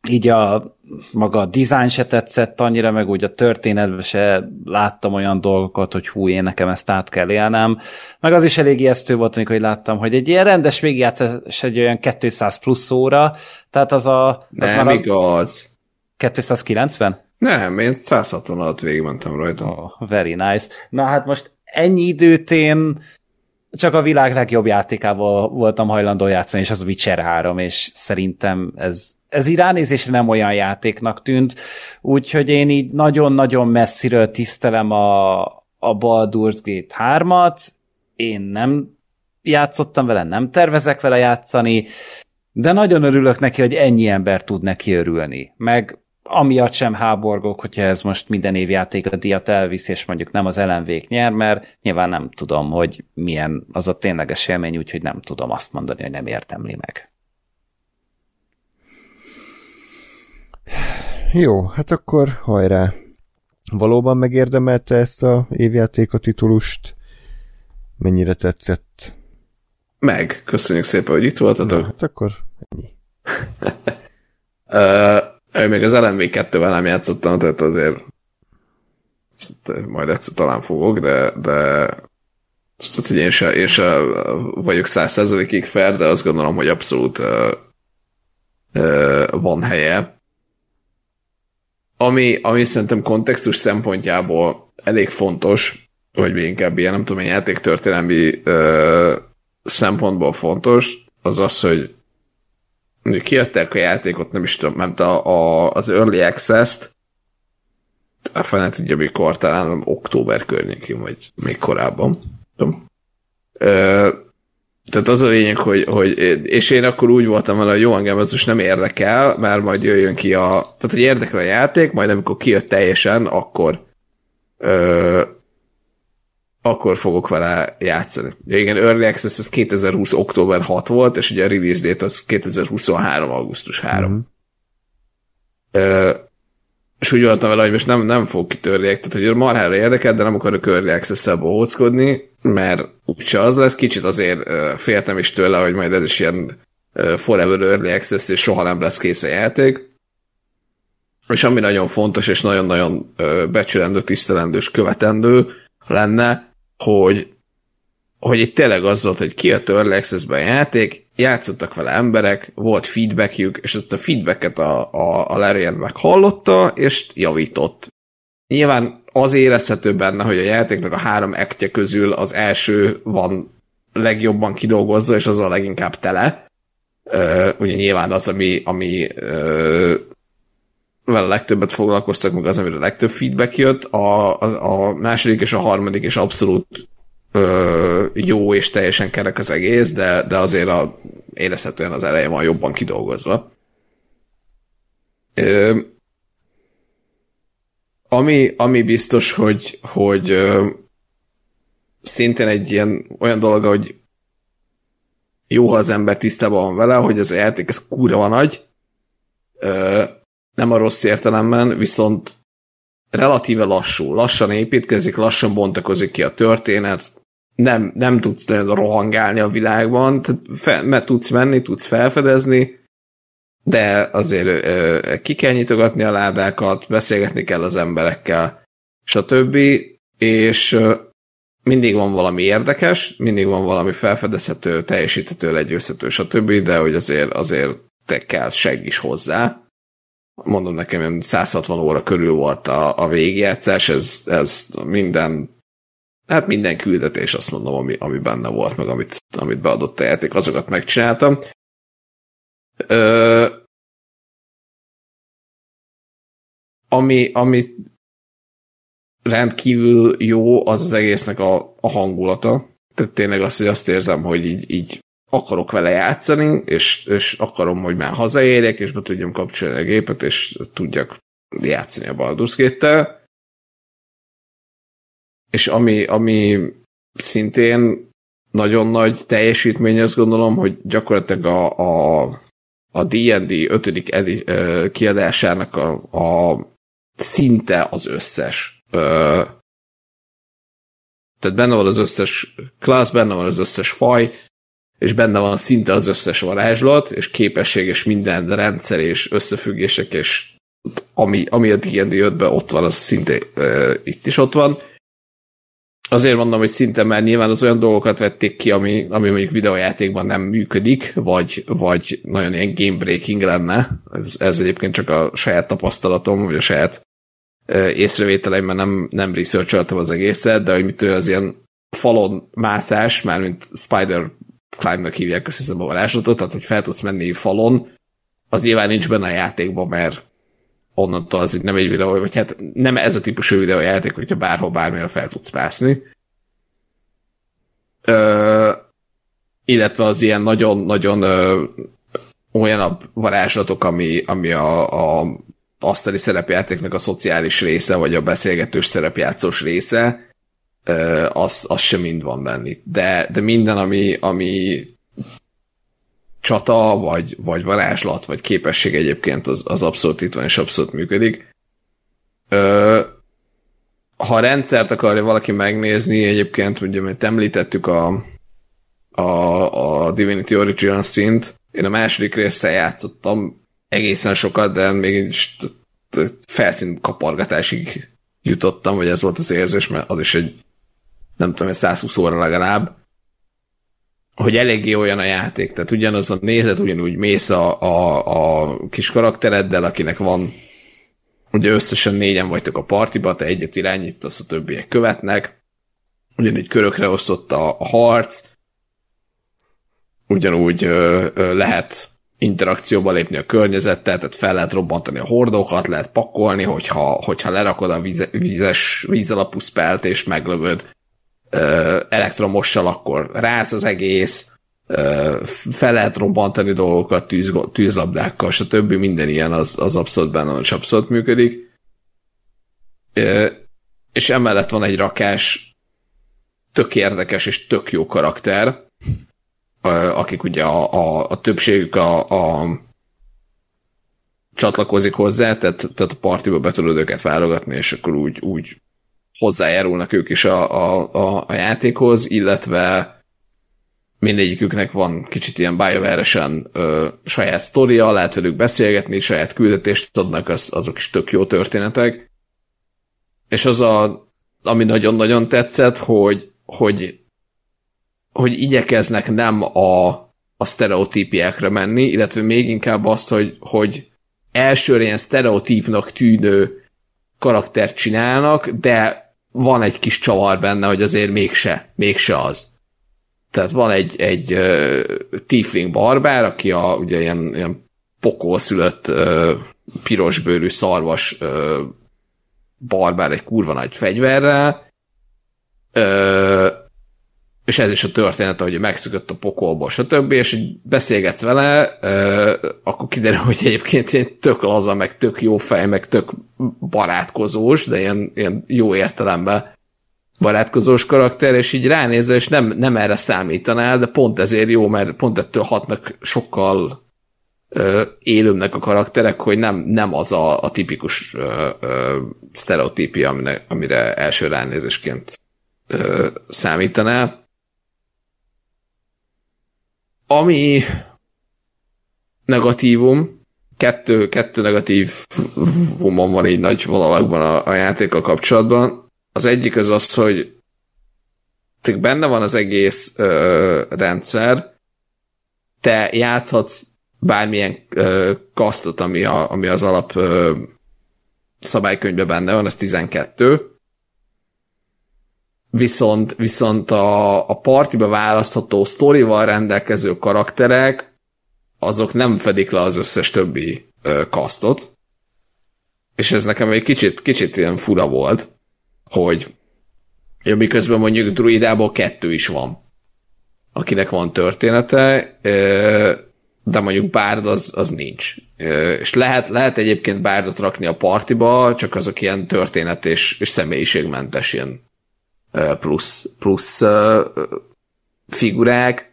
így a maga a design se tetszett annyira, meg úgy a történetben se láttam olyan dolgokat, hogy hú, én nekem ezt át kell élnem. Meg az is elég ijesztő volt, amikor hogy láttam, hogy egy ilyen rendes végigjátszás egy olyan 200 plusz óra, tehát az a... Az Nem már igaz. 290? Nem, én 160 alatt végigmentem rajta. Oh, very nice. Na hát most ennyi időt én csak a világ legjobb játékával voltam hajlandó játszani, és az a Witcher 3, és szerintem ez, ez így ránézésre nem olyan játéknak tűnt, úgyhogy én így nagyon-nagyon messziről tisztelem a, a Baldur's Gate 3-at, én nem játszottam vele, nem tervezek vele játszani, de nagyon örülök neki, hogy ennyi ember tud neki örülni. Meg amiatt sem háborgok, hogyha ez most minden év játék a diat elvisz, és mondjuk nem az ellenvék nyer, mert nyilván nem tudom, hogy milyen az a tényleges élmény, úgyhogy nem tudom azt mondani, hogy nem értemli meg. Jó, hát akkor hajrá. Valóban megérdemelte ezt a évjáték a titulust? Mennyire tetszett? Meg. Köszönjük szépen, hogy itt voltatok. Na, hát akkor ennyi. Ő még az LMV 2-vel nem játszottam, tehát azért majd egyszer talán fogok, de, de tehát, hogy én se, én se vagyok százszerzalékig fair, de azt gondolom, hogy abszolút uh, uh, van helye. Ami, ami szerintem kontextus szempontjából elég fontos, vagy még inkább ilyen, nem tudom, játéktörténelmi uh, szempontból fontos, az az, hogy kiadták a játékot, nem is tudom, nem a, a, az Early Access-t, a fene tudja mikor, talán október környékén, vagy még korábban. Tudom. Ö, tehát az a lényeg, hogy, hogy, és én akkor úgy voltam vele, hogy jó, engem ez most nem érdekel, mert majd jöjjön ki a, tehát hogy érdekel a játék, majd amikor kijött teljesen, akkor ö, akkor fogok vele játszani. Ja, igen, Early Access az 2020. október 6 volt, és ugye a release date az 2023. augusztus 3. Mm-hmm. Ö, és úgy voltam vele, hogy most nem, nem fog kitörni, tehát hogy marhára érdekel, de nem akarok Early Access-szel bohóckodni, mert úgyse az lesz. Kicsit azért féltem is tőle, hogy majd ez is ilyen Forever Early Access, és soha nem lesz kész a játék. És ami nagyon fontos, és nagyon-nagyon becsülendő, tisztelendő és követendő lenne, hogy, hogy itt tényleg az volt, hogy ki a Early access játék, játszottak vele emberek, volt feedbackjük, és ezt a feedbacket a, a, a Larian meghallotta, és javított. Nyilván az érezhető benne, hogy a játéknak a három ektje közül az első van legjobban kidolgozva, és az a leginkább tele. Uh, ugye nyilván az, ami, ami uh, vele legtöbbet foglalkoztak, meg az, amire legtöbb feedback jött. A, a, a második és a harmadik is abszolút ö, jó és teljesen kerek az egész, de, de azért a, érezhetően az eleje van jobban kidolgozva. Ö, ami, ami biztos, hogy, hogy ö, szintén egy ilyen olyan dolog, hogy jó, ha az ember tisztában van vele, hogy ez a játék, ez kurva nagy, ö, nem a rossz értelemben, viszont relatíve lassú, lassan építkezik, lassan bontakozik ki a történet, nem, nem tudsz rohangálni a világban, mert tudsz menni, tudsz felfedezni, de azért ö, ki kell nyitogatni a ládákat, beszélgetni kell az emberekkel, stb. És ö, mindig van valami érdekes, mindig van valami felfedezhető, teljesíthető, legyőzhető, stb., de hogy azért, azért te kell segg is hozzá mondom nekem, 160 óra körül volt a, a végjátszás, ez, ez minden hát minden küldetés azt mondom, ami, ami benne volt, meg amit, amit beadott a játék, azokat megcsináltam. Ö, ami, ami rendkívül jó, az az egésznek a, a hangulata. Tehát tényleg azt, hogy azt érzem, hogy így, így akarok vele játszani, és, és akarom, hogy már hazaérjek, és be tudjam kapcsolni a gépet, és tudjak játszani a Baldur's Gate-tel. És ami, ami szintén nagyon nagy teljesítmény, azt gondolom, hogy gyakorlatilag a, a, a D&D 5. Edi, kiadásának a, a szinte az összes tehát benne van az összes class, benne van az összes faj, és benne van szinte az összes varázslat, és képesség, és minden rendszer, és összefüggések, és ami, ami a D&D 5 ott van, az szinte uh, itt is ott van. Azért mondom, hogy szinte mert nyilván az olyan dolgokat vették ki, ami, ami mondjuk videójátékban nem működik, vagy, vagy nagyon ilyen game breaking lenne. Ez, ez egyébként csak a saját tapasztalatom, vagy a saját uh, észrevételeimben nem, nem researcholtam az egészet, de hogy mitől az ilyen falon mászás, mármint Spider Climb-nak hívják hiszem a varázslatot, tehát hogy fel tudsz menni falon, az nyilván nincs benne a játékban, mert onnantól az nem egy videó, vagy hát nem ez a típusú videójáték, hogyha bárhol bármilyen fel tudsz mászni. Ö, illetve az ilyen nagyon-nagyon olyanabb varázslatok, ami, ami a, a asztali szerepjátéknak a szociális része, vagy a beszélgetős szerepjátszós része, az, az sem mind van benne. De, de minden, ami, ami csata, vagy, vagy varázslat, vagy képesség egyébként, az, az abszolút itt van, és abszolút működik. Ö, ha a rendszert akarja valaki megnézni, egyébként, ugye, mert említettük a, a, a Divinity Original szint, én a második résszel játszottam egészen sokat, de még felszín kapargatásig jutottam, vagy ez volt az érzés, mert az is egy nem tudom, 120 óra legalább, hogy eléggé olyan a játék, tehát ugyanaz a nézet, ugyanúgy mész a, a, a kis karaktereddel, akinek van ugye összesen négyen vagytok a partiba, te egyet irányítasz, a többiek követnek, ugyanígy körökre osztott a, a harc, ugyanúgy ö, ö, lehet interakcióba lépni a környezettel, tehát fel lehet robbantani a hordókat, lehet pakolni, hogyha, hogyha lerakod a víze, vízes, vízalapú spelt és meglövöd elektromossal, akkor rász az egész, fel lehet robbantani dolgokat tűz, tűzlabdákkal, stb. Minden ilyen az, az abszolút benne van, abszolút működik. És emellett van egy rakás tök érdekes és tök jó karakter, akik ugye a, a, a többségük a, a csatlakozik hozzá, tehát, tehát a partiba be tudod őket válogatni, és akkor úgy, úgy hozzájárulnak ők is a, a, a, a játékhoz, illetve mindegyiküknek van kicsit ilyen bioware ö, saját sztoria, lehet velük beszélgetni, saját küldetést adnak, az, azok is tök jó történetek. És az a, ami nagyon-nagyon tetszett, hogy, hogy, hogy igyekeznek nem a, a sztereotípiákra menni, illetve még inkább azt, hogy, hogy elsőre ilyen sztereotípnak tűnő karaktert csinálnak, de van egy kis csavar benne, hogy azért mégse, mégse az. Tehát van egy, egy uh, tiefling barbár, aki a, ugye ilyen, ilyen pokolszülött uh, pirosbőrű szarvas uh, barbár egy kurva nagy fegyverrel, uh, és ez is a történet, hogy megszökött a pokolból, stb. És hogy beszélgetsz vele, akkor kiderül, hogy egyébként ilyen tök laza, meg tök jó fej, meg tök barátkozós, de ilyen, ilyen jó értelemben barátkozós karakter, és így ránézel, és nem, nem erre számítanál, de pont ezért jó, mert pont ettől hatnak sokkal ö, élőbbnek a karakterek, hogy nem, nem az a, a tipikus ö, ö, sztereotípia, amire, amire első ránézésként ö, számítanál. Ami negatívum, kettő, kettő negatívumon van így nagy vonalakban a, a játékkal kapcsolatban. Az egyik az az, hogy benne van az egész ö, rendszer, te játszhatsz bármilyen ö, kasztot, ami, a, ami az alap ö, szabálykönyvben benne van, az 12, viszont, viszont a, a partiba választható sztorival rendelkező karakterek, azok nem fedik le az összes többi ö, kasztot, és ez nekem egy kicsit, kicsit ilyen fura volt, hogy ja, miközben mondjuk druidából kettő is van, akinek van története, ö, de mondjuk bárd az, az nincs. És lehet, lehet egyébként bárdot rakni a partiba, csak azok ilyen történet és, és személyiségmentes ilyen plusz, plusz figurák,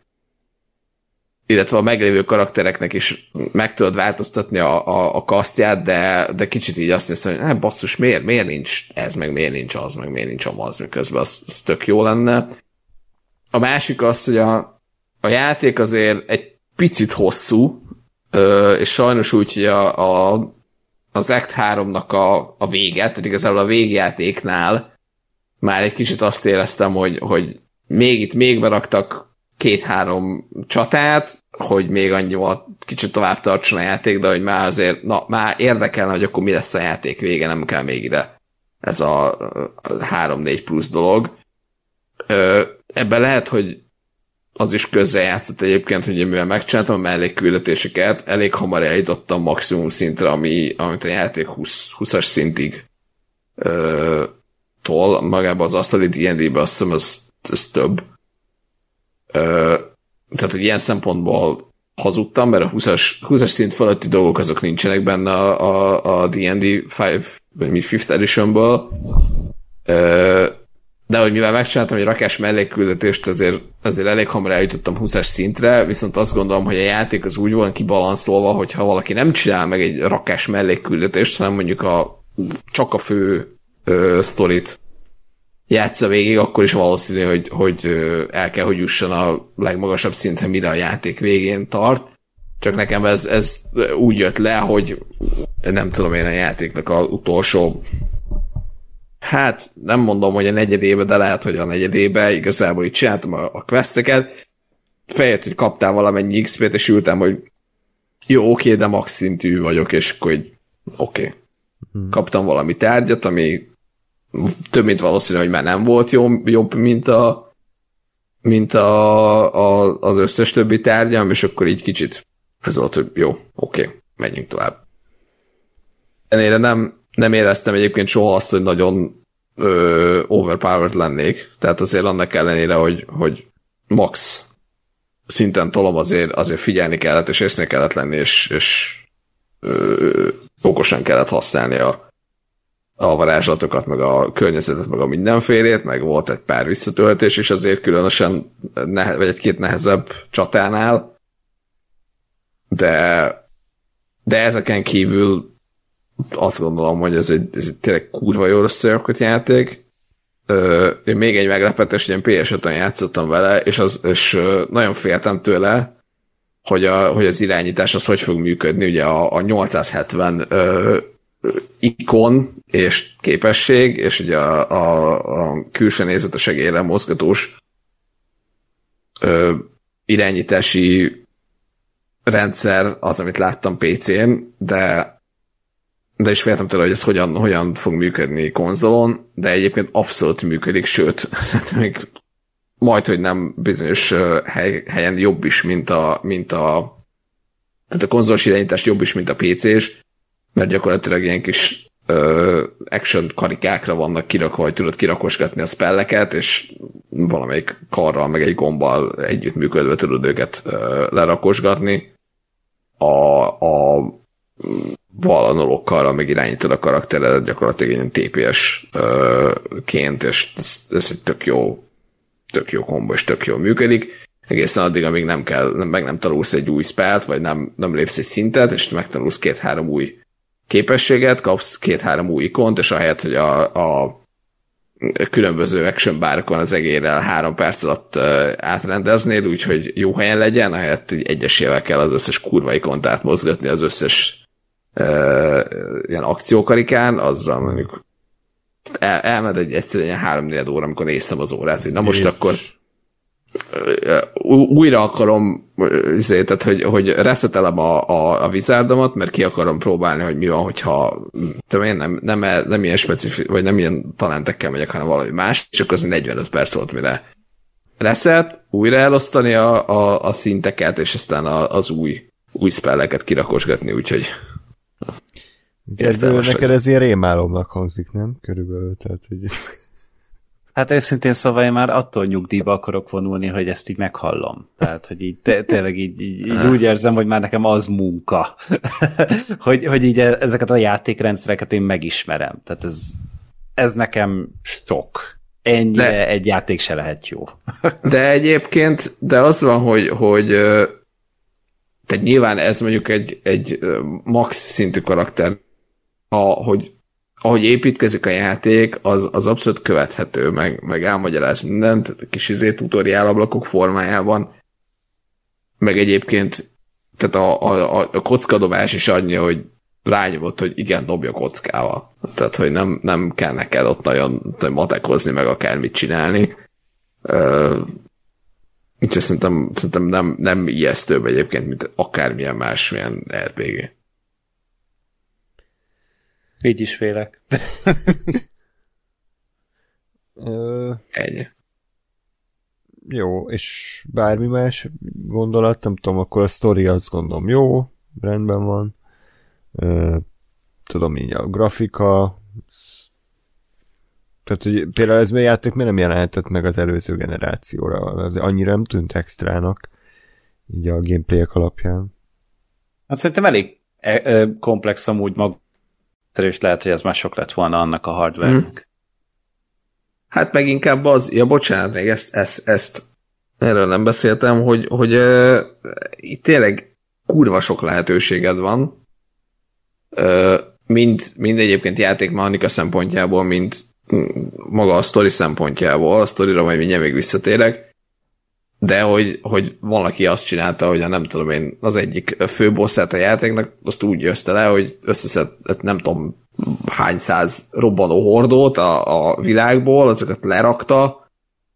illetve a meglévő karaktereknek is meg tudod változtatni a, a, a kasztját, de, de kicsit így azt hiszem, hogy hát basszus, miért, miért nincs ez, meg miért nincs az, meg miért nincs amaz, miközben az, az tök jó lenne. A másik az, hogy a, a játék azért egy picit hosszú, és sajnos úgy, hogy a, a, az Act 3-nak a, a vége, tehát igazából a végjátéknál már egy kicsit azt éreztem, hogy, hogy még itt még beraktak két-három csatát, hogy még annyival kicsit tovább tartson a játék, de hogy már azért, na, már érdekelne, hogy akkor mi lesz a játék vége, nem kell még ide ez a 3-4 plusz dolog. Ebben lehet, hogy az is közrejátszott egyébként, hogy mivel megcsináltam a mellékküldetéseket, elég hamar eljutottam maximum szintre, ami, amit a játék 20, 20-as szintig ö, tol, magában az asztali D&D-ben azt hiszem ez, ez több. Ö, tehát, hogy ilyen szempontból hazudtam, mert a 20-as, 20-as szint feletti dolgok azok nincsenek benne a, a, a D&D 5, vagy mi 5th editionből. Ö, de hogy mivel megcsináltam egy rakás mellékküldetést, azért, azért elég hamar eljutottam 20-as szintre, viszont azt gondolom, hogy a játék az úgy van kibalanszolva, hogy ha valaki nem csinál meg egy rakás mellékküldetést, hanem mondjuk a, csak a fő ö, sztorit játsza végig, akkor is valószínű, hogy, hogy el kell, hogy jusson a legmagasabb szintre, mire a játék végén tart. Csak nekem ez, ez úgy jött le, hogy nem tudom én a játéknak az utolsó hát nem mondom, hogy a negyedébe, de lehet, hogy a negyedébe igazából így csináltam a, a questeket, fejött, hogy kaptál valamennyi XP-t, és ültem, hogy jó, oké, de max szintű vagyok, és akkor így oké. Okay. Hmm. Kaptam valami tárgyat, ami több mint valószínű, hogy már nem volt jobb, jobb mint a mint a, a, az összes többi tárgyam, és akkor így kicsit ez volt, hogy jó, oké, menjünk tovább. Ennél nem, nem éreztem egyébként soha azt, hogy nagyon ö, overpowered lennék. Tehát azért annak ellenére, hogy, hogy max szinten tolom azért, azért figyelni kellett, és észnél kellett lenni, és, és ö, okosan kellett használni a, a varázslatokat, meg a környezetet, meg a mindenfélét, meg volt egy pár visszatöltés is azért különösen, nehe, vagy egy-két nehezebb csatánál, de, de ezeken kívül azt gondolom, hogy ez egy, ez egy tényleg kurva jól összerakott játék. Ö, én még egy meglepetés, hogy én ps játszottam vele, és, az, és nagyon féltem tőle, hogy, a, hogy az irányítás az hogy fog működni. Ugye a, a 870 ö, ikon és képesség, és ugye a, a, a külső nézetes egérre mozgatós ö, irányítási rendszer az, amit láttam PC-n, de de is féltem tőle, hogy ez hogyan, hogyan fog működni konzolon, de egyébként abszolút működik, sőt, szerintem még majd, hogy nem bizonyos hely, helyen jobb is, mint a, mint a tehát a konzolos irányítás jobb is, mint a PC-s, mert gyakorlatilag ilyen kis ö, action karikákra vannak kirakva, hogy tudod kirakosgatni a spelleket, és valamelyik karral, meg egy gombbal együtt működve tudod őket ö, lerakosgatni. A, a valanolokkal, meg irányítod a karakteredet gyakorlatilag ilyen TPS-ként, és ez, ez egy tök jó, tök jó kombo, és tök jól működik. Egészen addig, amíg nem kell, nem, meg nem tanulsz egy új spelt, vagy nem, nem lépsz egy szintet, és megtanulsz két-három új képességet, kapsz két-három új ikont, és ahelyett, hogy a, a különböző action bárkon az egérrel három perc alatt átrendeznél, úgyhogy jó helyen legyen, ahelyett egyesével kell az összes kurva ikont átmozgatni az összes uh, ilyen akciókarikán, azzal mondjuk el, elmed egy egyszerűen ilyen három óra, amikor néztem az órát, hogy na most És... akkor újra akarom, izé, tehát, hogy, hogy reszetelem a, a, a vizárdomat, mert ki akarom próbálni, hogy mi van, hogyha tudom én nem, nem, nem ilyen specifikus, vagy nem ilyen talentekkel megyek, hanem valami más, csak az 45 perc volt, mire reszet, újra elosztani a, a, a szinteket, és aztán a, az új, új spelleket kirakosgatni, úgyhogy Ebből neked ez ilyen rémálomnak hangzik, nem? Körülbelül, tehát, hogy... Hát őszintén szóval én már attól nyugdíjba akarok vonulni, hogy ezt így meghallom. Tehát, hogy így tényleg így, így, így úgy érzem, hogy már nekem az munka. hogy, hogy így e- ezeket a játékrendszereket én megismerem. Tehát ez, ez nekem sok. Ennyire de, egy játék se lehet jó. de egyébként, de az van, hogy, hogy tehát nyilván ez mondjuk egy, egy max szintű karakter, a, hogy ahogy építkezik a játék, az, az abszolút követhető, meg, meg elmagyaráz mindent, kis izé tutoriál ablakok formájában, meg egyébként tehát a, a, a kockadobás is annyi, hogy rányomott, hogy igen, dobja kockával. Tehát, hogy nem, nem kell neked ott nagyon matekozni, meg akármit csinálni. Uh, úgyhogy szerintem, szerintem nem, nem ijesztőbb egyébként, mint akármilyen másmilyen RPG. Így is félek. Ennyi. Jó, és bármi más gondolat, nem tudom, akkor a sztori azt gondolom jó, rendben van. Ö, tudom így a grafika, tehát, hogy például ez a játék miért nem jelenhetett meg az előző generációra? Az annyira nem tűnt extrának, így a gameplayek alapján. Hát szerintem elég e, e, komplex amúgy mag és lehet, hogy ez már sok lett volna annak a hardware hmm. Hát meg inkább az, ja bocsánat, még ezt, ezt, ezt erről nem beszéltem, hogy, hogy uh, itt tényleg kurva sok lehetőséged van, uh, mind, mind egyébként játékmechanika szempontjából, mind maga a sztori szempontjából, a sztorira majd mindjárt még visszatérek, de hogy, hogy valaki azt csinálta, hogy a nem tudom én, az egyik főbosszát a játéknak, azt úgy győzte le, hogy összeszedett nem tudom hány száz robbanó hordót a, a világból, azokat lerakta,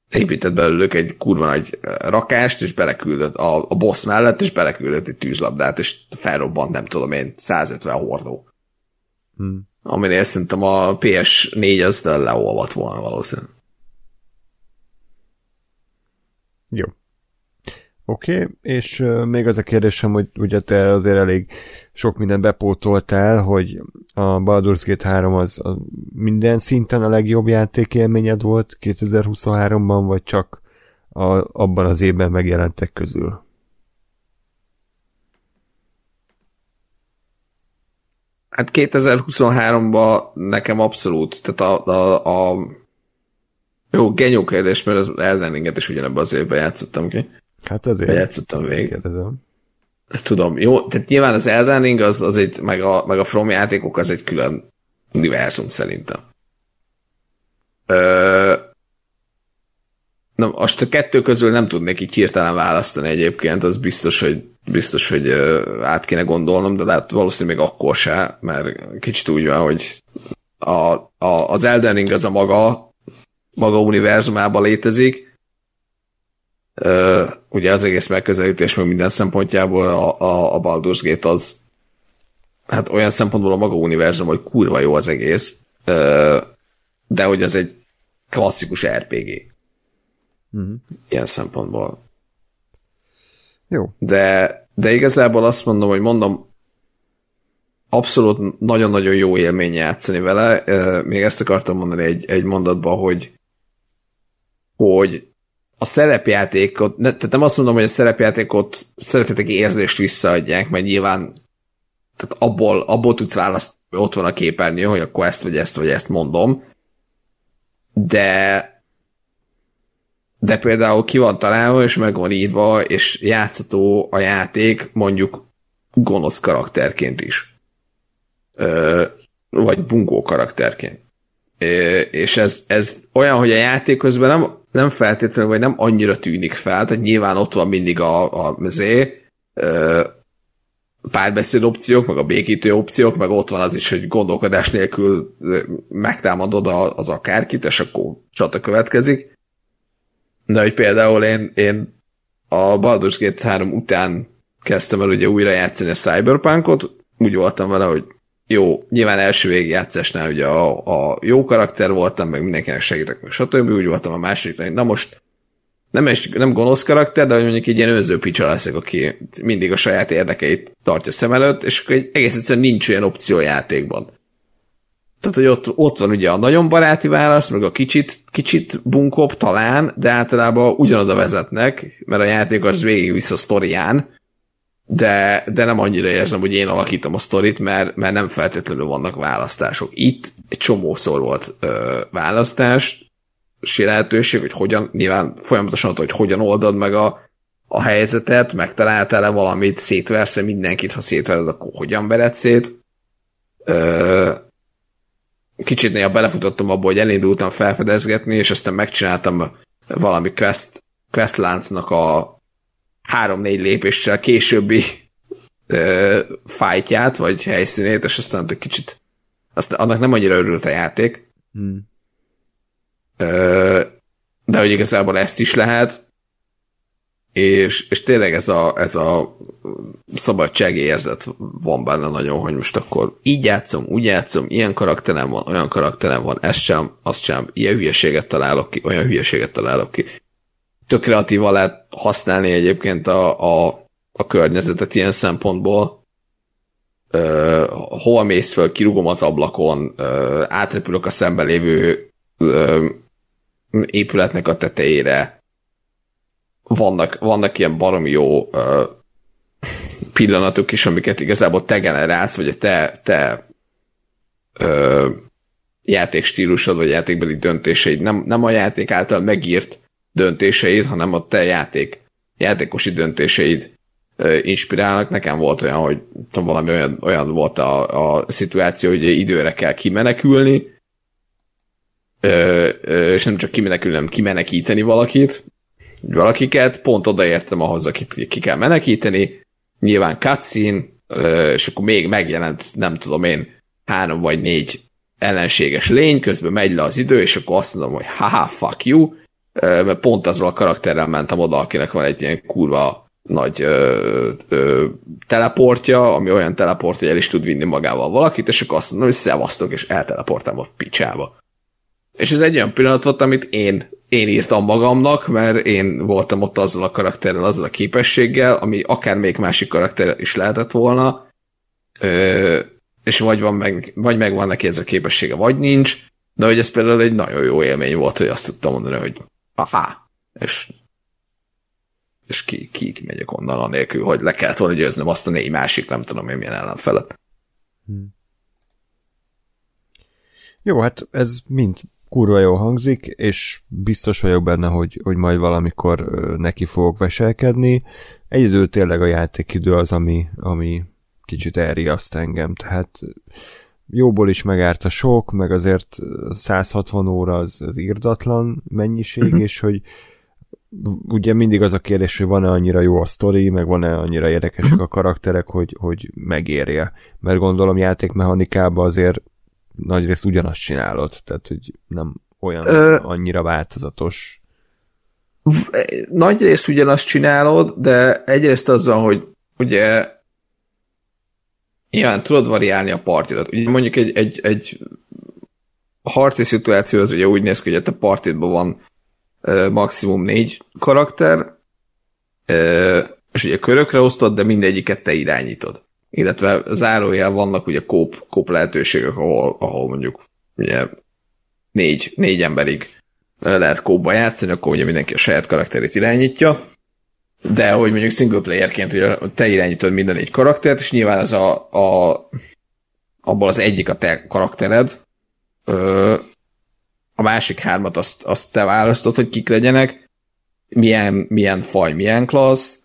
épített belőlük egy kurva nagy rakást, és beleküldött a, a boss mellett, és beleküldött egy tűzlabdát, és felrobbant, nem tudom én, 150 hordó. Hmm. Aminél szerintem a PS4 az leolvadt volna valószínűleg. Jó. Oké, okay, és még az a kérdésem, hogy ugye te azért elég sok minden bepótoltál, hogy a Baldur's Gate 3 az a minden szinten a legjobb játékélményed volt 2023-ban, vagy csak a, abban az évben megjelentek közül? Hát 2023-ban nekem abszolút, tehát a, a, a jó, genyó kérdés, mert az Elden Ringet is ugyanebben az évben játszottam ki. Hát azért. Bejátszottam végig. Kérdezem. Tudom, jó, tehát nyilván az Elden Ring az, az egy, meg a, meg a From játékok az egy külön univerzum szerintem. Ö, na, most a kettő közül nem tudnék így hirtelen választani egyébként, az biztos, hogy biztos, hogy át kéne gondolnom, de lehet valószínűleg még akkor se, mert kicsit úgy van, hogy a, a, az Elden Ring az a maga, maga univerzumában létezik, Uh, ugye az egész megközelítés meg minden szempontjából a, a, a Baldur's Gate az hát olyan szempontból a maga univerzum, hogy kurva jó az egész, uh, de hogy ez egy klasszikus RPG. Uh-huh. Ilyen szempontból. Jó. De, de igazából azt mondom, hogy mondom, abszolút nagyon-nagyon jó élmény játszani vele. Még ezt akartam mondani egy, egy mondatban, hogy hogy a szerepjátékot, ne, tehát nem azt mondom, hogy a szerepjátékot, szerepjáték érzést visszaadják, mert nyilván tehát abból, abból tudsz választani, ott van a képernyő, hogy akkor ezt vagy ezt vagy ezt mondom, de de például ki van találva, és meg van írva, és játszható a játék mondjuk gonosz karakterként is. Ö, vagy bungó karakterként. Ö, és ez, ez olyan, hogy a játék közben nem nem feltétlenül, vagy nem annyira tűnik fel, tehát nyilván ott van mindig a, a mezé, párbeszéd opciók, meg a békítő opciók, meg ott van az is, hogy gondolkodás nélkül megtámadod az akárkit, és akkor csata következik. De hogy például én, én a Baldur's Gate 3 után kezdtem el ugye újra játszani a Cyberpunkot, úgy voltam vele, hogy jó, nyilván első végigjátszásnál ugye a, a jó karakter voltam, meg mindenkinek segítek, meg stb. Úgy voltam a második, na most nem, nem gonosz karakter, de mondjuk egy ilyen önző picsa leszek, aki mindig a saját érdekeit tartja szem előtt, és akkor egy, egész egyszerűen nincs olyan opció játékban. Tehát, hogy ott, ott van ugye a nagyon baráti válasz, meg a kicsit, kicsit bunkop talán, de általában ugyanoda vezetnek, mert a játék az végigvisz a sztorián, de, de nem annyira érzem, hogy én alakítom a sztorit, mert, mert nem feltétlenül vannak választások. Itt egy csomószor volt ö, választás, lehetőség, hogy hogyan, nyilván folyamatosan hogy hogyan oldod meg a, a helyzetet, megtaláltál-e valamit, szétversz mindenkit, ha szétvered, akkor hogyan vered szét. Ö, kicsit néha belefutottam abba, hogy elindultam felfedezgetni, és aztán megcsináltam valami quest, quest láncnak a, három-négy lépéssel későbbi ö, fájtját, vagy helyszínét, és aztán egy kicsit azt, annak nem annyira örült a játék. Hmm. Ö, de hogy igazából ezt is lehet, és, és tényleg ez a, ez a szabadsági érzet van benne nagyon, hogy most akkor így játszom, úgy játszom, ilyen karakterem van, olyan karakterem van, ezt sem, azt sem, ilyen hülyeséget találok ki, olyan hülyeséget találok ki. Tök kreatívan lehet használni egyébként a, a, a környezetet ilyen szempontból. Uh, hol mész föl, kirúgom az ablakon, uh, átrepülök a szembe lévő uh, épületnek a tetejére, vannak, vannak ilyen baromi jó uh, pillanatok is, amiket igazából te generálsz, vagy a te, te uh, játékstílusod, vagy játékbeli döntéseid, nem, nem a játék által megírt döntéseid, hanem a te játék, játékosi döntéseid inspirálnak. Nekem volt olyan, hogy valami olyan, olyan volt a, a szituáció, hogy időre kell kimenekülni, uh, uh, és nem csak kimenekülni, hanem kimenekíteni valakit, valakiket, pont odaértem ahhoz, akit ki kell menekíteni, nyilván cutscene, és akkor még megjelent, nem tudom én, három vagy négy ellenséges lény, közben megy le az idő, és akkor azt mondom, hogy haha, fuck you, mert pont azzal a karakterrel mentem oda, akinek van egy ilyen kurva nagy ö, ö, teleportja, ami olyan teleport, hogy el is tud vinni magával valakit, és akkor azt mondom, hogy szevasztok, és elteleportálom a picsába. És ez egy olyan pillanat volt, amit én én írtam magamnak, mert én voltam ott azzal a karakterrel, azzal a képességgel, ami akár még másik karakter is lehetett volna, ö, és vagy, van meg, vagy megvan neki ez a képessége, vagy nincs, de hogy ez például egy nagyon jó élmény volt, hogy azt tudtam mondani, hogy aha, és, és ki, ki, ki megyek onnan anélkül, hogy le kellett volna győznöm azt a négy másik, nem tudom én milyen ellenfelet. Hmm. Jó, hát ez mind kurva jó hangzik, és biztos vagyok benne, hogy, hogy majd valamikor neki fogok veselkedni. Egyedül tényleg a játékidő az, ami, ami kicsit elriaszt engem, tehát jóból is megárt a sok, meg azért 160 óra az, az írdatlan mennyiség, uh-huh. és hogy ugye mindig az a kérdés, hogy van-e annyira jó a sztori, meg van-e annyira érdekesek uh-huh. a karakterek, hogy, hogy megérje. Mert gondolom játékmechanikában azért nagyrészt ugyanazt csinálod, tehát hogy nem olyan Ö, annyira változatos. Nagy részt ugyanazt csinálod, de egyrészt azzal, hogy ugye nyilván tudod variálni a partidat. Ugye mondjuk egy, egy, egy harci szituáció az ugye úgy néz ki, hogy a partidban van uh, maximum négy karakter, uh, és ugye körökre osztod, de mindegyiket te irányítod illetve zárójel vannak ugye kóp, kóp lehetőségek, ahol, ahol mondjuk ugye négy, négy emberig lehet kópba játszani, akkor ugye mindenki a saját karakterét irányítja, de hogy mondjuk single playerként ugye te irányítod minden egy karaktert, és nyilván ez a, a abból az egyik a te karaktered, ö, a másik hármat azt, azt te választod, hogy kik legyenek, milyen, milyen faj, milyen klassz,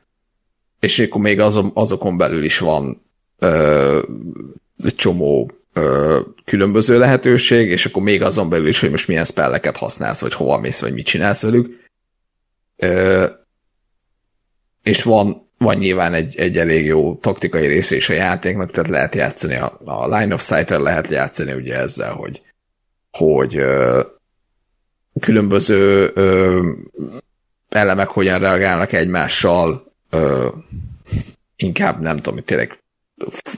és akkor még azon, azokon belül is van ö, csomó ö, különböző lehetőség, és akkor még azon belül is, hogy most milyen spelleket használsz, vagy hova mész, vagy mit csinálsz velük. Ö, és van, van nyilván egy, egy elég jó taktikai része is a játéknak, tehát lehet játszani a, a line of sight lehet játszani ugye ezzel, hogy, hogy ö, különböző ö, elemek hogyan reagálnak egymással, ö, inkább nem tudom, tényleg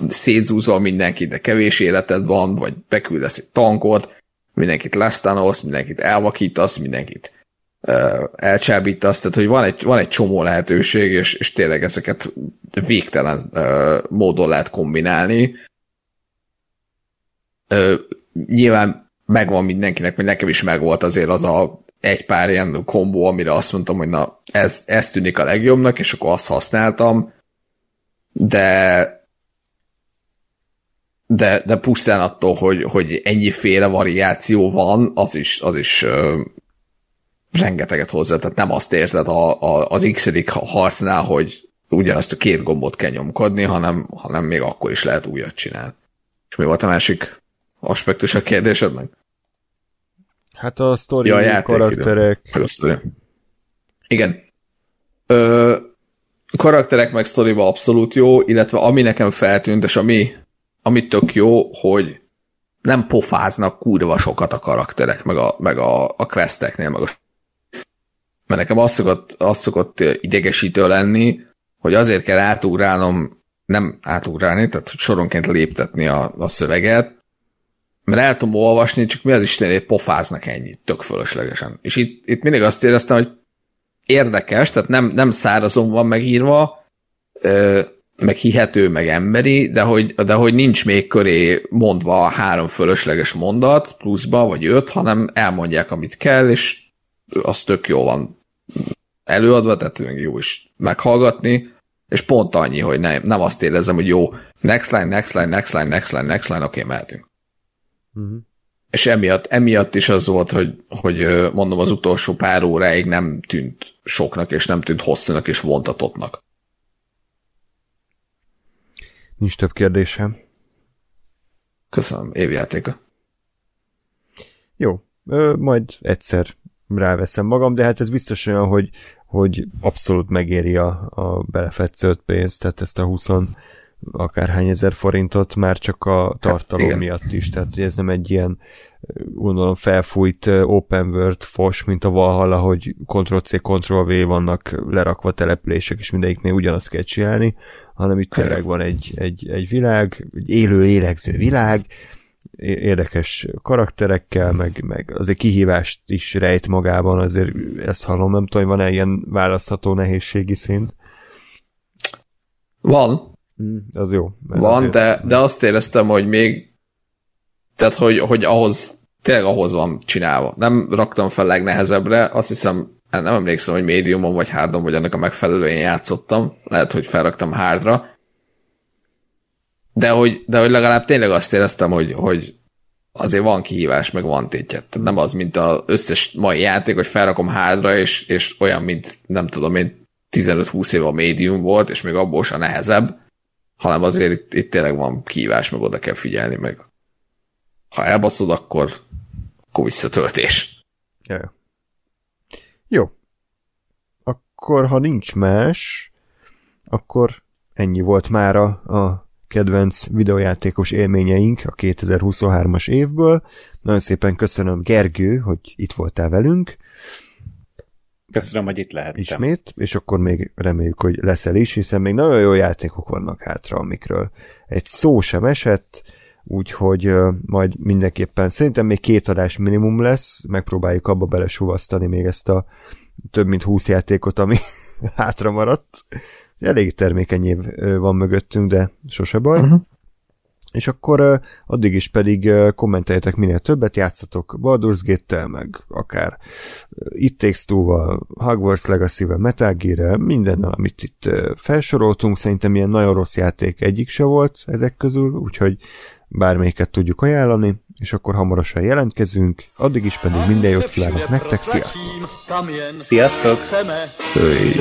szétzúzol mindenkit, de kevés életed van, vagy beküldesz egy tankot, mindenkit lesztánolsz, mindenkit elvakítasz, mindenkit elcsábítasz, tehát hogy van egy, van egy csomó lehetőség, és, és tényleg ezeket végtelen módon lehet kombinálni. Nyilván megvan mindenkinek, vagy nekem is megvolt azért az a egy pár ilyen kombó, amire azt mondtam, hogy na, ez, ez tűnik a legjobbnak, és akkor azt használtam, de de, de pusztán attól, hogy, hogy ennyiféle variáció van, az is, az is rengeteget hozzá, tehát nem azt érzed a, a, az x harcnál, hogy ugyanazt a két gombot kell nyomkodni, hanem, hanem még akkor is lehet újat csinálni. És mi volt a másik aspektus a kérdésednek? Hát a sztori, ja, a karakterek. A sztori. Igen. Ö, karakterek meg sztoriba abszolút jó, illetve ami nekem feltűnt, és ami, ami tök jó, hogy nem pofáznak kurva sokat a karakterek, meg a, meg a, a questeknél, meg a mert nekem az szokott, az szokott idegesítő lenni, hogy azért kell átugrálnom, nem átugrálni, tehát hogy soronként léptetni a, a szöveget, mert el tudom olvasni, csak mi az Istenért pofáznak ennyit, tök fölöslegesen. És itt, itt mindig azt éreztem, hogy érdekes, tehát nem, nem szárazon van megírva, meg hihető, meg emberi, de hogy, de hogy nincs még köré mondva a három fölösleges mondat pluszba, vagy öt, hanem elmondják, amit kell, és az tök jó van előadva, tehát jó is meghallgatni, és pont annyi, hogy nem, nem azt érzem, hogy jó, next line, next line, next line, next line, next line, oké, okay, mehetünk. Uh-huh. És emiatt, emiatt is az volt, hogy, hogy mondom, az utolsó pár óráig nem tűnt soknak, és nem tűnt hosszúnak és vontatottnak. Nincs több kérdésem. Köszönöm, évjátéka. Jó, ö, majd egyszer ráveszem magam, de hát ez biztos olyan, hogy, hogy abszolút megéri a, a belefetszőt pénzt, tehát ezt a 20 akárhány ezer forintot már csak a tartalom hát, miatt is, tehát ez nem egy ilyen gondolom felfújt open world fos, mint a Valhalla, hogy Ctrl-C, Ctrl-V vannak lerakva települések, és mindegyiknél ugyanazt kell csinálni, hanem itt tényleg van egy, egy, egy világ, egy élő, lélegző világ, érdekes karakterekkel, meg, meg azért kihívást is rejt magában, azért ezt hallom, nem tudom, van-e ilyen választható nehézségi szint? Van. Mm, az jó. Van, de, de azt éreztem, hogy még tehát, hogy, hogy ahhoz tényleg ahhoz van csinálva. Nem raktam fel legnehezebbre, azt hiszem, nem emlékszem, hogy médiumon vagy hardon, vagy annak a megfelelően játszottam. Lehet, hogy felraktam hardra de hogy, de hogy legalább tényleg azt éreztem, hogy, hogy azért van kihívás, meg van tétje. Tehát nem az, mint az összes mai játék, hogy felrakom hádra, és, és olyan, mint nem tudom én, 15-20 év a médium volt, és még abból sem nehezebb, hanem azért itt, itt tényleg van kihívás, meg oda kell figyelni, meg ha elbaszod, akkor, akkor visszatöltés. Ja. Jó. Akkor, ha nincs más, akkor ennyi volt már a kedvenc videójátékos élményeink a 2023-as évből. Nagyon szépen köszönöm Gergő, hogy itt voltál velünk. Köszönöm, hogy itt lehettem. Ismét, és akkor még reméljük, hogy leszel is, hiszen még nagyon jó játékok vannak hátra, amikről egy szó sem esett, úgyhogy uh, majd mindenképpen szerintem még két adás minimum lesz, megpróbáljuk abba belesuvasztani még ezt a több mint húsz játékot, ami hátra maradt, elég termékeny év van mögöttünk, de sose baj. Uh-huh. És akkor addig is pedig kommenteljetek minél többet, játszatok Baldur's Gate-tel, meg akár It Takes Two-val, Hogwarts Legacy-vel, Metal Gear-rel, mindennel, amit itt felsoroltunk, szerintem ilyen nagyon rossz játék egyik se volt ezek közül, úgyhogy bármelyiket tudjuk ajánlani, és akkor hamarosan jelentkezünk, addig is pedig minden jót kívánok nektek, sziasztok! Sziasztok! Hey.